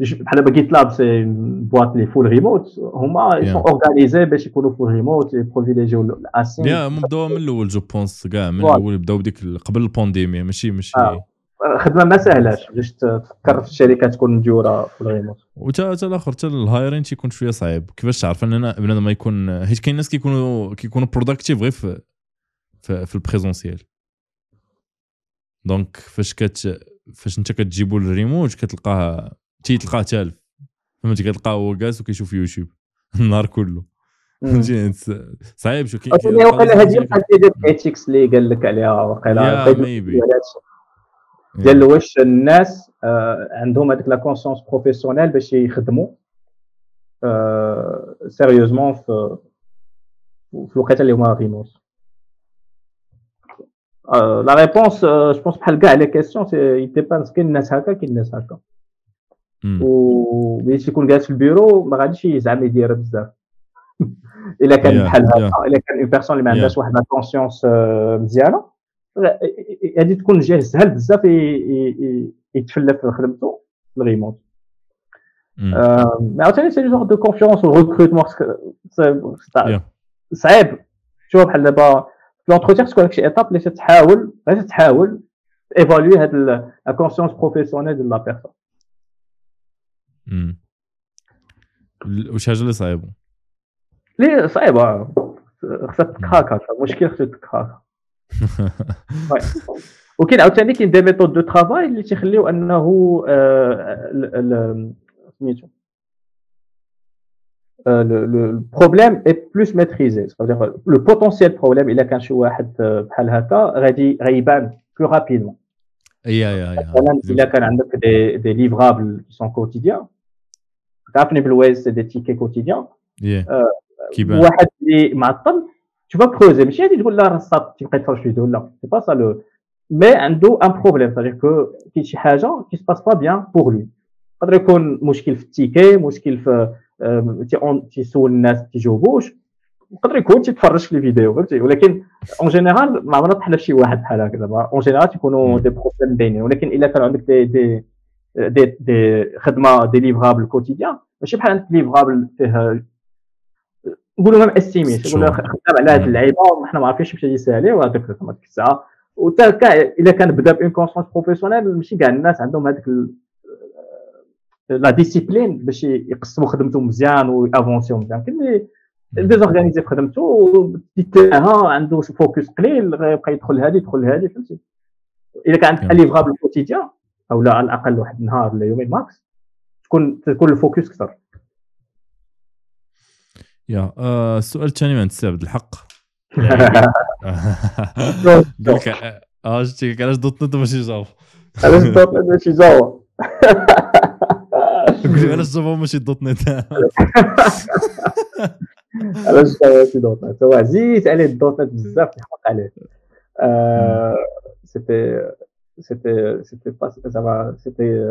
بحال دابا GitLab ces boîtes لي full remote هما sont organisés باش يكونوا full remote ي privilégier و l'async بداو من الأول je pense كاع من الأول بداو بديك قبل ال pandémie ماشي ماشي. خدمة ما سهلاش باش تفكر في الشركة تكون مديورة في الريموت وتا حتى الآخر حتى ال hiring تيكون شوية صعيب. كيفاش تعرف أن بنادم ما يكون حيت كاين ناس كيكونوا كيكونوا productive غير في في, في ال présentiel donc فاش كت فاش انت كتجيبوا الريموت كتلقاه تيتلقاه تالف فهمتي؟ كتلقاه هو جالس وكيشوف يوتيوب. (laughs) النهار كله. فهمتي؟ صعيب شو كاين وقيلا هذه القضية ديال ethics اللي قال لك عليها وقيلا ديال واش الناس عندهم هذيك la conscience professionnelle باش يخدموا؟ sérieusement في في الوقيته اللي هما remote la réponse je pense بحال كاع les questions ça dépend كاين الناس هكا كاين الناس هكا. و ملي تيكون جالس في البيرو ما غاديش يزعم يدير بزاف. (laughs) إلا كان بحال هكا إلا كان une personne اللي ما عندهاش واحد la conscience مزيانة. غادي تكون جاه سهل بزاف يتفلى في خدمته في ال remote. mais عاوتاني c'est jeu de confiance و ال recrutement صعيب. شوف بحال دابا في l'entretien تكون شي étape اللي تحاول غير تحاول évaluer هاد la conscience professionnelle ديال la personne واش حاجة اللي صعيبة؟ لي صعيبة خصها ت crack ا المشكل خصها ت crack ا وكاين عاوتاني كاين des méthodes de travail اللي تيخليو انه سميتو le problème est plus maîtrisé. C'est-à-dire le potentiel problème الا كان شي واحد بحال هكا غادي غيبان plus rapidement. اي اي اي مثلا الا كان عندك des des livrables qui sont quotidiens. تعرفني بالويز c'est des tickets quotidiens كيبان واحد اللي معطل tu vas creuser. ماشي غادي تقول لا راه صاب تبقى تفرج فيديو لا c'est pas ça لو mais عنده un problème c'est-à-dire que كاين شي حاجة qui se passe pas bien pour lui. يقدر يكون مشكل في ال ticket مشكل في تيسول الناس تيجاوبوش يقدر يكون تيتفرج في الفيديو فهمتي ولكن en général ما عمرنا طحنا شي واحد بحال هكا دابا en général تيكونوا des problèmes باينين ولكن الا كان عندك des des des, des خدمه des livrables quotidiens ماشي بحال عندك livrable فيه نقولوا même estimate نقولوا خدام على هاد اللعيبة حنا ما عارفينش باش يسالي وهذاك ديك الساعة. وتا إلا كان بدا ب une conscience professionnelle ماشي كاع الناس عندهم هذيك la discipline باش يقسموا خدمتهم مزيان و ي avancer و مزيان. كاين اللي désorganisé في خدمته تيتاها عنده focus قليل غيبقى يدخل هذه يدخل هذه فهمتي؟ إلا كان عندك livrable quotidien أو لا على الأقل واحد النهار ولا يومين max تكون تكون ال focus أكثر. يا آه السؤال الثاني من عبد الحق. (laughs) قال لك آه شتي علاش دوت نت ماشي جافا علاش دوت نت ماشي جافا قول علاش جافا ماشي دوت نت؟ (laughs) علاش جافا ماشي دوت نت؟ هو عزيز عليه الدوت نت بزاف الحق عليه. c'était c'était c'était pas زعما c'était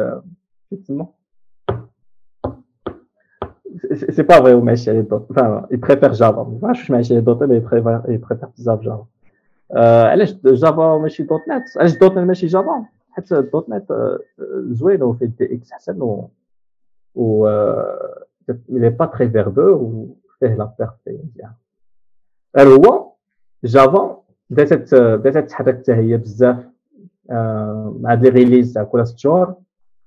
كيتسمى c'est pas vrai ماشي عليه دوت enfin il préfère جافا ما عرفتش ماشي عليه دوت mais il préfère بزاف جافا علاش جافا ماشي دوت نت علاش دوت نت ماشي جافا حيت دوت نت زوين وفيه DX حسن و و il est pas très verbeux وفيه la perf مزيان غير هو جافا بدات بدات تحرك حتى هي بزاف مع des releases تاع كل ست شهور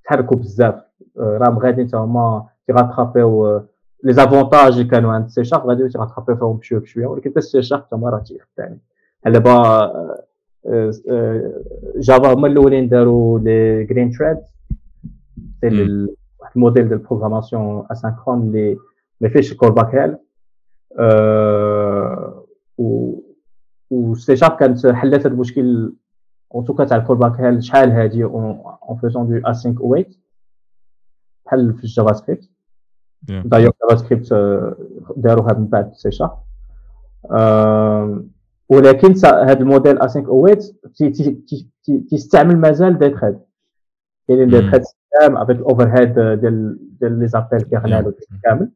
تحركوا بزاف راهم غاديين حتى هما تي rattraper و les avantages اللي كانوا عند سي شارب غادي تي rattraper و فيهم بشويه بشويه ولكن حتى سي شارب تما راه تيخدم دابا جافا هما الاولين داروا les green threads c'est واحد الموديل ديال ال programmation asynchrone اللي ما فيهش callback hell و و سي شارب كانت حلات هذا المشكل en tout cas تاع ال callback hell شحال هادي en faisant de async await بحال في ال JavaScript d'ailleurs JavaScript داروها من بعد سي شارب. ولكن هذا ال modèle async await تيستعمل مازال des threads كاينين des threads système avec ال overhead ديال ديال les appels kernel كامل.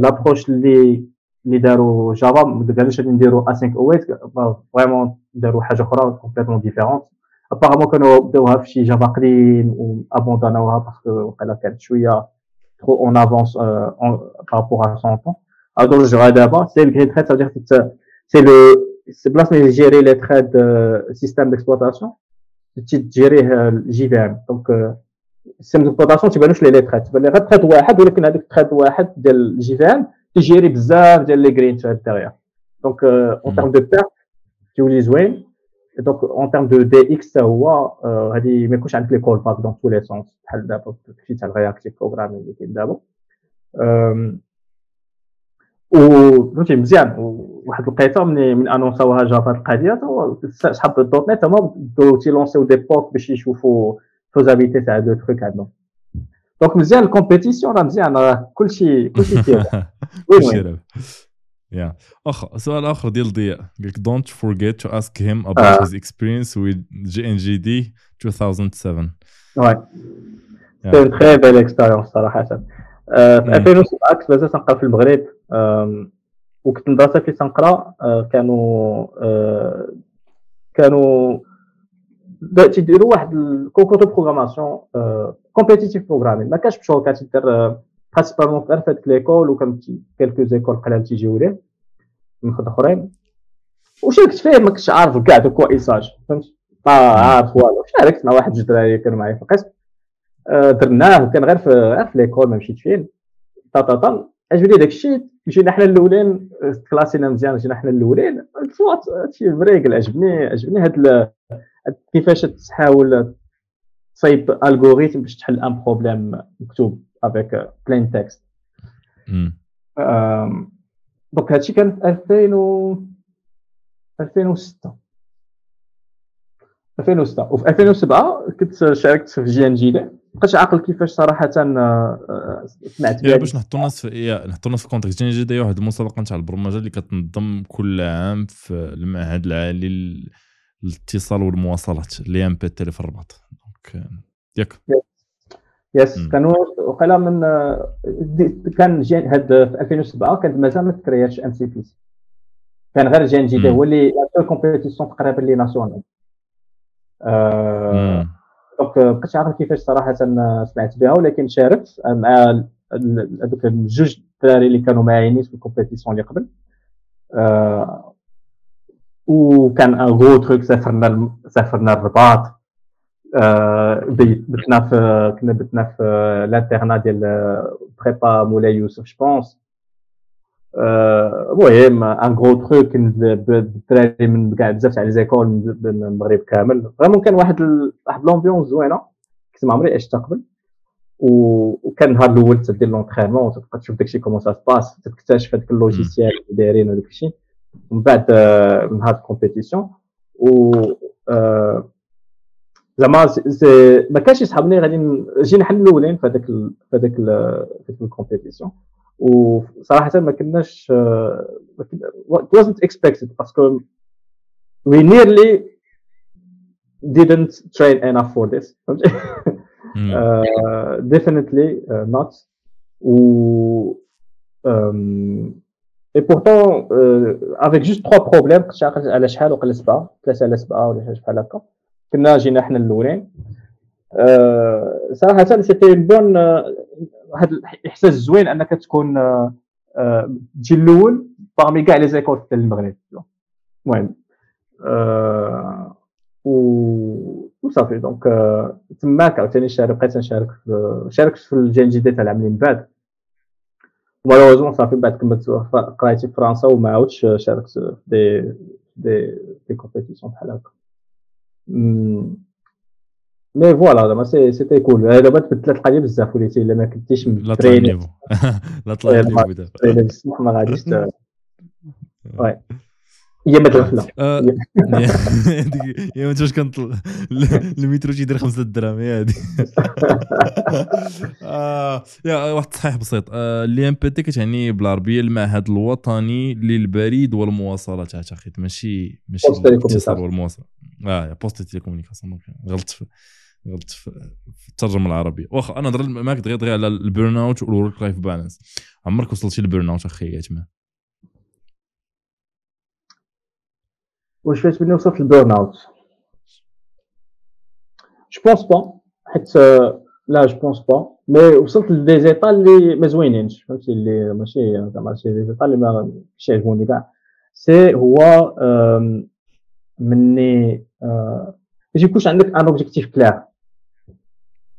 l'approche اللي اللي داروا Java ما قالوش غادي نديروا async await vraiment داروا حاجة أخرى complètement différente apparemment كانوا بداوها في شي Java قديم و abandonn اوها parce que وقيلا كانت شوية trop en avance euh, en, par rapport à son temps. Alors, donc, je d'abord, c'est le green thread, ça veut dire que c'est le, c'est place de gérer les threads euh, système d'exploitation, tu gérer euh, JVM. Donc, euh, système d'exploitation, tu vas nous les threads. Tu vas les thread واحد ولكن هذاك thread واحد ديال JVM تجيري بزاف ديال les green threads derrière. Donc, euh, en termes de perte, تولي زوين. Donc, en termes de DX, هو هذه ما يكونش عندك les callbacks dans tous les sens بحال دابا في تاع ال reactive programming اللي كاين دابا فهمتي مزيان واحد الوقيته من من annonc اوها Java هاد القضية صحاب ال .NET هما بداو تي lanc يو des POC باش يشوفوا faisabilité تاع deux trucs عندهم donc مزيان ال compétition راه مزيان راه كلشي كلشي فيه يا آخ سؤال آخر ديال ضياء. قال لك don't forget to ask him about his experience with JNJD 2007 oui c'est très belle expérience صراحة في 2007 كنت مازال تنقرا في المغرب. وكنت المدرسة في تنقرا كانوا كانوا تيديروا واحد ال concours de programmation competitive programming ما كانش بشوكا تيدير principalement غير في هذيك l'école وكان quelques écoles قلال تيجيو ليه من خد اخرين وشاركت فيه ما كنتش عارف كاع de quoi il s'agit فهمت ما عارف والو شاركت مع واحد جوج دراري كانوا معايا في القسم درناه وكان غير في غير في l'école ما مشيت فين طا طا طا عجبني داك الشيء جينا حنا الاولين class ينا مزيان جينا حنا الاولين هادشي vraiment عجبني عجبني هاد كيفاش تحاول تصايب algorithme باش تحل un problème مكتوب avec plain text donc هادشي كان في 2000 و 2006 2006 وفي 2007 كنت شاركت في JNJD بقيتش عاقل كيفاش صراحة سمعت بها باش نحطوا الناس في نحطوا الناس في contexte JNJD واحد المسابقه نتاع البرمجة اللي كتنظم كل عام في المعهد العالي للاتصال والمواصلات l'INPT في الرباط. donc ياك. yes كانوا وقيلا من كان هاد في 2007 كانت مازال ما ت crée اتش MCPC. كان غير JNJD هو اللي la compétition تقريبا اللي nationale. donc بقيت عارف كيفاش صراحة سمعت بها ولكن شاركت مع هذوك جوج الدراري اللي كانوا معايا نيت في ال compétition اللي قبل. وكان un gros truc سافرنا سافرنا الرباط بتنا في كنا بتنا في ال internat ديال prépa مولاي يوسف je pense المهم un gros truc الدراري من كاع بزاف تاع les écoles من المغرب كامل. vraiment كان واحد واحد l'ambiance زوينة كنت ما عمري عشت قبل. وكان النهار الأول تدير l'entraînement وتبقى تشوف داكشي comment ça se passe تكتشف هذاك ال logiciel اللي دايرين وداك الشيء من بعد من هاد ال compétition و زعما ما كانش يسحبني غادي جينا حنا الأولين في هذاك في هذاك في ال compétition وصراحة ما كناش it wasn't expected parce que we nearly didn't train enough for this. uh, (laughs) definitely uh, not. و um, et pourtant uh, avec juste trois problèmes على شحال وقيلا سبعة؟ ثلاثة على سبعة ولا شحال هكا. كنا جينا حنا الأولين. أه صراحة سيتي بون واحد الإحساس زوين أنك تكون أه تجي الأول parmi كاع les écoles في المغرب. المهم أه وصافي. donc تماك عاوتاني شارك بقيت نشارك في شاركت في ال JNJD تاع العام اللي من بعد. و malheureusement صافي بعد كملت قرايتي في فرنسا وما عاودش شاركت في des des des compétitions بحال هكا. mais voilà زعما c'était cool دابا تبدلت القضية بزاف وليتي إلا ما كنتيش لا طلع ال niveau. (laughs) لا طلع النيفو دابا ما غاديش (laughs) وي. هي ما الغفله (laughs) يا ما واش كنطل المترو تيدير خمسة دراهم هي هادي. يا واحد التصحيح بسيط. اللي إم بي تي كتعني بالعربية المعهد الوطني للبريد والمواصلات. اعتقد ماشي ماشي الاتصال والمواصلات آه بوست تيليكومونيكاسيون غلطت في غلطت في الترجمة العربية. واخا أنا نهضر معاك دغيا دغيا على ال burnout وال work-life balance. عمرك وصلتي لل burnout أخي يتما واش فاش بلي وصلت لل burnout؟ je pense pas حيت لا je pense pas mais وصلت ل des états اللي ما زوينينش. فهمتي؟ اللي ماشي زعما شي زيطا اللي ما ماشي عجبوني كاع. c'est هو مني ما يكونش عندك un objectif clair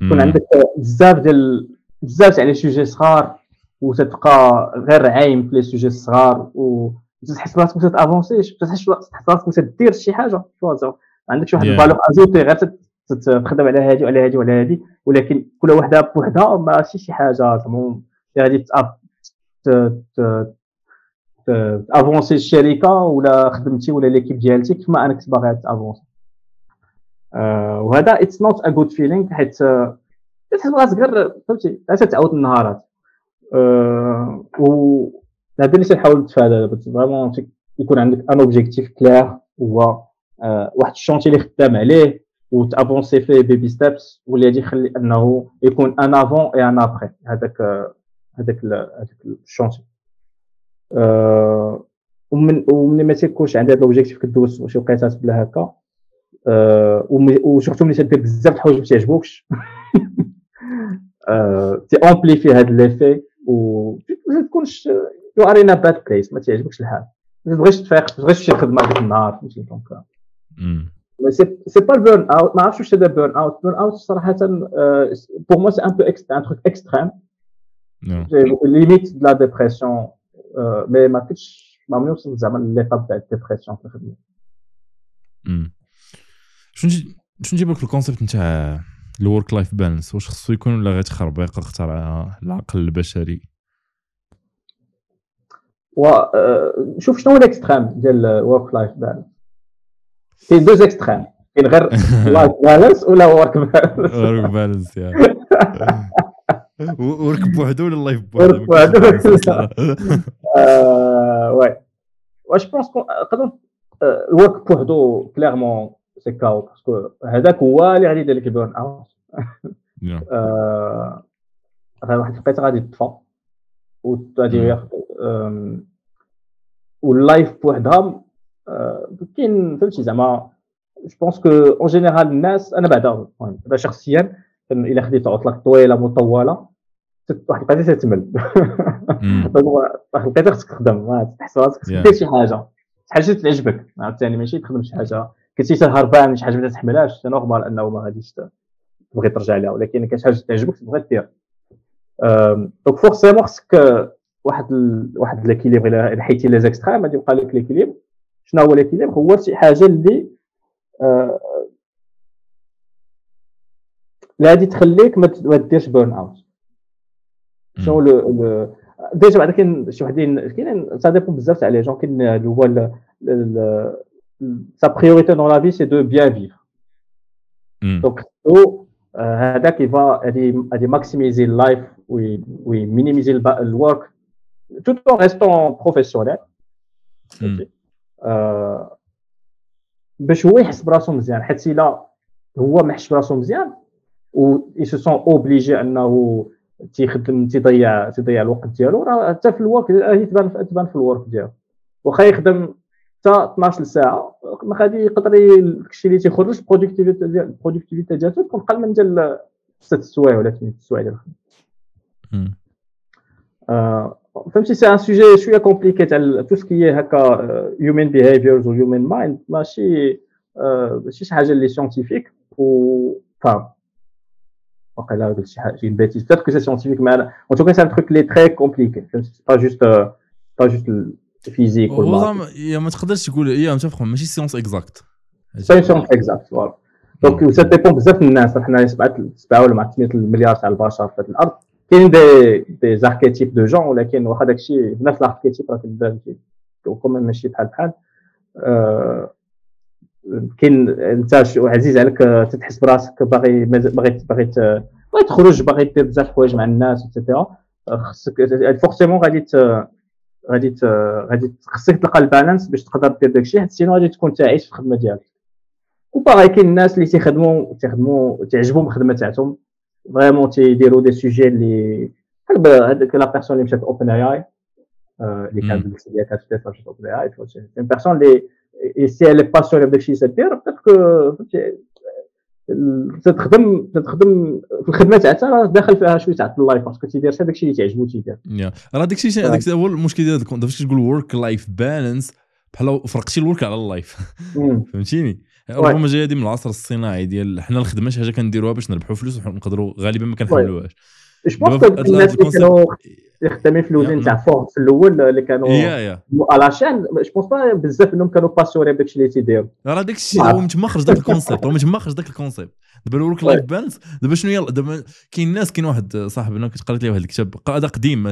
يكون عندك بزاف ديال بزاف تاع les sujets صغار وتبقى غير عايم في les sujets الصغار و تحس راسك ما ت avanc يش تحس راسك ما دير شي حاجة ما عندكش واحد ال valeur ajoutée غير تخدم على هادي وعلى هادي وعلى هادي ولكن كل وحدة بوحدها ماشي شي حاجة زعما. غادي ت avancer الشركة ولا خدمتي ولا l'équipe ديالتي كيما أنا كنت باغي ت avancer وهذا it's not a good feeling حيت تحس راسك غير فهمتي؟ عاد تعاود النهارات. أه و هذا اللي تنحاول نتفادى؟ vraiment يكون عندك un objectif clair هو أه واحد ال chantier اللي خدام عليه وت avancer فيه baby steps واللي غادي يخلي أنه يكون un avant et un après هذاك هذاك هذاك ال chantier. ومن ومن ما تيكونش عندي هذا ال objectif كدوز شي وقيتات بلا هكا. أه و surtout ملي تدير بزاف الحوايج ما تعجبوكش تي amplifie هذا l'effet و ما تكونش you are in bad place ما تعجبكش الحال ما تبغيش تفيق ما تبغيش تمشي الخدمه ديك النهار فهمتي donc c'est pas ال burn out ما عرفتش واش هذا burn out burn out صراحة pour moi c'est un peu un truc extrême limite de la dépression mais ما كنتش ما عمري وصلت زعما l'étape تاع ال dépression في الخدمه شنو شنو نجيب لك ال concept نتاع ال work life balance واش خصو يكون ولا غير تخربيق اخترع العقل البشري؟ و شوف شنو هو ال extrême ديال ال work life balance كاين deux extrêmes كاين غير (laughs) life balance ولا work balance work balance يا. (laughs) work بوحدو ولا life بوحدو؟ work بوحدو. oui je pense نقدر ال work بوحدو clairement KO parce que هذاك هو اللي غادي يدير لك ال (laughs) burn out واحد الوقيته غادي تطفى. وغادي وال life بوحدها كاين فهمتي زعما je pense que en général الناس أنا بعدا المهم شخصيا إلا خديت عطلة طويلة مطولة واحد الوقيته تتمل (laughs) واحد الوقيته خصك تخدم تحس راسك دير شي حاجة. شي حاجة تعجبك عاوتاني ماشي تخدم شي حاجة. كنتي هربان شي حاجة ما تحملهاش c'est normal أنه ما غاديش تبغي ترجع لها ولكن كاين شي حاجة تعجبك تبغي دير. donc forcément خصك واحد ال... واحد l'équilibre إلا حيدتي les extrêmes غادي يبقى لك l'équilibre شنو هو l'équilibre هو شي حاجة اللي آه... اللي غادي تخليك ما ديرش burn out شنو le déjà بعدا كاين شي وحدين كاين ça dépend بزاف تاع les gens كاين اللي هو sa priorité dans la vie, c'est de bien vivre. Mm. Donc, هذاك il va غادي maximiser ال life وي minimiser ال work tout en restant professionnel. باش هو يحس براسو مزيان. حيت إلا هو ما حسش براسو مزيان و se sent obligé إنه تيخدم تيضيع تيضيع الوقت ديالو راه حتى في ال work تبان تبان في ال work ديالو. وأخا يخدم حتى 12 ساعه ما غادي يقدر داكشي اللي تيخرج ال productivité ديال ال productivité ديالو تكون قل من ديال 6 سوايع ولا 8 سوايع ديال الخدمة. فهمتي c'est un sujet شوية compliqué تاع tout ce qui هكا human behaviors و human mind ماشي ماشي شي حاجة اللي scientifique و فاهم واقيلا قلت شي حاجة peut-être que c'est scientifique mais un un truc لي très compliqué فهمتي pas juste pas juste physique هو يا ما تقدرش تقول هي متفق ماشي سيونس اكزاكت سي سيونس اكزاكت voilà donc ça dépend بزاف من الناس حنا 7 7 ولا مع 800 المليار تاع البشر في الأرض كاين des des archétypes de gens ولكن واخا داكشي نفس ال archétype راه كدار كومون ماشي بحال بحال كاين انت عزيز عليك تتحس براسك باغي باغي باغي باغي تخرج باغي دير بزاف الحوايج مع الناس et cetera خصك forcément غادي غادي غادي خصك تلقى ال balance باش تقدر دير داكشي. حيت sinon غادي تكون تعيش في الخدمة ديالك. وباغي كاين الناس اللي تيخدموا تيخدموا تعجبهم الخدمه تاعتهم. vraiment تيديروا des sujets اللي بحال هذيك la personne اللي مشات OpenAI اللي كانت ديالها كانت مشات OpenAI une personne اللي c'est اللي passionnée بداكشي اللي تدير peut-être تخدم تخدم في الخدمة تاعها راه داخل فيها شوية تاع ال life parce que تيدير حتى داكشي اللي تعجبو تيدير. راه داكشي داكشي هو المشكل ديال فاش تقول work life balance بحال فرقتي ال work على ال life. (laughs) فهمتيني؟ ربما جاية هذه من العصر الصناعي ديال حنا الخدمة شي حاجة كنديروها باش نربحوا فلوس ونقدروا غالبا ما كنحملوهاش je pense الناس اللي كانوا خدامين في l'usine تاع فورد في الأول اللي كانوا على chaîne je pense pas بزاف منهم كانوا passionnés بداكشي اللي تيديروا. راه داك الشيء هو من تما خرج داك ال concept هو من تما خرج داك ال concept دابا ال work life balance دابا شنو يلا دابا كاين ناس كاين واحد صاحبنا كنت قريت ليه واحد الكتاب هذا قديم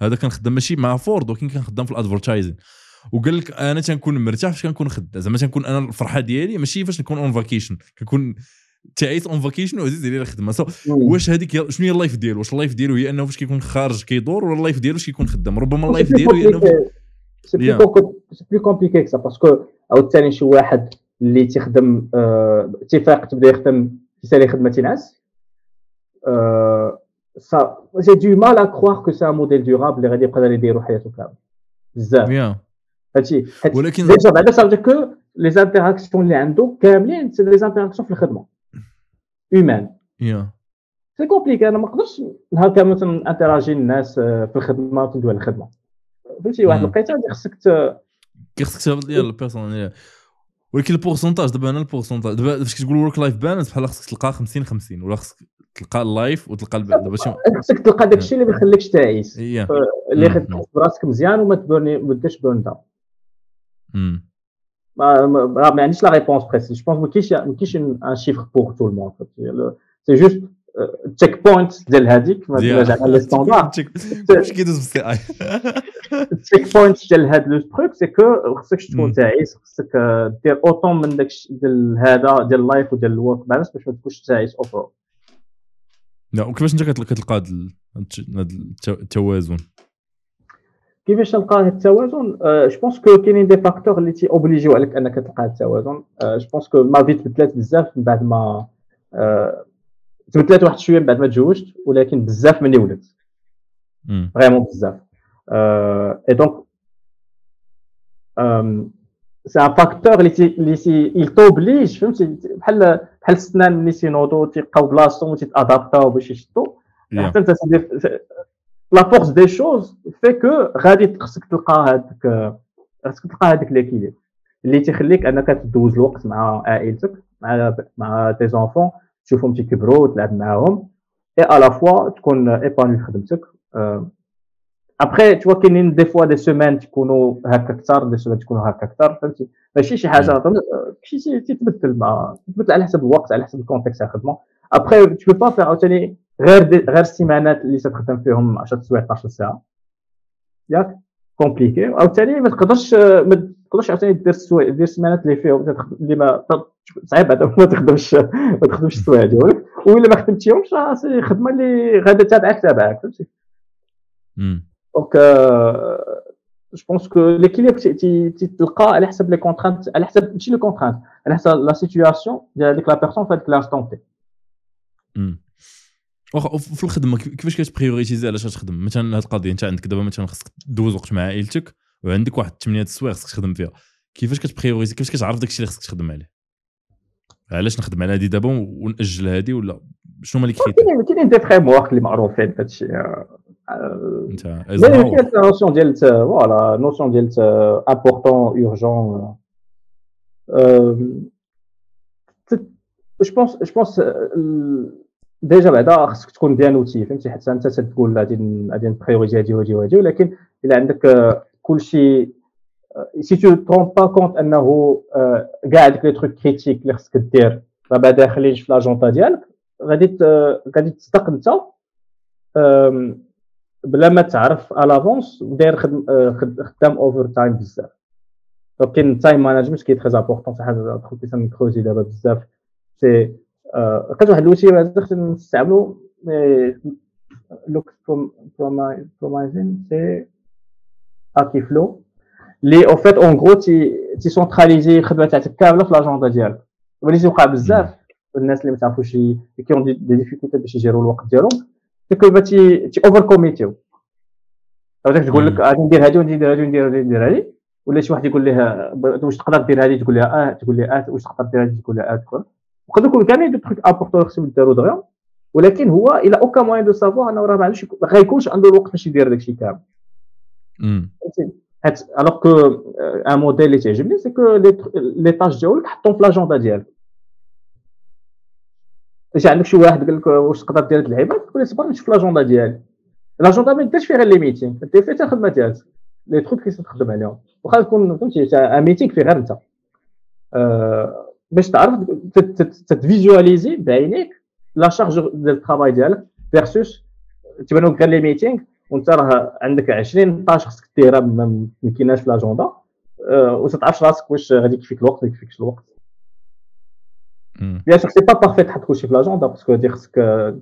هذا كان خدام ماشي مع فورد ولكن كان خدام في ال advertising وقال لك أنا تنكون مرتاح فاش كنكون خدام؟ زعما تنكون أنا الفرحة ديالي ماشي فاش نكون on vacation كنكون تعيس on vacation وعزيز عليه الخدمة. so واش هذيك شنو هي ال life ديالو؟ واش ال life ديالو هي أنه فاش كيكون خارج كيدور ولا ال life ديالو فاش كيكون خدام؟ ربما ال life ديالو هي أنه c'est plus compliqué que ça parce que عاوتاني شي واحد اللي تيخدم اتفاق تبدا يخدم تيسالي خدمة تينعس ça j'ai du mal à croire que c'est un modèle durable اللي غادي يقدر يديرو حياته كامل. بزاف. هادشي ولكن déjà بعدا ça fait que les interactions اللي عنده كاملين c'est les interactions في الخدمة. humain c'est compliqué أنا ما نقدرش نهار كامل مثلا interagi الناس في الخدمة وندوي على الخدمة. فهمتي؟ واحد الوقيته خصك خصك تهبط ديال ال personne ولكن ال pourcentage دابا أنا ال pourcentage دابا فاش كتقول work life balance بحال خصك تلقى 50 50 ولا خصك تلقى ال life وتلقى دابا شي خصك تلقى داك الشيء اللي ما يخليكش تعيس. اللي يخليك براسك مزيان وما ت burni ما ديرش burn down ما ما عنديش la réponse précise je pense ما كاينش ما كاينش un chiffre pour tout le monde سي جوست تشيك بوينت ديال هذيك ما زعما لي ستاندار واش كيدوز بالسي اي التشيك بوينت ديال هذا لو تروك سي كو خصكش تكون تعيس خصك دير اوتون من داك ديال هذا ديال اللايف وديال الورك بالانس باش ما تكونش تعيس اوفر لا وكيفاش انت كتلقى هذا التوازن كيفاش تلقى هذا التوازن جو بونس كو كاينين دي فاكتور اللي تي اوبليجيو عليك أنك تلقى التوازن جو بونس كو ما في تبدلات بزاف من بعد ما تبدلات واحد شوية من بعد ما تزوجت ولكن بزاف مني ولدت. vraiment بزاف. et donc c'est un facteur اللي تي اللي تي il t'oblige فهمتي؟ بحال بحال السنان اللي تينوضوا تيبقاو بلاصتهم وتي adapta و باش يشدوا حتى أنت la force des choses fait que غادي خصك تلقى هذاك خصك تلقى هذاك l'équilibre اللي تيخليك أنك تدوز الوقت مع عائلتك مع مع tes enfants تشوفهم تيكبروا تلعب معاهم اي ا فوا تكون épanoui في خدمتك. après tout كاينين des fois des semaines تكونوا هكا أكثر des semaines تكونوا هكا أكثر فهمتي؟ ماشي شي حاجة شي تيتبدل مع تتبدل على حسب الوقت على حسب ال contexte تاع الخدمة. après tu peux pas faire عاوتاني غير غير السيمانات اللي تخدم فيهم 10 سوايع 12 ساعة. ياك compliqué. عاوتاني ما تقدرش ما تقدرش عاوتاني دير السوايع دير السيمانات اللي فيهم اللي ما صعيب بعدا ما تخدمش ما تخدمش السوايع ديالك وإلا ما خدمتيهمش راه خدمة اللي غادا تابعك تابعك فهمتي؟ donc je pense que l'équilibre تلقى على حسب les contraintes على حسب ماشي les contraintes على حسب la situation ديال هذيك la personne في هذيك l'instant t واخا في الخدمة كيفاش كت prioritizi علاش تخدم؟ مثلا هذه القضية انت عندك دابا مثلا خصك دوز وقت مع عائلتك وعندك واحد 8 السوايع خصك تخدم فيها. كيفاش كت priorisi كيفاش كتعرف داكشي اللي خصك تخدم عليه؟ علاش نخدم على هذه دابا ونأجل هذه ولا شنو هما les critères كاينين des frameworks اللي معروفين في هذا الشيء انت كاين notion ديال voilà notion ديال important urgent je pense je pense déjà بعدا خصك تكون bien outillé فهمتي؟ حتى انت تقول غادي غادي ن priorisi هادي وهادي وهادي ولكن إلا عندك كلشي si tu te rends pas compte أنه كاع هذيك les trucs critiques اللي خصك دير راه داخلينش في l'agenda ديالك غادي غادي تصدق أنت بلا ما تعرف à l'avance داير خدام overtime بزاف donc ال time management qui est très important شي حاجة دخلت في ن creusi دابا بزاف. c'est لقيت واحد الوسيله خصنا نستعملو look promising c'est Akiflow. اللي en fait en gros تي تي centralisi الخدمه تاعتك كامله في l'agenda ديالك. ولي تيوقع بزاف الناس اللي ما تعرفوش qui ont des difficultés باش ي gérer وا الوقت ديالهم تكون تي تي overcommit يو هذاك تقول لك غادي ندير هذه وندير هذه وندير هذه وندير هذه ولا شي واحد يقول لها واش تقدر دير هذه تقول لها آه. تقول لها آه. واش تقدر دير هذه تقول لها آه. تقول وقد يكون كاملين des trucs importants خصهم يداروا دغيا ولكن هو إلى aucun moyen de savoir أنه راه ما ما غيكونش عنده الوقت باش يدير داكشي كامل. alors que un modèle اللي تعجبني c'est que les tâches ديالك حطهم في l'agenda ديالك اش عندك شي واحد قال لك واش تقدر دير هاد اللعيبة؟ تقول له صبر نشوف l'agenda ديالي l'agenda ما ديرش فيها غير les meetings دير فيها الخدمة ديالك؟ les trucs اللي تخدم عليهم واخا تكون فهمتي un meeting فيه غير انت باش تعرف ت visualisi بعينيك la charge ديال ال travail ديالك versus تبانو غير les meetings وانت راه عندك 20 tâches خصك ديرها ما يمكنناش في l'agenda وما تعرفش راسك واش غادي يكفيك الوقت ما يكفيكش الوقت. bien sûr c'est pas parfait تحط كلشي في l'agenda parce que هادي خصك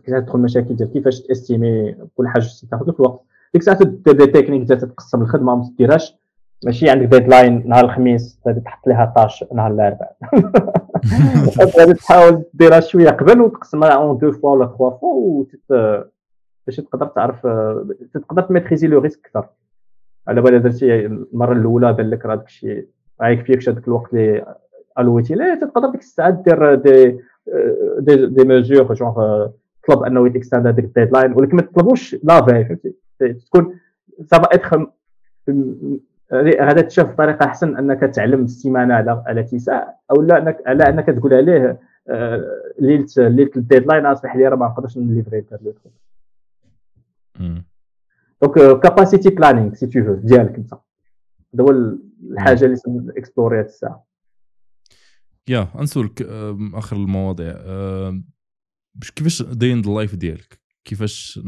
تدخل المشاكل ديال كيفاش تا estimi كل حاجة تاخذ لك الوقت ديك الساعة des techniques تقسم الخدمه ما تديرهاش ماشي عندك deadline نهار الخميس غادي تحط ليها tâche نهار الأربعاء. (laughs) (laughs) غادي تحاول ديرها شوية قبل وتقسمها en deux fois ولا trois fois باش تقدر تعرف تقدر ت maîtrisi le risque أكثر. على بالي درتي المرة الأولى بان لك راه داكشي ما يكفيكش هذاك الوقت اللي allou يتي لا تقدر ديك الساعة دير des des, des mesures genre تطلب أنه ي extend هذيك ال deadline ولكن ما تطلبوش la veille فهمتي؟ تكون سافا اتخ هذا تشوف بطريقة أحسن أنك تعلم السيمانة على على تساع أو لا انك على أنك تقول عليه ليله ليلة الديدلاين أصبح لي راه ما نقدرش نليفري هذا لو دونك كاباسيتي بلانينغ سي تو فو ديالك أنت. هذا هو الحاجة اللي اكسبلوري هذه الساعة. يا نسولك آخر المواضيع. كيفاش داير ال life ديالك؟ كيفاش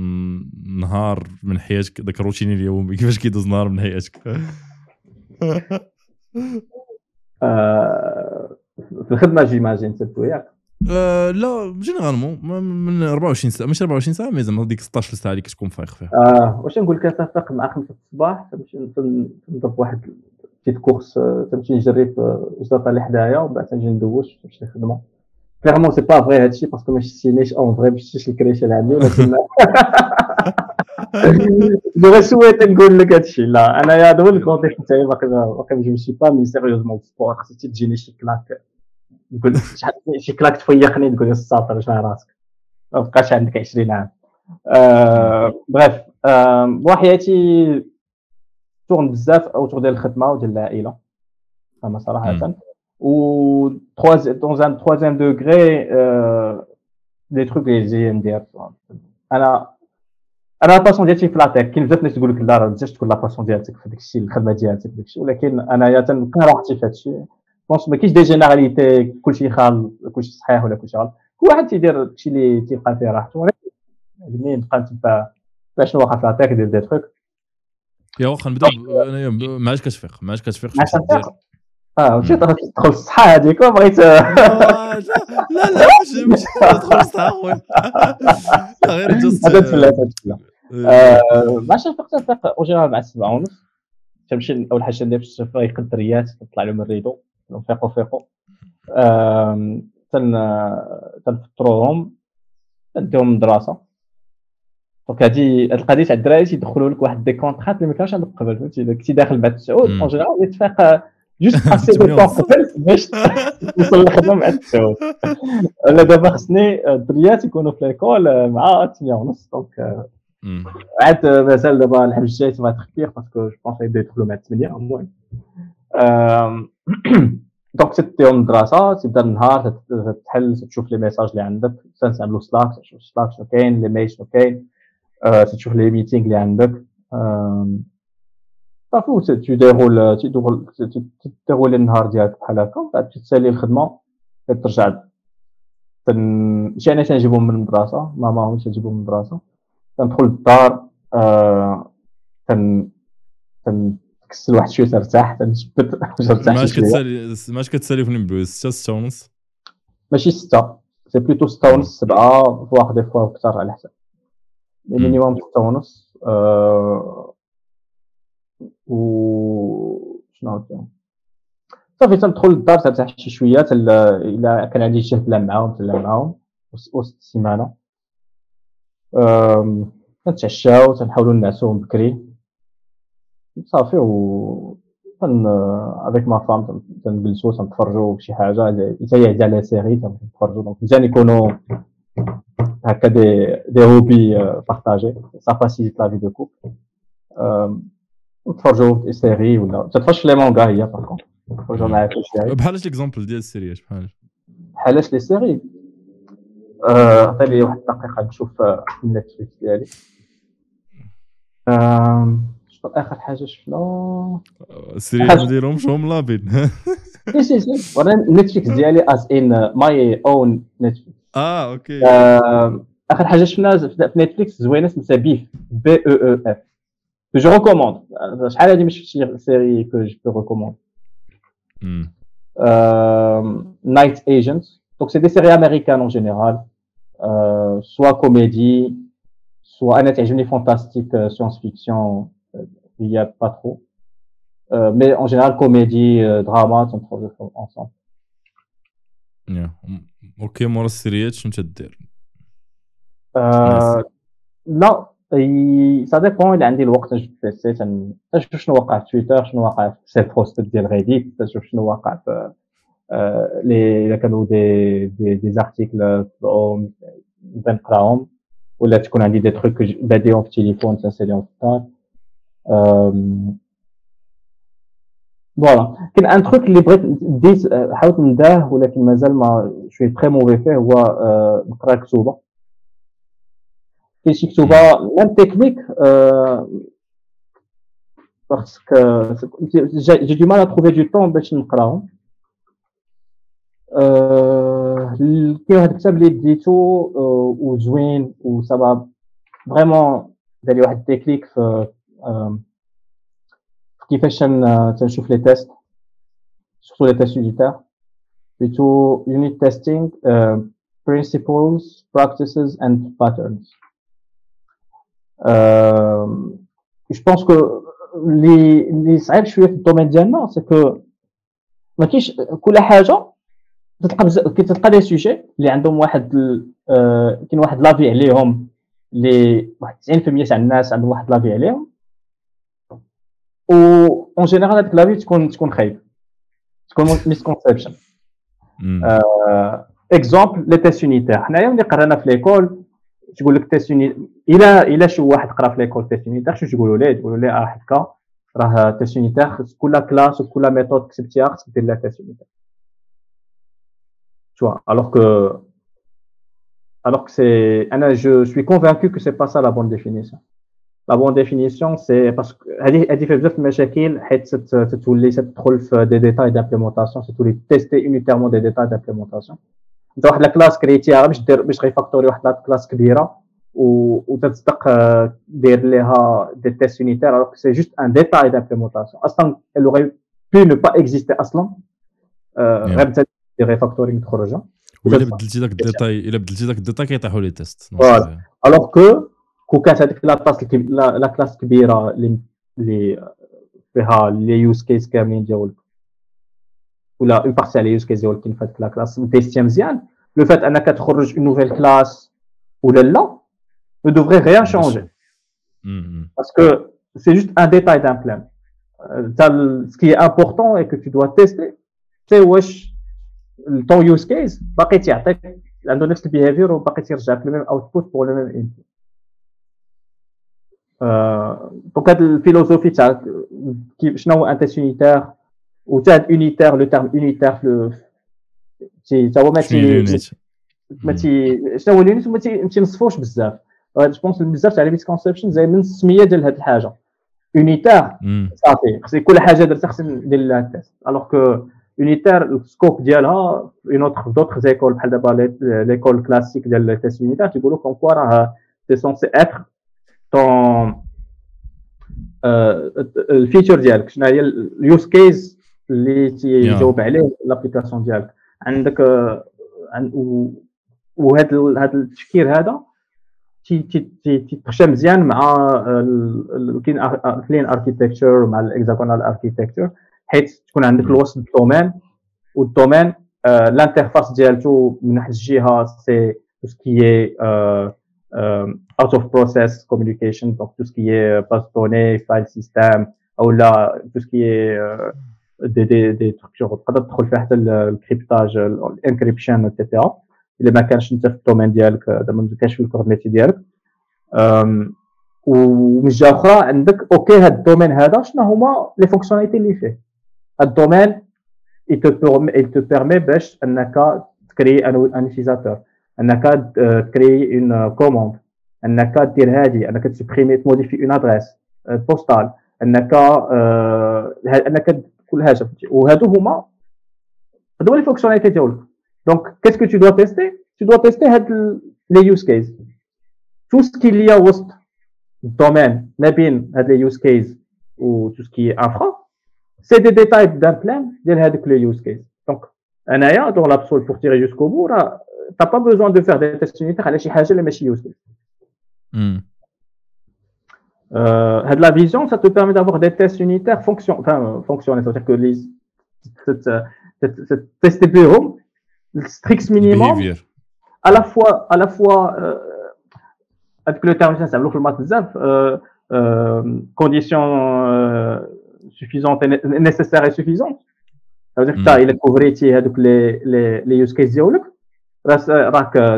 نهار من حياتك؟ ذاك الروتين اليومي (laughs) كيفاش كيدوز نهار من حياتك؟ (laughs) آه، في الخدمة j'imagine surtout ياك. آه لا généralement من 24 ساعة ماشي 24 ساعة mais زعما ديك 16 ساعه اللي كتكون فايق فيها. آه واش نقول لك تفيق مع 5 الصباح تمشي نضرب واحد petite course تمشي نجري في الجردة اللي حدايا ومن بعد تنجي ندوش نمشي الخدمه كليرمون سي با فغي هادشي باسكو ما شتينيش اون فغي ما شتيش الكريشه اللي عندي ولكن جو سويت نقول لك هادشي لا أنا هذا هو الكونتيكست تاعي باقي باقي ما جمشي با مي سيريوزمون سبور خصك تجيني شي كلاك تقول شي كلاك تفيقني تقول الساطر شنو راسك ما بقاش عندك 20 عام بغيف بوا حياتي تورن بزاف اوتور ديال الخدمه وديال العائله صراحة و donc en troisième degré des trucs اللي جاي ندير أنا أنا passion ديالتي في la tech كاين بزاف الناس تقول لك لا راه بزاف تكون la passion ديالتك في داك الشيء الخدمه ديالتك في داك الشيء ولكن انايا تنلقى راحتي في هذا الشيء je pense ما كاينش des généralités كلشي خال كلشي صحيح ولا كلشي غلط كل واحد تيدير داكشي اللي تيبقى فيه راحته ولكن عجبني نبقى نتبع شنو واقع في لاتيك دير des trucs يا واخا نبدا انايا ما عادش كتفيق ما عادش كتفيق آه مشيت تدخل الصحه هذيك بغيت لا لا لا مش مش تدخل الصحه خويا غير جوست هذا تفلا تفلا ما فقت تفيق اورجينال مع السبعة ونص. تمشي أول حاجة ندير في الفريق الدريات تطلع لهم الريدو نفيقوا فيقوا تن تنفطروهم نديهم المدرسة donc هادي هاد القضية تاع الدراري تيدخلوا لك واحد des contraintes اللي ما كانش عندك قبل فهمتي؟ كنتي داخل بعد التسعود. en général تتفيق juste à temps قبل باش توصل للخدمه مع التسعود ولا دابا خصني الدريات يكونوا في l'école مع 8 ونص. donc عاد مازال دابا العام الجاي تبغى تخفير parce que je pense يبدا يدخلوا مع 8 المهم donc تديهم المدرسة تبدا النهار تحل تشوف les messages اللي عندك تنعملوا Slack تشوف Slack شنو كاين les mails شنو كاين تشوف les meetings اللي عندك صافي تديرول تديرول النهار ديالك بحال هكا ومن بعد تسالي الخدمه ترجع ماشي أنا تنجيبهم من المدرسة ماماهم تجيبهم من المدرسة تندخل للدار تن تن تكسل واحد شوية ترتاح تنجبد ترتاح ماش كتسالي ماش كتسالي في plus 6 6 ونص ماشي 6 c'est plutôt 6 ونص 7 فواحد des fois أكثر على حسب minimum 6 ونص و شنو صافي تندخل للدار ترتاح شي شوية إلا كان عندي شي تلام معاهم تلام معاهم وسط السيمانة. تنتعشاو تنحاولوا نعسو بكري صافي و تن avec ma femme تنجلسو تنتفرجوا بشي حاجة. حتى هي على séries تنتفرجوا donc مزيان يكونوا هكا des des hobbies partagés ça facilite la vie de couple نتفرجوا في série ولا تتفرج في les mangas هي par contre نتفرجوا معايا في الشارع بحالاش l'exemple ديال ال séries بحال بحالاش لي séries عطيني واحد الدقيقه نشوف النتفليكس ديالي شنو اخر حاجة شفنا السيري ما ديرهمش هم لابين سي سي سي وأنا نتفليكس ديالي از ان ماي اون نتفليكس آه أوكي اخر حاجة شفنا في نتفليكس زوينه سميتها بيف بي أو أو اف جو ريكوموند شحال هادي ما شفتش شي سيري كو جو بو ريكوموند نايت ايجنت Donc, c'est des séries américaines en général, euh, soit comédie, soit un fantastique, euh, science-fiction, euh, il n'y a pas trop. Euh, mais en général, comédie, euh, drama, sont trop ensemble. Yeah. OK مورا السيريات شنو تدير؟ آه لا سا الا عندي الوقت نجبد PC تنشوف شنو واقع في تويتر شنو واقع في self-hosted ديال Reddit تنشوف شنو واقع في إلا كانوا des des, des articles نبدا نقراهم ولا تكون عندي des trucs باديهم في التليفون تنساليهم في الدار voilà كاين un truc اللي بغيت بديت حاولت نداه ولكن مازال ما شوي très mauvais فيه هو نقرا كتوبه كاين شي كتوبه même technique parce que j'ai du mal à du temps باش نقراهم كاين واحد الكتاب اللي بديتو وزوين وسبب vraiment دار لي واحد التكنيك في كيفاش تنشوف les tests surtout les tests unitaires plutôt unit testing uh, principles practices and patterns. Je pense que اللي اللي صعيب شوية في ال domaine ديالنا c'est que ما كاينش كل حاجة تلقى بزاف كتلقى des sujets اللي عندهم واحد آه كاين واحد l'avis عليهم. اللي واحد 90% تاع الناس عندهم واحد l'avis عليهم. و en général هذيك l'avis تكون تكون خايب. تكون misconception exemple les tests unitaires حنايا ملي قرأنا في l'école تقول لك test الا إلا شي واحد قرأ في l'école test unitaire شنو تقولوا ليه تقولوا ليه آه هكا راه test unitaire كل classe وكل méthode كتبتيها خصك دير لها test unitaire tu vois alors que alors que c'est je suis convaincu que c'est pas ça la bonne définition. La bonne définition c'est parce que هذه هذه فيها بزاف المشاكل حيت تتولي تدخل في des détails d'implémentation تولي tester unitairement des détails d'implémentation انت واحد la classe كريتيها باش دير باش refactorer واحد la classe كبيرة وتتصدق دير ليها des tests unitaires que c'est juste un détail d'implémentation. أصلا elle aurait pu ne pas exister أصلا. غير des refactoring تخرجها. ولا بدلتي داك ال détail إلا بدلتي داك ال détail كيطيحوا les tests voilà alors que que كانت هذيك la classe la classe كبيرة اللي اللي فيها les use cases كاملين ديالك. ولا en partie على use case ديالك كاين في هذيك la classe متيستيا مزيان le fait انك تخرج une nouvelle classe ولا لا ne devrait rien changer. Parce que c'est juste un détail d'implem. Ce qui est important et que tu dois tester, c'est واش ton use case باقي تيعطيك عنده نفس ال behavior وباقي تيرجعك le même output pour le même input donc هاد ال philosophie تاع شنو هو ان تيست يونيتير وتا يونيتير لو تيرم يونيتير في تي تا هو ما تي ما تي شنو هو اليونيت ما تينصفوش بزاف جو بونس بزاف تاع لي ميسكونسيبشن زي من السميه ديال هاد الحاجة يونيتير صافي خصني كل حاجة درتها خصني ندير لها تيست الوغ كو unitaire السكوب ديالها في نوتر دوطخ زيكول بحال دابا ليكول كلاسيك ديال التيست يونيتير تيقولوا كون كوا راه سي سونسي اتر ton ال feature ديالك شنو هي ال use case اللي تيجاوب عليه l'application ديالك. عندك وهذا هذا التفكير هذا تيتخشى مزيان مع كاين clean architecture مع ال hexagonal architecture حيت تكون عندك الوسط ال domaine وال domaine ال interface ديالته من واحد الجهة c'est تو سكي اوت اوف بروسيس كوميونيكيشن دونك تو سكي باس دوني فايل سيستم أو لا tout ce qui est des des des structures تقدر تدخل فيها حتى ال cryptage ال encryption et cetera إلا ما كانش أنت في ال domaine ديالك زعما ما كانش في ال core entity ديالك. ومن جهة أخرى عندك أوكي هاد ال domaine هذا شنو هما les fonctionnalités اللي فيه. ال domaine il te permet باش أنك ت créer un utilisateur. أنك ت créer une commande أنك دير هذه أنك ت supprimer ت modifier une adresse postale أنك أنك كل حاجة وهادو هما هادو les fonctionnalités ديالك donc qu'est-ce que tu dois tester tu dois tester هاد les use cases tout ce qu'il y a وسط ال domaine ما بين هاد les use cases و tout ce qui est infra c'est des détails d'implem ديال هذوك les use cases donc انايا dans l'absolu pour tirer jusqu'au bout راه t'as pas besoin de faire des tests unitaires على شي حاجة اللي ماشي use Euh, de la vision, ça te permet d'avoir des tests unitaires fonction, enfin, euh, fonctionnels. C'est-à-dire que les, cette, euh, test EPO, le strict minimum, à la fois, à la fois, euh, avec le terme, ça veut dire euh, euh, conditions euh, suffisantes, et nécessaires et suffisantes. Ça veut dire que hmm. il a couvert avec hein, les, les, les use cases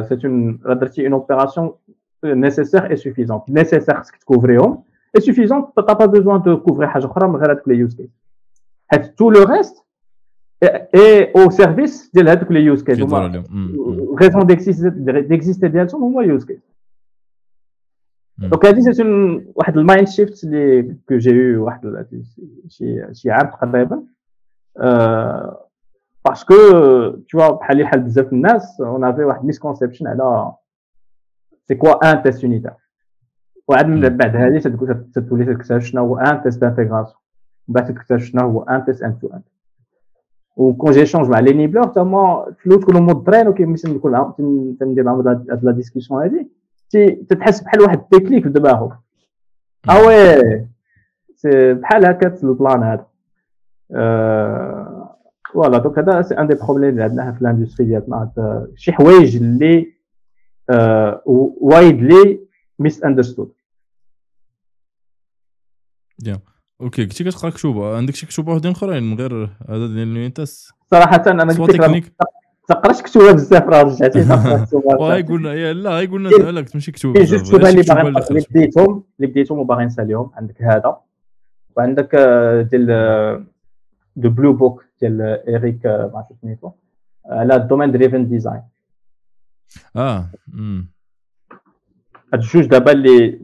c'est une, une opération nécessaire et suffisante nécessaire خصك تكوفريهم et suffisante t'as pas besoin de couvrir حاجة أخرى من غير هذوك les use cases حيت tout le reste et au service ديال هذوك les use cases raison d'exister ديالهم هما use cases donc هذه c'est واحد ال mind shift اللي que j'ai eu واحد شي شي عام تقريبا parce que tout بحال بحال بزاف الناس on avait واحد misconception على c'est quoi un test unitaire وعاد من بعد هذه تولي تكتشف شنو هو un test d'intégration من بعد تكتشف شنو هو un test end to end و quand j'échange مع les développeurs تما في الأول تكونوا مضرين وكيمشي نكون تندير معاهم هاد la discussion هادي تتحس بحال واحد ال déclic في دماغه آه oui بحال هكا ال plan هذا voilà donc هذا c'est un des problèmes اللي عندنا في ال industry ديالنا شي حوايج اللي widely misunderstood يا أوكي كنتي كتقرأ كتوبه عندك شي كتوبه وحدين أخرين من غير هذا ديال ال unit tests صراحة أنا قلت لك تقراش كتوبة بزاف راه رجعتي واه قلنا لا قلنا لا تمشي كتوبة كاين جوج كتب اللي باغي اللي بديتهم اللي بديتهم وباغي نساليهم. عندك هذا. وعندك ديال the blue book ديال Eric ما عرفتش سميتو على ال domain driven design اه هاد الجوج دابا اللي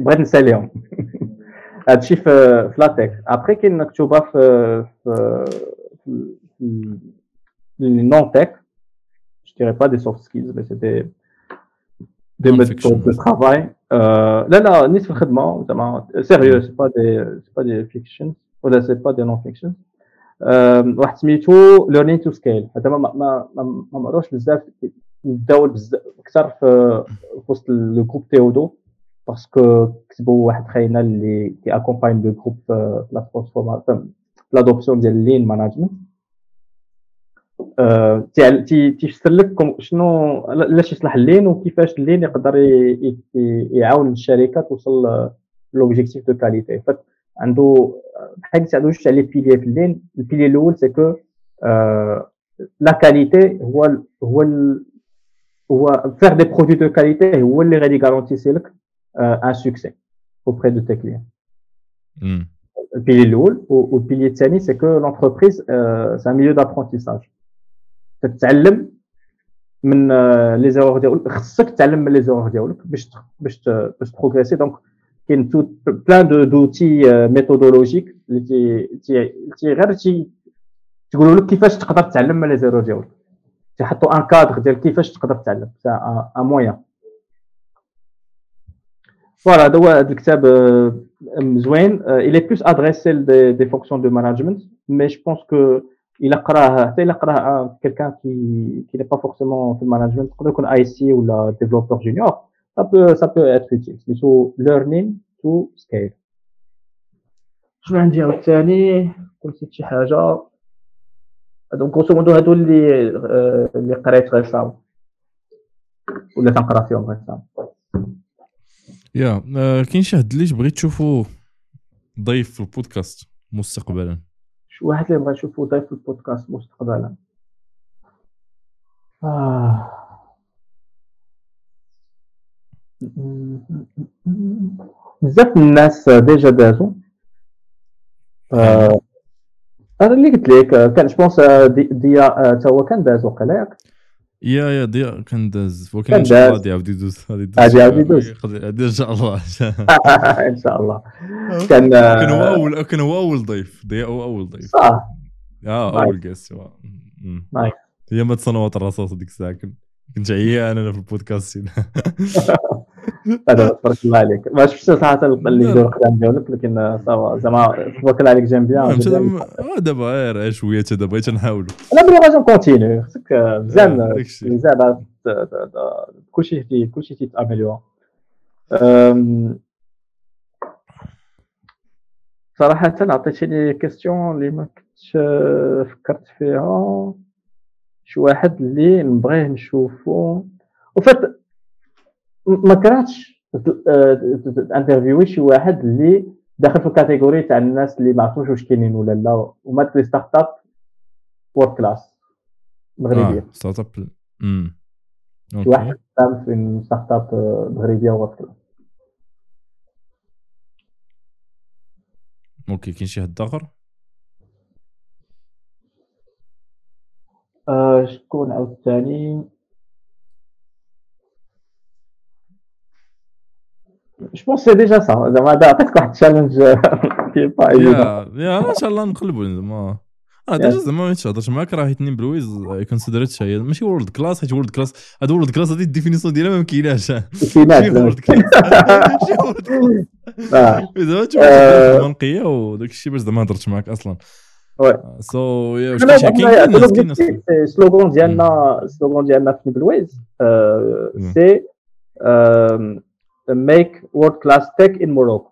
بغيت نساليهم هادشي (laughs) في في لاتيك ابخي كاين مكتوبه في في non tech. Je dirais pas des soft skills, mais c'était des méthodes de travail. Euh, là, là, ni في sérieux, c'est pas des c'est pas des fictions ولا c'est pas des non fictions. واحد سميتو learning to scale. هذا ما ما ما مقروش بزاف يبداو بزاف أكثر في وسط le groupe Theodo parce que كتبوا واحد خاينه اللي كي accompagne le groupe في la transformation l'adoption ديال ال lean management تيفسر لك شنو علاش يصلح ال lean وكيفاش ال lean يقدر يعاون الشركة توصل l'objectif de qualité عنده بحال قلت عنده جوج تاع les piliers في ال lean ال pilier الأول c'est que la qualité هو هو هو faire des produits de qualité هو اللي غادي ي garantir لك un succès auprès de tes clients ال pilier الأول وال pilier الثاني c'est que l'entreprise c'est un milieu d'apprentissage تتعلم من les erreurs ديالك خصك تتعلم من les erreurs ديالك باش باش باش ت progresser donc كاين tout plein d'outils méthodologiques اللي تي تي غير تي تقولوا لك كيفاش تقدر تتعلم من les erreurs ديالك تيحطوا un cadre ديال كيفاش تقدر تتعلم c'est un moyen voilà هذا هو هذا الكتاب زوين il est plus adressé des, des fonctions de management mais je pense que il a حتى الا قراه quelqu'un qui qui n'est pas forcément في ال management يقدر يكون IC ولا développeur junior. Ça peut ça peut être utile سميتو learning to scale. شنو عندي عاوتاني نسيت شي حاجة. donc grosso modo هادو اللي اللي قريت غير ولا تنقرا فيهم غير yeah كاين شي حد اللي تبغي تشوفو ضيف في البودكاست مستقبلا؟ شي واحد اللي بغا يشوفو ضيف في البودكاست مستقبلا. آه. بزاف الناس déjà دازو. آه. أنا اللي قلت لك كان je pense ضياء تا هو كان داز وقيلا ياك؟ yeah yeah ضياء كان داز. ولكن إن شاء الله غادي يعاود يدوز (laughs) غادي يعاود يدوز غادي (laughs) ان شاء الله. إن شاء الله. كان كان هو أول كان هو أول ضيف. ضياء هو أول ضيف. صح. آه أول guest nice هي ما تصنوات الرصاص ديك الساعة. كنت عيان أنا في البودكاست. (laughs) هذا تبارك الله عليك. ما شفتش صراحة اللي يديروا القدام ديالك لكن زعما تبارك الله عليك j'aime bien دابا؟ غير شوية دابا بغيت نحاولوا لا بلي غادي ن continuer خصك مزيان مزيان كلشي كلشي تيت améliorer صراحة عطيتيني question اللي ما كنتش فكرت فيها. شي واحد اللي نبغيه نشوفو. en fait ما كرهتش interviewer شي واحد اللي داخل في ال catégorie تاع الناس اللي ما عرفوش واش كاينين ولا لا ومات les startups world class مغربية. آه startup شي واحد قام في startup مغربية world class OK كاين شي حد آخر؟ آه شكون عاوتاني جو بونس سي ديجا سا زعما عطيتك واحد التشالنج كي با يا يا إن شاء الله نقلبوا زعما. أنا ديجا زعما ما تهضرش معاك راه اثنين بالويز كونسيدريت هي ماشي وورلد كلاس حيت وورلد كلاس هاد وورلد كلاس هذه الديفينيسيون ديالها ما كايناش كايناش وورلد كلاس زعما تشوف المنقيه وداك الشيء باش زعما هضرت معاك أصلا. so واش كاين slogan ديالنا slogan ديالنا في NimbleWay c'est make world class tech in Morocco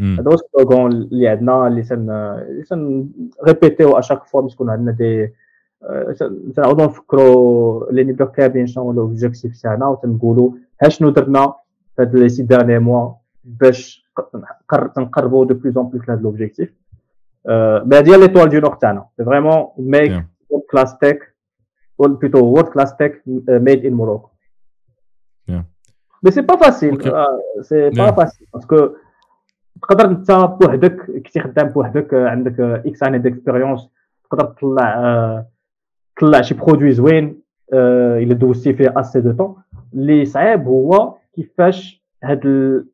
هذا هو ال slogan اللي عندنا اللي تن اللي تن répéter و à chaque fois باش يكون عندنا des تنعاودو نفكروا les Nimblers كاملين شنو هو l'objectif تاعنا وتنقولوا ها شنو درنا في هاد les six derniers mois باش تنقربوا de plus en plus لهاد l'objectif mais هادي هي l'étoile du nord تاعنا. c'est vraiment make world class tech ولا plutôt world class tech made in Morocco mais c'est pas facile c'est pas facile parce que تقدر انت بوحدك كنتي خدام بوحدك عندك X années d'expérience تقدر تطلع تطلع شي produit زوين إلا دوزتي فيه assez de temps اللي صعيب هو كيفاش هاد ال...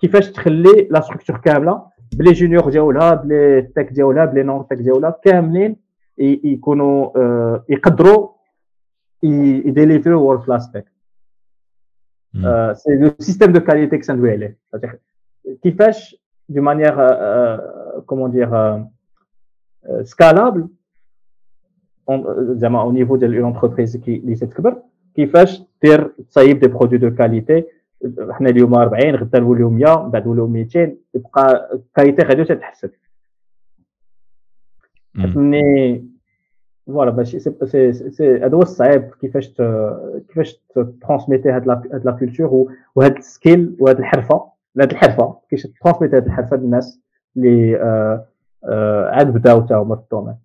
كيفاش تخلي la structure كاملة ب les juniors ديالها ب les techs ديالها ب les non techs ديالها كاملين يكونوا يقدروا ي deliver و world class tech c'est le système de qualité كتندوي عليه كيفاش de manière comment dire scalable زعما au niveau ديال une entreprise اللي تتكبر كيفاش دير تصايب des produits de qualité حنا اليوم 40 غدا نوليو 100 من بعد نوليو 200 يبقى ال qualité غادي تتحسن ملي voilà باش هذا هو الصعيب كيفاش كيفاش ت transmettre هاد هاد la culture وهاد ال skill وهاد الحرفه هاد الحرفه كيفاش ت transmettre هاد الحرفه للناس اللي عاد بداو تا هما في ال domaine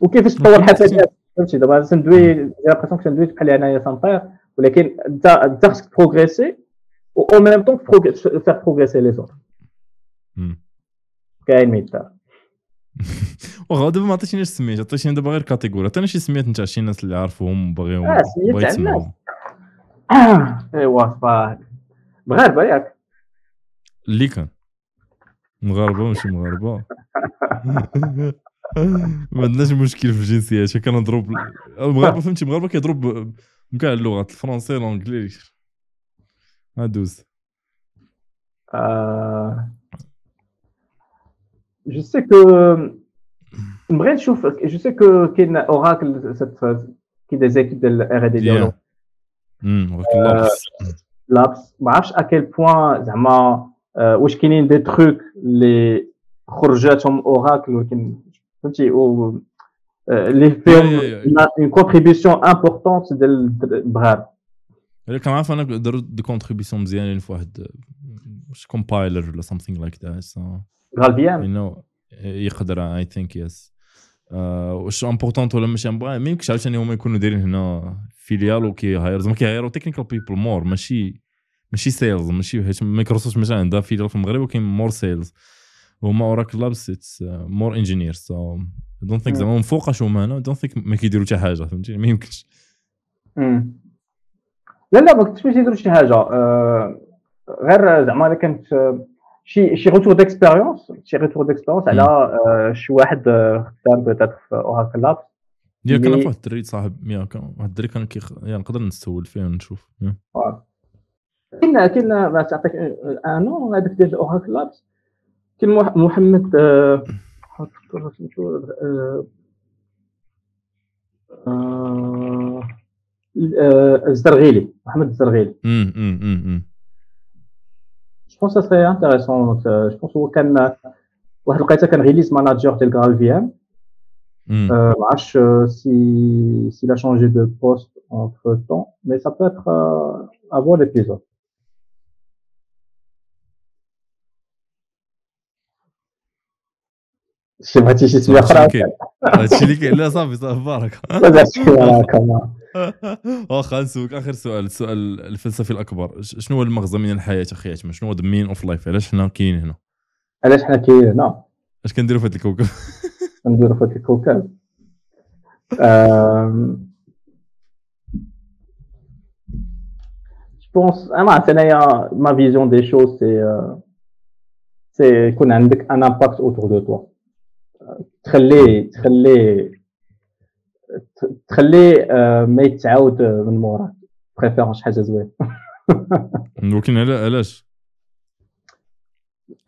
وكيفاش تطور حتى فهمتي دابا سندوي لابريسيون سندوي بحال انايا سانطير ولكن انت انت خصك بروغريسي و أو ميم طون فير بروغريسي لي زوتر كاين ميتار واخا دابا ما عطيتينيش سميت عطيتيني دابا غير كاتيجوري عطيني شي سميات نتاع شي ناس اللي عارفوهم وباغيهم آه سميات تاع الناس ايوا صباح مغاربه ياك اللي كان مغاربه ماشي مغاربه ما عندناش مشكل في الجنسيات كنهضروا المغاربه فهمتي المغاربه كيهضروا بكاع اللغات الفرنسي الانجلي دوز je sais que نبغي نشوف je sais que كاين Oracle كاين des équipes ديال R&D ديالو Labs ما عرفتش à quel point زعما واش كاينين des trucs اللي خرجاتهم Oracle ولكن فهمتي اللي فيهم une contribution importante ديال البغار كنعرف أنا داروا des contributions مزيانين في واحد واش compiler ولا something like that GraalVM. يقدر I think yes واش importante ولا ماشي ما يمكنش عاوتاني هما يكونوا دايرين هنا filiale وكي hire زعما كي hire وا technical people more ماشي ماشي sales ماشي حيت مايكروسوفت مثلا عندها filiale في المغرب وكاين more sales وهما Oracle Labs it's more engineer so don't think زعما من فوقاش هما هنا don't think ما كيديروا حتى حاجة فهمتي؟ ما يمكنش. لا لا ما كنتش باش يديروا شي حاجة. غير زعما أنا كانت شي شي retour d'expérience شي retour d'expérience على شي واحد خدام بيتات في Oracle Labs yeah كان واحد الدري صاحب yeah كان واحد الدري كان كيخ yeah نقدر نسول فيه ونشوف. yeah. كاين كاين تعطيك انو هذاك ديال Oracle Labs كاين مح- محمد آه، آه، آه، آه، الزرغيلي محمد الزرغيلي امم امم امم جو بونس سا سري انتيريسون جو بونس هو كان واحد لقيته كان release manager ديال GraalVM امم ما عرفتش si s'il a changé de poste entre temps mais ça peut être euh, avant شي بغيتي شي سميه أخرى. هادشي اللي كاين. لا صافي صافي بارك. (laughs) كما (laughs) واخا نسولك آخر سؤال السؤال الفلسفي الأكبر. شنو هو المغزى من الحياة أخي عتمة؟ شنو هو the meaning of life علاش حنا كاينين هنا؟ علاش حنا كاينين هنا؟ اش كنديروا في هذا الكوكب (laughs) نديرو في هاد الكوكب pense أنا عرفت أنايا ma vision des choses c'est c'est يكون عندك un impact autour de toi تخلي تخلي ت- تخلي آه، ما يتعاود من موراك préférence شي حاجة زوينة. (laughs) ولكن علا- علاش؟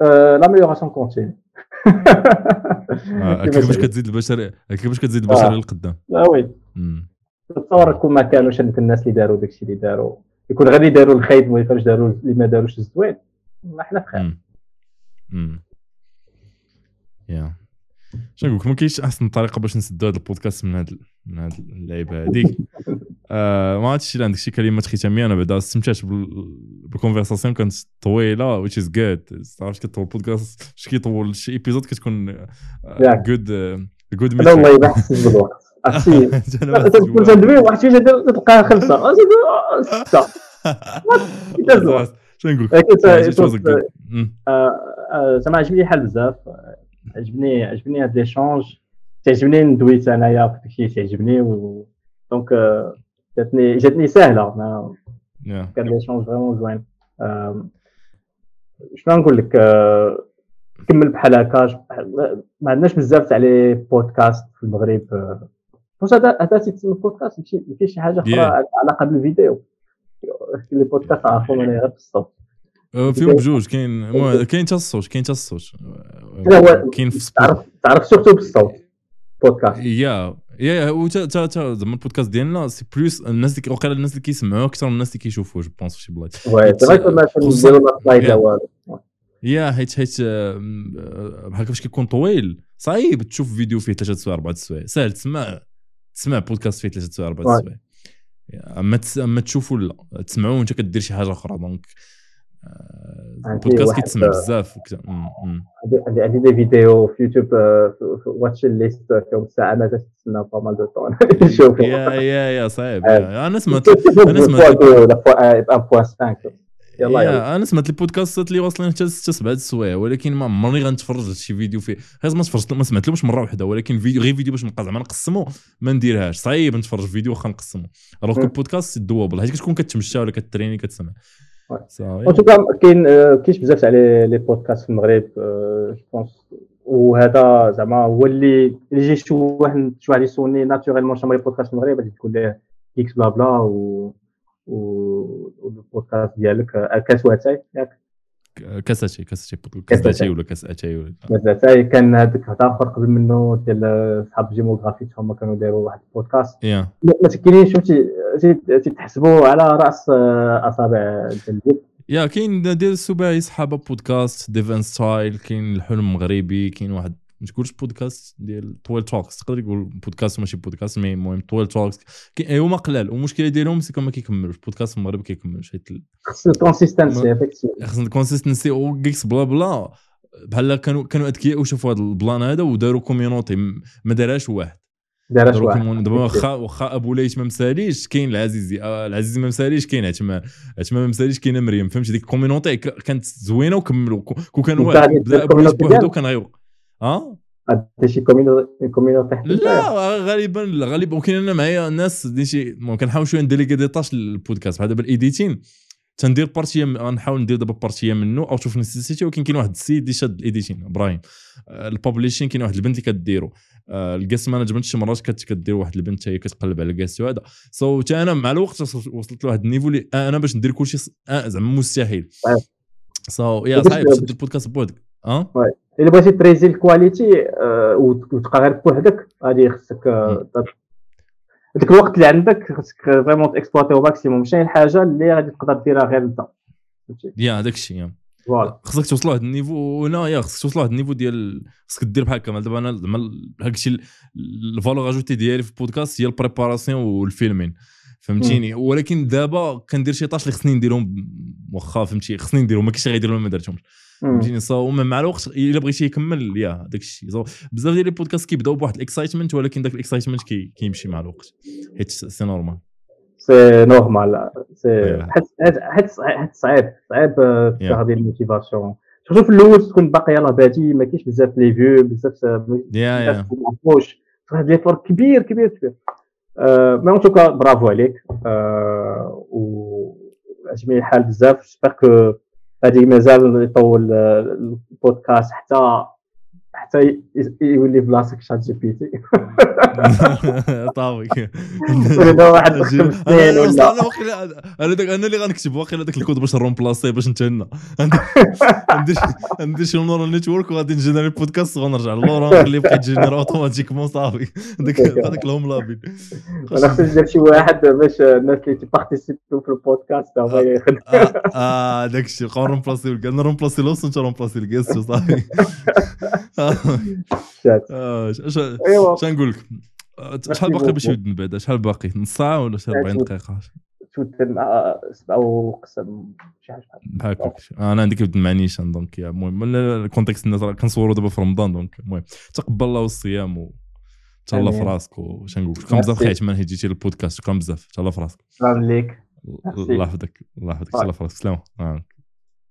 l'amélioration continue كيفاش كتزيد البشر كيفاش كتزيد البشر آه. للقدام. آه oui. تصور كون ما كانوش هذوك الناس اللي داروا داكشي اللي داروا. يكون غادي يداروا الخايب ما يفهمش داروا اللي ما داروش الزوين. ما حنا بخير مم. مم. yeah. شنو نقول لك ما كاينش أحسن طريقة باش نسدوا هذا البودكاست من هذا من هذه اللعيبة هذيك (laughs) آه ما عرفتش إلا عندك شي كلمات ختامية أنا بعدا استمتعت بال- بال conversation كانت طويلة which is good. عرفت كطول بودكاست اش كيطول شي épisode كتكون. good good أنا والله ما حسيت بالوقت عرفتي تكون تندوي واحد شي تلقاها خمسه سته شنو نقول لك زعما عجبني الحال بزاف. عجبني عجبني هاد l'échange تعجبني ندويت انايا في داكشي تعجبني و donc آه، جاتني جاتني سهله ما- Yeah. كان l'échange vraiment زوين. شنو نقول لك؟ آه، كمل بحال هكا. ما عندناش بزاف تاع les podcasts في المغرب. آه، واش هذا هذا تيتسمى بودكاست ماشي شي حاجة أخرى Yeah. علاقة بالفيديو. les podcasts عرفهم أنا غير بالصوت آه، فيهم بجوج كاين كاين حتى الصوت كاين حتى الصوت. كاين في تعرف تعرف surtout بالصوت بودكاست. يا يا و تا تا تا زعما البودكاست ديالنا c'est plus الناس اللي وقيلا الناس اللي كيسمعوه أكثر من الناس اللي كيشوفوه je pense في شي بلايص. yeah. حيت حيت آه، آه، بحال كيفاش كيكون طويل صعيب تشوف فيديو فيه ثلاثة سوايع أربعة سوايع. ساهل تسمع تسمع بودكاست فيه ثلاثة سوايع Ouais. سوايع. أما. أما تشوفوا لا تسمعوا وانت كدير شي حاجة أخرى donc آه، البودكاست واحد- كيتسمع بزاف. مم، مم. عندي- عندي des vidéos في يوتيوب آه، في watch list فيهم ساعة مازال تستنى pas mal de temps نشوف (laughs) yeah yeah yeah صعيب. آه. أنا سمعت أنا سمعت- يلا أنا سمعت البودكاستات اللي واصلين حتى سبعة سوايع ولكن ما عمرني غنتفرج شي فيديو فيه. غير ما تفرجت ما سمعتلوش مرة واحدة ولكن فيديو غير فيديو باش نبقى زعما نقسمو ما نديرهاش. صعيب نتفرج في فيديو واخا نقسمو. alors. البودكاست doable حيت كتكون كتمشى ولا كتريني كتسمع. en tout cas كاين كاينش بزاف تاع les podcasts في المغرب je pense وهذا زعما هو اللي اللي يجي شي واحد شي واحد يسولني naturellement هو بودكاست في المغرب غادي تقول ليه إكس بلا بلا و و والبودكاست ديالك كاس واتاي ياك كاساتي كاساتي. كاساتي ولا كاساتي ولا واتاي كان هذاك هذا آخر قبل منه ديال صحاب جيموغرافي هما كانوا داروا واحد البودكاست. يا ما ما تكينيش فهمتي تي- تتحسبوا على رأس أصابع اليد يا كاين ديال السباعي صحابة بودكاست ديفان ستايل كاين الحلم المغربي كاين واحد ما تقولش بودكاست ديال طويل توكس. تقدر يقول بودكاست ماشي بودكاست مي المهم طويل توكس. كاين هما قلال. والمشكلة ديالهم سي كون ما كيكملوش. بودكاست المغرب كيكملوش. حيت ال- خص ال consistency effectivement خصنا ال consistency أو Geeksblabla. بحال كانوا كانوا أذكياء وشافوا هذا البلان هذا وداروا community ما دارهاش واحد. واحد. دابا واخا واخا أبو ليث ما مساليش كاين العزيزي. آه، العزيزي ما مساليش كاين عتما عتما ما مساليش كاينة مريم. فهمتي؟ ديك ال community كانت زوينة وكملوا كو كو كان واحد. بدا ابو community بوحدو؟ كان غيو ها؟ هذا شي community community حتى لا غالبا لا غالبا. وكاين أنا معايا ناس دي شي المهم كنحاول شوية ن déléguer des tâches للبودكاست. بحال دابا ال editing تندير partie غنحاول ندير دابا partie منه out of necessity ولكن كاين واحد السيد اللي شاد ال editing إبراهيم. آه، ال publishing كاين واحد البنت اللي كديرو. آه، ال guest management شي مرات كدير واحد البنت هي كتقلب على ال guests وهذا. so, أنا مع الوقت وصلت لواحد ال niveau اللي أنا باش ندير كلشي زعما مستحيل. so yeah صعيب باش دير بودكاست بوحدك. آه إلا بغيتي ت raise ال quality وتبقى غير بوحدك غادي خصك ديك الوقت اللي عندك خصك vraiment ت exploiter au maximum ماشي الحاجة اللي غادي تقدر ديرها غير انت. yeah هذاك الشيء voilà. خصك توصل لواحد ال niveau هنا yeah خصك توصل لواحد ال niveau ديال خصك دير بحال هكا. دابا أنا زعما هاك الشيء ال valeur ajoutée ديالي في البودكاست هي ال préparation وال filming. فهمتيني؟ ولكن دابا كندير شي tâches اللي خصني نديرهم واخا فهمتي؟ خصني نديرهم ما كاينش غيديرهم ما درتهمش. فهمتيني؟ so مع الوقت إلا بغيتي يكمل yeah داك الشيء بزاف ديال البودكاست كيبداو بواحد ال excitement ولكن داك ال excitement كيمشي مع الوقت. حيت c'est normal c'est normal حيت حيت صعيب. صعيب هذه ال motivation. surtout في الأول تكون باقي يلاه بادي ما كاينش بزاف les views بزاف yeah yeah واحد l'effort كبير كبير كبير. mais en tout cas bravo عليك. و عجبني الحال بزاف. j'espère que غادي مازال يطول البودكاست حتى حتى يولي بلاصتك ChatGPT. (laughs) (laughs) (laughs) ولا واحد ولا؟ أنا أنا اللي غنكتب واقيلا داك الكود باش ن remplacer باش نتهنى ندير (laughs) شي neural network وغادي ن générer البودكاست غنرجع للورا نخليه يبقى يت générer automatiquement صافي. هذاك هذاك ال homelabbing. أنا خصني ندير شي واحد باش الناس اللي تي participer و في البودكاست هما يخدموا آه داك الشيء بقاو ن remplacer أنا remplacer l'host وانت remplacer ال guest صافي. ايوا شنقول لك شحال باقي باش يبدا بعدا شحال باقي؟ نص ساعة ولا شحال 40 دقيقة؟ سبعة وقسم شي حاجة. بحال هكاك أنا عندي كيبدا مع نيشان donc المهم ال context الناس راه كنصوروا دابا في رمضان donc المهم. تقبل الله الصيام و تهلا في راسك وش نقول شكرا بزاف خيت من جيتي للبودكاست شكرا بزاف. تهلا في راسك شكرا لك الله يحفظك الله يحفظك. تهلا في راسك سلام.